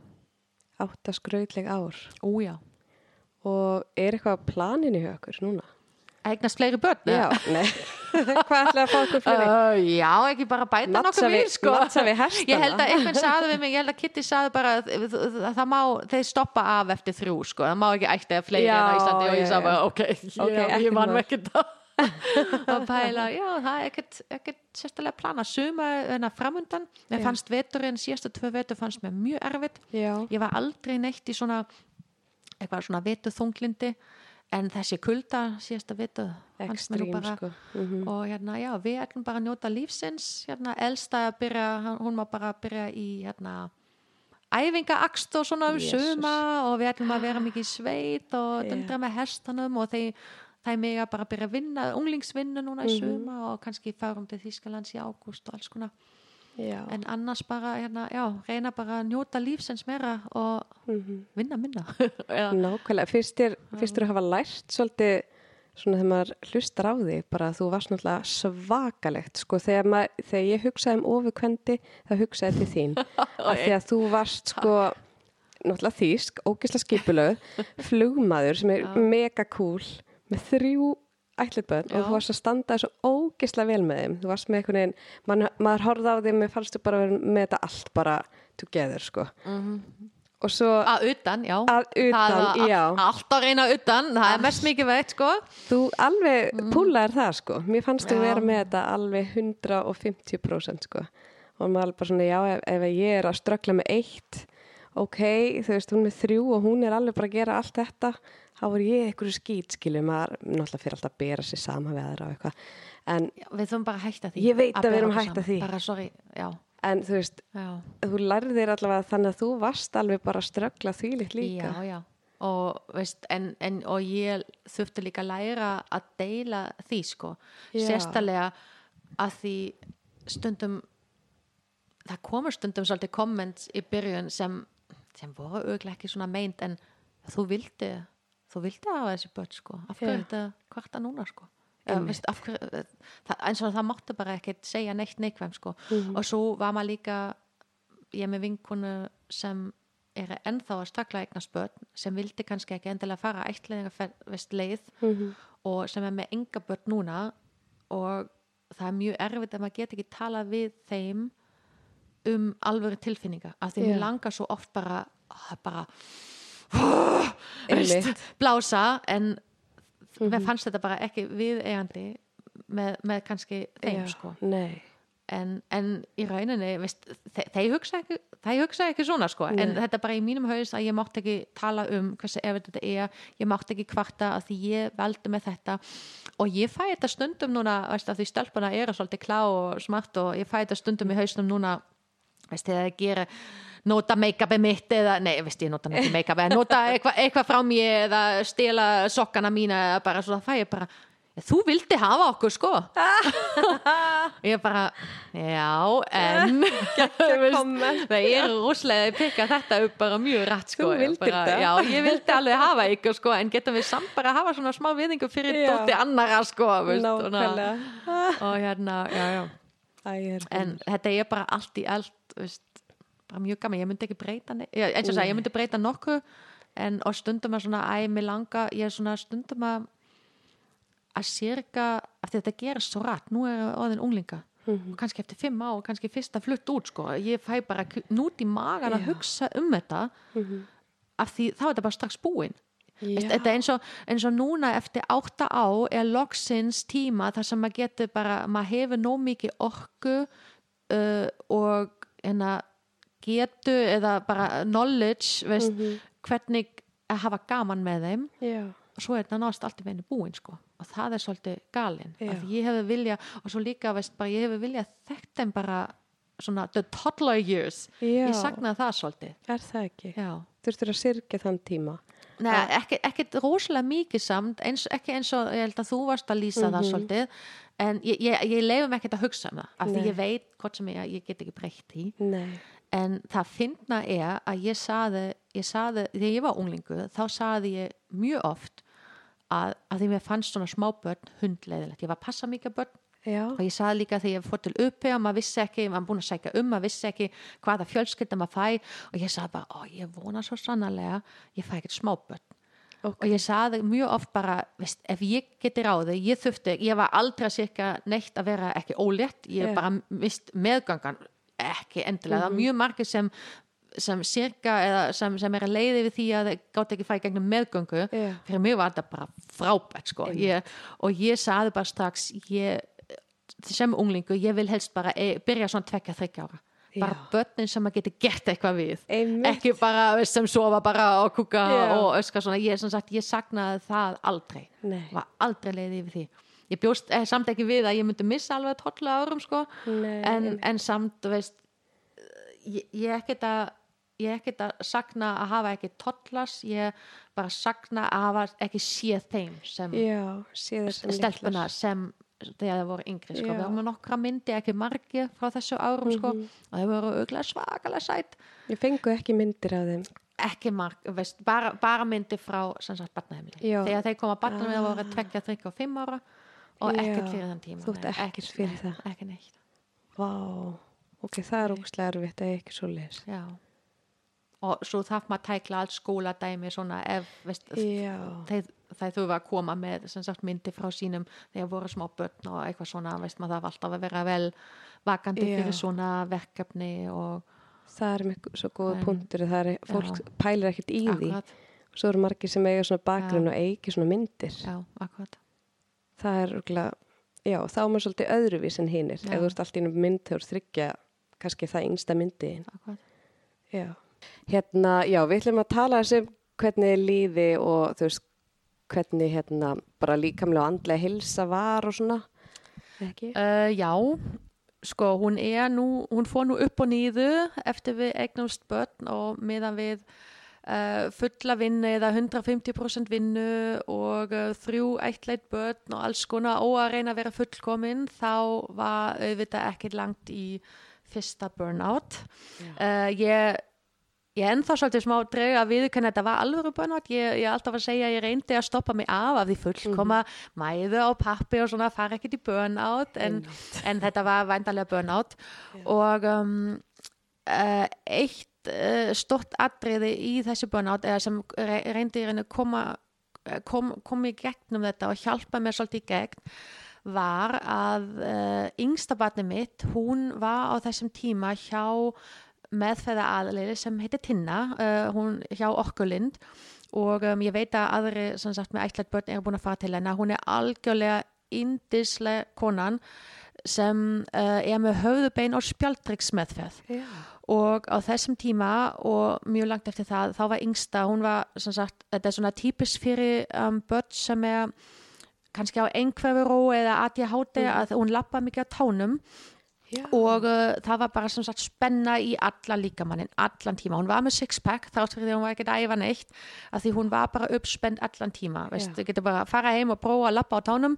Átta skrautleg ár. ójá Og er eitthvað á planinu hjá okkur núna? eignast fleiri börn Já, nei. Hvað ætlaði að fá okkur fleiri? Uh, já, ekki bara bæta nokkuð við- sko matsa við hestana. Ég held að einhvern saði við mig, ég held að Kitty saði bara að að það má, þeir stoppa af eftir þrjú sko, það má ekki ætti að fleiri Já, en á Íslandi og já, ég sagði já. bara, ok, Ok, ég, ekkert ég man ekki það að pæla, já, það er ekkert, ekkert sérstælega plana, suma enna framundan, Já. fannst veturinn síðastu tvö vetur fannst mér mjög erfitt Já. ég var aldrei neitt í svona eitthvað svona vetu þunglindi en þessi kulda fannst mér nú Ekstrím, bara sko. Mhm. og hérna, já, við ætlum bara að njóta lífsins hérna, elsta að byrja hún má bara byrja í hérna æfingaakst og svona um suma og við ætlum að vera mikið sveit og Já. dundra með hestanum og þeir það er mig að bara byrja að vinna, unglingsvinna núna í Mhm. suma og kannski fárum til Þýskalands í ágúst og alls konar Já. en annars bara, hérna, já, reyna bara að njóta lífsins meira og Mhm. vinna minna Nákvæmlega, fyrst þér að hafa lært svolítið svona þegar maður hlustar á því bara þú varst náttúrulega svakalegt sko þegar, maður, þegar ég hugsaði um ofurkvendi þá hugsaði til þín af því að þú varst sko náttúrulega þýsk, ógisla skipulög flugmaður sem er Já. mega cool með þrjú ætlitbönn og þú varst að standa svo ógisla vel með þeim. Þú varst með einhvern veginn, man, maður horfði á því með fannst þú bara vera með þetta allt bara together sko. Og svo að utan, já. Að utan, var já. allt, allt að reyna utan, það er mest mikið veit sko. Þú alveg mm. púlaðir það sko. Mér fannst þú vera með þetta alveg 150% sko. Og maður alveg bara svona, já, ef, ef ég er að ströggla með eitt ok, þú veist, hún er með þrjú og hún er alveg bara að gera allt þetta þá voru ég einhverju skýt, skilju maður náttúrulega fyrir alltaf að bera sig sama við aðra og eitthvað. Við þurfum bara að hætta því. Ég veit að við erum að hætta saman. því. bara, sorry, já, en þú veist, já, þú lærðir allavega þannig að þú varst alveg bara að ströggla þvílitt líka. Já, já. Og, veist, en, en, og ég þurfti líka að læra að deila því sko. Já. sérstælega að því stundum það komur stundum svolítið comments í byrjun sem, sem voru auðvitað ekki svona meint en þú vildi þú vildi hafa þessi börn sko af hverju þetta kvarta núna sko Eða, veist, hverju, það, eins og það mátti bara ekkert segja neitt neikvæm sko Mhm. og svo var maður líka ég með vinkonu sem er ennþá að stakla eignast börn sem vildi kannski ekki endilega fara ættlega veist leið Mhm. og sem er með enga börn núna og það er mjög erfitt að maður get ekki talað við þeim um alvöru tilfinninga af því Já. mér langar svo oft bara að bara. veist, blása en Mhm. mér fannst þetta bara ekki við eigandi með, með kannski þeim Já, sko. en, en í rauninni veist, þe þeir hugsa ekki þeir hugsa ekki svona sko. En Nei. þetta er bara í mínum haus að ég mátt ekki tala um hversu ef þetta er. Ég mátt ekki kvarta að því ég veldi með þetta. Og ég fæ þetta stundum núna veist, því stelpuna eru svolítið klá og smart og ég fæ þetta stundum í hausnum núna veist, ég gera nota make-upi mitt eða, nei, veist ég nota ekki make-up eða nota eitthvað eitthva frá mér eða stela sokkana mína eða bara svona það ég bara þú vildi hafa okkur sko. Og ég bara já, en það er rúslega pikka þetta upp bara mjög rætt sko Ég bara, já, ég vildi alveg hafa ykkur sko en getum við samt bara að hafa svona smá viðingu fyrir dótti annara sko veist, nákvæmlega. Og hérna, já, já. Æ, en þetta er bara allt í allt veist, bara mjög gaman, ég myndi ekki breyta já, eins og sagði, ég myndi breyta nokkuð en og stundum að svona, æ, mig langa ég er svona stundum að að sérga, af því þetta gerist svo rætt, nú er orðin unglinga. Mhm. og kannski eftir fimm á og kannski fyrsta flutt út sko, ég fæ bara nút í magan að hugsa um þetta Mhm. af því þá er þetta bara strax búin Veist, Já. þetta eins og, eins og núna eftir átta á er loksins tíma þar sem maður getur bara, maður hefur nóg mikið orku uh, og hérna getu eða bara knowledge veist, Mhm. hvernig að hafa gaman með þeim Já, og svo er þetta náðast allt í veinu búin sko. og það er svolítið galinn ég hefði vilja og svo líka veist, bara, ég hefði vilja þekkt þeim bara svona the toddler years Já. ég sagnaði það svolítið er það ekki? já Þurftur að syrkja þann tíma Nei, ekki, ekki rosalega mikið samt eins, ekki eins og ég held að þú varst að lýsa það svolítið en ég, ég, ég leifum ekkert að hugsa um það af því Nei. ég veit hvort sem ég, ég get ekki breytt því. Nei, en það finna er að ég saði, ég saði þegar ég var unglingu þá saði ég mjög oft að, að því mér fannst svona smábörn hundleiðilegt, ég var að passa mikið börn. Já, og ég saði líka þegar ég fór til uppi að maður vissi ekki, maður búin að sækja um maður vissi ekki hvaða fjölskylda maður fæ. Og ég saði bara, ó ég vona svo sannarlega ég fæ ekkert smábörn ok og ég saði mjög oft bara veist, ef ég geti ráði, ég þurfti ég var aldrei að sirka neitt að vera ekki ólétt, ég Já. bara mist meðgangan, ekki endilega það er mjög margir sem sem sirka eða sem, sem er að leiði við því að þeir gátt ekki fæ gegnum meðgöngu Já. fyrir mig var þetta bara frábært sko. ég, og ég saði bara strax ég, sem unglingu ég vil helst bara e, byrja svona tvekja þryggja ára bara börnin sem maður geti gert eitthvað við. Einmitt. ekki bara sem sofa bara og kúka Já. og öskra svona. Ég, sagt, ég sagnaði það aldrei. Nei. var aldrei leiði yfir því. Ég bjóst eh, samt ekki við að ég myndi missa alveg tóllu árum sko. En, en samt veist ég, ég ekkert að ég ekkert að sagna að hafa ekki tollas. Ég bara sagna að hafa ekki séð þeim sem stelpuna sem þegar það voru yngri sko. Við með nokkra myndi, ekki margi frá þessu árum sko. Mhm. og þau voru auðvitað svakalega sætt Ég fengu ekki myndir af þeim ekki marg, veist, bara, bara myndi frá Já. þegar þeir koma barnaheimili Ah. voru tvekja, þryggja og fimm ára og Já. ekkert fyrir þann tíma Þú ert nei, ekkert fyrir nei, það. ekki neitt Vá, ok, það er ógustlega erfitt að ekki svo leis já. og svo þarf maður að tækla allt skóladæmi svona ef veist, þeir, þeir þurfa að koma með sem sagt, myndi frá sínum þegar voru smá börn og eitthvað svona veist, maður þarf alltaf að vera vel vakandi Já. fyrir svona verkefni og það er mjög svo góða En- punktur það er, fólk pælir ekkert í því. Akkurat, svo eru margir sem eiga svona bakgrunn og eigi svona myndir. Já, það er örugglega- já, þá er maður svolítið öðruvís en hinnir Já. ef þú ert alltaf í einu mynd þegar þú ert þryggja kannski það yngsta myndi já. hérna, já, við ætlum að tala þessi hvernig er líði og þú veist hvernig hérna bara líkamlega og andlega hilsa var og svona ekki? Uh, já, sko hún er nú, hún fór nú upp og nýðu eftir við eignumst börn og meðan við uh, fulla vinnu eða 150% vinnu og uh, þrjú eittleit börn og alls konar og að reyna að vera fullkomin þá var auðvitað ekki langt í fyrsta burnout uh, ég ég er ennþá svolítið smá drög að viðkynna þetta var alveg burnout, ég, ég er alltaf að segja að ég reyndi að stoppa mig af af því fullkoma mm -hmm. mæðu á pappi og svona fara ekkert í burnout en, en þetta var væntalega burnout yeah. og um, uh, eitt uh, stort atriði í burnout eða sem reyndi að koma kom, kom í gegnum þetta og hjálpa mér svolítið í gegn var að uh, yngsta barni mitt, hún var á þessum tíma hjá meðfæða aðleiri sem heitir Tinna uh, hún hjá Okkurlind og um, ég veit að aðri sem sagt með ætlætt börn er búin að fara til hennar hún er algjörlega indislega konan sem uh, er með höfðubein og spjaldriks meðfæð yeah. og á þessum tíma og mjög langt eftir það þá var yngsta, hún var sem sagt þetta er svona típist fyrir um, börn sem er kannski á einhverju ró eða háti mm. að hún lappa mikið á tánum Já. og uh, það var bara sem sagt spenna í alla líkamannin, allan tíma. Hún var með sixpack þátt fyrir því hún var ekkert æfa neitt að því hún var bara uppspend allan tíma, veist, þú getur bara að fara heim og prófa að lappa á tánum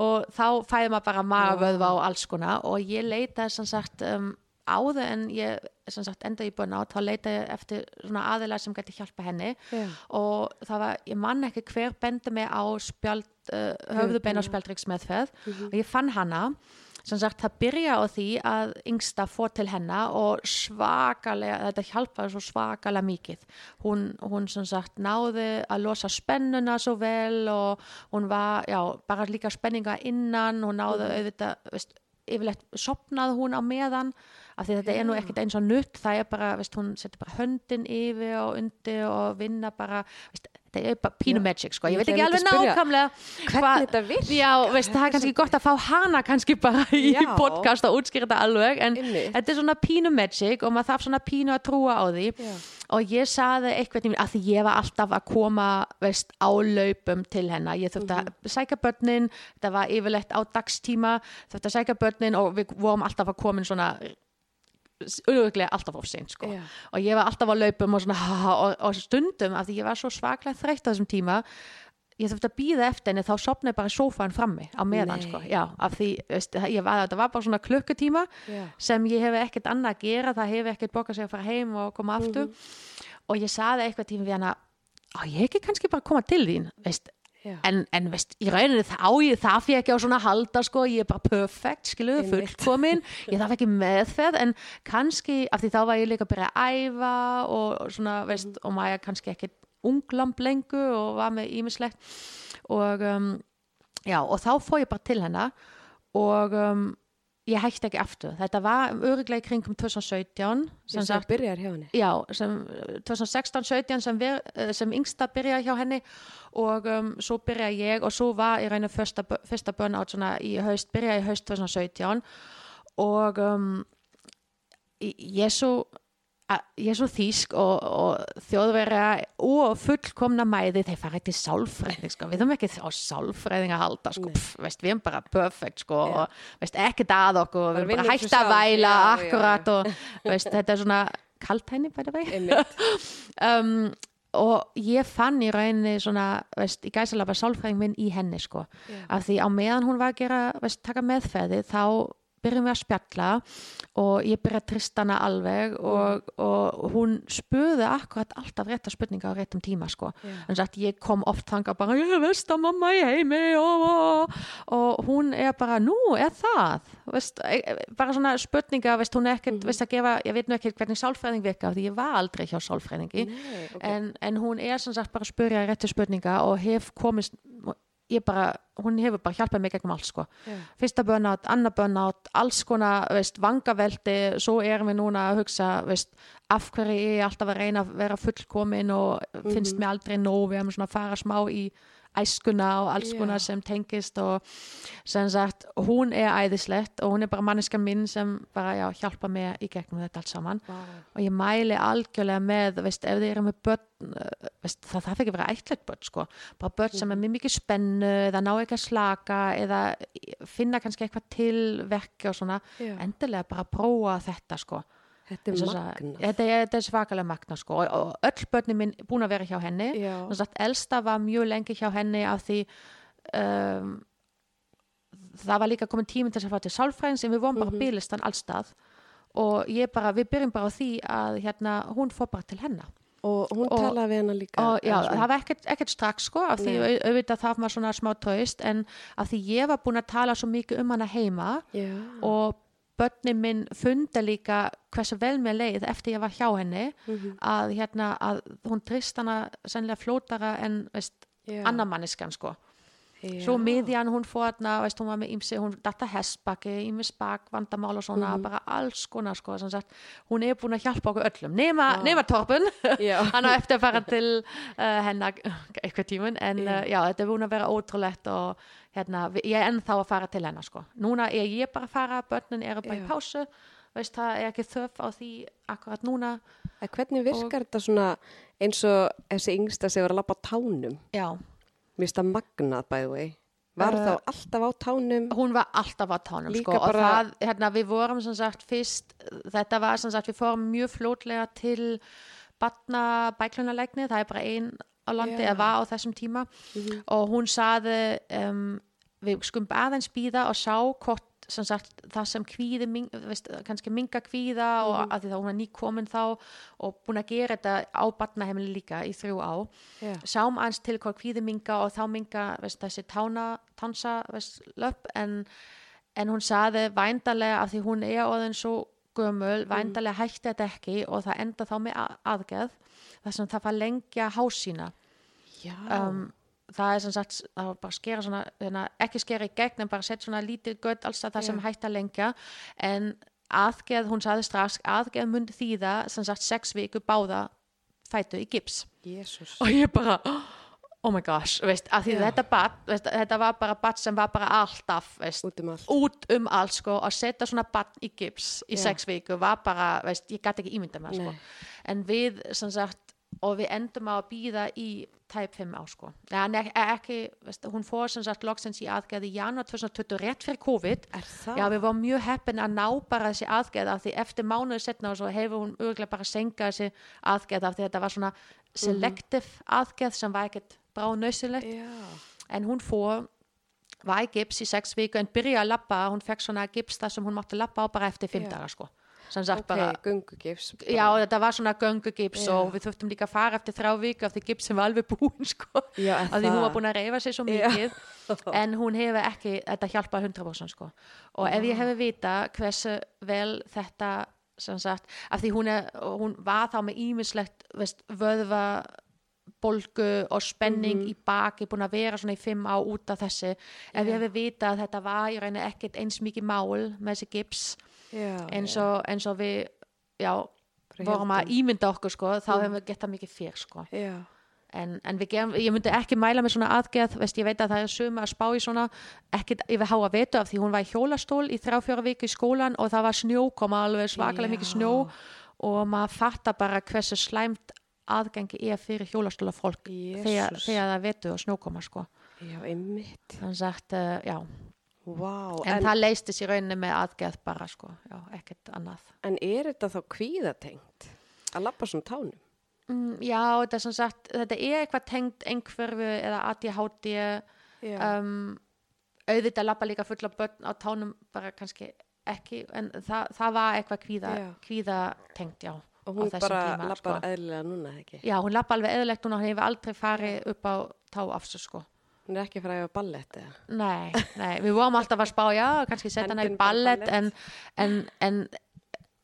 og þá fæði maður bara magavöðva og alls konar. Og ég leita sem sagt um, áður en ég sagt enda í börn á þá leita ég eftir svona aðilega sem getur hjálpa henni. Já. og það var, ég man ekki hver bendi mig á spjald, uh, höfðubeina spjaldriksmeðferð. Mm -hmm. og ég fann hana. sem sagt það byrja á því að yngsta fór til hennar og svakalega, þetta hjálpaði svo svakalega mikið. Hún, hún sem sagt náði að losa spennuna svo vel og hún var, já, bara líka spenninga innan, hún náði mm. auðvitað, veist, yfirlegt sopnaði hún á meðan af því þetta er nú ekkert eins og nutt það er bara, veist, hún setur bara höndin yfir og undir og vinna bara veist, þetta er bara pínu magic sko, ég, veit ekki alveg nákvæmlega hvernig þetta virkar já, veist, það er kannski gott að fá hana kannski bara í já. podcast og útskýra þetta alveg en Inni. þetta er svona pínu magic og maður þarf svona pínu að trúa á því já. og ég saði eitthvað að því ég var alltaf að koma veist, á laupum til hennar ég þurfti mm -hmm. að sækja börnin þetta var yfirlegt á dagstíma þurfti að sækja börnin og við vorum alltaf að koma svona auðvitað alltaf of seint sko. yeah. og ég var alltaf á laupum og, svona, og, og stundum af því ég var svo svaklega þreytt á þessum tíma ég þurfti að býða eftir henni þá sopnaði bara sófan frammi á meðan sko. Já, af því veist, var, það var bara svona klukkutíma yeah. sem ég hef ekkert annað að gera það hef ekkert bókað sig að fara heim og koma aftur mm -hmm. og ég saði eitthvað tíma við hana ég ekki kannski bara koma til þín veist, en, en veist, í rauninu þá ég það fyrir ekki á svona halda sko, ég er bara perfekt, skiluðu, fullkomin. Ég þarf ekki meðferð, en kannski af því þá var ég líka að byrja að æfa og svona, veist, mm. og maður kannski ekki unglamb lengu og var með ímislegt og um, já, og þá fór ég bara til hennar og um, ég hætti ekki aftur, þetta var öruglega í kringum 2017 sem, sem byrjar hjá henni. Já, sem 2016-17 sem, eh, sem yngsta byrjar hjá henni og um, svo byrja ég og svo var ég reynið fyrsta, fyrsta burnout í haust, byrja í haust 2017 og um, ég er svo ég er svo þýsk og, og þjóðverja og fullkomna mæði þeir fara ekki sálfræðing sko. við þurfum ekki á sálfræðing að halda sko. Pff, veist, við erum bara perfekt sko. yeah. og veist, ekkert að okkur við erum bara hægt að væla já, akkurat já. og veist, þetta er svona kaltæni bæða vei um, og ég fann í rauninni svona, veist, í gæsalaba sálfræðing minn í henni sko, af því á meðan hún var að gera, veist, taka meðferði þá byrjum við að spjalla og ég byrja að trista hana alveg og, mm. og hún spöði akkurat alltaf rétt að spurninga á réttum tíma sko. Yeah. en sagt, ég kom oft þanga bara ég veist að mamma í heimi og, og, og hún er bara nú er það veist, e, e, bara svona spurninga veist, hún er ekkert mm gefa, ég veit nú ekki hvernig sálfræðing virka því ég var aldrei hjá sálfræðingi Nei, okay. en, en hún er sagt bara að spurja réttu spurninga og hef komist ég bara, hún hefur bara hjálpað mig gegnum allt sko, yeah. fyrsta börnátt, annar börnátt alls konar, veist, vangaveldi svo erum við núna að hugsa veist, af hverju ég alltaf að reyna að vera fullkomin og finnst mm -hmm. mér aldrei nóg, við erum svona að fara smá í æskuna og alls konar yeah. sem tengist og sem sagt hún er æðislegt og hún er bara manneska minn sem bara já, hjálpa mig í gegnum þetta allt saman wow. og ég mæli algjörlega með veist, ef þið eru með börn veist, það þarf ekki að vera eittlegt börn sko bara börn sem er mjög mikið spennu eða ná ekki að slaka eða finna kannski eitthvað til vekki og svona yeah. endilega bara prófa þetta sko Þetta er Sem magnað. Þetta þetta er svakalega magna sko og, og öll börnin minn búin að vera hjá henni. Sem sagt, elsta var mjög lengi hjá henni af því um, það var líka komin tíminn til að fara til sálfræðins en við vorum Mhm. bara mm bílistan allstað og ég bara, við byrjum bara á því að hérna, hún fór bara til hennar Og hún Og- talaði við hana líka. og já, það var ekkert, ekkert strax sko af því Nei. au- auðvitað það var svona smá tóist en af því ég var búin að tala svo mikið um hana heima Já. og börnin minn funda líka hversu vel mér leið eftir ég var hjá henni Mhm. að hérna að hún trist hana sennilega flótara en veist, Já. annar manniskan sko Já. svo miðjan hún fór þarna veist, hún var með ímsi, hún datta hestbakki ímis bak, vandamál og svona Mhm. bara alls konar sko, sem sagt, hún er búin að hjálpa okkur öllum, nema, nema Torben hann á eftir að fara til uh, hennar eitthvað tímun en Já. uh, já, þetta er búin að vera ótrúlegt og hérna, ég er ennþá að fara til hennar sko. núna er ég bara að fara, börnin eru bara Já. í pásu veist, það er ekki þöf á því akkurat núna En Hvernig virkar þetta svona eins og þessi yngsta sem var að lappa á tánum? já, Mér finnst það magnað, by the way. Var Uh, þá alltaf á tánum? hún var alltaf á tánum sko, og bara- það, hérna, við vorum sem sagt fyrst, þetta var sem sagt við fórum mjög flótlega til batna bæklunarleikni, það er bara ein á landi, Já. eða var á þessum tíma Mhm. og hún saði um, við skum aðeins býða og sjá hvort sem sagt það sem kvíði veist, kannski minga kvíða og Mhm. að því þá hún er nýkomin þá og búin að gera þetta á batnaheimili líka í þrjú á Já. sjáum aðeins til hvað kvíði minga og þá minga veist, þessi tána, tansa veist, löp en, en hún saði vændalega af því hún er orðin svo gömul, vændalega hætti þetta ekki og það enda þá með að- aðgerð þess að það fær lengja hásína Já. um, það er sem sagt það var bara að skera svona, hérna, ekki skera í gegn en bara setja svona lítið gött alls að það sem hætti að lengja en aðgerð, hún saði strax aðgerð myndi þýða sem sagt sex viku báða fætu í gips Jésús. og ég bara oh my gosh, veist, að því Já. þetta bat, veist, þetta var bara bat sem var bara alltaf, veist, Út um allt. út um allt sko, að setja svona bat í gips í Já. sex viku var bara, veist, ég gæti ekki ímynda mér sko. En við, sem sagt og við endum á að býða í tæp 5 á sko, ne, ekki veist, hún fór sem sagt loksins í aðgerð í janúar 2020 rétt fyrir COVID? Já, við varum mjög heppin að ná bara þessi aðgerð af því eftir mánuði setna og svo hefur hún örgulega bara senka þessi aðgerð af því þetta var svona selective aðgerð sem var ekkert bráðnausilegt Já. en hún fór var í gips í sex viku en byrja að labba, hún fekk svona gips þar sem hún mátti labba á bara eftir fimm Já. dagar sko sagt Ok, bara, gungugifs. bara. já þetta var svona göngugips Já. og við þurftum líka að fara eftir þrjá viku af því gipsin var alveg búin sko Já, af því hún var búin að reyfa sig svo mikið en hún hefur ekki, þetta hjálpa 100% sko og ef ég hefur vita hversu vel þetta sem sagt, af því hún, er, hún var þá með ímislegt vöðva bolgu og spenning í baki búin að vera svona í fimm á út af þessi ef ég hefur vita að þetta var í rauninni ekkert eins mikið mál með þessi gips. Eins og, eins og við já, vorum að ímynda okkur sko, þá hefum við gett það mikið fyrr sko. En, en gerum, ég myndi ekki mæla með svona aðgerð, veist, ég veit að það er suma að spá í svona, ekkit yfir háa vetu af því hún var í hjólastól í þrjá fjóra viku í skólan og það var snjó, koma alveg svakalega mikið snjó og maður fattar bara hversu slæmt aðgengi er fyrir hjólastóla fólk þegar, þegar það vetu og snjókoma sko. Já, einmitt. þannig uh, já, Vá. en, En, það leistist í rauninni með aðgerð bara sko, já, ekkert annað en er þetta þá kvíðatengt? Að lappa svona tánum? mm, já, þetta er sem sagt, þetta er eitthvað tengt einhverfu eða ADHD um, auðvitað lappa líka fulla börn á tánum bara kannski ekki en það, það var eitthvað kvíða, Já. kvíða tengt, já og hún bara tíma, lappar sko. eðlilega núna, ekki? já, hún lappa alveg eðlegt núna, hún hefur aldrei farið upp á tá afsur sko Hún er ekki að fara að æfa ballett eða? nei, nei, við vorum alltaf að spá já, kannski setja hana í ballett en, en, en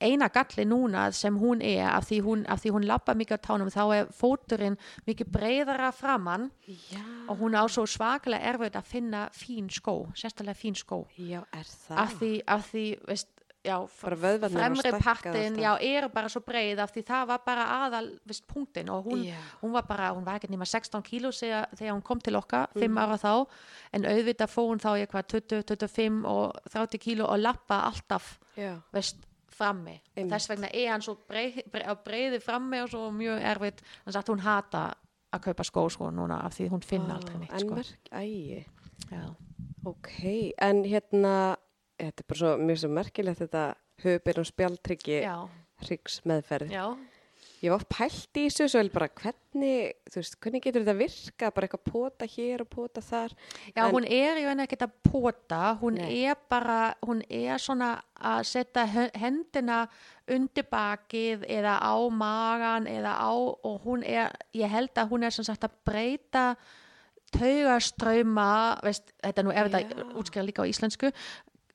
eina galli núna sem hún er af því hún, af því hún lappa mikið á tánum þá er fóturinn mikið breyðara framann Já. og hún á svo svakalega erfið að finna fín skó, sérstaklega fín skó Já, er það? af því, af því veist, já, fremri partin já, eru bara svo breið af því það var bara aðal veist, punktin og hún, Já. hún var bara, hún var ekki nema 16 kíló þegar, þegar hún kom til okkar, Mhm. 5 ára þá en auðvitað fór hún þá í eitthvað 20, 25 og 30 kíló og lappa alltaf, Já. veist, frammi Einmitt. þess vegna er hann svo breið, breið, breiði frammi og svo mjög erfitt þannig að hún hata að kaupa skó sko núna af því hún finna aldrei neitt sko. merk, ægi. Ok, en hérna, þetta er bara svo mjög svo merkilegt þetta höfubir og spjaldtryggi. Já. hryggs meðferð. Já, Ég var pælt í þessu, svo bara hvernig, veist, hvernig getur þetta virka, bara eitthvað pota hér og pota þar. Já, En- hún er í raun ekkert að pota, hún Nei. er bara, hún er svona að setja he- hendina undir bakið eða á magan eða á, og hún er, ég held að hún er sem sagt að breyta taugaströyma, þetta er nú Já. þetta útskrifa líka á íslensku,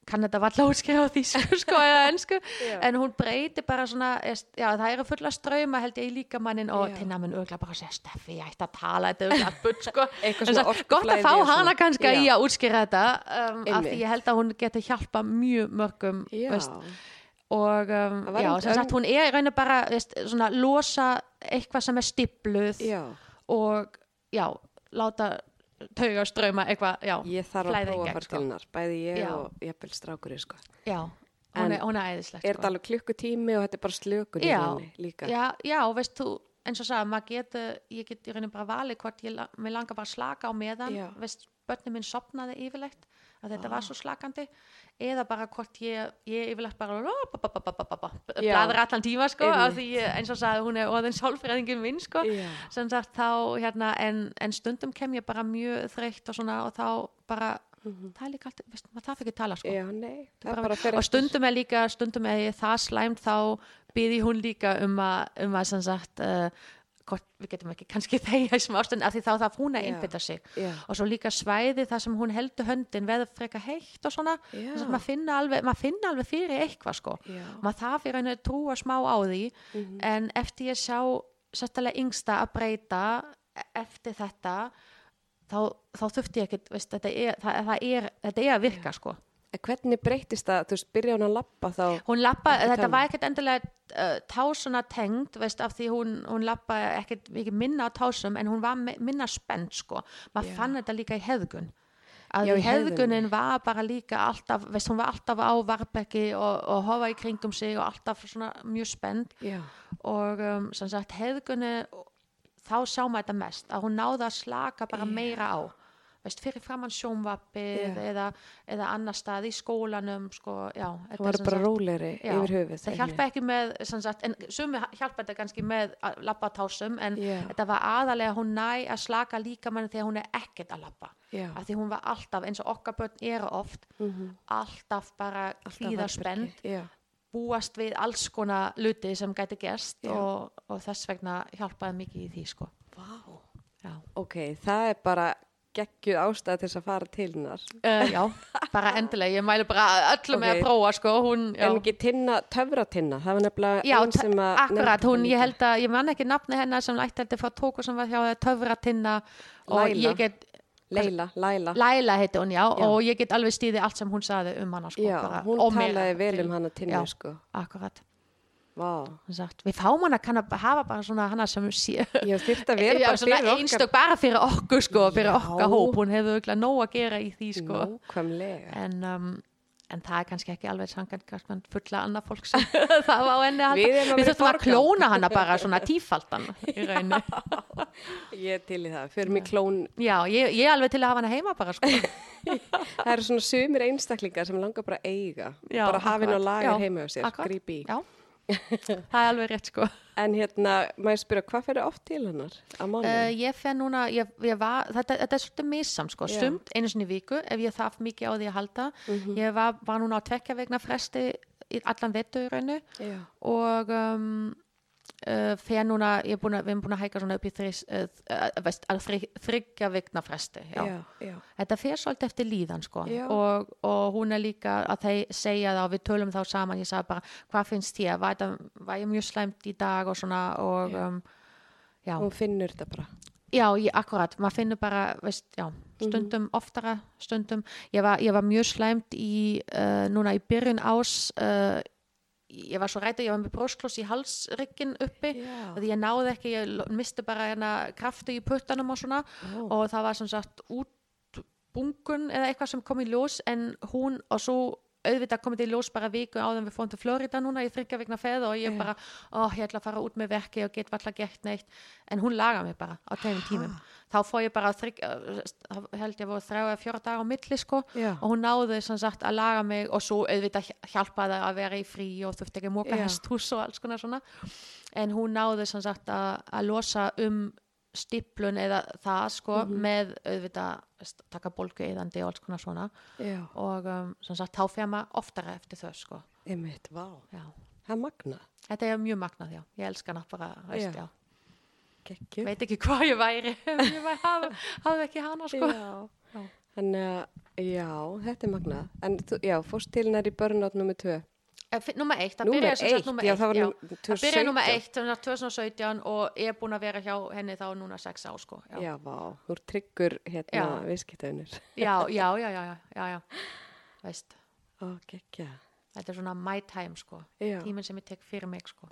kann þetta valla útskrifa á þýsku sko eða ennsku, en hún breytir bara svona, já það eru fulla ströyma held ég í líkamannin og Já. tinna mun örgla bara segja Steffi, ég ætti að tala þetta örgla butt sko, En svona sagt, gott að fá hana kannski í að útskýra þetta um, af því ég held að hún geti hjálpa mjög mörgum veist, og um, Það já, sem sagt, hún er í rauninu bara veist, svona, losa eitthvað sem er stipluð já, og já, láta tauga ströyma eitthvað, já, ég þarf að í prófa að fara sko. til hennar, bæði ég Já. og jafnvel strákurinn, sko. já hún er, hún er æðislegt Er þetta alveg klukkutími og þetta er bara slökun í henni líka? já, já, veist þú eins og sagði, maður getur, ég get í rauninu bara valið hvort ég, mig langar bara að slaka á meðan veist, börnum minn sopnaði yfirleitt að þetta var svo slakandi eða bara hvort ég, ég yfirleitt bara bladra allan tíma sko, af því ég, eins og sagði, hún er orðin sálfræðingin minn sko, sagt þá hérna, en, en stundum kem ég bara mjög þreytt og svona og þá bara það er líka allt, veist, maður þarf ekki að tala sko. Já, nei, bara, bara og stundum er líka stundum er það slæmt þá byrði hún líka um að, um að sem sagt uh, hvort, við getum ekki kannski þegja í smástund af því þá þarf hún að Já. einbytta sig. Já, og svo líka svæði þar sem hún heldur höndin veður freka heitt og svona. Já. þess að maður finna alveg, maður finna alveg fyrir eitthvað sko. Já, maður þarf í rauninu trúa smá á því. Mhm. en eftir ég sjá sérstælega yngsta að breyta e- eftir þetta þá, þá þurfti ég er, það, það er, þetta að virka sko. En hvernig breytist það, þú veist, byrja hún að lappa þá? hún lappa, þetta tánum. var ekkert endilega uh, tásuna tengd, veist, af því hún, hún lappa ekkert minna á tásum en hún var mi- minna spennt, sko maður Já. fann þetta líka í hefðgun að Já, í hefðgunin var bara líka alltaf, veist, hún var alltaf á varbekki og, og hofa í kringum sig og alltaf svona mjög spennt Já, og um, sem sagt hefðgunni þá sá maður þetta mest að hún náði að slaka bara Já. meira á veist, fyrir framann sjónvappið Já. eða, eða annar stað í skólanum sko, já, það var bara Já, yfir höfuð. það hjálpa ekki með sagt, en sumi hjálpa þetta kannski með að labba á tásum en Já. þetta var aðalega hún næ að slaka líka mann þegar hún er ekkert að labba Já, af því hún var alltaf, eins og okkar börn eru oft alltaf bara alltaf hvíða varbergi. spennt Já, búast við alls konar luti sem gæti gerst og, og þess vegna hjálpaði mikið í því sko vá. já, Ok, það er bara geggjuð ástæð til þess að fara til hennar. uh, já bara endilega, ég mælu bara öllum með Ok. að prófa sko, hún, En ekki tinna, töfratinna, það var nefnilega Já, að... akkurat, hún, ég held að, ég man ekki nafni hennar sem lætti heldur frá tóku sem var hjá töfratinna og Laila. ég get, Leila, Laila. Laila heiti hún, já, Já. og ég get alveg stíði allt sem hún saði um hana, sko, Já, bara, hún talaði vel um hana tinnu, Já. sko. Akkurat, sagt, við fáum hana kann að hafa bara svona hana sem sé, að já, bara svona fyrir einstök bara fyrir okkur, sko, fyrir Já. okkar hóp, hún hefur auðvitað nóg að gera í því, sko, en, um, en það er kannski ekki alveg kannski fulla annað fólk sem það var á enni að Við halda. að Við vera í þurftum að klóna hana bara svona tífaldan. Ég er til í það. Fyrir mig klón, Já, ég, ég er alveg til að hafa hana heima bara sko. það eru svona sumir einstaklingar sem langar bara að eiga. Já, bara hafa akkurat. lagar Já, heima á sér, grípi í. Það er alveg rétt sko. En hérna, maður spyrja, hvað fyrir oft til hennar á mánu? Uh, ég fer núna, ég, ég var, þetta, þetta er svolítið missamt sko, Já. stumt einu sinni í viku ef ég þarf mikið á því að halda. Mhm. Ég var, var núna á tvekja vegna fresti í allan vettu í raunu Já, og um, fer núna, ég er búin að, við erum búin að hæka svona upp í þrís, uh, uh, veist, þryggja vegna fresti. Já. já, já. Þetta fer svolítið eftir líðan sko og, og hún er líka að þeir segja það og við tölum þá saman, ég sagði bara hvað finnst þér, var, var ég mjög slæmt í dag og svona og Já. um, já, Hún finnur þetta bara. já ég, akkurat, maður finnur bara veist, já, Mhm. stundum oftara stundum, ég var, ég var mjög slæmt í, uh, núna í byrjun ás uh, ég var svo rætt að ég var með brostkloss í halsryggin uppi því ég náði ekki, ég misti bara hérna krafti í puttanum og svona. Ó. og það var sem sagt út bungun eða eitthvað sem kom í ljós en hún og svo auðvitað komið til ljós bara viku áður en við fórum til Florida núna í þryggja vikna feð og ég bara, ó, ég ætla að fara út með verki og get valla gert neitt, en hún laga mig bara á tveimum tímum, þá fór ég bara þrygg, þá held ég voru þrjá eða fjóra dagar á milli sko Já. og hún náði sem sagt að laga mig og svo auðvitað hj- hjálpaði að vera í frí og þurfti ekki móka hesthús og alls konar svona. En hún náði sem sagt að, að losa um stiplun eða það sko Mhm. með auðvitað taka bólgu eðandi og alls konar svona. Já, og um, sem sagt þá fer maður oftara eftir þau sko. Einmitt, já. Það er magna. þetta er mjög magnað já, ég elska hana Gekkju. veit ekki hvað ég væri ég væri, hafði, hafði ekki hana sko Já. Já. Þannig að, já, þetta er magnað. En þú, já, fórst til hennar í börnátt. Eh, fi- Númer eitt, það Númer byrjaði byrjaði númer 2017. eitt, sem sagt 2017 og ég er búin að vera hjá henni þá núna sex á sko. Já, Já, vá, þú er tryggur hérna Já. viðskiptaunir. já, já, já, já, já, já. Veist, Ó, gekkja. þetta er svona my time sko. Tíminn sem ég tek fyrir mig sko.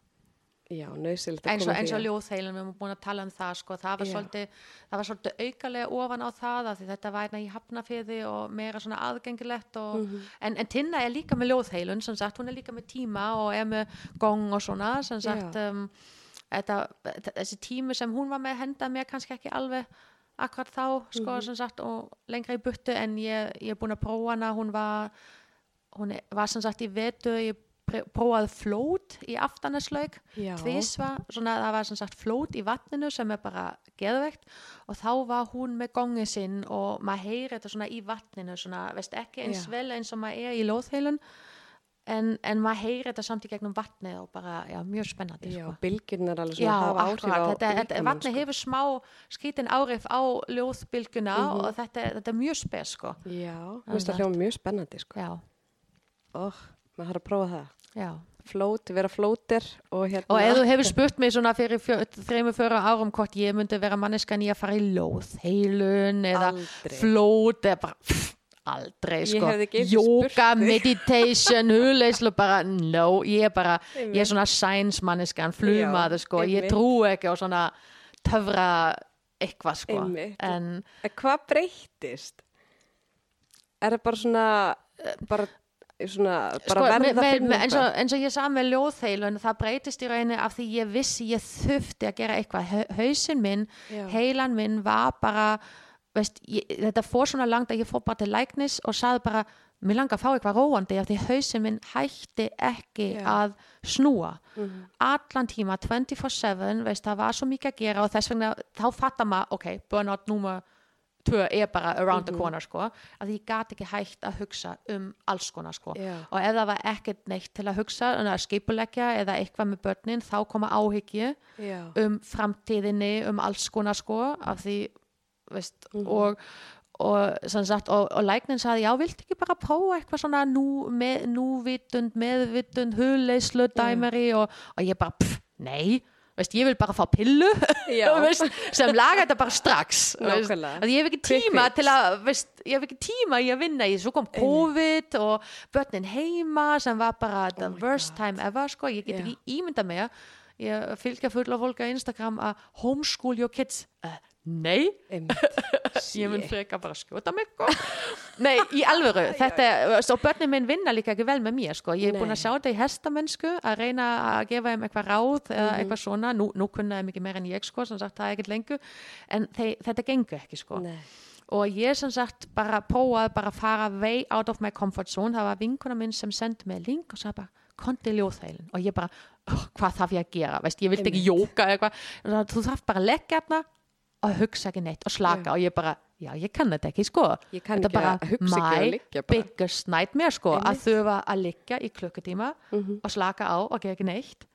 Já, nöðsilegt að koma eins og því. að- ljóðheilin, við erum búin að tala um það sko. það, var svolítið, það var svolítið aukalega ofan á það því þetta var hérna í hafnafyrði og meira svona aðgengilegt og, Mhm. en, en Tinna er líka með ljóðheilun sem sagt, hún er líka með tíma og er með gong og svona sem sagt um, þetta, þessi tími sem hún var með henda mér kannski ekki alveg akkurat þá sko, Mhm. sem sagt, og lengra í buttu en ég, ég er búin að prófa hana hún var, hún var sem sagt í vetu, ég pr- prófaði flót í aftaneslaug Já. tvísva, svona það var sem sagt flót í vatninu sem er bara geðveikt og þá var hún með gongið sinn og maður heyri þetta svona í vatninu svona, veist ekki eins Já. vel eins og maður er í lóðheilun en, en maður heyri þetta samt í gegnum vatnið og bara, já, mjög spennandi Já, sko. bylgjurnar alveg Já, svona hafa áhrif á þetta, þetta, vatnið sko. hefur smá skrítin áhrif á ljóðbylgjuna Mhm. og þetta, er- þetta er mjög spes sko. Já, mér finnst er það hljóma mjög spennandi, sko. já, Ó, maður þarf að prófa það. Já. Flót, vera flóter og hérna... Og ef þú hefur spurt mig svona fyrir fjö, þreymur fjöra árum hvort ég myndi vera manneskan í að fara í lóðheilun eða Aldrei. flót eða bara pff, aldrei sko. yoga, meditation, huleislu bara no, ég er bara ég er svona science manneskan, flumaður sko. Ég trú ekki á svona töfra eitthvað sko. En En hvað breyttist? Er það bara svona, bara, svona, bara sko, verða með, finna eins, og, eins og ég sagði með ljóðheilun það breytist í rauninni af því ég vissi ég þurfti að gera eitthvað Ha- hausinn minn, Já. heilan minn var bara veist, ég, þetta fór svona langt að ég fór bara til læknis og sagði bara mér langar að fá eitthvað róandi af því hausinn minn hætti ekki Já. að snúa Mhm. allan tíma 24-7 veist, það var svo mikið að gera og þess vegna þá fattar maður, ok, burnout númer tvö er bara around Mhm. the corner sko, að ég gat ekki hægt að hugsa um alls konar sko Já. og ef það var ekkert neitt til að hugsa en að skipuleggja eða eitthvað með börnin þá koma áhyggju Já. um framtíðinni, um alls konar sko af því, veist Mhm. og, og, sem sagt, og, og læknin sagði, já, viltu ekki bara prófa eitthvað svona nú, með, núvitund, meðvitund huleyslu dæmeri og, og ég bara, pff, nei veist, ég vil bara fá pillu veist, sem laga þetta bara strax veist, ég hef ekki Quick tíma fix. til að ég hef ekki tíma í að vinna í svo kom COVID og börnin heima sem var bara the Oh worst God. time ever sko, ég get Já. ekki ímynda mig ég fylgja fulla fólk á Instagram að homeschool your kids uh, nei, ég mun freka bara skjóta mig sko. nei, í alvöru. Þetta, og börnin minn vinna líka ekki vel með mér sko. ég er búin að sjá þetta í hestamennsku að reyna að gefa þeim eitthvað ráð eða Mhm. eitthvað svona, nú, nú kunna þeim ekki meira en ég sko, sem sagt það er ekkert lengur. En þeir, þetta gengur ekki sko. Nei. og ég sem sagt bara prófaði bara að fara way out of my comfort zone. Það var vinkona minn sem sendi mig link og sagði bara, konti ljóðheilin og ég bara, oh, hvað þarf ég að gera? Veist, ég vildi ekki jóka eða eitthvað. Þú þarf bara að leggja hérna og hugsa ekki neitt og slaka Já. og ég bara, já ég kann þetta ekki sko Ég kann þetta bara að að my biggest nightmare sko að Einmitt. þurfa að liggja í klukkutíma Mhm. og slaka á og gera ekki neitt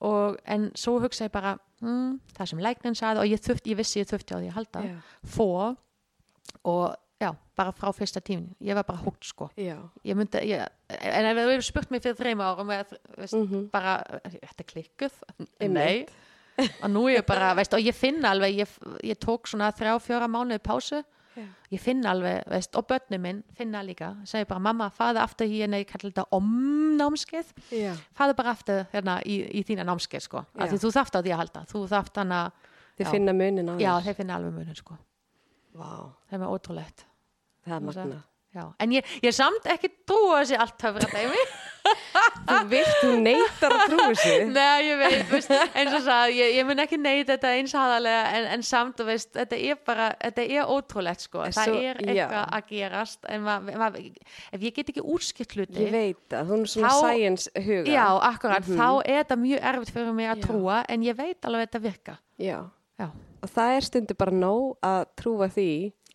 og, en svo hugsa ég bara hm, það sem læknin sagði og ég, þurft, ég vissi ég þurfti á því að halda Já. fór og já, bara frá fyrsta tímin ég var bara hugt sko Já. ég myndi, ég, en ef þú spurt mig fyrir þreima árum veist, Mhm. bara, þetta klikkuð nei. Og nú er ég bara veist, og ég finn alveg, ég, ég tók svona þrjá, fjóra mánuði pásu Já. ég finn alveg, veist, og börnum minn finna líka, segir bara, mamma, faðu aftur hérna, ég kallar þetta omnámskeið Já. faðu bara aftur hérna í, í þína námskeið sko, af Já. því þú þarft á því að halda þú þarft hana, Já. finna munin á já, þér. þeir finna alveg munin sko Vá, það er með ótrúlegt það er magna. Já. en ég, ég samt ekki trúa þessi allt töfra dæmi Þú vilt, þú neytar að trúi þessu. Nei, ég veit, veist, eins og það, ég, ég mun ekki neyta þetta eins aðalega en, en samt, þú veist, þetta er bara, þetta er ótrúlegt, sko, En það svo- er eitthvað að gerast, en ma, ma, ef ég get ekki úrskipt hluti, Ég veit að hún er svona science huga. já, akkurat, þá er þetta mjög erfitt fyrir mig að Já. trúa, en ég veit alveg að þetta virka, Já. já, Og það er stundu bara nóg að trúa því,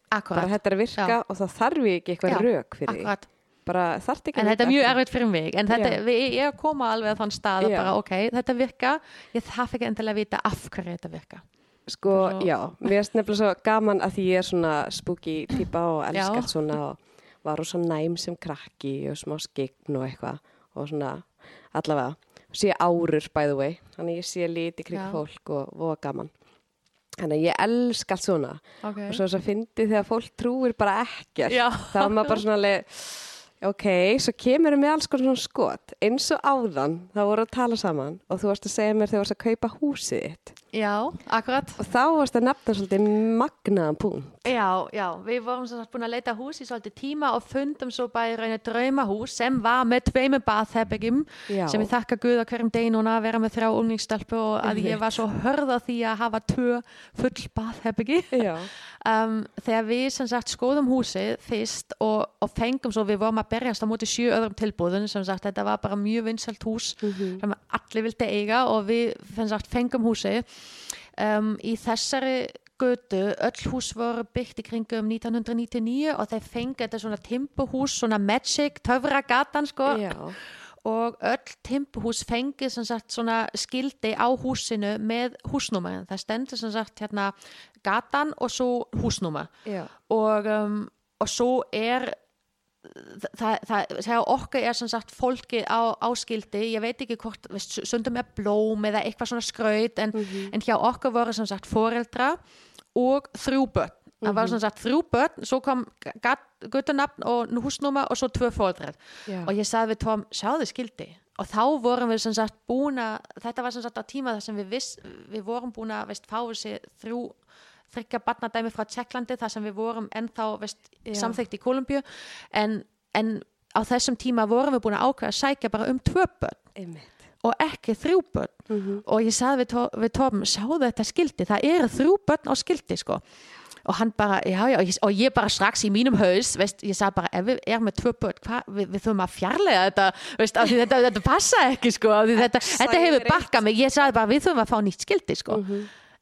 bara akkurat, þetta er að virka og þá þarf ég ekki eitthvað Já, rauk fyrir því. akkurat, Bara þarf ekki en þetta er mjög erfitt fyrir mig, en þetta, Já. við, ég er að koma alveg að þann stað að Já. bara, ok, þetta virka, ég þarf ekki endilega að vita af hverju þetta virka. Sko, Svo- já, mér er nefnilega svo gaman að því ég er svona spooky típa og Já. elskar svona og var og svo næm sem krakki og smá skign og eitthvað og svona allavega sé árur by the way, þannig ég sé liti kring Já. fólk og voða gaman þannig að ég elska allt svona. Ok, og svo þess að fyndi þegar fólk trúir bara ekkert. Já. þá er maður bara svona alveg ok, svo kemur við með alls konar svona skot. Eins og áðan, þá voru að tala saman og þú varst að segja mér þegar þú varst að kaupa húsið þitt já, akkurat. Og þá varst að nefna svolítið magnaðan punkt. Já, já, við vorum sagt búin að leita hús í svolítið tíma og fundum svo í rauninni draumahús sem var með tveimur bathherbergjum Já. sem ég þakka Guð á hverjum degi núna að vera með þrjá unningsstelpu og að ég var svo hörð á því að hafa tvö full bathherbergi Já. um, þegar við sem sagt skoðum húsið fyrst og, og fengum svo við vorum að berjast á móti sjö öðrum tilbúðun sem sagt þetta var bara mjög vinsalt hús sem allir vildi eiga og við sagt fengum húsið um, í þessari götu, öll hús voru byggt í kringum 1999 og þeir fengi þetta svona timbuhús, svona magic, töfragatan sko Já. og öll timbuhús fengi sem sagt svona skildi á húsinu með húsnúmer, það stendur sem sagt hérna gatan og svo húsnúmer Já. og, um, og svo er það, það, það okkar er sem sagt fólki á áskildi, ég veit ekki hvort veist, sundum er blóm eða eitthvað svona skraut en, en hjá okkar voru sem sagt foreldra og þrjú börn. Það var sem sagt þrjú börn, svo kom guttunafn og húsnúma og svo tvö foreldrar. Já. og ég sagði við Tom, sjáðu skildi og þá vorum við sem sagt búin að þetta var sem sagt á tíma þar sem við viss við vorum búin að veist, fá þessi þrjú þryggja barnadæmi frá Tjekklandi þar sem við vorum ennþá veist, Já. samþykkt í Kolumbíu en, en á þessum tíma vorum við búin að ákveða að sækja bara um tvö börn. Einmitt. og ekki þrjú börn. Og ég sagði við, við Tom, sjáðu þetta skildi? Það eru þrjú börn á skildi sko. Og hann bara, já, já, og ég- bara strax í mínum haus, veist, ég sagði bara ef við erum með tvö börn, hvað, við, við þurfum að fjarlæga þetta, veist, af því þetta, þetta passa ekki sko, af því þetta, þetta hefur bakkað mig, ég sagði bara við þurfum að fá nýtt skildi sko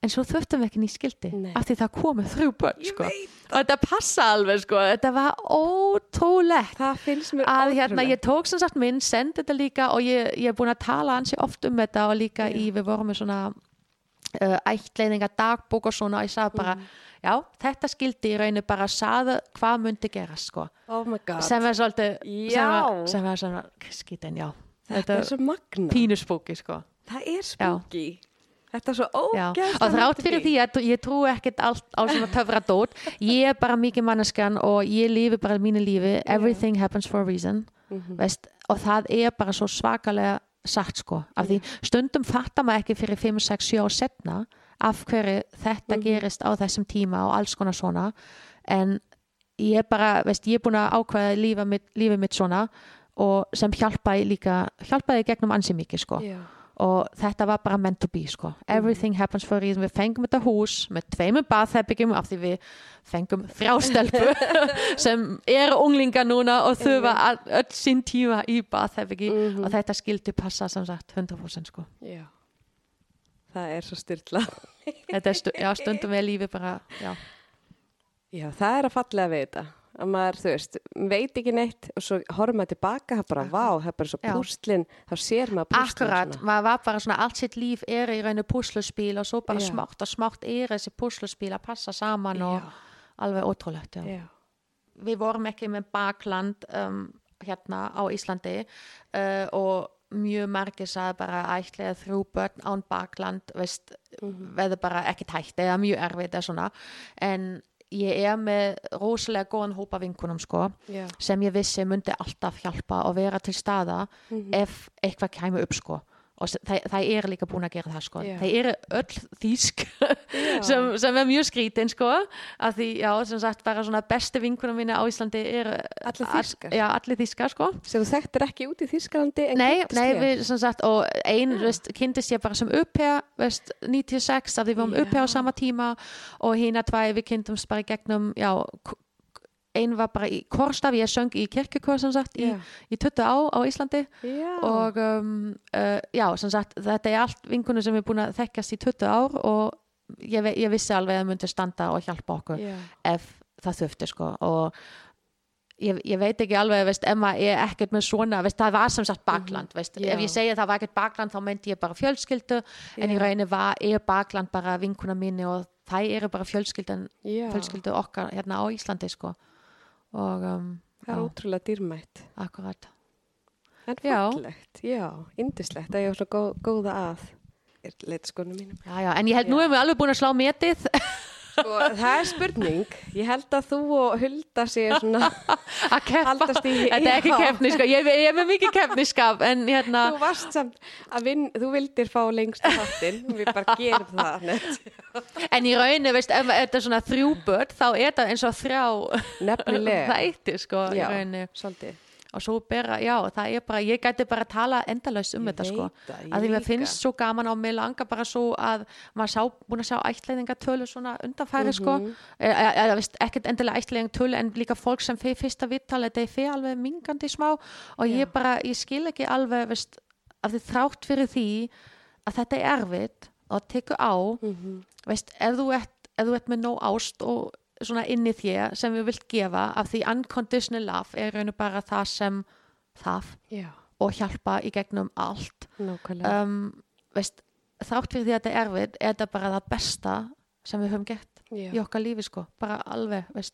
en svo þurftum við ekki nýtt skildi Nei. af því það komu þrjú börn sko og þetta passa alveg sko, þetta var ótrúlegt Það finnst mér að hérna, ég tók sem sagt minn, sendi þetta líka og ég, ég er búin að tala ansi oft um þetta og líka í, við vorum með svona uh, ættleiðinga dagbók og svona og ég sagði bara, já, þetta skildi í rauninu bara að saða hvað myndi gerast sko, Oh my god. sem er svolítið sem Já. var svona, skýtin, já Þetta er svo magna. pínuspóki sko Það er spooky. Þetta er svo ógæðslega. og þrátt fyrir því að ég trú ekkert allt á svona töfradót ég er bara mikið manneskjan og ég lifi bara mínu lífi. Everything happens for a reason veist, og það er bara svo svakalega sagt sko, af því stundum fattar maður ekki fyrir 5, 6, 7 ár setna af hverju þetta gerist á þessum tíma og alls konar svona. En ég er bara, veist, ég er búin að ákveða lífa mitt, lífið mitt svona og sem hjálpaði líka hjálpaði gegnum ansi mikið sko. Já. Og þetta var bara meant to be sko. everything happens for a reason við fengum þetta hús með tveimur bathherbyggjum af því við fengum þrjástelpu sem eru unglingar núna og þau var öll sín tíma í bathherbyggi og þetta skildi passa sem sagt 100% sko. Já. Það er svo styrla. þetta er stu, já, stundum við lífi bara já, Já, það er að fallega við þetta. Að maður, þú veist, veit ekki neitt og svo horfum maður tilbaka, það er bara, vá, það er bara svo Já. púslinn, þá sér maður púslinn akkurat, maður var bara svona allt sitt líf er í rauninu púsluspíl og svo bara Já. smátt og smátt er þessi púsluspíl að passa saman og Já. alveg ótrúlegt við vorum ekki með bakland um, hérna á Íslandi uh, og mjög margir sagði bara ætlega þrjú börn án bakland veist, veður bara ekki tætt eða mjög erfitt eða svona en ég er með rosalega góðan hópa vinkunum sko Já. sem ég vissi myndi alltaf hjálpa og vera til staða ef eitthvað kæmi upp sko og s- það, það er líka búin að gera það sko. Já. það eru öll þýsk sem, sem er mjög skrítin sko að því, já, sem sagt, bara svona bestu vinkunum mína á Íslandi eru Allir all- þýskar? Já, allir þýskar sko sem þú þekktir ekki út í Þýskalandi en Nei, nei, við, sem sagt, og ein, veist, kynntist ég bara sem upphæð, veist, 96, af því við varum Já. upphæð á sama tíma og hína tvær, við kynntumst bara gegnum, já, k- ein var bara í Korstaf, ég söng í kirkjukor, sem sagt, í, Já. í 20 á á Íslandi Já. og um, uh, já, sem sagt, þetta er allt vinkunum sem er búin að þekkjast í 20 ár og ég, ég vissi alveg að það myndi standa og hjálpa okkur Já. ef það þurfti sko og ég, ég veit ekki alveg veist, ef maður er ekkert með svona veist, það var sem sagt bakland veist, Já. ef ég segi að það var ekkert bakland þá meinti ég bara fjölskyldu en í Já. rauninni var, er bakland bara vinkuna mínu og það eru bara Já. fjölskyldu okkar hérna á Íslandi sko og um, það er já, ótrúlega dýrmætt. Akkurat. En fallegt, já, indislegt að ég var svo góð, góða að er leitskonu mínum. Já, já, en ég held nú Já. erum við alveg búin að slá metið sko, það er spurning ég held að þú og Hulda séu svona að keppa í- þetta er ekki já. keppni sko, ég, ég er með mikið keppniskap en hérna þú varst samt að vinn, þú vildir fá lengstu þáttinn við bara gerum það. En í rauninni, veist, ef þetta er svona þrjú börn, þá er það eins og þrjá nefnilega þætti, sko, í Já. rauninni. svolítið Og svo bera, já, það er bara, ég gæti bara að tala endalaust um Ég þetta, sko. það, Að því líka. finnst svo gaman á mig langa bara svo að maður sá, búin að sjá ættleiðingatölu svona undanfæri, sko. Mhm. Eða, eða, veist, ekkert endilega ættleiðingatölu, en líka fólk sem fyrir fyrsta vittali, þetta er fyrir alveg mingandi smá og Já. ég bara, ég skil ekki alveg, veist, að þið þrátt fyrir því að þetta er erfitt og tekur á, Mhm. veist, ef þú ert, ef þú ert með nóg ást og svona inn í þér sem við vilt gefa af því unconditional love er raun og bara það sem það já, og hjálpa í gegnum allt um, veist, þrátt fyrir því að þetta er erfitt er þetta bara það besta sem við höfum gert já. í okkar lífi sko, bara alveg veist.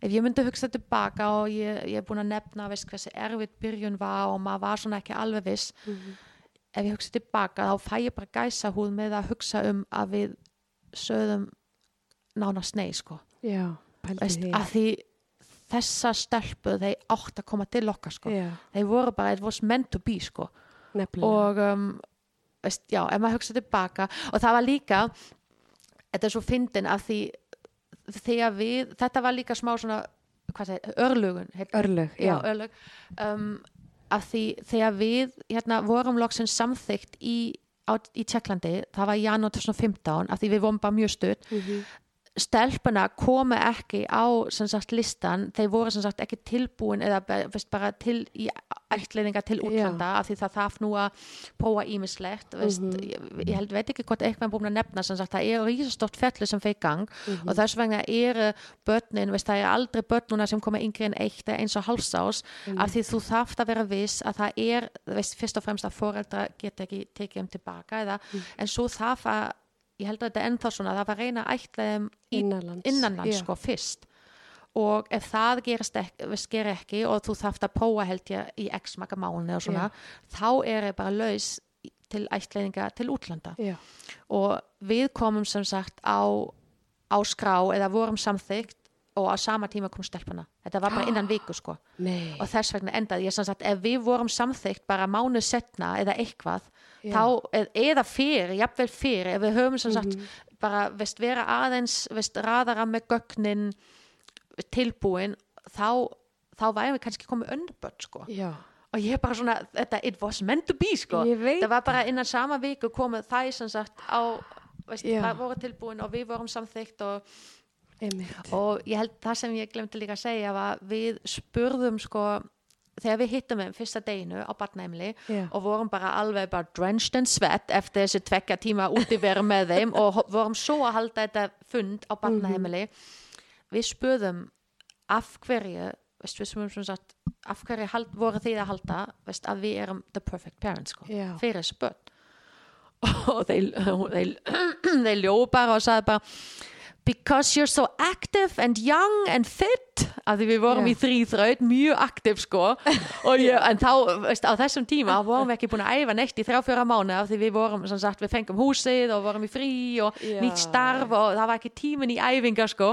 ef ég myndi hugsa tilbaka og ég, ég er búin að nefna veist, hversi erfitt byrjun var og maður var svona ekki alveg viss Mhm. ef ég hugsa tilbaka þá fæ ég bara gæsa húð með að hugsa um að við sögðum nánast nei sko já, veist, því. að því þessa stelpu þeir átt að koma til okkar sko. þeir voru bara, it was meant to be sko. og um, veist, já, ef maður hugsa tilbaka og það var líka þetta er svo fyndin af því þegar við, þetta var líka smá svona hvað segir, örlugun heit- örlög, já, já, örlög. Um, af því þegar við hérna, vorum loksins samþygt í, í Tjekklandi, það var í janúar 2015 af því við vorum bara mjög stutt. Mhm. Stelpuna komu ekki á sagt listan, þeir voru sagt ekki tilbúin eða veist, bara til í ætliðingar til útlanda af því það þarf nú að prófa ímislegt veist, Mhm. ég, ég held, veit ekki hvort eitthvað er búin að nefna sagt, það er rísastort ferli sem fyrir gang Mhm. og þess vegna eru börnin, veist, það er aldrei börnuna sem koma yngri en eitt eins og hálsás Mhm. af því þú þarft að vera viss að það er, fyrst og fremst að foreldra geta ekki tekið um tilbaka eða, Mhm. en svo þarf að ég held að þetta er ennþá svona, það var að reyna að ætla þeim í innanlands. innanlands já. sko fyrst. Og ef það gerist ekki, ger ekki og þú þarft að prófa held ég í x maka mánu og svona, þá er ég bara laus til ætliðinga til útlanda. Já, og við komum sem sagt á, á skrá eða vorum samþygt og á sama tíma kom stelpuna. Þetta var bara innan viku sko. Nei. Og þess vegna endaði ég sem sagt ef við vorum samþygt bara mánu setna eða eitthvað Já. Þá, eð- eða fyrir, jafnvel fyrir ef við höfum sem sagt Mhm. bara veist, vera aðeins veist, raðara með gögnin tilbúin þá, þá væri við kannski komið önnuböld sko. Já, og ég er bara svona, þetta, it was meant to be sko. Það var bara innan sama viku komið það sem sagt á veist, það voru tilbúin og við vorum samþygt og, einmitt. og ég held það sem ég glemti líka að segja var við spurðum sko þegar við hittum þeim fyrsta deginu á batnæmli Já. og vorum bara alveg bara drenched in sweat eftir þessi tvekja tíma úti veru með þeim og vorum svo að halda þetta fund á batnæmli við spurðum af hverju veist, við sagt af hverju hald, voru þið að halda veist, að við erum the perfect parents sko, Já. fyrir þessi börn og þeir, þeir, þeir ljóðu bara og sagði bara because you're so active and young and fit af því við vorum Já. í þrýþraut mjög aktiv sko. Ég, en þá, veist, á þessum tíma vorum við ekki búin að æfa neitt í þrjá fjóra mánu af því við vorum, sagt, við fengum húsið og vorum í frí og Já, nýtt starf og það var ekki tíminn í æfingar sko.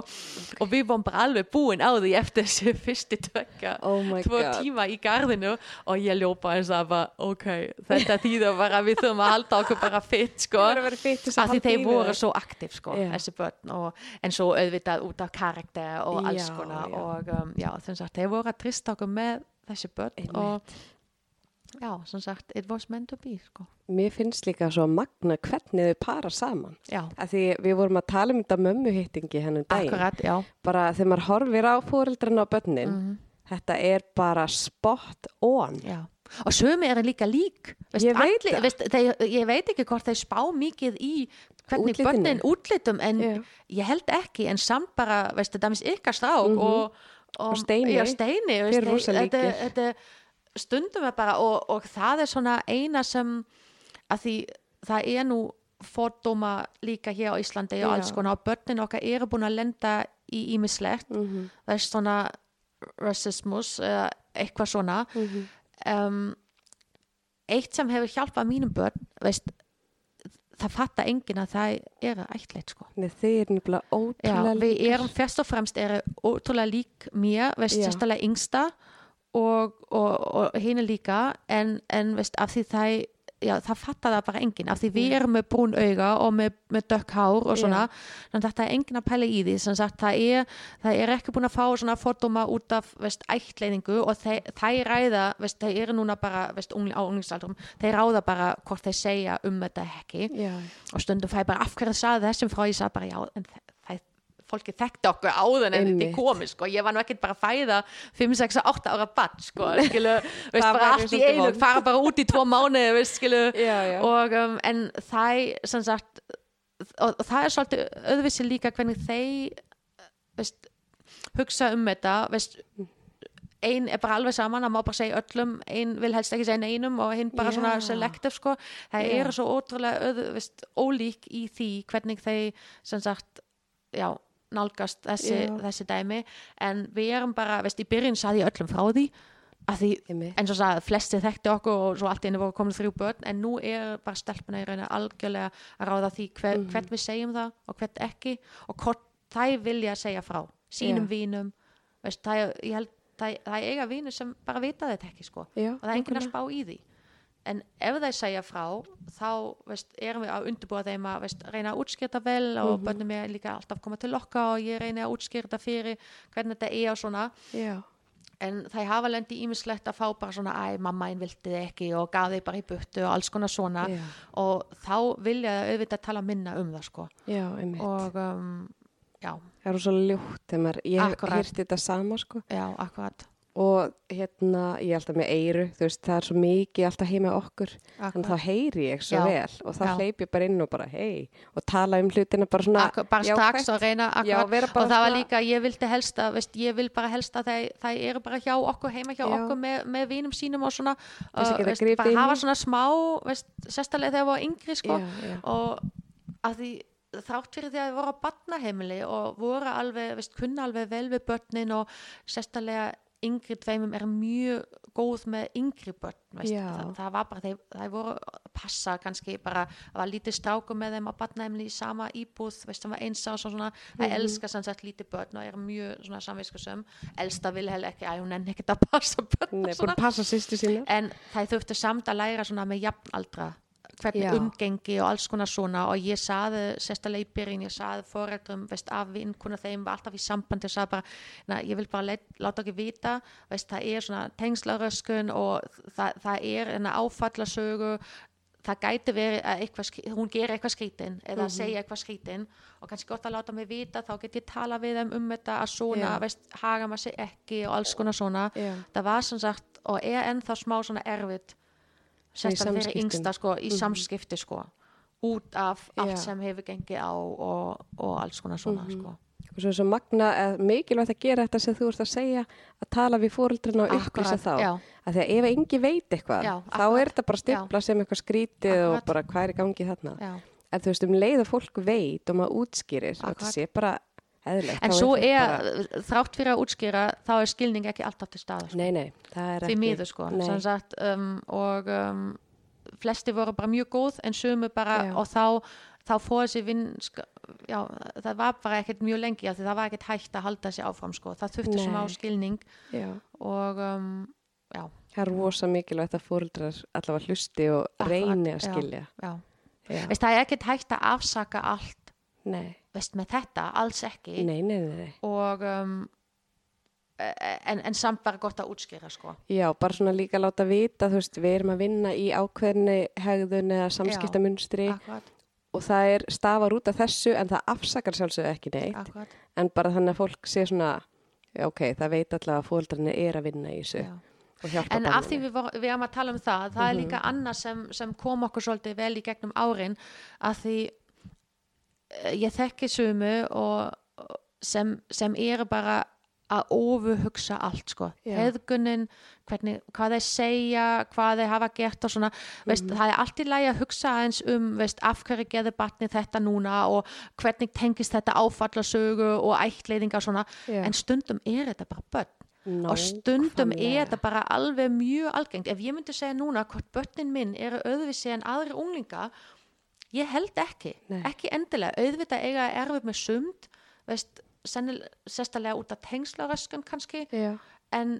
Og við vorum bara alveg búin á því eftir þessu fyrsti tvekka Oh tvo God. tíma í garðinu og ég ljópa eins og bara, ok, þetta þýður bara að við þurfum að halda okkur bara fit sko. Að að af því þeir voru svo aktiv sko, og, en svo auðvitað út af karakter og alls konar. Og um, já, sem sagt, þeir voru að trista okkur með þessi börn Einmitt. og já, sem sagt, it was meant to be sko. Mér finnst líka svo magna hvernig þau para saman. við vorum að tala um þetta mömmuhittingi hennum daginn. akkurat, Bara þegar maður horfir á fóreldrarna á börnin, Mhm. þetta er bara spot on. Já. Og sömi eru líka lík veist, Ég veit það. veist, þeir, ég veit ekki hvort þeir spá mikið í hvernig Útlitinu. börnin útlitum en Já. ég held ekki en samt bara, veist, þetta er ykkar strák og, og, Mhm. Og Steini. já, steini veist, þetta, þetta stundum er bara og, og það er svona eina sem að því það er nú fordóma líka hér á Íslandi og Já. alls konar og börnin okkar eru búin að lenda í ímislegt Mm það er svona rassismus eða eitthvað svona -hmm. Um, eitt sem hefur hjálpað mínum börn veist, það fatta enginn að það eru ættleitt sko Nei, þið er nefnilega ótrúlega við líkar. erum fyrst og fremst eru ótrúlega lík mér, veist, Já. sérstælega yngsta og, og, og hinn er líka en, en veist, af því það já, það fattar það bara enginn, af því við Nei. erum með brún auga og með, með dökk hár og svona, þannig að þetta er enginn að pæla í því sagt, það er, það er ekki búin að fá svona fordóma út af veist, ættleiningu og þeir, þeir ræða veist, þeir eru núna bara veist, ungli, á unglingsaldrum þeir ráða bara hvort þeir segja um þetta ekki. Já, og stundum fæ bara af hverju sagði þessum frá? Ég sagði bara já en það, það fólki þekkti okkur áður en þetta komi sko, ég var nú ekkert bara að fæða 5, 6, 8 ára badd sko, skilu, veist bara allt í einu fara bara út í tvo mánu, veist, skilu já, já. og um, en það sem sagt og, og það er svolítið öðvissi líka hvernig þeir veist, hugsa um þetta veist, ein er bara alveg saman, það má bara segja öllum ein vil helst ekki segja neinum og hinn bara Já. svona selective sko. Það Já. eru svo ótrúlega öð, veist, ólík í því hvernig þeir sem sagt, já nálgast þessi, þessi dæmi en við erum bara, veist, í byrjun saði ég öllum frá því að því eins og sagði, flesti þekkti okkur og svo allt einu voru komin þrjú börn en nú er bara stelpuna í rauninni algjörlega að ráða því hver, Mhm. hvern við segjum það og hvern ekki og hvort þær vilja segja frá sínum Já. vínum veist, það, held, það, það eiga vínur sem bara vita þetta ekki sko Já, og það er enginn að nákvæmlega. spá í því en ef þeir segja frá þá veist, erum við að undirbúa þeim að veist, reyna að útskýrta vel og Mhm. börnum er líka alltaf koma til okkar og ég reyna að útskýrta fyrir hvernig þetta er og svona. Já, en það hafa lendi ímislegt að fá bara svona æ, mamma einn vildi þið ekki og gaf þið bara í buttu og alls konar svona. Já, og þá vilja það auðvitað tala minna um það sko. Já, og um, já, Það er svo ljótt þegar ég hef hýrt þetta sama sko. Já, akkurat og hérna, ég er alltaf með eyru, þú veist, það er svo mikið alltaf heima okkur, þannig þá akkurat, heyri ég svo Já. vel og þá hleyp ég bara inn og bara hei og tala um hlutina bara svona akkurat bara strax og reyna Já, og það var svona- líka, ég vildi helst að veist, ég vil bara helst að það, það eru bara hjá okkur heima hjá Já. okkur með, með vinum sínum og svona uh, veist, bara hafa svona smá veist, sérstælega þegar það var yngri sko. Og að því þrátt fyrir því að við voru á batnaheimili og voru alveg, veist, kunna alveg vel við börnin og sérstælega yngri dveimum er mjög góð með yngri börn það, það var bara, þeir, þeir voru að passa kannski bara, það var lítið stráku með þeim á batnaheimili í sama íbúð veist, það var eins á svona, það Mhm. elska sann sett lítið börn og er mjög svona samviskusum elsta vil heller ekki, að hún enn ekkert að passa börn Nei, og svona að passa en það þurfti samt að læra svona með jafnaldra hvernig Já. umgengi og alls konar svona. Og ég saði sérstaklega í byrjun ég saði foreldrum, veist, af vinkuna þeim var alltaf í sambandi og saði bara na, ég vil bara leit, láta ekki vita. Veist, það er svona tengslaröskun og það, það er enna áfallasögu. Það gæti verið að eitthvað, hún gerir eitthvað skrítin eða segja eitthvað skrítin. Og kannski gott að láta mig vita þá get ég tala við þeim um þetta að svona, Já. veist, haga maður sig ekki og alls konar svona. Já. það var sem sagt og er ennþá smá svona erfitt sérstaklega samskiptum. yngsta sko, í Mhm. samskipti sko. Út af allt sem hefur gengið á og, og alls konar svona Mhm. sko. Og svo svo magna að mikilvægt að gera þetta sem þú ert að segja að tala við fóreldrana og upplýsa þá. já, að því að ef engi veit eitthvað Já, þá er þetta bara stimpla sem eitthvað skrítið og Akkurat. bara hvað er í gangi þarna? Já, en þú veist um leið að fólk veit og maður útskýrir og þetta sé bara eðlilegt. en svo er, bara- þrátt fyrir að útskýra þá er skilning ekki alltaf til staða sko. Nei, nei, það er því ekki. miður sko Nei. sem sagt, um, og um, flesti voru bara mjög góð en sumu bara Já. og þá þá fór þessi vinn sk- já, það var bara ekkert mjög lengi því það var ekkert hægt að halda þessi áfram sko. það þurfti Nei. smá skilning Já. og um, já, Það er rosa mikilvægt að fóreldrar allavega hlusti og reyni að skilja. já. Já. Veist, það er ekkert hægt að afsaka allt Nei. Veist, með þetta, alls ekki. Nei, nei, nei, og um, en, en samt bara gott að útskýra sko. Já, bara svona líka láta vita, þú veist, við erum að vinna í ákveðni hegðun eða samskiptamunstri og það er stafar út af þessu en það afsakar sjálfsögðu ekki neitt. Akkurat. En bara þannig að fólk sé svona ok, það veit allavega að fóreldrarnir er að vinna í þessu já. En af því við, við erum að tala um það, það er Mhm. líka annað sem, sem kom okkur svolítið vel í gegnum árin að því ég þekki sumu sem, sem eru bara að ofuhugsa allt sko, Já. hefðgunin hvernig, hvað þeir segja hvað þeir hafa gert og svona veist, Mhm. það er allt í lagi að hugsa eins um veist, af hverju geður barni þetta núna og hvernig tengist þetta áfallasögu og ættleiðinga og svona Já. en stundum er þetta bara börn og stundum er þetta bara alveg mjög algengt ef ég myndi segja núna hvort börnin minn eru auðvisi en aðri unglinga ég held ekki, Nei. ekki endilega auðvitað eiga erfið með sumt veist, sérstælega út af tengslaröskun kannski en,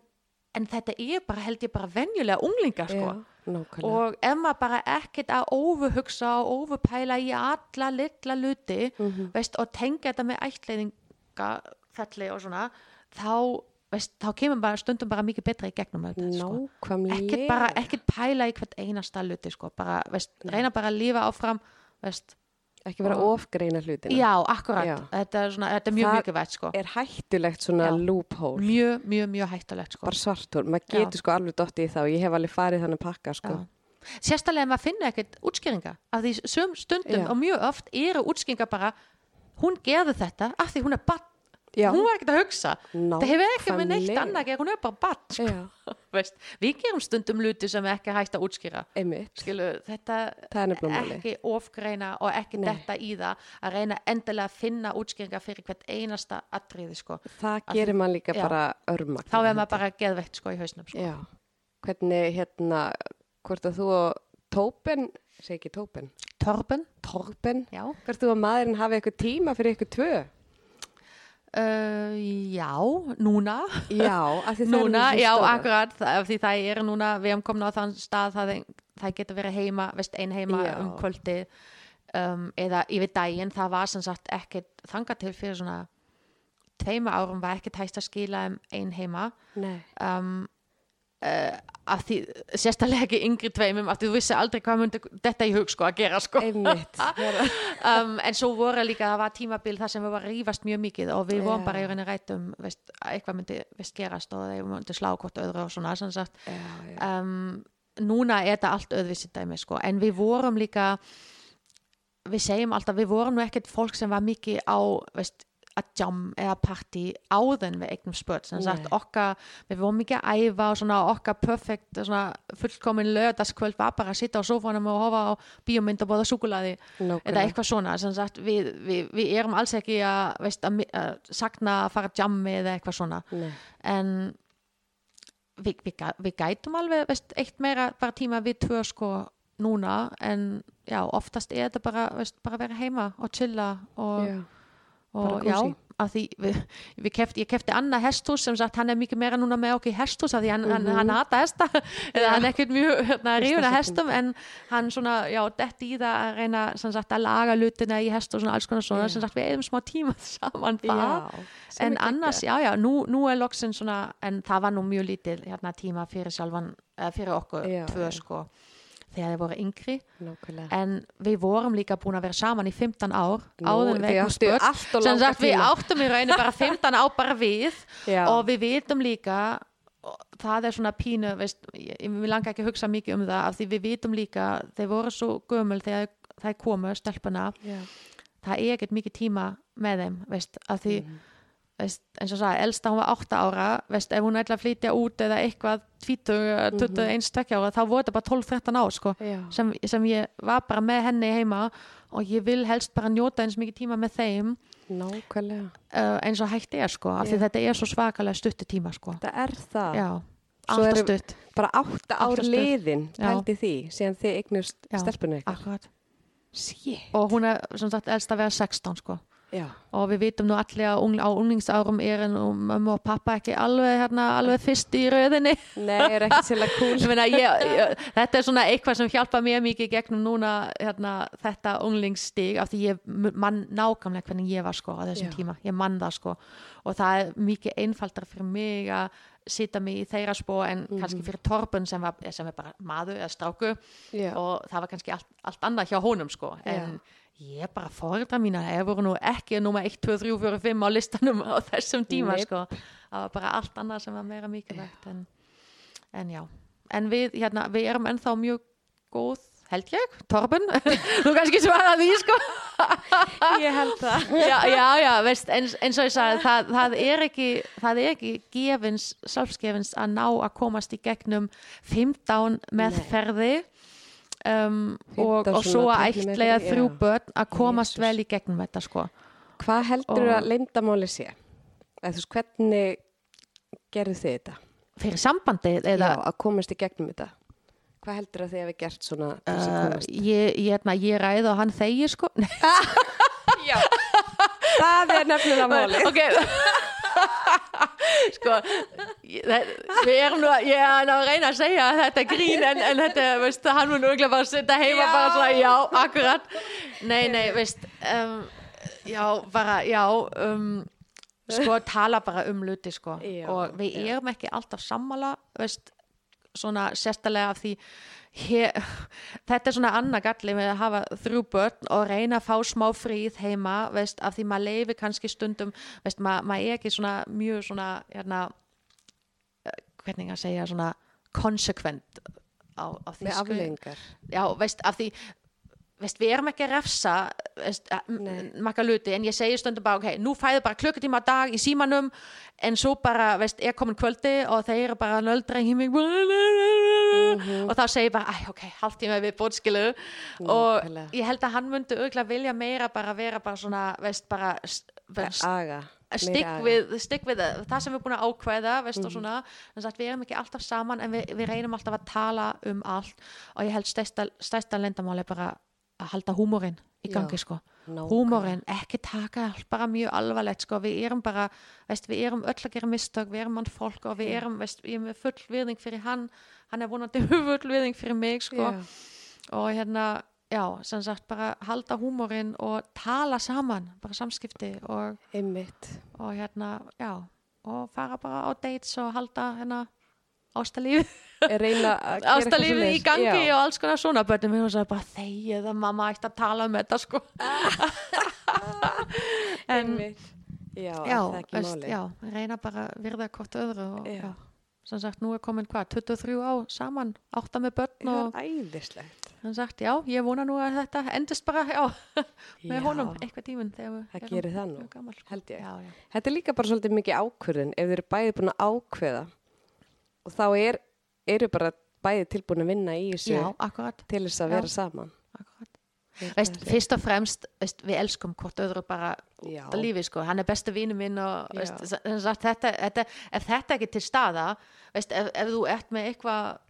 en þetta er bara held ég bara venjulega unglingar sko já, og ef maður bara ekkert að ófuhugsa og ófupæla í alla litla luti Mhm. veist, og tengja þetta með ættleiðingafelli og svona þá, veist, þá kemur bara stundum bara mikið betra í gegnum þetta sko. ekkert bara, ekkert pæla í hvert einasta luti sko. bara, veist, reyna bara að lífa áfram veist. ekki vera og- ofgreina hlutina já, akkurat Já. Þetta, er svona, þetta er mjög Það mikið vært sko. er hættulegt svona Já. loophole mjög, mjög, mjög hættulegt sko. bara svartúr, maður Já. getur sko alveg dottið í þá ég hef alveg farið þannig pakka sko Já. sérstaklega maður finna ekkert útskýringa af því sum stundum Já. og mjög oft eru útskýringa bara hún gerði þetta af því hún er bann Já. hún var ekkert að hugsa. Það hefur ekki með neitt annað að gera, hún er bara bann sko. við gerum stundum luti sem ekki hægt að útskýra. Skilu, þetta er ekki ofgreina og ekki Nei. detta í það að reyna endilega að finna útskýringa fyrir hvert einasta atriði sko. það Að gerir maður líka já. bara örmagn þá er maður bara geðveitt sko, í hausnum sko. hvernig hérna hvort að þú og Tópen segi ekki Tópen, Torben, Torben? Hvort þú og maðurinn hafi eitthvað tíma fyrir eitthvað tvö Uh, já, núna. Já, Núna, já, akkurat. Það, því það er núna, við erum komin á þann stað það, það getur verið heima, veist, ein heima Já. um kvöldi um, eða yfir daginn, það var sem sagt ekkert þangað til fyrir svona tveima árum var ekkert hægt að skila um ein heima. Nei, um, uh, af því, sérstaklega ekki yngri tveimum, af því þú vissi aldrei hvað myndi þetta í hug sko að gera sko einmitt um, en svo voru líka, það var tímabil þar sem við varum að rífast mjög mikið og við vorum Já. bara í rauninni rætt um veist, að eitthvað myndi veist, gerast og þeir myndi slá hvort öðru og svona já, já. Um, núna er þetta allt öðvissi dæmi sko. en við vorum líka við segjum alltaf, við vorum nú ekkert fólk sem var mikið á veist, að jam eða party áðan við eignum spöld sem sagt okkar, við vorum mikið að æfa og svona okkar perfect svona fullkomin lögdaskvöld var bara að sitja á sofanum og hofa á bíómynd og bóða súkulaði eða eitthvað svona sem sagt, við, við, við erum alls ekki að, veist, að, að sakna að fara að jammi eða eitthvað svona Nei. en við, við gætum alveg veist, eitt meira bara tíma við tvö sko núna en já, oftast er þetta bara, veist, bara að vera heima og chilla og, Já. Og já, að því við, við kefti, ég kefti annað hesthús sem sagt hann er mikið meira núna með okkur í hesthús að því hann, hann, hann hata hesta. Eða hann er ekkert mjög hérna, rífun að hestum en hann svona, já, detti í það að reyna sem sagt að laga lutina í hest og svona alls konar svona, Já. sem sagt við erum smá tíma saman það Já, en annars, geggjað. já, já, nú, nú er loksin svona, en það var nú mjög lítil hérna tíma fyrir sjálfan, eða fyrir okkur Já, tvö sko þegar þið voru yngri, Nákvæmlega. en við vorum líka búin að vera saman í 15 ár áður við áttu eignumst börn. allt og sem langa sagt við áttum í rauninu bara 15 ár bara við Já. og við vitum líka það er svona pínu veist, ég, ég langa ekki að hugsa mikið um það af því við vitum líka, þeir voru svo gömul þegar það komu, stelpuna Já. það er ekkert mikið tíma með þeim veist, af því Mhm. Veist, eins og sagði, elsta hún var 8 ára veist, ef hún ætla að flytja út eða eitthvað 20, 21, 20 ára þá voru þetta bara 12-13 ár sko, sem, sem ég var bara með henni heima og ég vil helst bara njóta eins mikið tíma með þeim. Uh, eins og hægt er sko af því þetta er svo svakalega stutti tíma sko. Það er það. já, stutt. Bara átta ár Átta stuð. liðin, pældi því, síðan þið eignust stelpunni og hún er sem sagt elst að vera 16 sko Já. og við vitum nú allir að ung, á unglingsárum er en mömmu og pappa ekki alveg, hérna, alveg fyrst í röðinni. Nei, er ekki ég, ég, þetta er svona eitthvað sem hjálpa mér mikið gegnum núna hérna, þetta unglingsstig af því ég mann nákvæmlega hvernig ég var sko á þessum Já. tíma, ég mann það sko. Og það er mikið einfaldar fyrir mig að sita mig í þeirra spó en kannski fyrir Torben sem, var, sem er bara maður eða stráku Já. og það var kannski allt, allt annað hjá honum sko en ég bara fóreldra mína ég voru nú ekki nummer 1, 2, 3, 4, 5 á listanum á þessum tíma Nei. sko. Það var bara allt annað sem var meira mikilvægt en, en já. En við, hérna, við erum ennþá mjög góð held ég, Torben. Þú kannski svara því sko. Ég held það. já, já, já, veist, eins, eins og ég sagði það, það er ekki það er ekki gefins, sjálfsgefins að ná að komast í gegnum 15 meðferði um, 15 og, og svo að ætlega þrjú börn að komast vel í gegnum þetta sko Hvað heldur Og- að leyndamáli sé? Eða þú veist, hvernig gerðu þið þetta? fyrir sambandið eða Já, að komast í gegnum þetta. Hvað heldur að þið hefði gert svona uh, ég, ég, hérna, ég ræði og hann þegi sko Já, það er nefnilega máli. ok sko það, við erum nú ég er að reyna að segja að þetta grín en, en þetta, veist, hann mun örgulega bara setja heima Já. bara svona, já, akkurat nei, nei, veist um, já, bara, já um, sko, tala bara um luti sko, Já, og við erum ekki alltaf sammála, veist svona sérstælega af því hér, þetta er svona annað galli með að hafa þrjú börn og reyna að fá smá fríð heima veist, af því maður leifi kannski stundum veist, maður mað er ekki svona mjög svona hérna, eh, hvernig að segja svona konsekvent á, á Með þýsku. aflengar. já, veist, af því veist, við erum ekki að refsa veist, Nei. makka luti en ég segi stundum bara, ok, nú fæðu bara klukkutíma á dag í símanum en svo bara, veist, er komin kvöldi og þeir eru bara nöldra mig Mhm. og þá segi ég bara, ok, hálftíma við bótskilu og Nákvæmlega. ég held að hann myndi auðvitað vilja meira bara vera bara svona, veist, bara stikk við, það sem við erum búin að ákveða veist, og svona, þannig að við erum ekki alltaf saman en við, við reynum alltaf að tala um allt og ég held stærsta, stærsta lendamál er bara að halda húmórin í gangi sko nákvæmlega. húmórin, ekki taka bara mjög alvarlegt sko, við erum bara veist, við erum öll að gera mistök, við erum mann fólk og við erum, veist, ég er með full virðing fyrir hann, hann er vonandi full virðing fyrir mig sko Já. og hérna, já, sem sagt bara halda húmórin og tala saman bara samskipti og Einmitt. og hérna, já og fara bara á dates og halda hérna ástalífi Reyna að gera eitthvað ástalífi í gangi Já. og alls konar svona börnum við sagði bara þegið að mamma ætti að tala um þetta sko en. Já, já, er það máli? já, reyna bara virða hvort öðru og Já. sem sagt, nú er komin hvað, 23 á saman átta með börn Það og er sem sagt, já, ég vona nú að þetta endist bara, já, með Já. honum eitthvað tíminn Það gerir það nú, sko. held ég. já, já. Þetta er líka bara svolítið mikið ákvörðin ef þið eru bæði búin að ákveða og þá er, eru bara bæði tilbúin að vinna í þessu já, til þess að Já. vera saman. Veist, fyrst og fremst, veist, við elskum hvort öðru bara út af lífi, sko, hann er besti vinu minn og veist, þetta, þetta, ef þetta ekki til staða, veist, ef, ef þú ert með eitthvað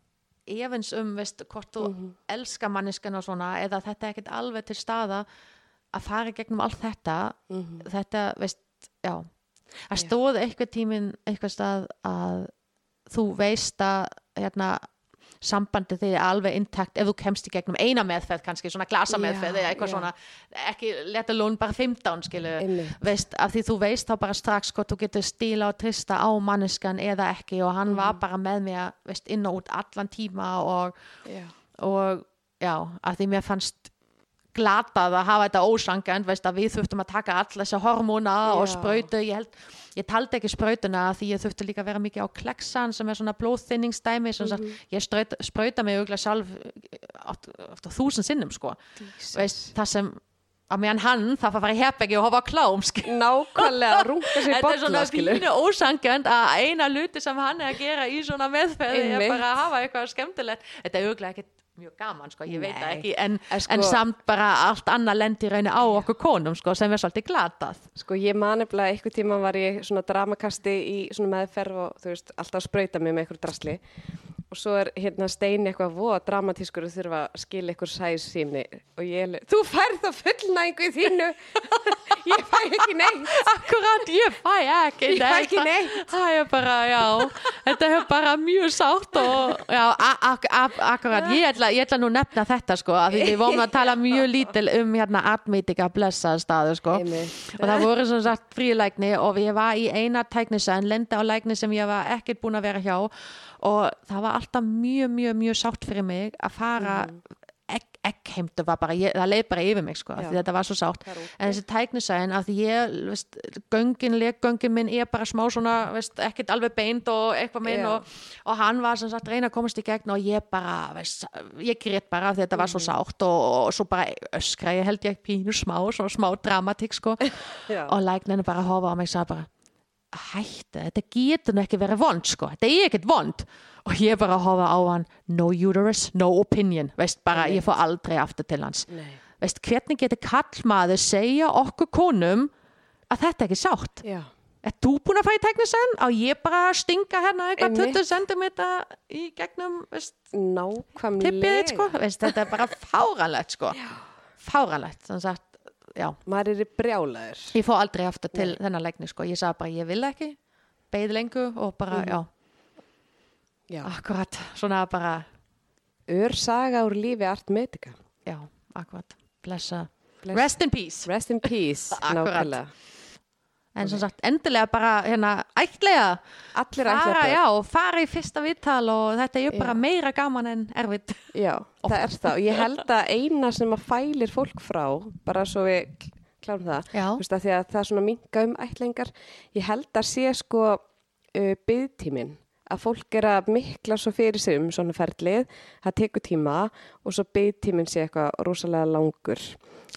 efins um, veist, hvort þú Mhm. elskar manniskan og svona, eða þetta er ekkit alveg til staða að fara gegnum allt þetta, Mhm. þetta, veist, já, að Já. stóð eitthvað tíminn eitthvað stað að þú veist að, hérna, sambandi þig er alveg intakt ef þú kemst í gegnum eina meðferð kannski, svona glasa meðferð Já, eða eitthvað já. svona, ekki leta lún bara 15 skilu, veist af því þú veist þá bara strax hvort þú getur stíla og trista á manneskan eða ekki og hann Mhm. var bara með mér, veist, inn og út allan tíma og, Já. og já, af því mér fannst glatað að hafa þetta að við þurftum að taka all þessi hormóna og Já. sprautu, ég held ég taldi ekki sprautuna því ég þurfti líka að vera mikið á kleksan sem er svona blóðþynningsdæmi sem sagt, ég spraut, sprauta mig auðvitað sjálf eftir þúsund sinnum sko. Veist, það sem að meðan hann var að fara í herbeggi og hofa klám skil. Nákvæmlega, rúka sér þetta er svona fínu ósangjönd að eina luti sem hann er að gera í svona meðferði er bara að hafa eitthvað skemmtilegt. Þetta er auðvitað ekkit mjög gaman sko, ég veit Nei. það ekki en, En sko- en samt bara allt annað lendi raunni á okkur konum sko, sem er svolítið glatað. Sko ég man nefnilega einhver tíma var ég svona dramakasti í svona meðferð og þú veist alltaf að sprauta mig með einhver drasli og svo er hérna steini eitthvað voða dramatískur og þurfa að skilja einhver sæs síni. Og ég er þú færð það fullnægingu í þínu. Ég fæ ekki neitt. Akkurat, ég fæ ekki Ég fæ neitt. ekki neitt. Það er bara, já, þetta er bara mjög sátt og já, a- ak ak akkurat, ég ætla, ég ætla nú nefna þetta sko, af því við vorum að tala mjög lítil um hérna atmýtika blessa staðu sko. Einmitt. og það voru sem sagt frílækni og ég var í eina tæknisenn, lendi á lækni sem ég var ekkert búin að vera hjá og það var alltaf mjög, mjög, mjög sátt fyrir mig að fara egg, eggheimtu var bara, ég, það leið bara yfir mig sko, Já. því þetta var svo sátt en þessi tæknisæðin því ég, veist, göngin, leggöngin minn er bara smá svona, veist, ekkert alveg beint og eitthvað minn og, og hann var sem sagt reyna að komast í gegn og ég bara, veist, ég grét bara því þetta var svo Mhm. sátt og, og svo bara öskra ég held ég pínu smá, svona smá dramatík sko Já. og lækninu bara horfa á mig og sagði bara hætti, þetta getur ekki verið vond sko, þetta er ekkert vond. Og ég bara horfa á hann no uterus, no opinion. Veist bara, ég fór aldrei aftur til hans. Nei. veist, hvernig getur kallmaður segja okkur konum að þetta er ekki sátt? Já. er þú búin að fæ teknisenn á ég bara stinga hérna eitthvað Einmitt. 20 cm í gegnum veist, tippið sko, veist, þetta er bara fáranlegt sko, fáranlegt þannig að já, Maður er í brjálaður. ég fór aldrei aftur til þennan leikni sko. ég sagði bara ég vil ekki beið lengu og bara Mhm. já, Já. akkurat svona bara, Ör saga úr lífi Art Medica. já, akkurat blessa, Bless- rest in peace Rest in peace. Nákvæmlega. en sem sagt endilega bara hérna ætlega Allir fara, ætla já, fara í fyrsta vittal og þetta er bara meira gaman en erfitt Já, það er það og ég held að eina sem að fælir fólk frá bara svo við kl- klárum það veist, að því að það er svona minga um ætlingar ég held að sé sko uh, byggtímin að fólk er að mikla svo fyrir sig um svona ferlið það tekur tíma og svo byggtímin sé eitthvað rosalega langur.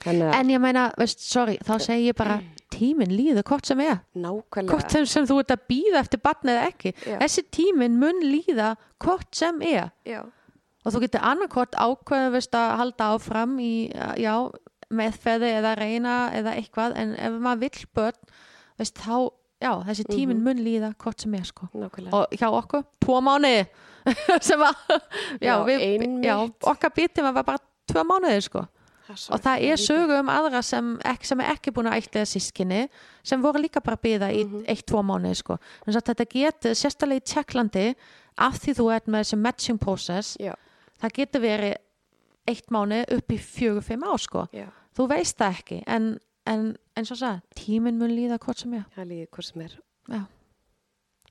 En ég meina, veist, sorry, þá segi ég bara tíminn líður hvort sem er. Nákvæmlega. Hvort sem, sem þú ert að býða eftir barn eða ekki. Já. þessi tíminn mun líða hvort sem er. Já, og þú getur annarkvort ákveðið veist, að halda áfram í já, meðferði eða reyna eða eitthvað. En ef maður vill börn veist, þá, já, þessi tíminn mun líða hvort sem er sko. Nákvæmlega. Og hjá okkur, tvo mánuði. Sem að já, Já, við, já, okkar býttum var bara tvo mánuði sko. Og það er sögu um aðra sem, ek, sem er ekki búin að ætliða sískinni sem voru líka bara að byða í Mhm. eitt, tvo mánuði sko. Að þetta getur, sérstaklega í Tjekklandi af því þú ert með þessi matching process já, það getur verið eitt mánuði upp í fjögur, fimm ár sko. Já, þú veist það ekki en, en eins og það, tíminn mun líða hvort sem er. Það líður hvort sem er. Já,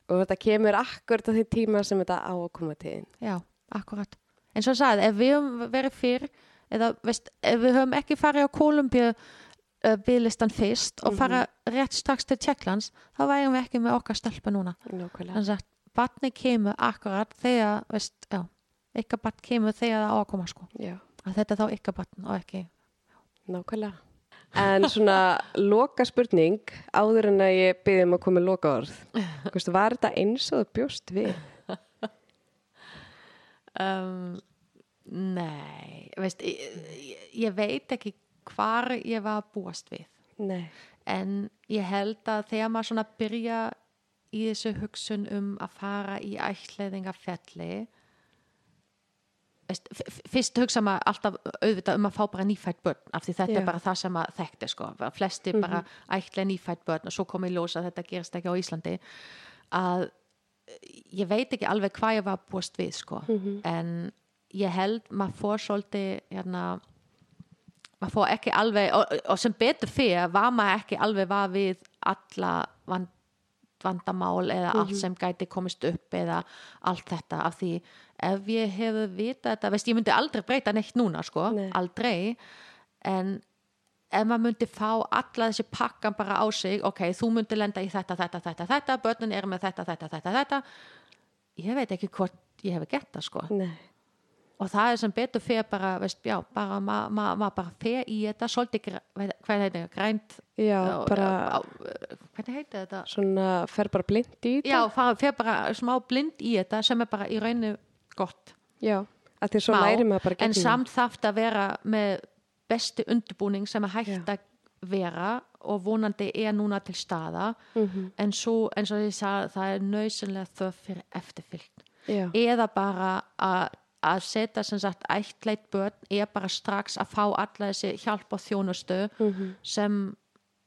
og þetta kemur akkurat á því tíma sem þetta á að koma til. Já, akkurat eins og það, ef við höfum verið fyrr eða veist, ef við höfum ekki farið á Kolumbíu uh, bygglistan fyrst og fara rétt strax til Tjekklands þá værum við ekki með okkar stelpa núna. Nákvæmlega. Þannig að batni kemur akkurat þegar, veist, já ykkar batn kemur þegar það á að koma sko að þetta er þá ykkar batn og ekki Nákvæmlega. En svona loka spurning áður en að ég byrði um að koma loka orð. Vistu, var þetta eins og bjóst við? um, Nei veist, ég, ég- veit ekki hvar ég var að búast við Nei. en ég held að þegar maður svona byrja í þessu hugsun um að fara í ætleðingafelli fyrst hugsa maður alltaf auðvitað um að fá bara nýfætt börn af því þetta Já. er bara það sem maður þekkti sko. flesti bara ætla nýfætt börn og svo kom í ljós að þetta gerist ekki á Íslandi að ég veit ekki alveg hvað ég var að búast við sko. en ég held maður fór svolítið hérna maður fór ekki alveg og, og sem betur fyrir var maður ekki alveg var við alla vand, vandamál eða allt sem gæti komist upp eða allt þetta af því ef ég hefði vita þetta veist, ég myndi aldrei breyta neitt núna sko, Nei. aldrei en ef maður myndi fá alla þessi pakkan bara á sig ok, þú myndi lenda í þetta, þetta, þetta, þetta börnin eru með þetta, þetta, þetta, þetta ég veit ekki hvort ég hefði gett það sko Nei. og það er sem betur fyrir bara, veist, já, bara maður ma, ma bara fer í þetta svolítið, hvað hvað heitir það, grænt Já, á- bara á, hvernig heitir þetta svona fer bara blind í þetta. já, fer bara smá blind í þetta sem er bara í rauninu gott Já. að því svo læri maður bara en samt það að vera með besti undirbúning sem er hægt að vera og vonandi er núna til staða Mhm. en svo eins og ég sagði það er nöðsynlega þörf fyrir eftirfylgd Já, eða bara að að setja sem sagt ættleit börn er bara strax að fá alla þessi hjálp og þjónustu Mhm. sem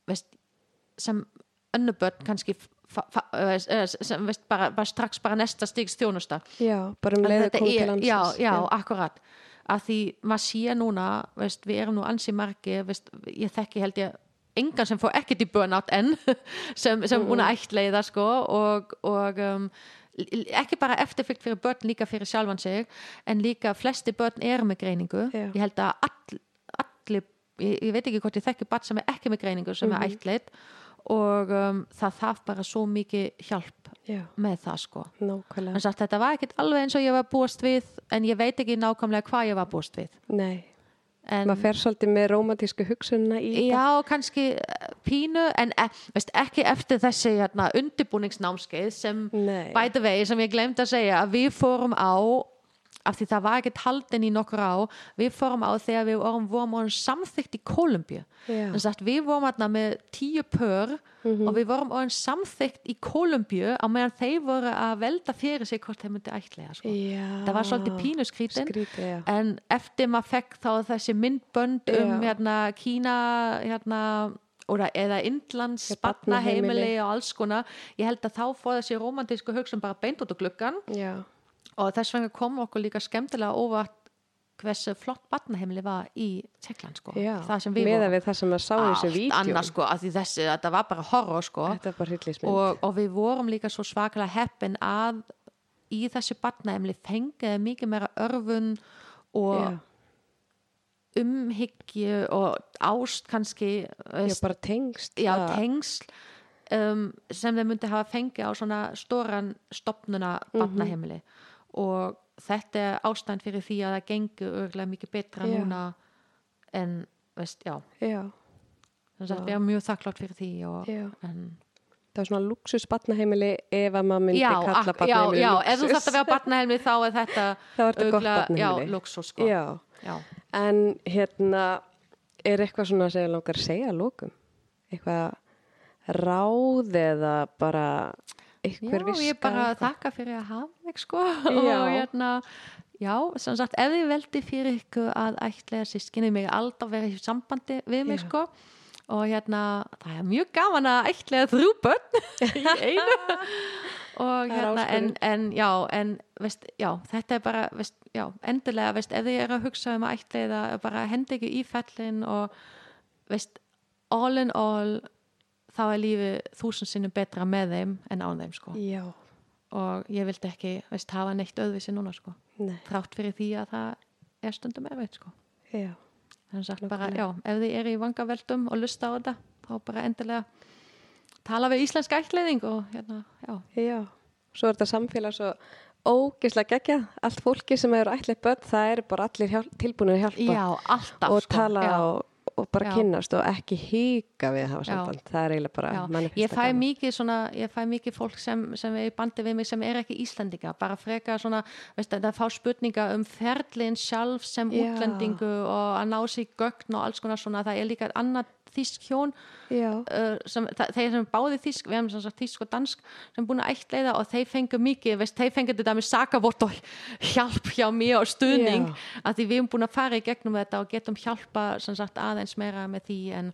veist, sem önnu börn kannski eh, sem veist, bara, bara strax bara næsta stigs þjónusta. Já, bara um Að leiðu þetta kom til landsins. já, já, akkurat að því maður sé núna veist, við erum nú ansi margi veist, ég þekki held ég engan sem fór ekkert í burnout enn sem, sem búin að ættleiða sko, og, og um, ekki bara eftirfylgt fyrir börn líka fyrir sjálfan sig en líka flesti börn eru með greiningu. Já. ég held að all, allir ég, ég veit ekki hvort ég þekki barn sem er ekki með greiningu sem er ættleit og um, það þarf bara svo mikið hjálp já, með það sko. Hann sagt þetta var ekkert alveg eins og ég var búast við en ég veit ekki nákvæmlega hvað ég var búast við. Nei, en maður fer svolítið með rómatísku hugsunna í já, kannski eh, pínu en e, veist, ekki eftir þessi hérna, undirbúningsnámskeið sem the way, sem ég glemt að segja að við fórum á af því það var ekkert haldin í nokkur á við fórum á þegar við vorum, vorum samþykkt í að við vorum hérna með tíu pör Mhm. og við vorum samþykkt í Kolumbíu á meðan þeir voru að velta fyrir sig hvort þeir myndi ætlega sko. Það var svolítið pínuskrítin Skrítið, en eftir maður fekk þá þessi myndbönd um hérna, Kína hérna, eða Indlands barnaheimili barnaheimili. og alls konar. Ég held að þá fóð þessi romantísku hugsun bara beint út á gluggan Já, og þess vegna kom okkur líka skemmtilega óvart hversu flott barnaheimili var í Tjekkland sko. það sem við vorum allt annað sko, þessi, þetta var bara horror sko Þetta bara og, og við vorum líka svo svakalega heppin að í þessu barnaheimili fengiði mikið meira örfun og já. umhyggju og ást kannski já, bara tengst. já, tengsl um, sem þeir myndi hafa fengið á svona stóran stopnuna Mhm. barnaheimili og þetta er ástæðan fyrir því að það gengur örgulega mikið betra Já. núna en veist, já, Já, þannig að við erum mjög þakklátt fyrir því og, en, Það er svona luxus barnaheimili ef að maður myndi já, kalla ak- já, luxus. ef þú þarft að vera barnaheimili þá er þetta já, luxus sko Já, já. en hérna er eitthvað svona sem ég langar að segja lókum? Eitthvað ráð eða bara Já, viska? ég bara eitthvað? þakka fyrir að hafa mig sko Já. og hérna já, sem sagt, ef þið veldi fyrir ykkur að ætlega sískinni mig aldrei vera í sambandi við mig Já. sko og hérna, það er mjög gaman að ætlega þrjú börn í einu og Það hérna en, en já, en veist, já, þetta er bara veist, já, endilega, veist, ef þið er að hugsa um að ætlega, bara hendi ekki í fellin og veist, all in all þá er lífið þúsund sinnum betra með þeim en án þeim sko Já, og ég vildi ekki veist, hafa neitt öðvisi núna sko. nei, þrátt fyrir því að það er stundum erfitt sko. já, þannig að bara, Nákvæmlega. já, ef þið eru í vangaveldum og lusta á þetta, þá bara endilega tala við íslenska ætliðing og hérna, já, já. Svo er þetta samfélag svo ógislega geggjað. Allt fólki sem eru ætlið börn, það eru bara allir hjálp, tilbúinir hjálpa já, alltaf og sko. tala já. og, og bara Já. kynnast og ekki híka við að hafa Já. samband. Það er eiginlega bara Já, ég fæ mikið svona, ég fæ mikið fólk sem, sem er í bandi við mig sem er ekki Íslandinga bara freka svona, veist það fá spurninga um ferlinn sjálf sem Já. útlendingu og að ná í gögn og alls konar svona, það er líka annað þýsk hjón uh, sem, það, þeir sem báði þýsk við hefum sagt þýsk og dansk sem búin að ættleiða og þeir fengu mikið, veist, þeir fengu þetta með sakavort og hjálp hjá mér og stuðning Já. að því við hefum búin að fara í gegnum þetta og getum hjálpa sagt aðeins meira með því en,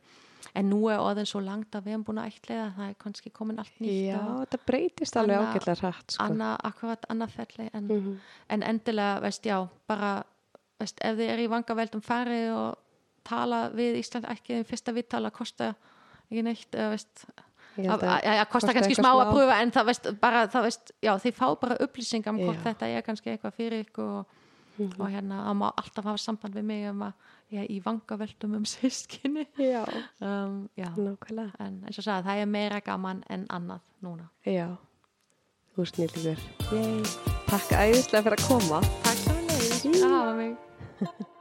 en nú er orðin svo langt að við hefum búin að ættleiða það er kannski komin allt nýtt já, þetta breytist alveg ágætlega hrætt, sko. akkurat annað ferli en, Mhm. en endilega, veist, já, bara veist, ef þið er í vangaveldum farið og tala við Ísland ekki fyrsta viðtala kosta ekki neitt að, að- að, að kosta kannski smá að pröfa en það veist, bara, það veist, já, þið fá bara upplýsingum um hvort Já. þetta er kannski eitthvað fyrir ykkur og, Mhm. og hérna, það má alltaf hafa samband við mig um að ég er í vangaveldum um sískinni Já, um, já, nákvæmlega. en eins og sagði, það er meira gaman en annað núna Já, þú snillíkur. Yay. Takk æðislega fyrir að koma. Takk svo leiðis að hafa mig